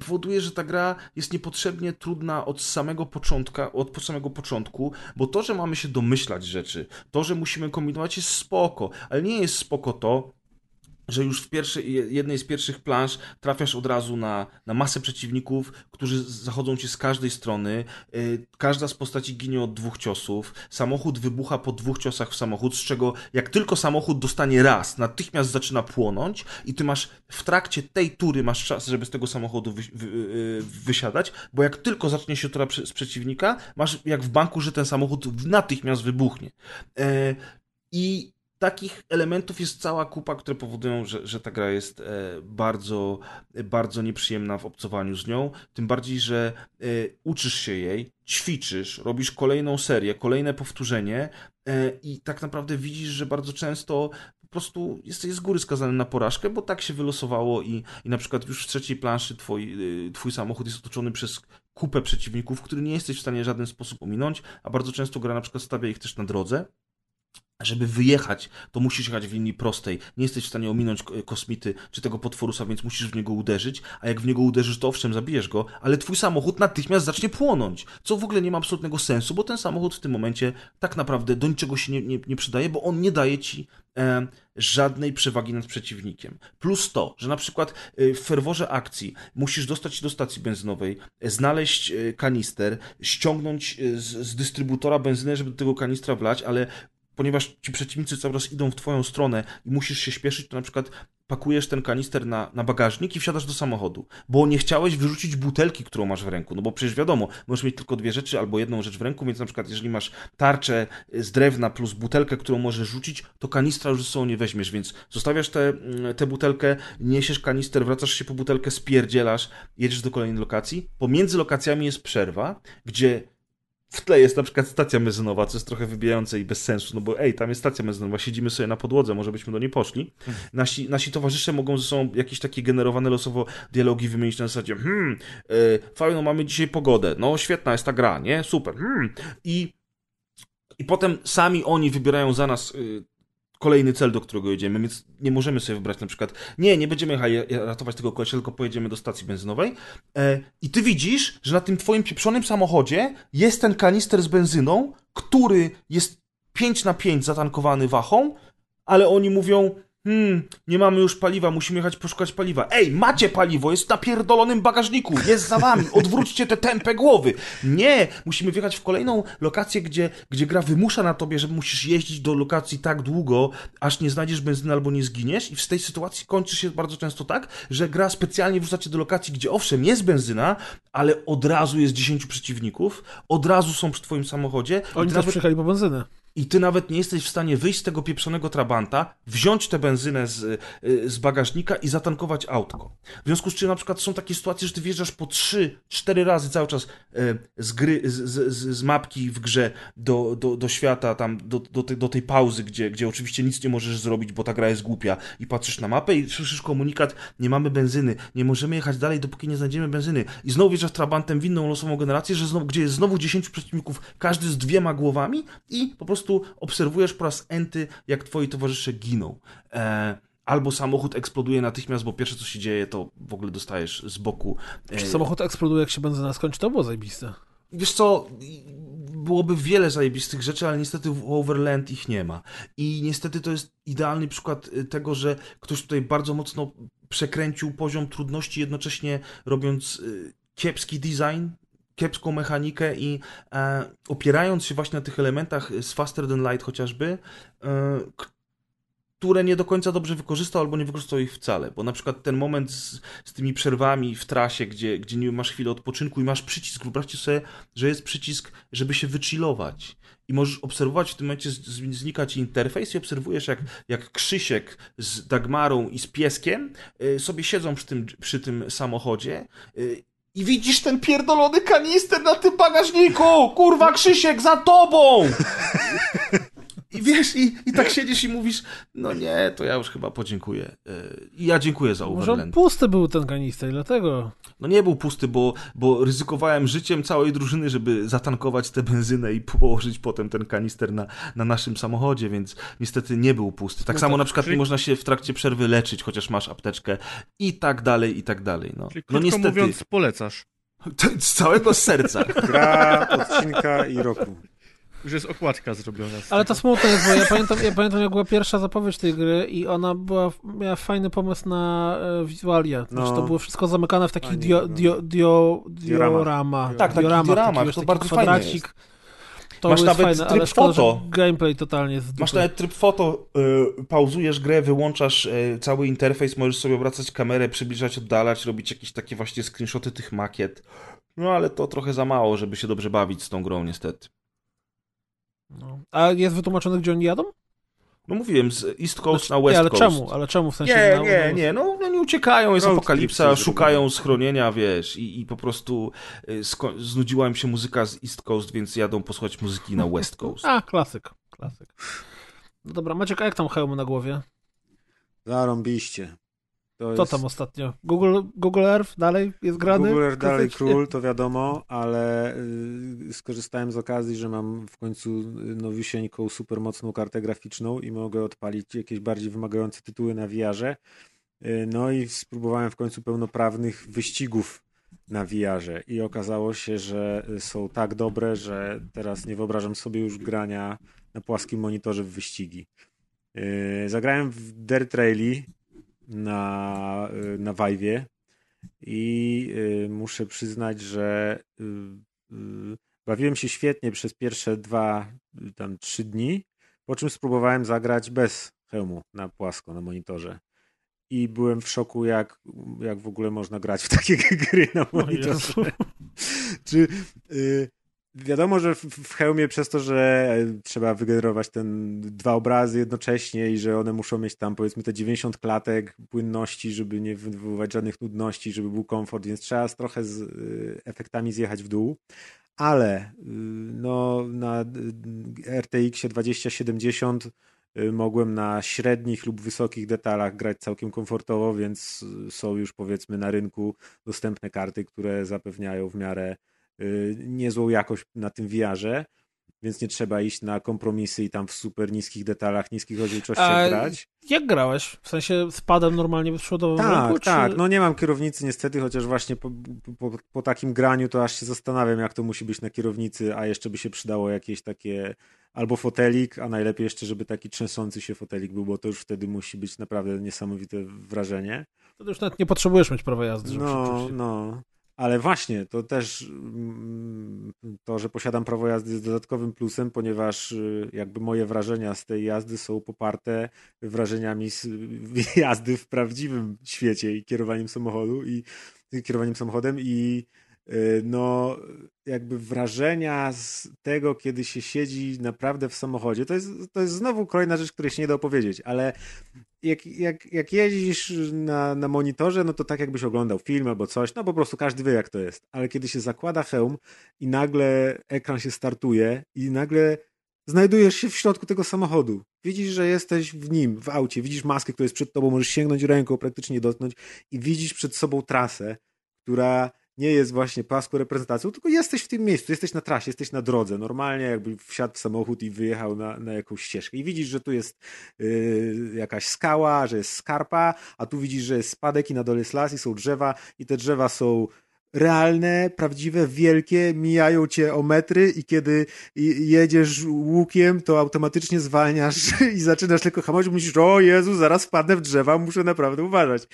powoduje, że ta gra jest niepotrzebnie trudna od samego początka, od samego początku, bo to, że mamy się domyślać rzeczy, to, że musimy kombinować jest spoko, ale nie jest spoko to, że już w pierwszej, jednej z pierwszych planż trafiasz od razu na, na masę przeciwników, którzy zachodzą ci z każdej strony. Yy, każda z postaci ginie od dwóch ciosów. Samochód wybucha po dwóch ciosach w samochód, z czego jak tylko samochód dostanie raz, natychmiast zaczyna płonąć i ty masz w trakcie tej tury masz czas, żeby z tego samochodu wy, wy, yy, wysiadać, bo jak tylko zacznie się tura z przeciwnika, masz jak w banku, że ten samochód natychmiast wybuchnie. Yy, I takich elementów jest cała kupa, które powodują, że, że ta gra jest e, bardzo, bardzo nieprzyjemna w obcowaniu z nią. Tym bardziej, że e, uczysz się jej, ćwiczysz, robisz kolejną serię, kolejne powtórzenie e, i tak naprawdę widzisz, że bardzo często po prostu jesteś z góry skazany na porażkę, bo tak się wylosowało i, i na przykład już w trzeciej planszy twój, twój samochód jest otoczony przez kupę przeciwników, który nie jesteś w stanie w żaden sposób ominąć, a bardzo często gra na przykład stawia ich też na drodze żeby wyjechać, to musisz jechać w linii prostej. Nie jesteś w stanie ominąć kosmity czy tego potworusa, więc musisz w niego uderzyć, a jak w niego uderzysz, to owszem, zabijesz go, ale twój samochód natychmiast zacznie płonąć, co w ogóle nie ma absolutnego sensu, bo ten samochód w tym momencie tak naprawdę do niczego się nie, nie, nie przydaje, bo on nie daje ci e, żadnej przewagi nad przeciwnikiem. Plus to, że na przykład e, w ferworze akcji musisz dostać się do stacji benzynowej, znaleźć e, kanister, ściągnąć e, z, z dystrybutora benzynę, żeby do tego kanistra wlać, ale ponieważ ci przeciwnicy cały czas idą w twoją stronę i musisz się śpieszyć, to na przykład pakujesz ten kanister na, na bagażnik i wsiadasz do samochodu, bo nie chciałeś wyrzucić butelki, którą masz w ręku, no bo przecież wiadomo, możesz mieć tylko dwie rzeczy albo jedną rzecz w ręku, więc na przykład jeżeli masz tarczę z drewna plus butelkę, którą możesz rzucić, to kanistra już ze sobą nie weźmiesz, więc zostawiasz tę te butelkę, niesiesz kanister, wracasz się po butelkę, spierdzielasz, jedziesz do kolejnej lokacji. Pomiędzy lokacjami jest przerwa, gdzie w tle jest na przykład stacja benzynowa, co jest trochę wybijające i bez sensu, no bo ej, tam jest stacja benzynowa, siedzimy sobie na podłodze, może byśmy do niej poszli. Nasi, nasi towarzysze mogą ze sobą jakieś takie generowane losowo dialogi wymienić na zasadzie hmm, yy, fajną mamy dzisiaj pogodę, no świetna jest ta gra, nie? Super, hmm. I i potem sami oni wybierają za nas y, kolejny cel, do którego jedziemy, więc nie możemy sobie wybrać na przykład, nie, nie będziemy jechali ratować tego kolesia, tylko pojedziemy do stacji benzynowej. E, i ty widzisz, że na tym twoim pieprzonym samochodzie jest ten kanister z benzyną, który jest 5 na 5 zatankowany wachą, ale oni mówią, Hmm, nie mamy już paliwa, musimy jechać poszukać paliwa. Ej, macie paliwo, jest na pierdolonym bagażniku, jest za wami, odwróćcie te tępe głowy. Nie, musimy wjechać w kolejną lokację, gdzie, gdzie gra wymusza na tobie, że musisz jeździć do lokacji tak długo, aż nie znajdziesz benzyny albo nie zginiesz i w tej sytuacji kończy się bardzo często tak, że gra specjalnie wrzuca cię do lokacji, gdzie owszem, jest benzyna, ale od razu jest 10 przeciwników, od razu są przy twoim samochodzie. Oni też nawet... przyjechali po benzynę i ty nawet nie jesteś w stanie wyjść z tego pieprzonego trabanta, wziąć tę benzynę z, y, z bagażnika i zatankować autko. W związku z czym na przykład są takie sytuacje, że ty wjeżdżasz po 3-4 razy cały czas y, z gry, z, z, z, mapki w grze do, do, do świata, tam do, do, tej, do tej pauzy, gdzie, gdzie oczywiście nic nie możesz zrobić, bo ta gra jest głupia i patrzysz na mapę i słyszysz komunikat, nie mamy benzyny, nie możemy jechać dalej, dopóki nie znajdziemy benzyny. I znowu wjeżdżasz trabantem w inną losową generację, że znowu, gdzie jest znowu 10 przeciwników, każdy z dwiema głowami i po prostu prostu obserwujesz po raz enty, jak twoi towarzysze giną. E, albo samochód eksploduje natychmiast, bo pierwsze co się dzieje, to w ogóle dostajesz z boku. E, Czy samochód eksploduje, jak się benzyna skończy? To było zajebiste. Wiesz co, byłoby wiele zajebistych rzeczy, ale niestety w Overland ich nie ma. I niestety to jest idealny przykład y, tego, że ktoś tutaj bardzo mocno przekręcił poziom trudności, jednocześnie robiąc y, kiepski design, kiepską mechanikę i e, opierając się właśnie na tych elementach z Faster Than Light chociażby, e, które nie do końca dobrze wykorzystał albo nie wykorzystał ich wcale, bo na przykład ten moment z, z tymi przerwami w trasie, gdzie, gdzie nie masz chwilę odpoczynku i masz przycisk, wyobraźcie sobie, że jest przycisk, żeby się wychillować. I możesz obserwować w tym momencie, z- z- znika ci interfejs i obserwujesz jak, jak Krzysiek z Dagmarą i z pieskiem y, sobie siedzą przy tym, przy tym samochodzie y, i widzisz ten pierdolony kanister na tym bagażniku! Kurwa, Krzysiek, za tobą! I wiesz, i, i tak siedzisz i mówisz, no nie, to ja już chyba podziękuję. Y, I ja dziękuję za Może on Overland. pusty był ten kanister, dlatego. No nie był pusty, bo, bo ryzykowałem życiem całej drużyny, żeby zatankować tę benzynę i położyć potem ten kanister na, na naszym samochodzie, więc niestety nie był pusty. Tak No samo na przykład czyli- nie można się w trakcie przerwy leczyć, chociaż masz apteczkę i tak dalej, i tak dalej. No, Czyli no niestety, mówiąc, polecasz. z całego serca. Gra odcinka i roku. Już jest okładka zrobiona. Ale to smutne jest, bo ja pamiętam, ja pamiętam jak była pierwsza zapowiedź tej gry i ona była, miała fajny pomysł na e, wizualia. Znaczy No. to było wszystko zamykane w takich Fajnie dio, wygląda. dio, dio, Diorama. diorama. Tak, takich dioramach, dioramach, taki, to taki bardzo fajne kwadracik. To Masz nawet fajne, tryb szkoda, foto. gameplay totalnie z Masz nawet tryb foto, y, pauzujesz grę, wyłączasz y, cały interfejs, możesz sobie obracać kamerę, przybliżać, oddalać, robić jakieś takie właśnie screenshoty tych makiet. No ale to trochę za mało, żeby się dobrze bawić z tą grą niestety. No. A jest wytłumaczone, gdzie oni jadą? No mówiłem, z East Coast Znaczy, na West nie, ale Coast. czemu? Ale czemu w sensie? Nie, nie, na- nie, no oni uciekają, jest Road apokalipsa, trip sobie szukają schronienia, wiesz, i, i po prostu y, sko- znudziła im się muzyka z East Coast, więc jadą posłuchać muzyki na West Coast. A, klasyk, klasyk. No dobra, Maciek, a jak tam hełm na głowie? Zarąbiście. To Co jest... tam ostatnio? Google, Google Earth dalej jest grany? Google Earth dalej król, to wiadomo, ale y, skorzystałem z okazji, że mam w końcu y, nowisieńką, super mocną kartę graficzną i mogę odpalić jakieś bardziej wymagające tytuły na VR-ze. Y, no i spróbowałem w końcu pełnoprawnych wyścigów na VR-ze i okazało się, że są tak dobre, że teraz nie wyobrażam sobie już grania na płaskim monitorze w wyścigi. Zagrałem w Dirt Rally na, na Vive'ie i y, muszę przyznać, że y, y, bawiłem się świetnie przez pierwsze dwa, tam trzy dni, po czym spróbowałem zagrać bez hełmu na płasko, na monitorze. I byłem w szoku, jak, jak w ogóle można grać w takie gry na monitorze. Czy y, wiadomo, że w, hełmie przez to, że e, trzeba wygenerować ten dwa obrazy jednocześnie i że one muszą mieć tam powiedzmy te 90 klatek płynności, żeby nie wywoływać żadnych nudności, żeby był komfort, więc trzeba trochę z y, efektami zjechać w dół. Ale y, no, na y, RTX 2070 y, mogłem na średnich lub wysokich detalach grać całkiem komfortowo, więc są już powiedzmy na rynku dostępne karty, które zapewniają w miarę niezłą jakość na tym VR-ze, więc nie trzeba iść na kompromisy i tam w super niskich detalach, niskich rozdzielczościach grać. Jak grałeś? W sensie spadem normalnie przodowym Tak, rynku, tak. Czy... No nie mam kierownicy niestety, chociaż właśnie po, po, po takim graniu to aż się zastanawiam, jak to musi być na kierownicy, a jeszcze by się przydało jakieś takie albo fotelik, a najlepiej jeszcze, żeby taki trzęsący się fotelik był, bo to już wtedy musi być naprawdę niesamowite wrażenie. To już nawet nie potrzebujesz mieć prawa jazdy, żeby No, się. no. Ale właśnie, to też mm, to, że posiadam prawo jazdy jest dodatkowym plusem, ponieważ y, jakby moje wrażenia z tej jazdy są poparte wrażeniami z jazdy w prawdziwym świecie i kierowaniem samochodu i kierowaniem samochodem i no jakby wrażenia z tego, kiedy się siedzi naprawdę w samochodzie, to jest, to jest znowu kolejna rzecz, której się nie da opowiedzieć, ale jak, jak, jak jeździsz na, na monitorze, no to tak jakbyś oglądał film albo coś, no po prostu każdy wie jak to jest, ale kiedy się zakłada hełm i nagle ekran się startuje i nagle znajdujesz się w środku tego samochodu. Widzisz, że jesteś w nim, w aucie, widzisz maskę, która jest przed tobą, możesz sięgnąć ręką, praktycznie dotknąć i widzisz przed sobą trasę, która nie jest właśnie paską reprezentacją, tylko jesteś w tym miejscu, jesteś na trasie, jesteś na drodze, normalnie jakby wsiadł w samochód i wyjechał na, na jakąś ścieżkę. I widzisz, że tu jest yy, jakaś skała, że jest skarpa, a tu widzisz, że jest spadek i na dole jest las i są drzewa i te drzewa są realne, prawdziwe, wielkie, mijają cię o metry i kiedy jedziesz łukiem, to automatycznie zwalniasz i zaczynasz tylko hamować, myślisz, o Jezu, zaraz wpadnę w drzewa, muszę naprawdę uważać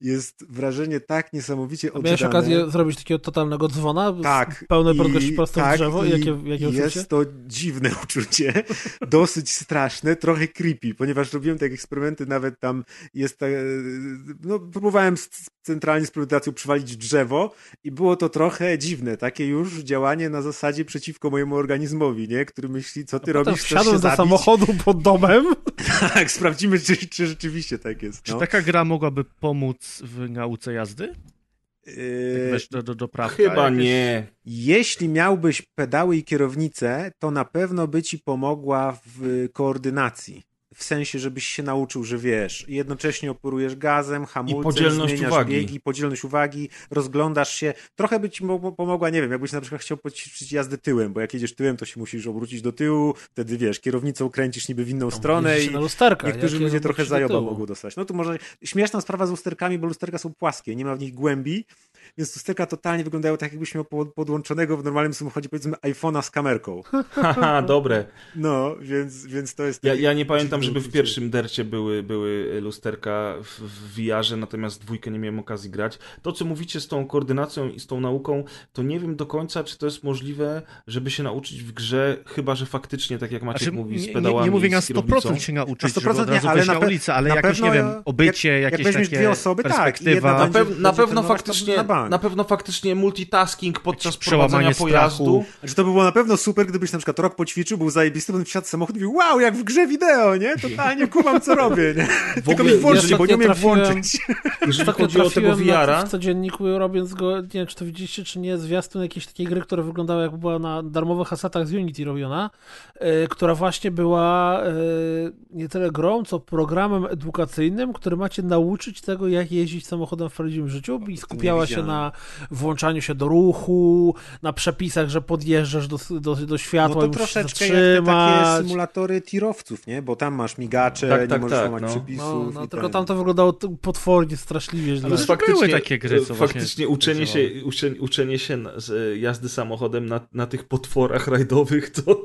jest wrażenie tak niesamowicie oddane. Miałeś okazję zrobić takiego totalnego dzwona? Tak. Pełnej prędkości prosto tak, w drzewo? I jakie, jakie jest uczucie? to dziwne uczucie, dosyć straszne, trochę creepy, ponieważ robiłem takie eksperymenty, nawet tam jest, ta, no próbowałem z centralnie z premedytacją przywalić drzewo i było to trochę dziwne, takie już działanie na zasadzie przeciwko mojemu organizmowi, nie? Który myśli, co ty robisz, wsiadłem do zabić? samochodu pod domem. tak, sprawdzimy, czy, czy rzeczywiście tak jest. Czy No. taka gra mogłaby pomóc w nauce jazdy? Yy, wiesz, do, do, do prawka Chyba jakieś? nie. Jeśli miałbyś pedały i kierownicę, to na pewno by ci pomogła w koordynacji. W sensie, żebyś się nauczył, że wiesz, jednocześnie operujesz gazem, hamulcem, podzielność zmieniasz uwagi. biegi, podzielność uwagi, rozglądasz się. Trochę by ci mo- pomogła, nie wiem, jakbyś na przykład chciał poćwiczyć jazdę tyłem, bo jak jedziesz tyłem, to się musisz obrócić do tyłu, wtedy wiesz, kierownicą kręcisz niby w inną stronę Jeździsz i lusterka. niektórzy ludzie trochę zajoba mogą dostać. No tu może śmieszna sprawa z lusterkami, bo lusterka są płaskie, nie ma w nich głębi, więc lusterka totalnie wyglądają tak, jakbyś miał po- podłączonego w normalnym samochodzie, powiedzmy, iPhone'a z kamerką. Haha, dobre. No, więc, więc to jest... Ja, ja nie pamiętam, dziwne żeby w pierwszym dercie były, były lusterka w, w VR-ze, natomiast dwójkę nie miałem okazji grać. To, co mówicie z tą koordynacją i z tą nauką, to nie wiem do końca, czy to jest możliwe, żeby się nauczyć w grze, chyba, że faktycznie, tak jak Maciek Znaczy, mówi, z pedałami nie, nie mówię na z kierownicą. 100% się nauczyć, Na żeby 100% od razu nie, ale na na pe- ulicę, ale na jakieś, pewno nie wiem, jak- obycie, jak jakieś weźmiesz takie dwie osoby, tak, perspektywa. jedna Na, pew- na pewno faktycznie, na na pewno faktycznie multitasking podczas prowadzenia pojazdu. Znaczy to by było na pewno super, gdybyś na przykład rok poćwiczył, był zajebisty, potem wsiadł samochód i mówił, wow, jak w grze wideo, nie? Totalnie kumam, co robię, nie? Tylko ogóle, mi włączyć, ja bo nie umiem włączyć. Jeżeli Ostatnio chodzi o tego VR-a, w codzienniku, robiąc go, nie wiem, czy to widzieliście, czy nie, zwiastun jakiejś takiej gry, która wyglądała jak była na darmowych asetach z Unity robiona, e, która właśnie była e, nie tyle grą, co programem edukacyjnym, który macie nauczyć tego, jak jeździć samochodem w prawdziwym życiu i skupiała się na włączaniu się do ruchu, na przepisach, że podjeżdżasz do, do, do No światła to i musisz troszeczkę jak te takie symulatory tirowców, nie? Bo tam masz migacze, Tak, nie tak, możesz tak, łamać no. przepisów. No, no tylko ten. tam to wyglądało potwornie, straszliwie źle. Ale Były faktycznie, takie gry, co faktycznie uczenie się, uczenie, uczenie się e, jazdy samochodem na, na tych potworach rajdowych, to...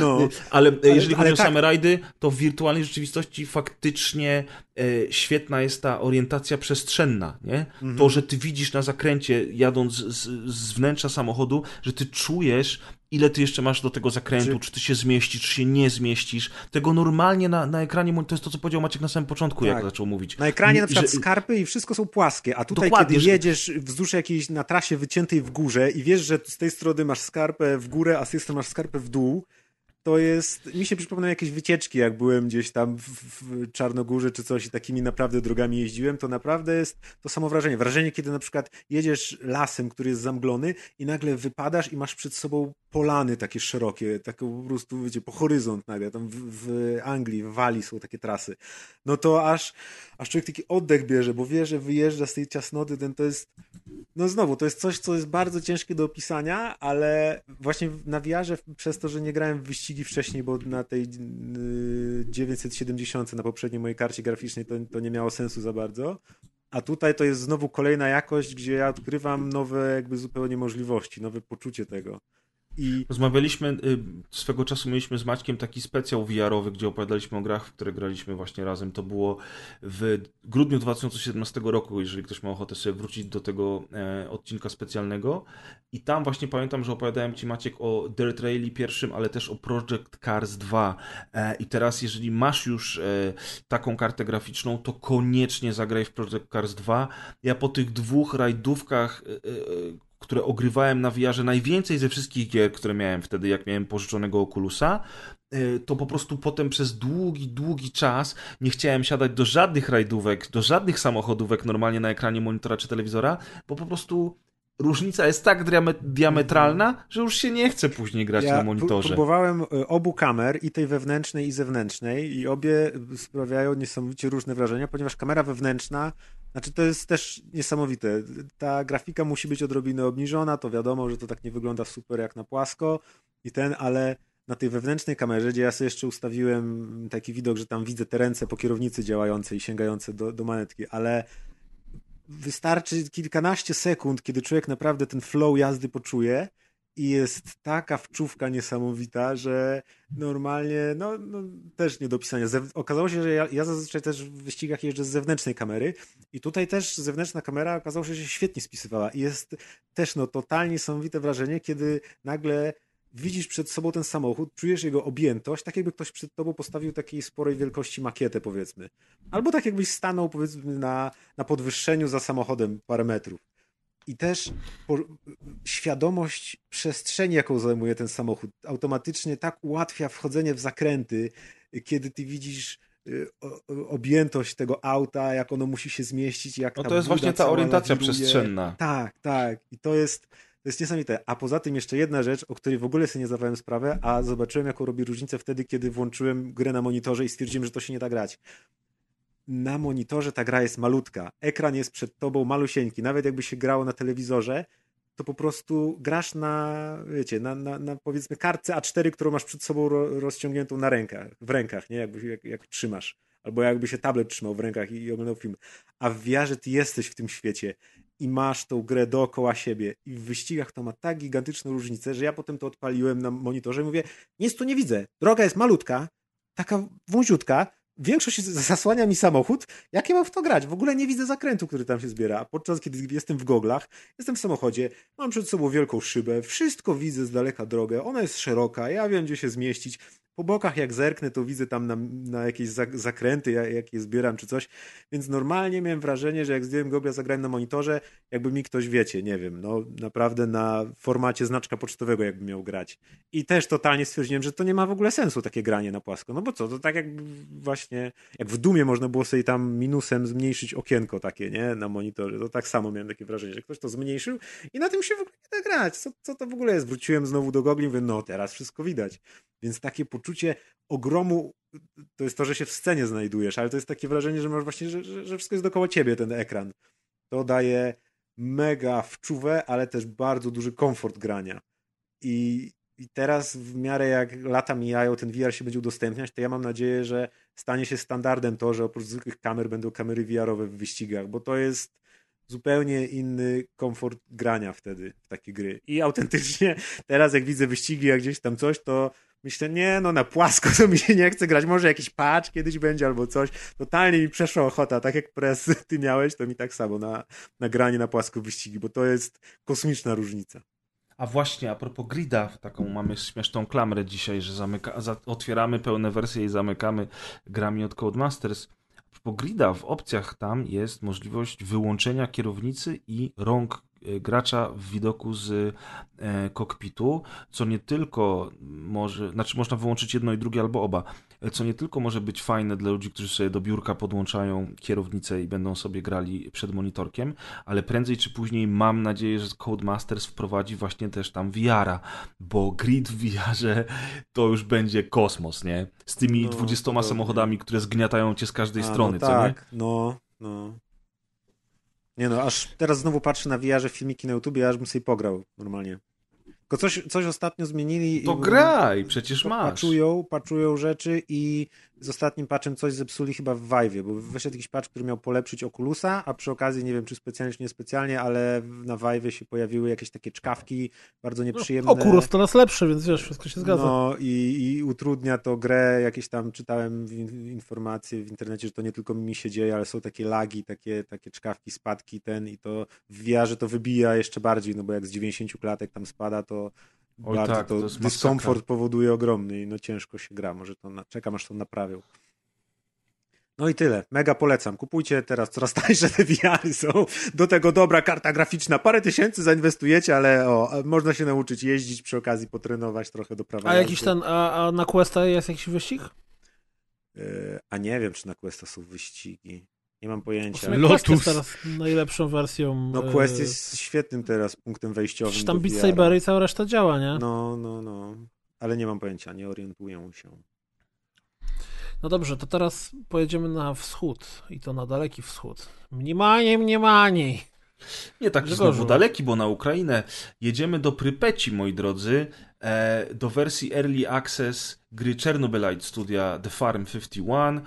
No. Ale, e, jeżeli ale chodzi o tak. same rajdy, to w wirtualnej rzeczywistości faktycznie e, świetna jest ta orientacja przestrzenna, nie? Mhm. To, że ty widzisz na zakręcie, jadąc z, z wnętrza samochodu, że ty czujesz, ile ty jeszcze masz do tego zakrętu, Czy- czy ty się zmieścisz, czy się nie zmieścisz. Tego normalnie na, na ekranie, to jest to, co powiedział Maciek na samym początku, jak Tak. zaczął mówić. Na ekranie na Że- przykład skarpy i wszystko są płaskie, a tutaj Dokładnie, kiedy że- jedziesz wzdłuż jakiejś na trasie wyciętej w górze i wiesz, że z tej strony masz skarpę w górę, a z tej strony masz skarpę w dół, to jest, mi się przypomina jakieś wycieczki, jak byłem gdzieś tam w, w Czarnogórze czy coś i takimi naprawdę drogami jeździłem, to naprawdę jest to samo wrażenie. Wrażenie, kiedy na przykład jedziesz lasem, który jest zamglony i nagle wypadasz i masz przed sobą polany takie szerokie, takie po prostu, wiecie, po horyzont nagle, tam w, w Anglii, w Walii są takie trasy. No to aż, aż człowiek taki oddech bierze, bo wie, że wyjeżdża z tej ciasnoty, ten to jest, no znowu, to jest coś, co jest bardzo ciężkie do opisania, ale właśnie na VR-ze przez to, że nie grałem w wyścigi wcześniej, bo na tej yy, 970 na poprzedniej mojej karcie graficznej to, to nie miało sensu za bardzo. A tutaj to jest znowu kolejna jakość, gdzie ja odkrywam nowe jakby zupełnie możliwości, nowe poczucie tego. I Rozmawialiśmy, y, swego czasu mieliśmy z Maćkiem taki specjał VR-owy, gdzie opowiadaliśmy o grach, w które graliśmy właśnie razem. To było w grudniu 2017 roku, jeżeli ktoś ma ochotę sobie wrócić do tego e, odcinka specjalnego. I tam właśnie pamiętam, że opowiadałem Ci Maciek o Dirt Rally pierwszym, ale też o Project Cars 2. E, I teraz, jeżeli masz już e, taką kartę graficzną, to koniecznie zagraj w Project Cars 2. Ja po tych dwóch rajdówkach które ogrywałem na VR-ze najwięcej ze wszystkich gier, które miałem wtedy, jak miałem pożyczonego Oculusa, y, to po prostu potem przez długi, długi czas nie chciałem siadać do żadnych rajdówek, do żadnych samochodówek normalnie na ekranie monitora czy telewizora, bo po prostu różnica jest tak diame- diametralna, że już się nie chce później grać na pró- monitorze. próbowałem y, obu kamer, i tej wewnętrznej, i zewnętrznej, i obie sprawiają niesamowicie różne wrażenia, ponieważ kamera wewnętrzna, znaczy to jest też niesamowite. Ta grafika musi być odrobinę obniżona, to wiadomo, że to tak nie wygląda super jak na płasko i ten, ale na tej wewnętrznej kamerze, gdzie ja sobie jeszcze ustawiłem taki widok, że tam widzę te ręce po kierownicy działające i sięgające do, do manetki, ale wystarczy kilkanaście sekund, kiedy człowiek naprawdę ten flow jazdy poczuje i jest taka wczówka niesamowita, że normalnie, no, no też nie do pisania. Zew okazało się, że ja, ja zazwyczaj też w wyścigach jeżdżę z zewnętrznej kamery i tutaj też zewnętrzna kamera okazało się, że świetnie spisywała i jest też no totalnie niesamowite wrażenie, kiedy nagle widzisz przed sobą ten samochód, czujesz jego objętość, tak jakby ktoś przed tobą postawił takiej sporej wielkości makietę, powiedzmy. Albo tak jakbyś stanął, powiedzmy, na, na podwyższeniu za samochodem parę metrów. I też po, świadomość przestrzeni, jaką zajmuje ten samochód, automatycznie tak ułatwia wchodzenie w zakręty, kiedy ty widzisz y, objętość tego auta, jak ono musi się zmieścić, jak No to jest właśnie ta orientacja przestrzenna. Tak, tak. I to jest to jest niesamowite. A poza tym jeszcze jedna rzecz, o której w ogóle sobie nie zdawałem sprawę, a zobaczyłem, jaką robi różnicę wtedy, kiedy włączyłem grę na monitorze i stwierdziłem, że to się nie da grać. Na monitorze ta gra jest malutka. Ekran jest przed tobą malusieńki. Nawet jakby się grało na telewizorze, to po prostu grasz na, wiecie, na, na, na powiedzmy kartce A4, którą masz przed sobą rozciągniętą na rękach, w rękach, nie? Jakby, jak, jak trzymasz. Albo jakby się tablet trzymał w rękach i, i oglądał film. A w wiarze ty jesteś w tym świecie i masz tą grę dookoła siebie. I w wyścigach to ma tak gigantyczną różnicę, że ja potem to odpaliłem na monitorze i mówię, nic tu nie widzę. Droga jest malutka, taka wąziutka, większość zasłania mi samochód. Jak ja mam w to grać? W ogóle nie widzę zakrętu, który tam się zbiera. Podczas kiedy jestem w goglach, jestem w samochodzie, mam przed sobą wielką szybę, wszystko widzę z daleka drogę, ona jest szeroka, ja wiem, gdzie się zmieścić. Po bokach jak zerknę, to widzę tam na, na jakieś zakręty, jak je zbieram czy coś. Więc normalnie miałem wrażenie, że jak zdjąłem gogla, zagrałem na monitorze, jakby mi ktoś, wiecie, nie wiem, no naprawdę na formacie znaczka pocztowego jakby miał grać. I też totalnie stwierdziłem, że to nie ma w ogóle sensu takie granie na płasko. No bo co, to tak jak właśnie, jak w Dumie można było sobie tam minusem zmniejszyć okienko takie, nie, na monitorze. To tak samo miałem takie wrażenie, że ktoś to zmniejszył i na tym się w ogóle nie da grać. Co, co to w ogóle jest? Wróciłem znowu do gogli mówię, no teraz wszystko widać. Więc takie poczucie ogromu to jest to, że się w scenie znajdujesz, ale to jest takie wrażenie, że masz właśnie, że, że, wszystko jest dookoła ciebie, ten ekran. To daje mega wczuwę, ale też bardzo duży komfort grania. I, I teraz w miarę jak lata mijają, ten VR się będzie udostępniać, to ja mam nadzieję, że stanie się standardem to, że oprócz zwykłych kamer będą kamery VR-owe w wyścigach, bo to jest zupełnie inny komfort grania wtedy w takie gry. I autentycznie teraz jak widzę wyścigi, jak gdzieś tam coś, to myślę, nie, no na płasko to mi się nie chce grać, może jakiś patch kiedyś będzie albo coś. Totalnie mi przeszła ochota, tak jak press ty miałeś, to mi tak samo na, na granie na płasko wyścigi, bo to jest kosmiczna różnica. A właśnie, a propos grida, taką mamy śmieszną klamrę dzisiaj, że zamyka, otwieramy pełne wersje i zamykamy grami od Codemasters. A propos grida, w opcjach tam jest możliwość wyłączenia kierownicy i rąk gracza w widoku z e, kokpitu, co nie tylko może, znaczy można wyłączyć jedno i drugie albo oba, e, co nie tylko może być fajne dla ludzi, którzy sobie do biurka podłączają kierownicę i będą sobie grali przed monitorkiem, ale prędzej czy później mam nadzieję, że Codemasters wprowadzi właśnie też tam VR-a, bo grid w VR-ze to już będzie kosmos, nie? Z tymi no, 20 samochodami, które zgniatają cię z każdej A, strony, no co tak, nie? No, no. Nie no, aż teraz znowu patrzę na VR-ze filmiki na YouTubie, aż bym sobie pograł normalnie. Tylko coś, coś ostatnio zmienili. To graj, przecież masz. Paczują, paczują rzeczy i z ostatnim patchem coś zepsuli chyba w Vive, bo wyszedł jakiś patch, który miał polepszyć Oculusa, a przy okazji, nie wiem czy specjalnie czy niespecjalnie, ale na Vive się pojawiły jakieś takie czkawki bardzo no, nieprzyjemne. No, Oculus to nas lepszy, więc wiesz, wszystko się zgadza. No i, i utrudnia to grę, jakieś tam czytałem informacje w internecie, że to nie tylko mi się dzieje, ale są takie lagi, takie, takie czkawki, spadki ten i to w VR to wybija jeszcze bardziej, no bo jak z 90 klatek tam spada, to Oj, bardzo tak, to, to dyskomfort powoduje ogromny i no ciężko się gra. Może to na, czekam aż to naprawią. No i tyle. Mega polecam. Kupujcie teraz coraz tańsze te VR-y są. Do tego dobra karta graficzna. Parę tysięcy zainwestujecie, ale o, można się nauczyć jeździć przy okazji, potrenować trochę do prawa. A jakiś ten, a, a na Questa jest jakiś wyścig? Yy, a nie wiem, czy na Questa są wyścigi. Nie mam pojęcia. Lotus jest teraz najlepszą wersją. No Quest jest świetnym teraz punktem wejściowym. Przecież tam Beat Saber i cała reszta działa, nie? No, no, no. Ale nie mam pojęcia, nie orientuję się. No dobrze, to teraz pojedziemy na wschód i to na daleki wschód. Mniemanie, mniemanie. Nie Grzegorzu. znowu daleki, bo na Ukrainę. Jedziemy do Prypeci, moi drodzy, e, do wersji Early Access gry Chernobylite studia The Farm 51. E,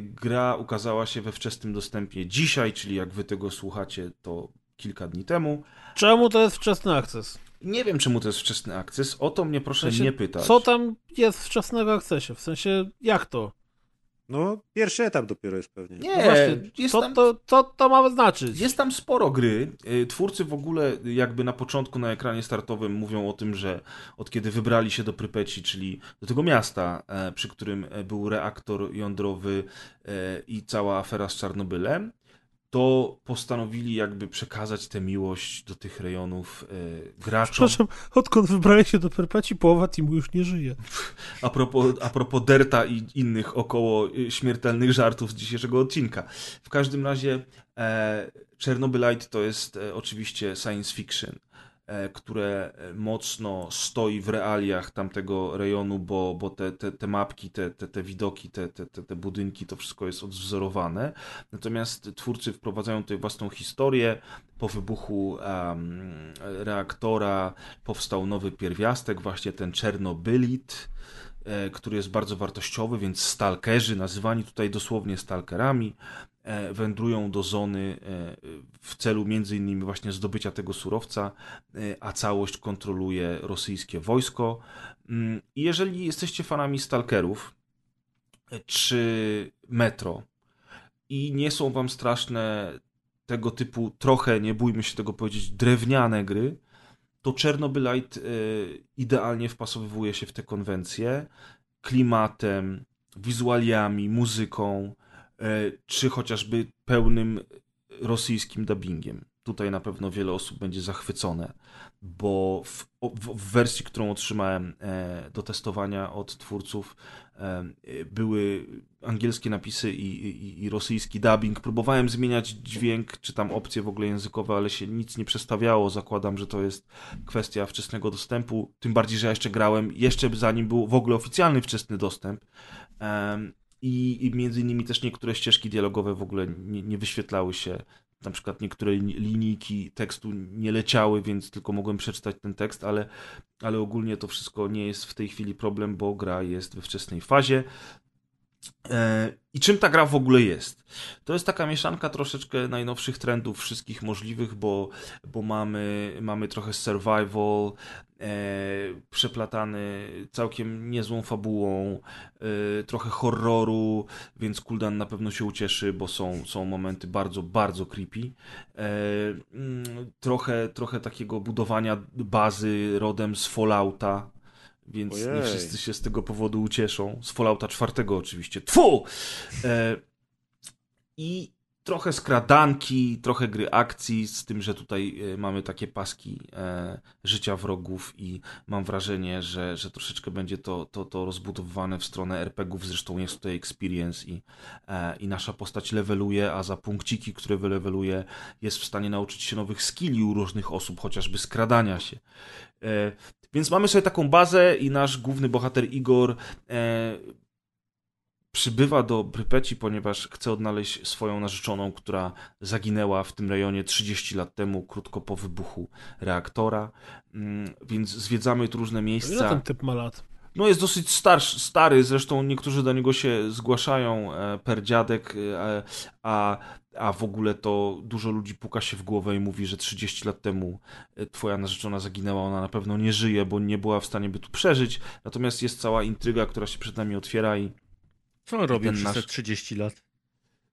gra ukazała się we wczesnym dostępie dzisiaj, czyli jak wy tego słuchacie, to kilka dni temu. Czemu to jest wczesny akces? Nie wiem, czemu to jest wczesny akces. O to mnie proszę W sensie, nie pytać. Co tam jest w wczesnego akcesie? W sensie, jak to? No, pierwszy etap dopiero jest pewnie. Nie, No właśnie, jest co, tam to, co to ma znaczyć? Jest tam sporo gry. Y, Twórcy w ogóle jakby na początku na ekranie startowym mówią o tym, że od kiedy wybrali się do Prypeci, czyli do tego miasta, e, przy którym e, był reaktor jądrowy e, i cała afera z Czarnobylem, to postanowili jakby przekazać tę miłość do tych rejonów e, graczom. Przepraszam, odkąd wybrali się do Perpeci, połowa teamu już nie żyje. A propos, a propos Derta i innych około y, śmiertelnych żartów z dzisiejszego odcinka. W każdym razie e, Chernobylite to jest e, oczywiście science fiction, e, które e, mocno stoi w realiach tamtego rejonu, bo, bo te, te, te mapki, te, te, te widoki, te, te, te, budynki, to wszystko jest odwzorowane. Natomiast twórcy wprowadzają tutaj własną historię. Po wybuchu em, reaktora powstał nowy pierwiastek, właśnie ten Czernobylit e, który jest bardzo wartościowy, więc stalkerzy, nazywani tutaj dosłownie stalkerami, e, wędrują do zony e, w celu między innymi właśnie zdobycia tego surowca, e, a całość kontroluje rosyjskie wojsko. Mm, jeżeli jesteście fanami stalkerów e, czy metro i nie są wam straszne tego typu trochę, nie bójmy się tego powiedzieć, drewniane gry, to Chernobylite idealnie wpasowywuje się w te konwencje klimatem, wizualiami, muzyką, czy chociażby pełnym rosyjskim dubbingiem. Tutaj na pewno wiele osób będzie zachwycone, bo w, w, w wersji, którą otrzymałem e, do testowania od twórców, e, były angielskie napisy i, i, i rosyjski dubbing. Próbowałem zmieniać dźwięk, czy tam opcje w ogóle językowe, ale się nic nie przestawiało. Zakładam, że to jest kwestia wczesnego dostępu. Tym bardziej, że ja jeszcze grałem, jeszcze zanim był w ogóle oficjalny wczesny dostęp. I, I między innymi też niektóre ścieżki dialogowe w ogóle nie, nie wyświetlały się. Na przykład niektóre lini- linijki tekstu nie leciały, więc tylko mogłem przeczytać ten tekst, ale, ale ogólnie to wszystko nie jest w tej chwili problem, bo gra jest we wczesnej fazie. E, I czym ta gra w ogóle jest? To jest taka mieszanka troszeczkę najnowszych trendów, wszystkich możliwych, bo, bo mamy, mamy trochę survival, e, przeplatany całkiem niezłą fabułą, e, trochę horroru, więc Kuldan na pewno się ucieszy, bo są, są momenty bardzo, bardzo creepy. E, mm, trochę, trochę takiego budowania bazy rodem z Fallouta, więc nie Ojej. wszyscy się z tego powodu ucieszą. Z Fallouta czwartego oczywiście. Tfu! E, I trochę skradanki, trochę gry akcji, z tym, że tutaj e, mamy takie paski e, życia wrogów i mam wrażenie, że, że troszeczkę będzie to, to, to rozbudowywane w stronę RPGów. Zresztą jest tutaj experience i, e, i nasza postać leveluje, a za punkciki, które wyleweluje, jest w stanie nauczyć się nowych skilli u różnych osób, chociażby skradania się. E, więc mamy sobie taką bazę i nasz główny bohater Igor e, przybywa do Prypeci, ponieważ chce odnaleźć swoją narzeczoną, która zaginęła w tym rejonie 30 lat temu, krótko po wybuchu reaktora. Mm, Więc zwiedzamy tu różne Ile miejsca. ten typ ma lat? No jest dosyć starszy, stary, zresztą niektórzy do niego się zgłaszają e, per dziadek, e, a, a w ogóle to dużo ludzi puka się w głowę i mówi, że 30 lat temu e, twoja narzeczona zaginęła, ona na pewno nie żyje, bo nie była w stanie by tu przeżyć. Natomiast jest cała intryga, która się przed nami otwiera i Co on robił przez te nasz- 30 lat?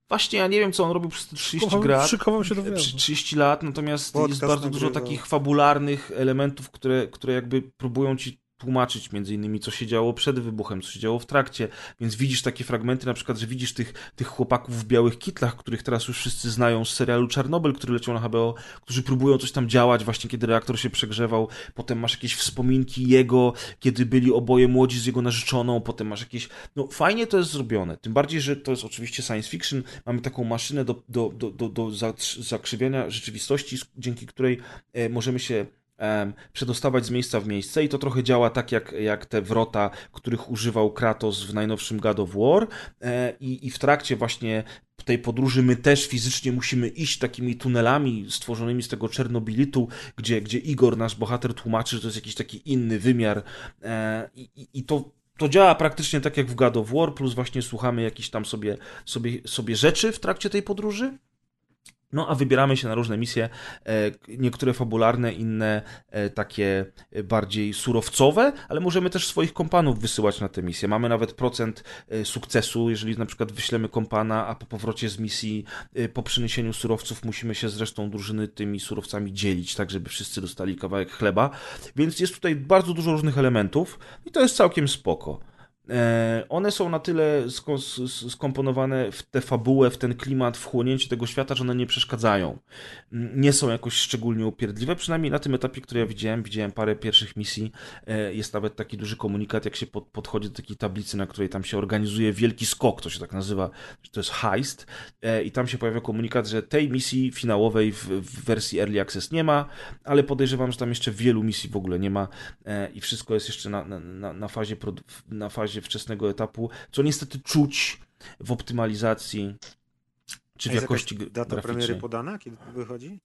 właśnie ja nie wiem, co on robił przez te 30 Szykował, lat. szykował się do e, przy 30 lat, natomiast jest Podcast bardzo dużo takich fabularnych elementów, które, które jakby próbują ci tłumaczyć między innymi, co się działo przed wybuchem, co się działo w trakcie, więc widzisz takie fragmenty, na przykład, że widzisz tych, tych chłopaków w białych kitlach, których teraz już wszyscy znają z serialu Czarnobyl, który leciał na HBO, którzy próbują coś tam działać właśnie, kiedy reaktor się przegrzewał, potem masz jakieś wspominki jego, kiedy byli oboje młodzi z jego narzeczoną, potem masz jakieś, no fajnie to jest zrobione, tym bardziej, że to jest oczywiście science fiction, mamy taką maszynę do, do, do, do, do zakrzywiania rzeczywistości, dzięki której e, możemy się przedostawać z miejsca w miejsce i to trochę działa tak jak, jak te wrota, których używał Kratos w najnowszym God of War e, i, i w trakcie właśnie tej podróży my też fizycznie musimy iść takimi tunelami stworzonymi z tego Czernobilitu, gdzie, gdzie Igor, nasz bohater, tłumaczy, że to jest jakiś taki inny wymiar e, i, i- to to działa praktycznie tak jak w God of War, plus właśnie słuchamy jakichś tam sobie, sobie, sobie rzeczy w trakcie tej podróży. No, a wybieramy się na różne misje, e, niektóre fabularne, inne e, takie e, bardziej surowcowe, ale możemy też swoich kompanów wysyłać na te misje. Mamy nawet procent sukcesu, jeżeli na przykład wyślemy kompana, a po powrocie z misji, po przyniesieniu surowców, musimy się z resztą drużyny tymi surowcami dzielić, tak żeby wszyscy dostali kawałek chleba. Więc jest tutaj bardzo dużo różnych elementów i to jest całkiem spoko. E, One są na tyle skomponowane w tę fabułę, w ten klimat, w chłonięcie tego świata, że one nie przeszkadzają. Nie są jakoś szczególnie upierdliwe, przynajmniej na tym etapie, który ja widziałem. Widziałem parę pierwszych misji. E, Jest nawet taki duży komunikat, jak się pod, podchodzi do takiej tablicy, na której tam się organizuje wielki skok, to się tak nazywa, to jest heist. E, I tam się pojawia komunikat, że tej misji finałowej w, wersji Early Access nie ma, ale podejrzewam, że tam jeszcze wielu misji w ogóle nie ma i wszystko jest jeszcze na, na, na, fazie, na fazie wczesnego etapu, co niestety czuć w optymalizacji czy w jakości data premiery graficznej. podana, kiedy to wychodzi?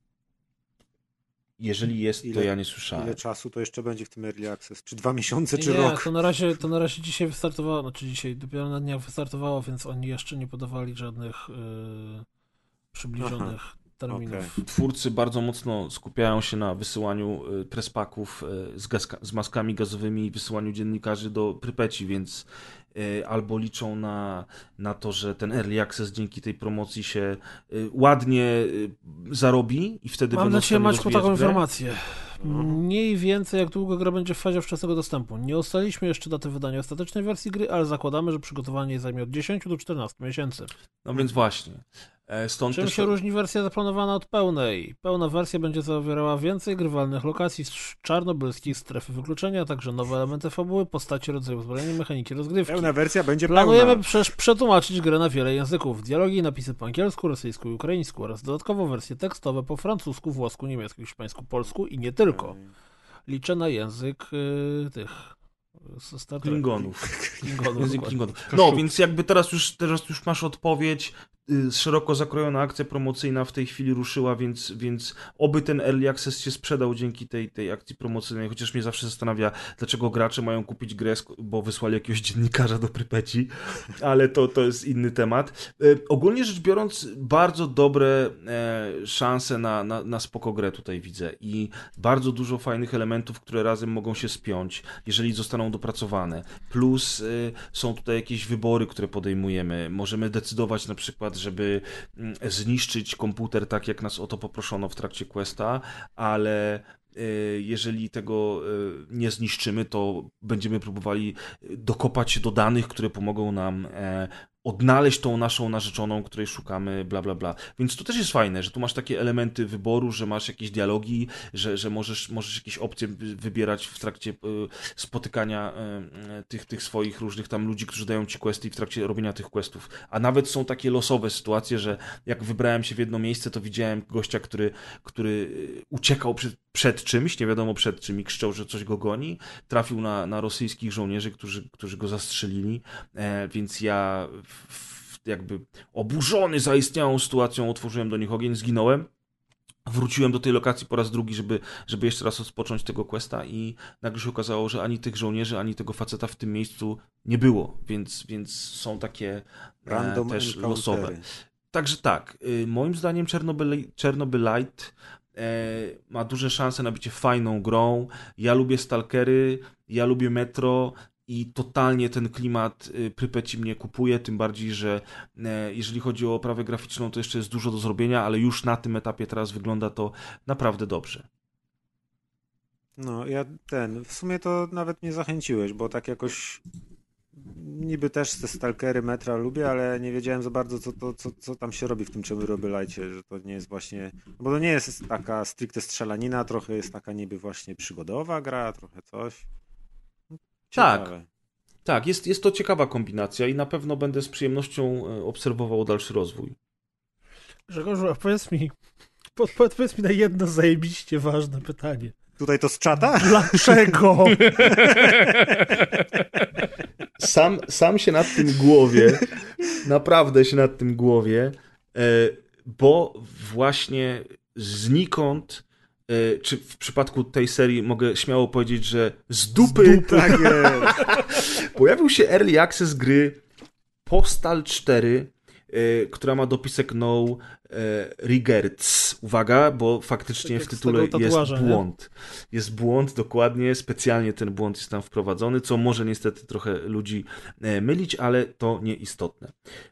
Jeżeli jest, to Ile- ja nie słyszałem. Ile czasu to jeszcze będzie w tym Early Access? Czy dwa miesiące, czy nie, rok? to na razie, to na razie dzisiaj wystartowało, znaczy dzisiaj dopiero na dniach wystartowało, więc oni jeszcze nie podawali żadnych yy, przybliżonych terminów. okej. Twórcy bardzo mocno skupiają się na wysyłaniu y, prespaków y, z, gazka, z maskami gazowymi i wysyłaniu dziennikarzy do Prypeci, więc y, albo liczą na, na to, że ten early access dzięki tej promocji się y, ładnie y, zarobi i wtedy Mam będą Ciebie, stanie Maćku, taką grę. informację. Mniej więcej jak długo gra będzie w fazie wczesnego dostępu. Nie ustaliliśmy jeszcze daty wydania ostatecznej wersji gry, ale zakładamy, że przygotowanie zajmie od 10 do 14 miesięcy. No więc właśnie. E, Stąd Czym też się różni wersja zaplanowana od pełnej? Pełna wersja będzie zawierała więcej grywalnych lokacji z czarnobylskich strefy wykluczenia, a także nowe elementy fabuły, postacie, rodzaju uzbrojenia, mechaniki rozgrywki. Pełna wersja będzie Planujemy pełna. przecież przetłumaczyć grę na wiele języków, dialogi i napisy po angielsku, rosyjsku i ukraińsku oraz dodatkowo wersje tekstowe po francusku, włosku, niemiecku, hiszpańsku, polsku i nie tylko. Liczę na język y, tych y. Klingonów. Klingonów. Klingonów. No, więc jakby teraz już, teraz już masz odpowiedź. Y, Szeroko zakrojona akcja promocyjna w tej chwili ruszyła, więc, więc oby ten early access się sprzedał dzięki tej, tej akcji promocyjnej. Chociaż mnie zawsze zastanawia, dlaczego gracze mają kupić grę, bo wysłali jakiegoś dziennikarza do Prypeci, ale to, to jest inny temat. Y, Ogólnie rzecz biorąc, bardzo dobre e, szanse na, na, na spoko grę tutaj widzę i bardzo dużo fajnych elementów, które razem mogą się spiąć, jeżeli zostaną dopracowane. Plus y, są tutaj jakieś wybory, które podejmujemy. Możemy decydować na przykład, żeby mm, zniszczyć komputer tak, jak nas o to poproszono w trakcie questa, ale y, jeżeli tego y, nie zniszczymy, to będziemy próbowali dokopać się do danych, które pomogą nam e, odnaleźć tą naszą narzeczoną, której szukamy, bla, bla, bla. Więc to też jest fajne, że tu masz takie elementy wyboru, że masz jakieś dialogi, że, że możesz, możesz jakieś opcje wy- wybierać w trakcie y, spotykania y, y, tych, tych swoich różnych tam ludzi, którzy dają ci questy i w trakcie robienia tych questów. A nawet są takie losowe sytuacje, że jak wybrałem się w jedno miejsce, to widziałem gościa, który, który uciekał przed, przed czymś, nie wiadomo przed czym i krzyczał, że coś go goni. Trafił na, na rosyjskich żołnierzy, którzy, którzy go zastrzelili, e, więc ja jakby oburzony zaistniałą sytuacją otworzyłem do nich ogień, zginąłem. Wróciłem do tej lokacji po raz drugi, żeby, żeby jeszcze raz rozpocząć tego questa i nagle się okazało, że ani tych żołnierzy, ani tego faceta w tym miejscu nie było, więc, więc są takie e, Random też encountery. losowe. Także tak, y, moim zdaniem Chernobyl, Chernobylite e, ma duże szanse na bycie fajną grą. Ja lubię Stalkery, ja lubię Metro i totalnie ten klimat y, Prypeci mnie kupuje, tym bardziej, że e, jeżeli chodzi o oprawę graficzną, to jeszcze jest dużo do zrobienia, ale już na tym etapie teraz wygląda to naprawdę dobrze. No, ja ten, w sumie to nawet mnie zachęciłeś, bo tak jakoś niby też te stalkery metra lubię, ale nie wiedziałem za bardzo, co, to, co, co tam się robi w tym Chernobylite, że to nie jest właśnie, no bo to nie jest taka stricte strzelanina, trochę jest taka niby właśnie przygodowa gra, trochę coś. Tak. Ciekawe. Tak, jest, jest to ciekawa kombinacja i na pewno będę z przyjemnością e, obserwował dalszy rozwój. Grzegorzu, a powiedz mi, podpowiedz mi na jedno zajebiście ważne pytanie. Tutaj to z czata? Dlaczego? Sam, sam się nad tym głowie, naprawdę się nad tym głowie, e, bo właśnie znikąd, czy w przypadku tej serii mogę śmiało powiedzieć, że z dupy, Tak jest. pojawił się early access gry Postal 4, e, która ma dopisek no e, regrets. Uwaga, bo faktycznie Tak w tytule jest tatuaża, nie? błąd. Jest błąd, dokładnie, specjalnie ten błąd jest tam wprowadzony, co może niestety trochę ludzi e, mylić, ale to nieistotne.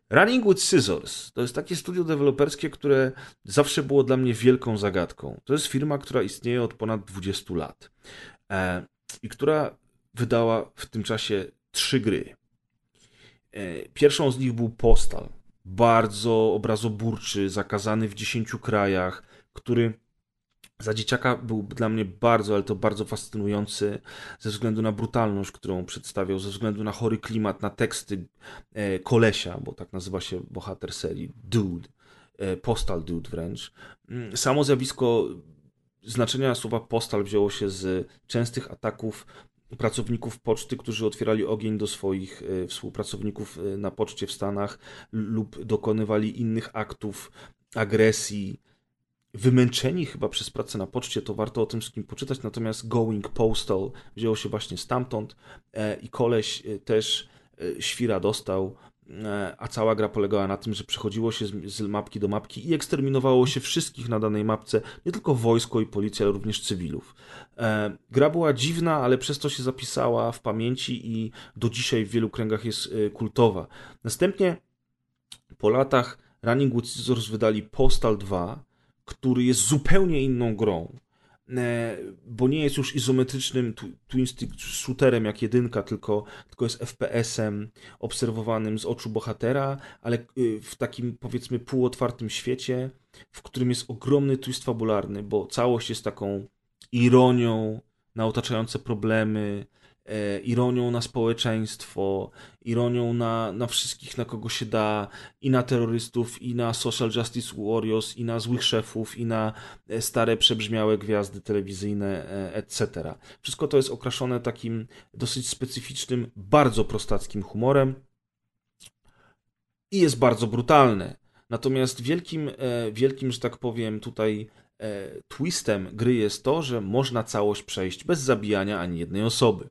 Running with Scissors to jest takie studio deweloperskie, które zawsze było dla mnie wielką zagadką. To jest firma, która istnieje od ponad 20 lat e, i która wydała w tym czasie trzy gry. Pierwszą z nich był Postal. Bardzo obrazoburczy, zakazany w 10 krajach, który za dzieciaka był dla mnie bardzo, ale to bardzo fascynujący ze względu na brutalność, którą przedstawiał, ze względu na chory klimat, na teksty e, kolesia, bo tak nazywa się bohater serii, Dude, e, Postal Dude wręcz. Mm, Samo zjawisko znaczenia słowa postal wzięło się z częstych ataków pracowników poczty, którzy otwierali ogień do swoich e, współpracowników e, na poczcie w Stanach lub dokonywali innych aktów agresji. Wymęczeni chyba przez pracę na poczcie, to warto o tym wszystkim poczytać, natomiast Going Postal wzięło się właśnie stamtąd e, i koleś też świra dostał, a cała gra polegała na tym, że przechodziło się z, mapki do mapki i eksterminowało się wszystkich na danej mapce, nie tylko wojsko i policja, ale również cywilów. E, Gra była dziwna, ale przez to się zapisała w pamięci i do dzisiaj w wielu kręgach jest e, kultowa. Następnie po latach Running with Scissors wydali Postal 2, który jest zupełnie inną grą, e, bo nie jest już izometrycznym tw- twin stick shooterem jak jedynka, tylko, tylko jest FPS-em obserwowanym z oczu bohatera, ale y, w takim powiedzmy półotwartym świecie, w którym jest ogromny twist fabularny, bo całość jest taką ironią na otaczające problemy, e, ironią na społeczeństwo, ironią na, na wszystkich, na kogo się da, i na terrorystów, i na social justice warriors, i na złych szefów, i na e, stare, przebrzmiałe gwiazdy telewizyjne, e, etc. Wszystko to jest okraszone takim dosyć specyficznym, bardzo prostackim humorem i jest bardzo brutalne. Natomiast wielkim, e, wielkim, że tak powiem, tutaj e, twistem gry jest to, że można całość przejść bez zabijania ani jednej osoby.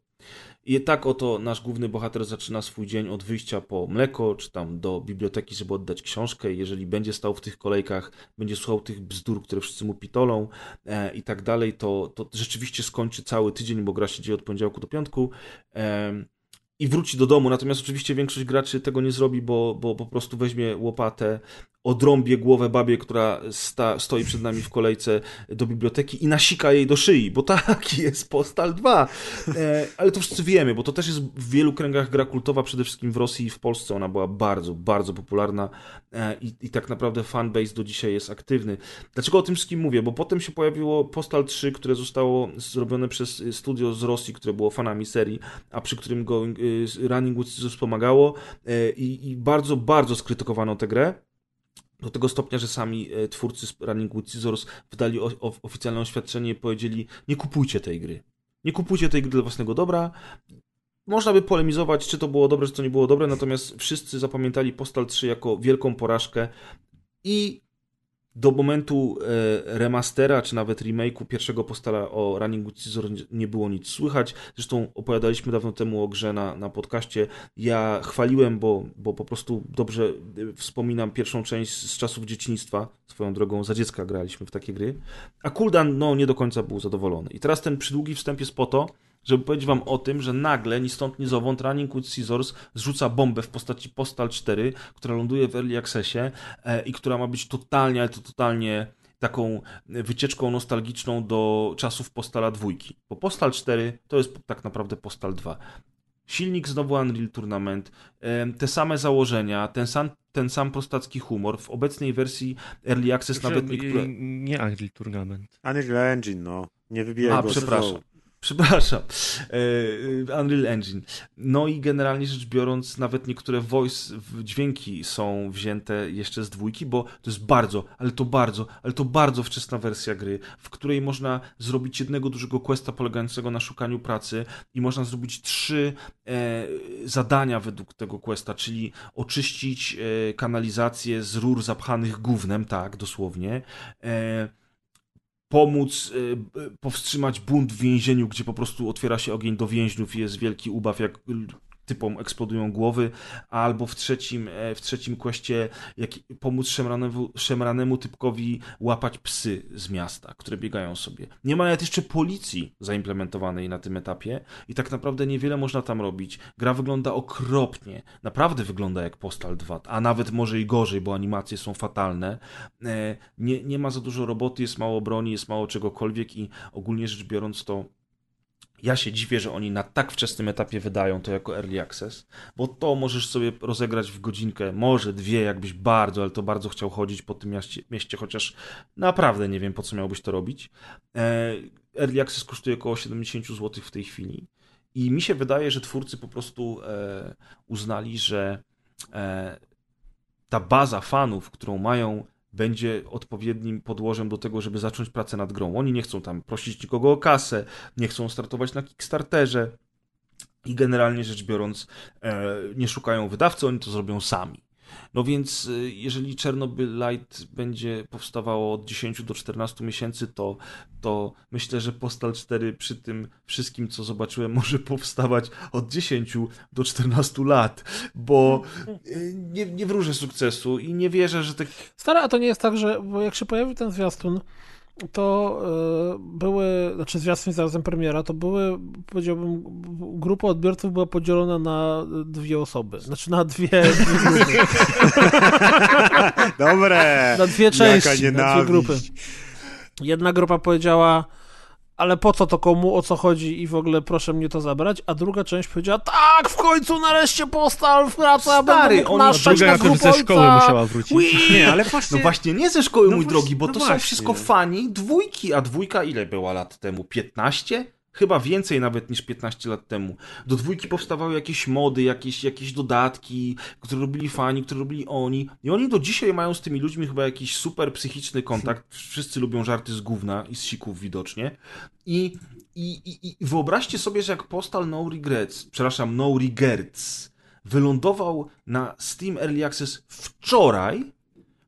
I tak oto nasz główny bohater zaczyna swój dzień od wyjścia po mleko, czy tam do biblioteki, żeby oddać książkę. Jeżeli będzie stał w tych kolejkach, będzie słuchał tych bzdur, które wszyscy mu pitolą e, i tak dalej, to, to rzeczywiście skończy cały tydzień, bo gra się dzieje od poniedziałku do piątku. em, i wróci do domu. Natomiast oczywiście większość graczy tego nie zrobi, bo, bo po prostu weźmie łopatę, odrąbie głowę babie, która sta, stoi przed nami w kolejce do biblioteki i nasika jej do szyi, bo taki jest Postal 2. E, ale to wszyscy wiemy, bo to też jest w wielu kręgach gra kultowa, przede wszystkim w Rosji i w Polsce ona była bardzo, bardzo popularna e, i, i tak naprawdę fanbase do dzisiaj jest aktywny. Dlaczego o tym wszystkim mówię? Bo potem się pojawiło Postal 3, które zostało zrobione przez studio z Rosji, które było fanami serii, a przy którym go, Running with Scissors pomagało e, i, i bardzo, bardzo skrytykowano tę grę. Do tego stopnia, że sami e, twórcy Running with Scissors wydali oficjalne oświadczenie i powiedzieli: Nie kupujcie tej gry. Nie kupujcie tej gry dla własnego dobra. Można by polemizować, czy to było dobre, czy to nie było dobre, natomiast wszyscy zapamiętali Postal 3 jako wielką porażkę i do momentu e, remastera, czy nawet remake'u pierwszego postala o Running with Scissors nie było nic słychać. Zresztą opowiadaliśmy dawno temu o grze na, na podcaście. Ja chwaliłem, bo, bo po prostu dobrze e, wspominam pierwszą część z czasów dzieciństwa. Swoją drogą za dziecka graliśmy w takie gry. A Kuldan, no, nie do końca był zadowolony. I teraz ten przydługi wstęp jest po to, żeby powiedzieć wam o tym, że nagle, ni stąd, ni zowąd, Running with Scissors zrzuca bombę w postaci Postal 4, która ląduje w Early Accessie e, i która ma być totalnie, ale to totalnie taką wycieczką nostalgiczną do czasów Postala dwójki. Bo Postal 4 to jest tak naprawdę Postal 2. Silnik znowu Unreal Tournament, em, te same założenia, ten sam, ten sam prostacki humor. W obecnej wersji Early Access nawet niektóre... Nie Unreal Tournament. Unreal Engine, no. Nie wybijaj A, go. przepraszam. Przepraszam. E, Unreal Engine. No i generalnie rzecz biorąc, nawet niektóre voice dźwięki są wzięte jeszcze z dwójki, bo to jest bardzo, ale to bardzo, ale to bardzo wczesna wersja gry, w której można zrobić jednego dużego questa polegającego na szukaniu pracy i można zrobić trzy e, zadania według tego questa, czyli oczyścić e, kanalizację z rur zapchanych gównem, tak, dosłownie. E, pomóc y, powstrzymać bunt w więzieniu, gdzie po prostu otwiera się ogień do więźniów i jest wielki ubaw, jak typom eksplodują głowy, albo w trzecim, e, w trzecim kwestie jak pomóc szemranemu, szemranemu typkowi łapać psy z miasta, które biegają sobie. Nie ma nawet jeszcze policji zaimplementowanej na tym etapie i tak naprawdę niewiele można tam robić. Gra wygląda okropnie, naprawdę wygląda jak Postal 2, a nawet może i gorzej, bo animacje są fatalne. E, nie, nie ma za dużo roboty, jest mało broni, jest mało czegokolwiek i ogólnie rzecz biorąc to ja się dziwię, że oni na tak wczesnym etapie wydają to jako early access, bo to możesz sobie rozegrać w godzinkę, może dwie, jakbyś bardzo, ale to bardzo chciał chodzić po tym mieście, mieście chociaż naprawdę nie wiem, po co miałbyś to robić. E, early access kosztuje około 70 zł w tej chwili i mi się wydaje, że twórcy po prostu e, uznali, że e, ta baza fanów, którą mają będzie odpowiednim podłożem do tego, żeby zacząć pracę nad grą. Oni nie chcą tam prosić nikogo o kasę, nie chcą startować na Kickstarterze i generalnie rzecz biorąc e, nie szukają wydawcy, oni to zrobią sami. No więc y, jeżeli Chernobyl Light będzie powstawało od 10 do 14 miesięcy, to, to myślę, że Postal 4 przy tym wszystkim, co zobaczyłem, może powstawać od 10 do 14 lat, bo y, nie, nie wróżę sukcesu i nie wierzę, że tak... Stara, a to nie jest tak, że bo jak się pojawił ten zwiastun, to y, były, znaczy zwiastun zarazem premiera, to były, powiedziałbym, grupa odbiorców była podzielona na dwie osoby. Znaczy na dwie, dwie grupy. Dobre! Na dwie części, na dwie grupy. Jedna grupa powiedziała, ale po co to komu, o co chodzi i w ogóle proszę mnie to zabrać, a druga część powiedziała, tak, w końcu nareszcie postal wraca, Stary, będę on na Druga na że ze szkoły musiała wrócić. Nie, ale właśnie... No właśnie, nie ze szkoły, No mój właśnie- drogi, bo no to są właśnie. wszystko fani dwójki, a dwójka ile była lat temu? 15? Chyba więcej nawet niż 15 lat temu. Do dwójki powstawały jakieś mody, jakieś, jakieś dodatki, które robili fani, które robili oni. I oni do dzisiaj mają z tymi ludźmi chyba jakiś super psychiczny kontakt. Wszyscy lubią żarty z gówna i z sików widocznie. I, i, i, i wyobraźcie sobie, że jak Postal No Regrets, przepraszam, No Regrets, wylądował na Steam Early Access wczoraj,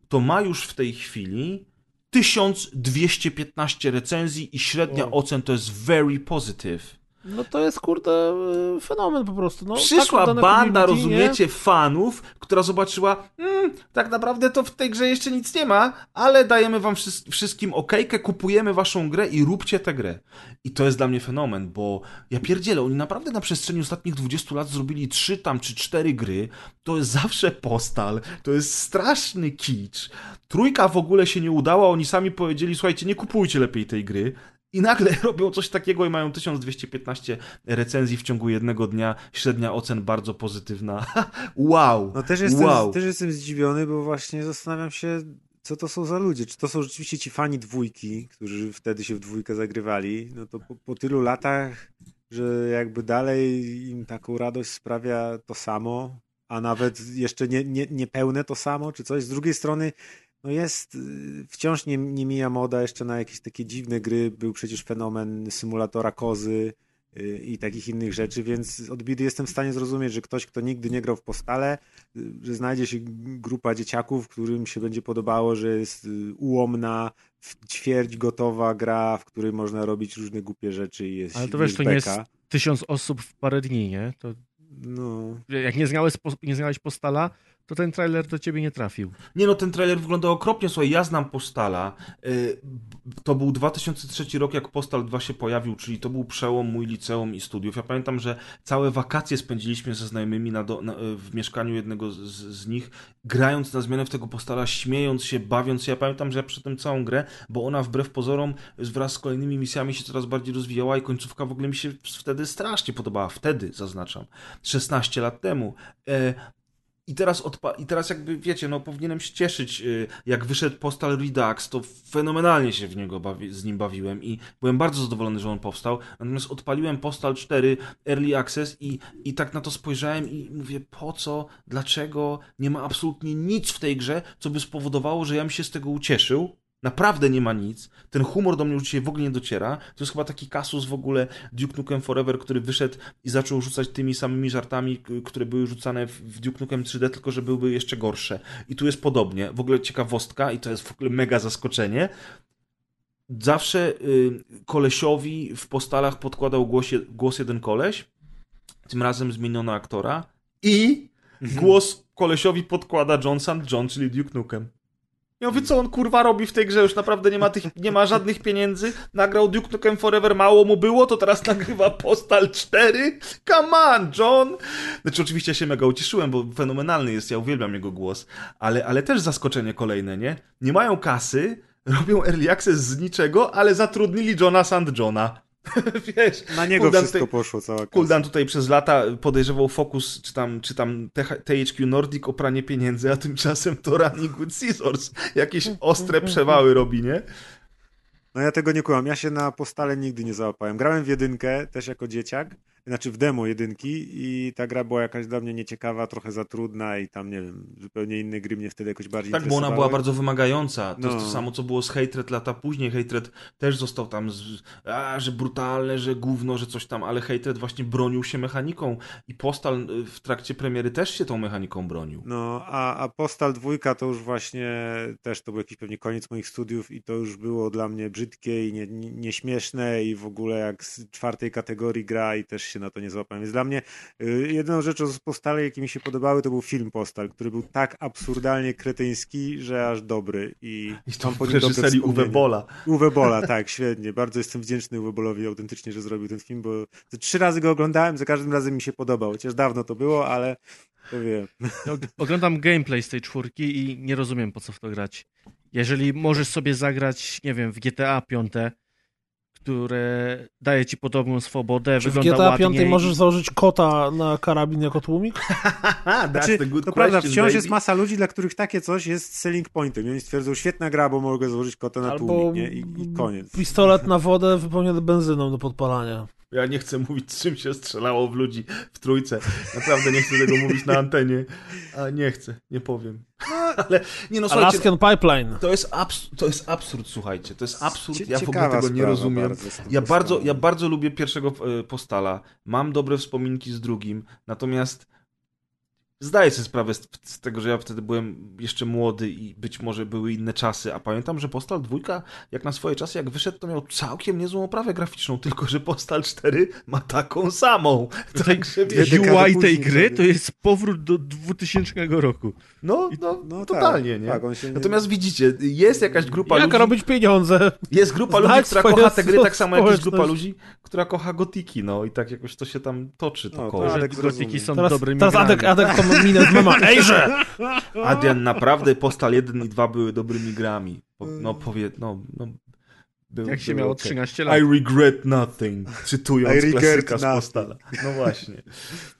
to ma już w tej chwili 1215 recenzji i średnia ocen to jest very positive. No to jest, kurde, y, fenomen po prostu. No, Przyszła tak dane banda, nie? rozumiecie, fanów, która zobaczyła, mm, tak naprawdę to w tej grze jeszcze nic nie ma, ale dajemy wam wszys- wszystkim okejkę, kupujemy waszą grę i róbcie tę grę. I to jest dla mnie fenomen, bo ja pierdzielę, oni naprawdę na przestrzeni ostatnich 20 lat zrobili trzy tam czy cztery gry, to jest zawsze postal, to jest straszny kicz. Trójka w ogóle się nie udała, oni sami powiedzieli, słuchajcie, nie kupujcie lepiej tej gry. I nagle robią coś takiego i mają 1215 recenzji w ciągu jednego dnia, średnia ocen bardzo pozytywna. wow! No też jestem, wow. też jestem zdziwiony, bo właśnie zastanawiam się, co to są za ludzie. Czy to są rzeczywiście ci fani dwójki, którzy wtedy się w dwójkę zagrywali? No to po, po tylu latach, że jakby dalej im taką radość sprawia to samo, a nawet jeszcze nie, nie, niepełne to samo, czy coś. Z drugiej strony, no jest, y, wciąż nie, nie mija moda jeszcze na jakieś takie dziwne gry. Był przecież fenomen symulatora kozy y, i takich innych rzeczy, więc od biedy jestem w stanie zrozumieć, że ktoś, kto nigdy nie grał w postale, y, że znajdzie się grupa dzieciaków, którym się będzie podobało, że jest ułomna, w ćwierć gotowa gra, w której można robić różne głupie rzeczy i jest Ale to wiesz, to nie jest tysiąc osób w parę dni, nie? To No, jak nie znałeś, nie znałeś postala, to ten trailer do ciebie nie trafił. Nie no, ten trailer wygląda okropnie. Słuchaj, ja znam Postala. Y, To był 2003 rok, jak Postal 2 się pojawił, czyli to był przełom mój liceum i studiów. Ja pamiętam, że całe wakacje spędziliśmy ze znajomymi na do, na, w mieszkaniu jednego z, z nich, grając na zmianę w tego Postala, śmiejąc się, bawiąc się. Ja pamiętam, że ja przy tym całą grę, bo ona wbrew pozorom wraz z kolejnymi misjami się coraz bardziej rozwijała i końcówka w ogóle mi się wtedy strasznie podobała. Wtedy, zaznaczam. 16 lat temu. I teraz, odpa- I teraz jakby, wiecie, no powinienem się cieszyć, y, jak wyszedł Postal Redux, to fenomenalnie się w niego bawi- z nim bawiłem i byłem bardzo zadowolony, że on powstał. Natomiast odpaliłem Postal 4 Early Access i, i tak na to spojrzałem i mówię, po co, dlaczego, nie ma absolutnie nic w tej grze, co by spowodowało, że ja bym się z tego ucieszył. Naprawdę nie ma nic. Ten humor do mnie już dzisiaj w ogóle nie dociera. To jest chyba taki kasus w ogóle Duke Nukem Forever, który wyszedł i zaczął rzucać tymi samymi żartami, które były rzucane w Duke Nukem 3D, tylko że byłyby jeszcze gorsze. I tu jest podobnie. W ogóle ciekawostka i to jest w ogóle mega zaskoczenie. Zawsze y, kolesiowi w postalach podkładał głos, głos jeden koleś. Tym razem zmieniono aktora. I głos kolesiowi podkłada John St. John, czyli Duke Nukem. Ja mówię, co on kurwa robi w tej grze? Już naprawdę nie ma, tych, nie ma żadnych pieniędzy. Nagrał Duke Nukem Forever, mało mu było, to teraz nagrywa Postal 4? Come on, John! Znaczy oczywiście się mega ucieszyłem, bo fenomenalny jest, ja uwielbiam jego głos. Ale, ale też zaskoczenie kolejne, nie? Nie mają kasy, robią early access z niczego, ale zatrudnili Johna St. Johna. Wiesz, Na niego Kuldan wszystko tutaj- poszło, cała kasa. Kuldan tutaj przez lata podejrzewał Focus, czy tam, czy tam TH THQ Nordic o pranie pieniędzy, a tymczasem to Running with Scissors. Jakieś ostre przewały robi, nie? No ja tego nie kłamam. Ja się na postale nigdy nie załapałem. Grałem w jedynkę też jako dzieciak, znaczy w demo jedynki i ta gra była jakaś dla mnie nieciekawa, trochę za trudna i tam, nie wiem, zupełnie inne gry mnie wtedy jakoś bardziej Tak, bo ona była bardzo wymagająca. To jest No. to samo, co było z Hatred lata później. Hatred też został tam, z, a, że brutalne, że gówno, że coś tam, ale Hatred właśnie bronił się mechaniką i Postal y, w trakcie premiery też się tą mechaniką bronił. No, a, a Postal dwójka to już właśnie też to był jakiś pewnie koniec moich studiów i to już było dla mnie brzydkie i nie, nie, nieśmieszne i w ogóle jak z czwartej kategorii gra i też się na to nie złapałem. Więc dla mnie y, jedyną rzeczą z Postale, jakie mi się podobały, to był film Postal, który był tak absurdalnie kretyński, że aż dobry i, I to mam po w nim dobre reżyserii Uwe. Bola. Uwe Bola, tak, świetnie. Bardzo jestem wdzięczny Uwe Bolowi autentycznie, że zrobił ten film, bo trzy razy go oglądałem, za każdym razem mi się podobał. Chociaż dawno to było, ale to wiem. Oglądam gameplay z tej czwórki i nie rozumiem po co w to grać. Jeżeli możesz sobie zagrać, nie wiem, w GTA 5, które daje ci podobną swobodę, Czy w wygląda GTA ładniej. 5 możesz założyć kota na karabin jako tłumik? Znaczy, to prawda, question, wciąż baby. jest masa ludzi, dla których takie coś jest selling pointem. I oni stwierdzą, świetna gra, bo mogę założyć kota na Albo tłumik, nie? I, I koniec. pistolet na wodę wypełniony benzyną do podpalania. Ja nie chcę mówić, czym się strzelało w ludzi w trójce. Naprawdę nie chcę tego mówić na antenie. A nie chcę, nie powiem. Ale nie no, słuchajcie, Alaskan Pipeline. to jest, abs- to jest absurd, słuchajcie. To jest absurd, ja w ogóle tego nie rozumiem. bardzo Ja bardzo, ja bardzo lubię pierwszego e, postala. Mam dobre wspominki z drugim, natomiast zdaję sobie sprawę z, z tego, że ja wtedy byłem jeszcze młody i być może były inne czasy, a pamiętam, że Postal 2, jak na swoje czasy, jak wyszedł, to miał całkiem niezłą oprawę graficzną, tylko że Postal 4 ma taką samą. Także wiesz, dekady UI tej gry to jest powrót do 2000 roku. no, no, No totalnie, tak, nie? tak, nie- Natomiast widzicie, jest jakaś grupa Jak ludzi... robić pieniądze? Jest grupa Znać ludzi, która kocha te gry tak samo jak jest grupa ludzi, która kocha gotiki, no i tak jakoś to się tam toczy to No, koło. tak. Gotiki są Teraz, dobrymi teraz grami. Adek, Adek to minę z mema. Ejże! Adrian, naprawdę Postal 1 i 2 były dobrymi grami. No powie, no, no były, Jak się miało okej. 13 lat. I regret nothing, cytując I regret klasyka z. Postala. No właśnie.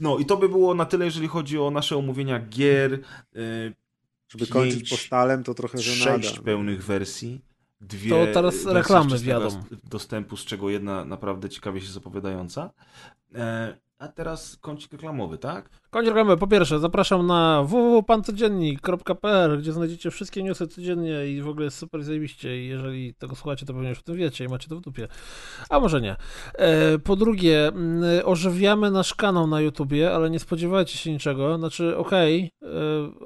No i to by było na tyle, jeżeli chodzi o nasze omówienia gier. Yy, Żeby pięć, kończyć postalem, to trochę żenada. sześć pełnych wersji. Dwie To teraz reklamy wjadą. dostępu, z czego jedna naprawdę ciekawie się zapowiadająca. E, a teraz kącik reklamowy, tak? Koniec reklamy. Po pierwsze, zapraszam na www.pancodziennik.pl, gdzie znajdziecie wszystkie newsy codziennie i w ogóle jest super zajebiście i jeżeli tego słuchacie, to pewnie już o tym wiecie i macie to w dupie. A może nie. E, po drugie, mm, ożywiamy nasz kanał na YouTubie, ale nie spodziewajcie się niczego. Znaczy, okej, e,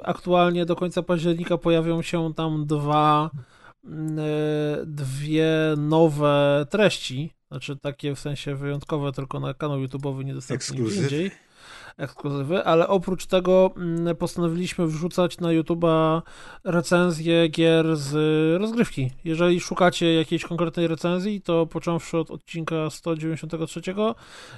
aktualnie do końca października pojawią się tam dwa mm, e, dwie nowe treści, znaczy takie w sensie wyjątkowe tylko na kanał YouTube'owy, niedostępny nigdzie Ekskluzyw. indziej ekskluzywy, ale oprócz tego mm, postanowiliśmy wrzucać na YouTube'a recenzje gier z rozgrywki. Jeżeli szukacie jakiejś konkretnej recenzji, to począwszy od odcinka 193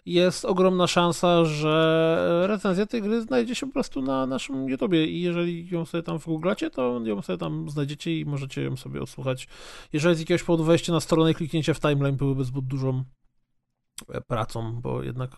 jest ogromna szansa, że recenzja tej gry znajdzie się po prostu na naszym YouTubie i jeżeli ją sobie tam wygooglacie, to ją sobie tam znajdziecie i możecie ją sobie odsłuchać. Jeżeli z jakiegoś powodu wejście na stronę i kliknięcie w timeline byłyby zbyt dużą e, pracą, bo jednak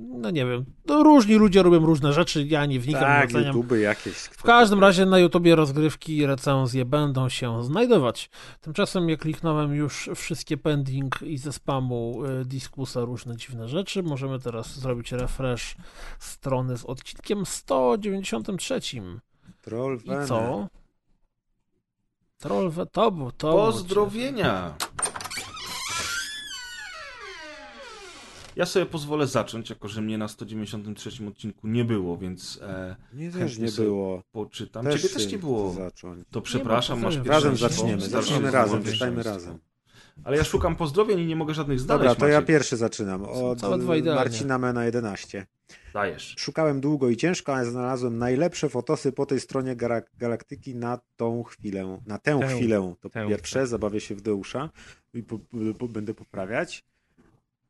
no nie wiem, no różni ludzie robią różne rzeczy, ja nie wnikam, Tak, nie oceniam. YouTube jakieś. W każdym razie na YouTubie rozgrywki i recenzje będą się znajdować. Tymczasem ja kliknąłem już wszystkie pending i ze spamu y, Diskusa różne dziwne rzeczy. Możemy teraz zrobić refresh strony z odcinkiem 193. Troll I co? Troll we- to był, to był Ja sobie pozwolę zacząć, jako że mnie na 193 odcinku nie było, więc e, Nie też Chętnie nie było. poczytam. Też Ciebie też nie było. Zacząć. To przepraszam, to masz pierwsze Razem zaczniemy, zaczniemy razem, czytajmy razem. Ale ja szukam pozdrowień i nie mogę żadnych znaleźć. Dobra, to ja pierwszy zaczynam. Od. Marcina Mena 11. Dajesz. Szukałem długo i ciężko, ale znalazłem najlepsze fotosy po tej stronie galaktyki na tą chwilę. Na tę, Tę. chwilę. To Tę, pierwsze, tak. zabawię się w Deusza i po, po, będę poprawiać.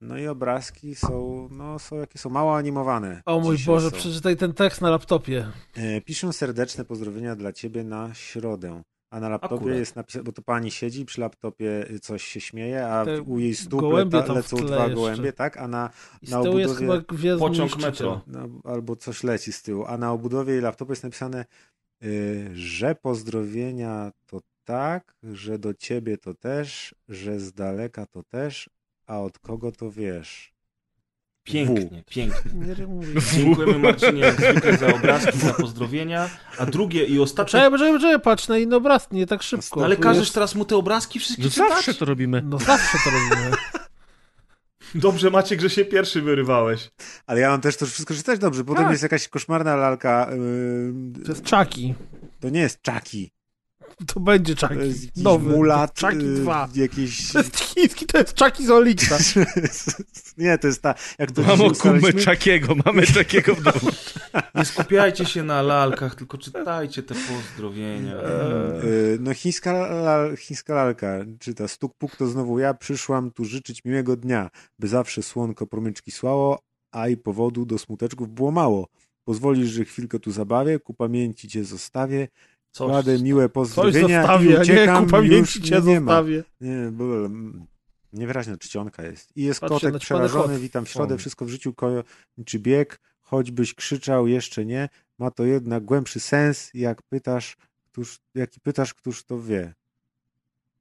No i obrazki są, no są jakie są, mało animowane. O mój Dzisiaj Boże, są. przeczytaj ten tekst na laptopie. E, Piszę serdeczne pozdrowienia dla ciebie na środę. A na laptopie Akurat. jest napisane, bo to pani siedzi przy laptopie, y, coś się śmieje, a Te u jej stóp leta, lecą dwa jeszcze. gołębie, tak? A na, I Na tyłu jest obudowie chyba pociąg metro. no, albo coś leci z tyłu, a na obudowie jej laptopu jest napisane, y, że pozdrowienia to tak, że do ciebie to też, że z daleka to też, a od kogo to wiesz. Pięknie, pięknie. Nie rymuj. Dziękujemy Marcinie jak zwykle za obrazki, za pozdrowienia. A drugie i ostatnie... Czekaj, czekaj, czekaj, patrz na inny obraz, nie tak szybko. Ale każesz jest- teraz mu te obrazki wszystkie No czytać? zawsze to robimy. No zawsze to robimy. Dobrze Maciek, że się pierwszy wyrywałeś. Ale ja mam też to wszystko czytać dobrze. Potem Tak. jest jakaś koszmarna lalka. y, To jest Chucky. to nie jest Chucky. To będzie To Chucky. jest jakiś Nowy. mulat. Chucky y, 2. Jakiś... To jest chiński, to jest Chucky z Olixa. nie, to jest ta... Jak to okumy ustaliliśmy? Czakiego, mamy Czakiego w domu. Nie skupiajcie się na lalkach, tylko czytajcie te pozdrowienia. Y, No chińska, lal, chińska lalka czyta Stuk puk to znowu ja przyszłam tu życzyć miłego dnia, by zawsze słonko promyczki słało, a i powodu do smuteczków było mało. Pozwolisz, że chwilkę tu zabawię, ku pamięci cię zostawię, Coś. kładę miłe Coś pozdrowienia zostawię, i nie uciekam, ku pamięci już cię nie ma. zostawię. Nie, bo, mm, niewyraźna czcionka jest. I jest Patrzcie, kotek naćpany przerażony, witam w środę, wszystko w życiu kończy bieg, choćbyś krzyczał, jeszcze nie, ma to jednak głębszy sens, jak pytasz, któż, jaki pytasz, któż to wie.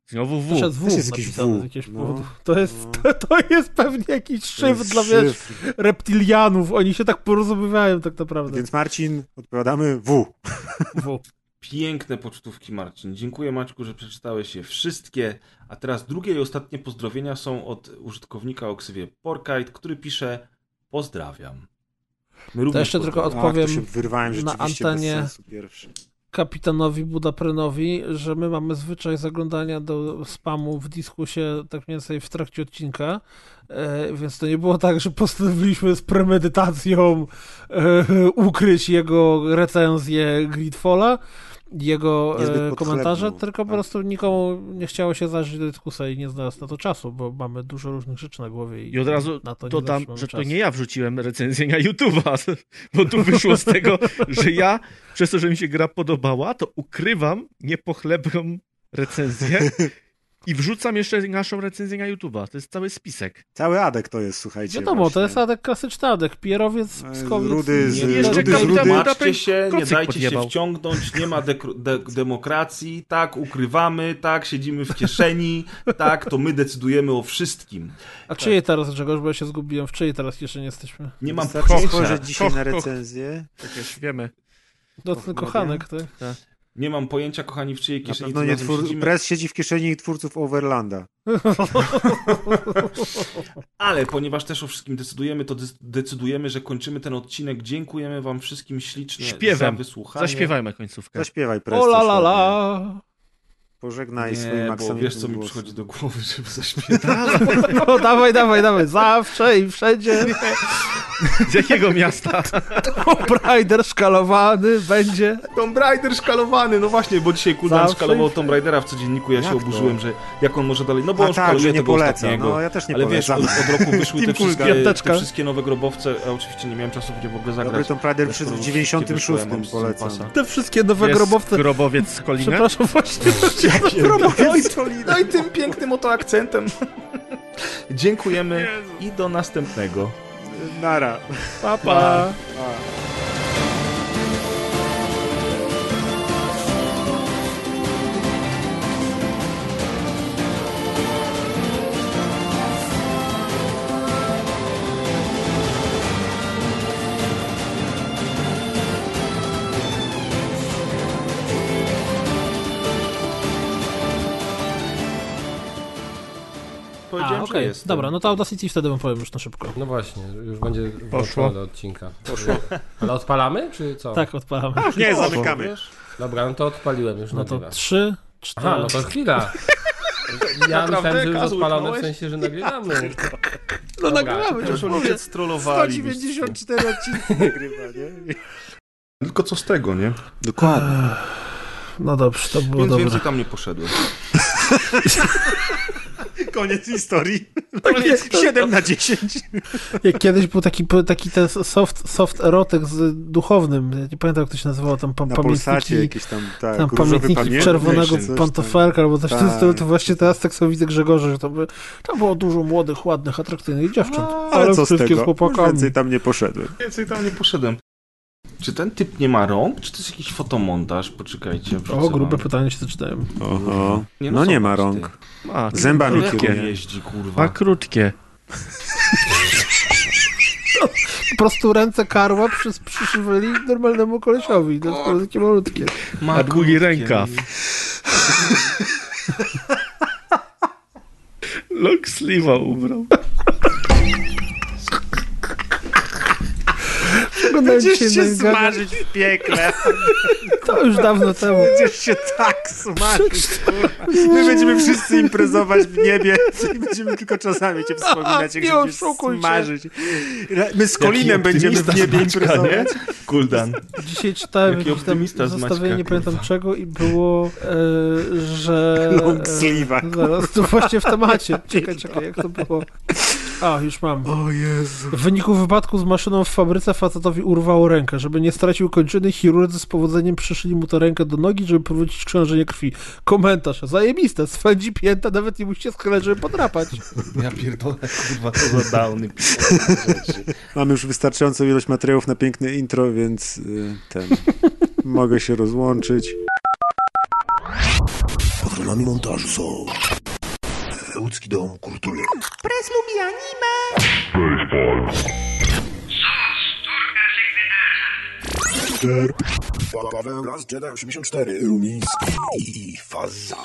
Znowu W. To jest W jest jakiś W. No. To jest, no. to, to jest pewnie jakiś jest dla, wiesz, szyfr. reptilianów. Oni się tak porozumiewają tak naprawdę. Więc Marcin, odpowiadamy W. W. Piękne pocztówki, Marcin. Dziękuję, Maćku, że przeczytałeś je wszystkie. A teraz drugie i ostatnie pozdrowienia są od użytkownika o ksywie Porkite, który pisze Pozdrawiam. My również jeszcze tylko odpowiem Ach, to się wyrwałem na rzeczywiście antenie. kapitanowi Budaprenowi, że my mamy zwyczaj zaglądania do spamu w dyskusie tak mniej więcej w trakcie odcinka, e, więc to nie było tak, że postanowiliśmy z premedytacją e, ukryć jego recenzję Gridfalla, jego e, komentarze, tylko po tak. prostu nikomu nie chciało się zajrzeć do dyskusji i nie znalazł na to czasu, bo mamy dużo różnych rzeczy na głowie i, I od razu na to zawsze mamy że to nie ja wrzuciłem recenzję na YouTube'a, bo tu wyszło z tego, że ja, przez to, że mi się gra podobała, to ukrywam niepochlebną recenzję i wrzucam jeszcze naszą recenzję na YouTube'a. To jest cały spisek. Cały Adek to jest, słuchajcie. Wiadomo, właśnie. to jest adek, klasyczny adek, pierowiec, pskowiec. rudy z- Nie, Jeszcze rudy z rudy. Maczcie się, nie dajcie podjebał. się wciągnąć, nie ma dek- de- demokracji, tak, ukrywamy, tak, siedzimy w kieszeni, tak, to my decydujemy o wszystkim. A czyje teraz, Grzegorz, bo ja się zgubiłem, w czyjej teraz kieszeni jesteśmy? Nie mam pojęcia, spojrzeć dzisiaj na recenzję. Przecież wiemy. Nocny kochanek, tak? Nie mam pojęcia, kochani, w czyjej kieszeni tym nie twór... siedzimy. Press siedzi w kieszeni twórców Overlanda. Ale ponieważ też o wszystkim decydujemy, to dec- decydujemy, że kończymy ten odcinek. Dziękujemy wam wszystkim ślicznie Śpiewem. za wysłuchanie. Zaśpiewajmy końcówkę. Zaśpiewaj Press. O la la ładnie. la! Pożegnaj swoim Nie, bo aksamitnym wiesz, co mi głosem. przychodzi do głowy, żeby zaśpiewać. No dawaj, dawaj, dawaj, zawsze i wszędzie Z jakiego miasta? Tomb Raider szkalowany będzie. Tomb Raider szkalowany, no właśnie, bo dzisiaj Kuldan szkalował Tomb Raidera w codzienniku, ja się Jak to? oburzyłem, że jak on może dalej, no bo A on tak, szkaluje tego poleca. ostatniego. No ja też nie Ale wiesz, polecam. od, od roku wyszły te wszystkie, te wszystkie nowe grobowce, a oczywiście nie miałem czasu w nie w ogóle zagrać. Dobry Tomb Raider skoro w już 96 wszystkie wyszły, ja mam polecam. Te wszystkie nowe grobowce. grobowiec z Kolina? Przepraszam, właśnie. Grobowiec, no i tym pięknym oto akcentem. Dziękujemy i do następnego. Nara. Pa, pa. A, Powiedziałem, okej, że jest. dobra, no to Audacity wtedy wam powiem już na szybko. No właśnie, już będzie Poszło. do odcinka. Poszło. Ale odpalamy, czy co? Tak, odpalam. Nie, zamykamy. Dobra, no to odpaliłem już No to trzy, cztery... Aha, no to chwila. Ja Naprawdę? myślałem, że już odpalone w sensie, że nagrywamy. No Dobra, nagrywamy, już oni mówię. cię strollowali. 194 odcinki nagrywa, nie? Tylko co z tego, nie? Dokładnie. No dobrze, to było Więc dobre. więcej tam nie poszedłem. Koniec historii. Koniec 7 na 10. Jak kiedyś był taki, taki ten soft, soft erotyk z duchownym, ja nie pamiętam jak to się nazywało, tam pa, Na pamiętniki, jakieś tam, tak, tam pamiętniki pamiętnik, czerwonego tam. pantofelka albo coś Tak. stylu, to właśnie teraz tak sobie widzę Grzegorza, że to, by, tam było dużo młodych, ładnych, atrakcyjnych dziewcząt, A, ale, ale co z tego? Więcej tam nie poszedłem. Więcej tam nie poszedłem. Czy ten typ nie ma rąk, czy to jest jakiś fotomontaż? Poczekajcie. O, grube pytanie się zaczytałem. Oho. Nie, No nie zobacz, ma rąk. Jak on kieruje. jeździ, kurwa. ma krótkie. Po prostu ręce karła przy, przyszywali normalnemu kolesiowi, to jest takie malutkie. Ma A długi krótkie. rękaw. Long sleeve'a ubrał. Będziesz się Gaga- smażyć w piekle. To już dawno temu. Będziesz się tak smażyć. My będziemy wszyscy imprezować w niebie i będziemy tylko czasami cię wspominać, jak nie się będziesz się. smażyć. My z Kolinem będziemy w niebie Maćka, imprezować. nie? Kuldan. Dzisiaj czytałem Jaki jakieś tam optymista z zestawienie, nie pamiętam czego i było, e, że... Long sleeve'a, e, Zaraz, to właśnie w temacie. Czekaj, czekaj, jak to było. A, już mam. O Jezu. W wyniku wypadku z maszyną w fabryce facetowi urwało rękę. Żeby nie stracił kończyny, chirurdzy z powodzeniem przyszyli mu tę rękę do nogi, żeby powrócić krążenie krwi. Komentarz. Zajebiste. Swędzi pięta, nawet nie musicie schylać, żeby podrapać. Ja pierdolę, kurwa, to za downy. Mamy już wystarczającą ilość materiałów na piękne intro, więc y, ten... Mogę się rozłączyć. Patronami montażu są Łódzki Dom Kultury. Press lubi Paweł Raz Jedi 84 Rumiński i Faza.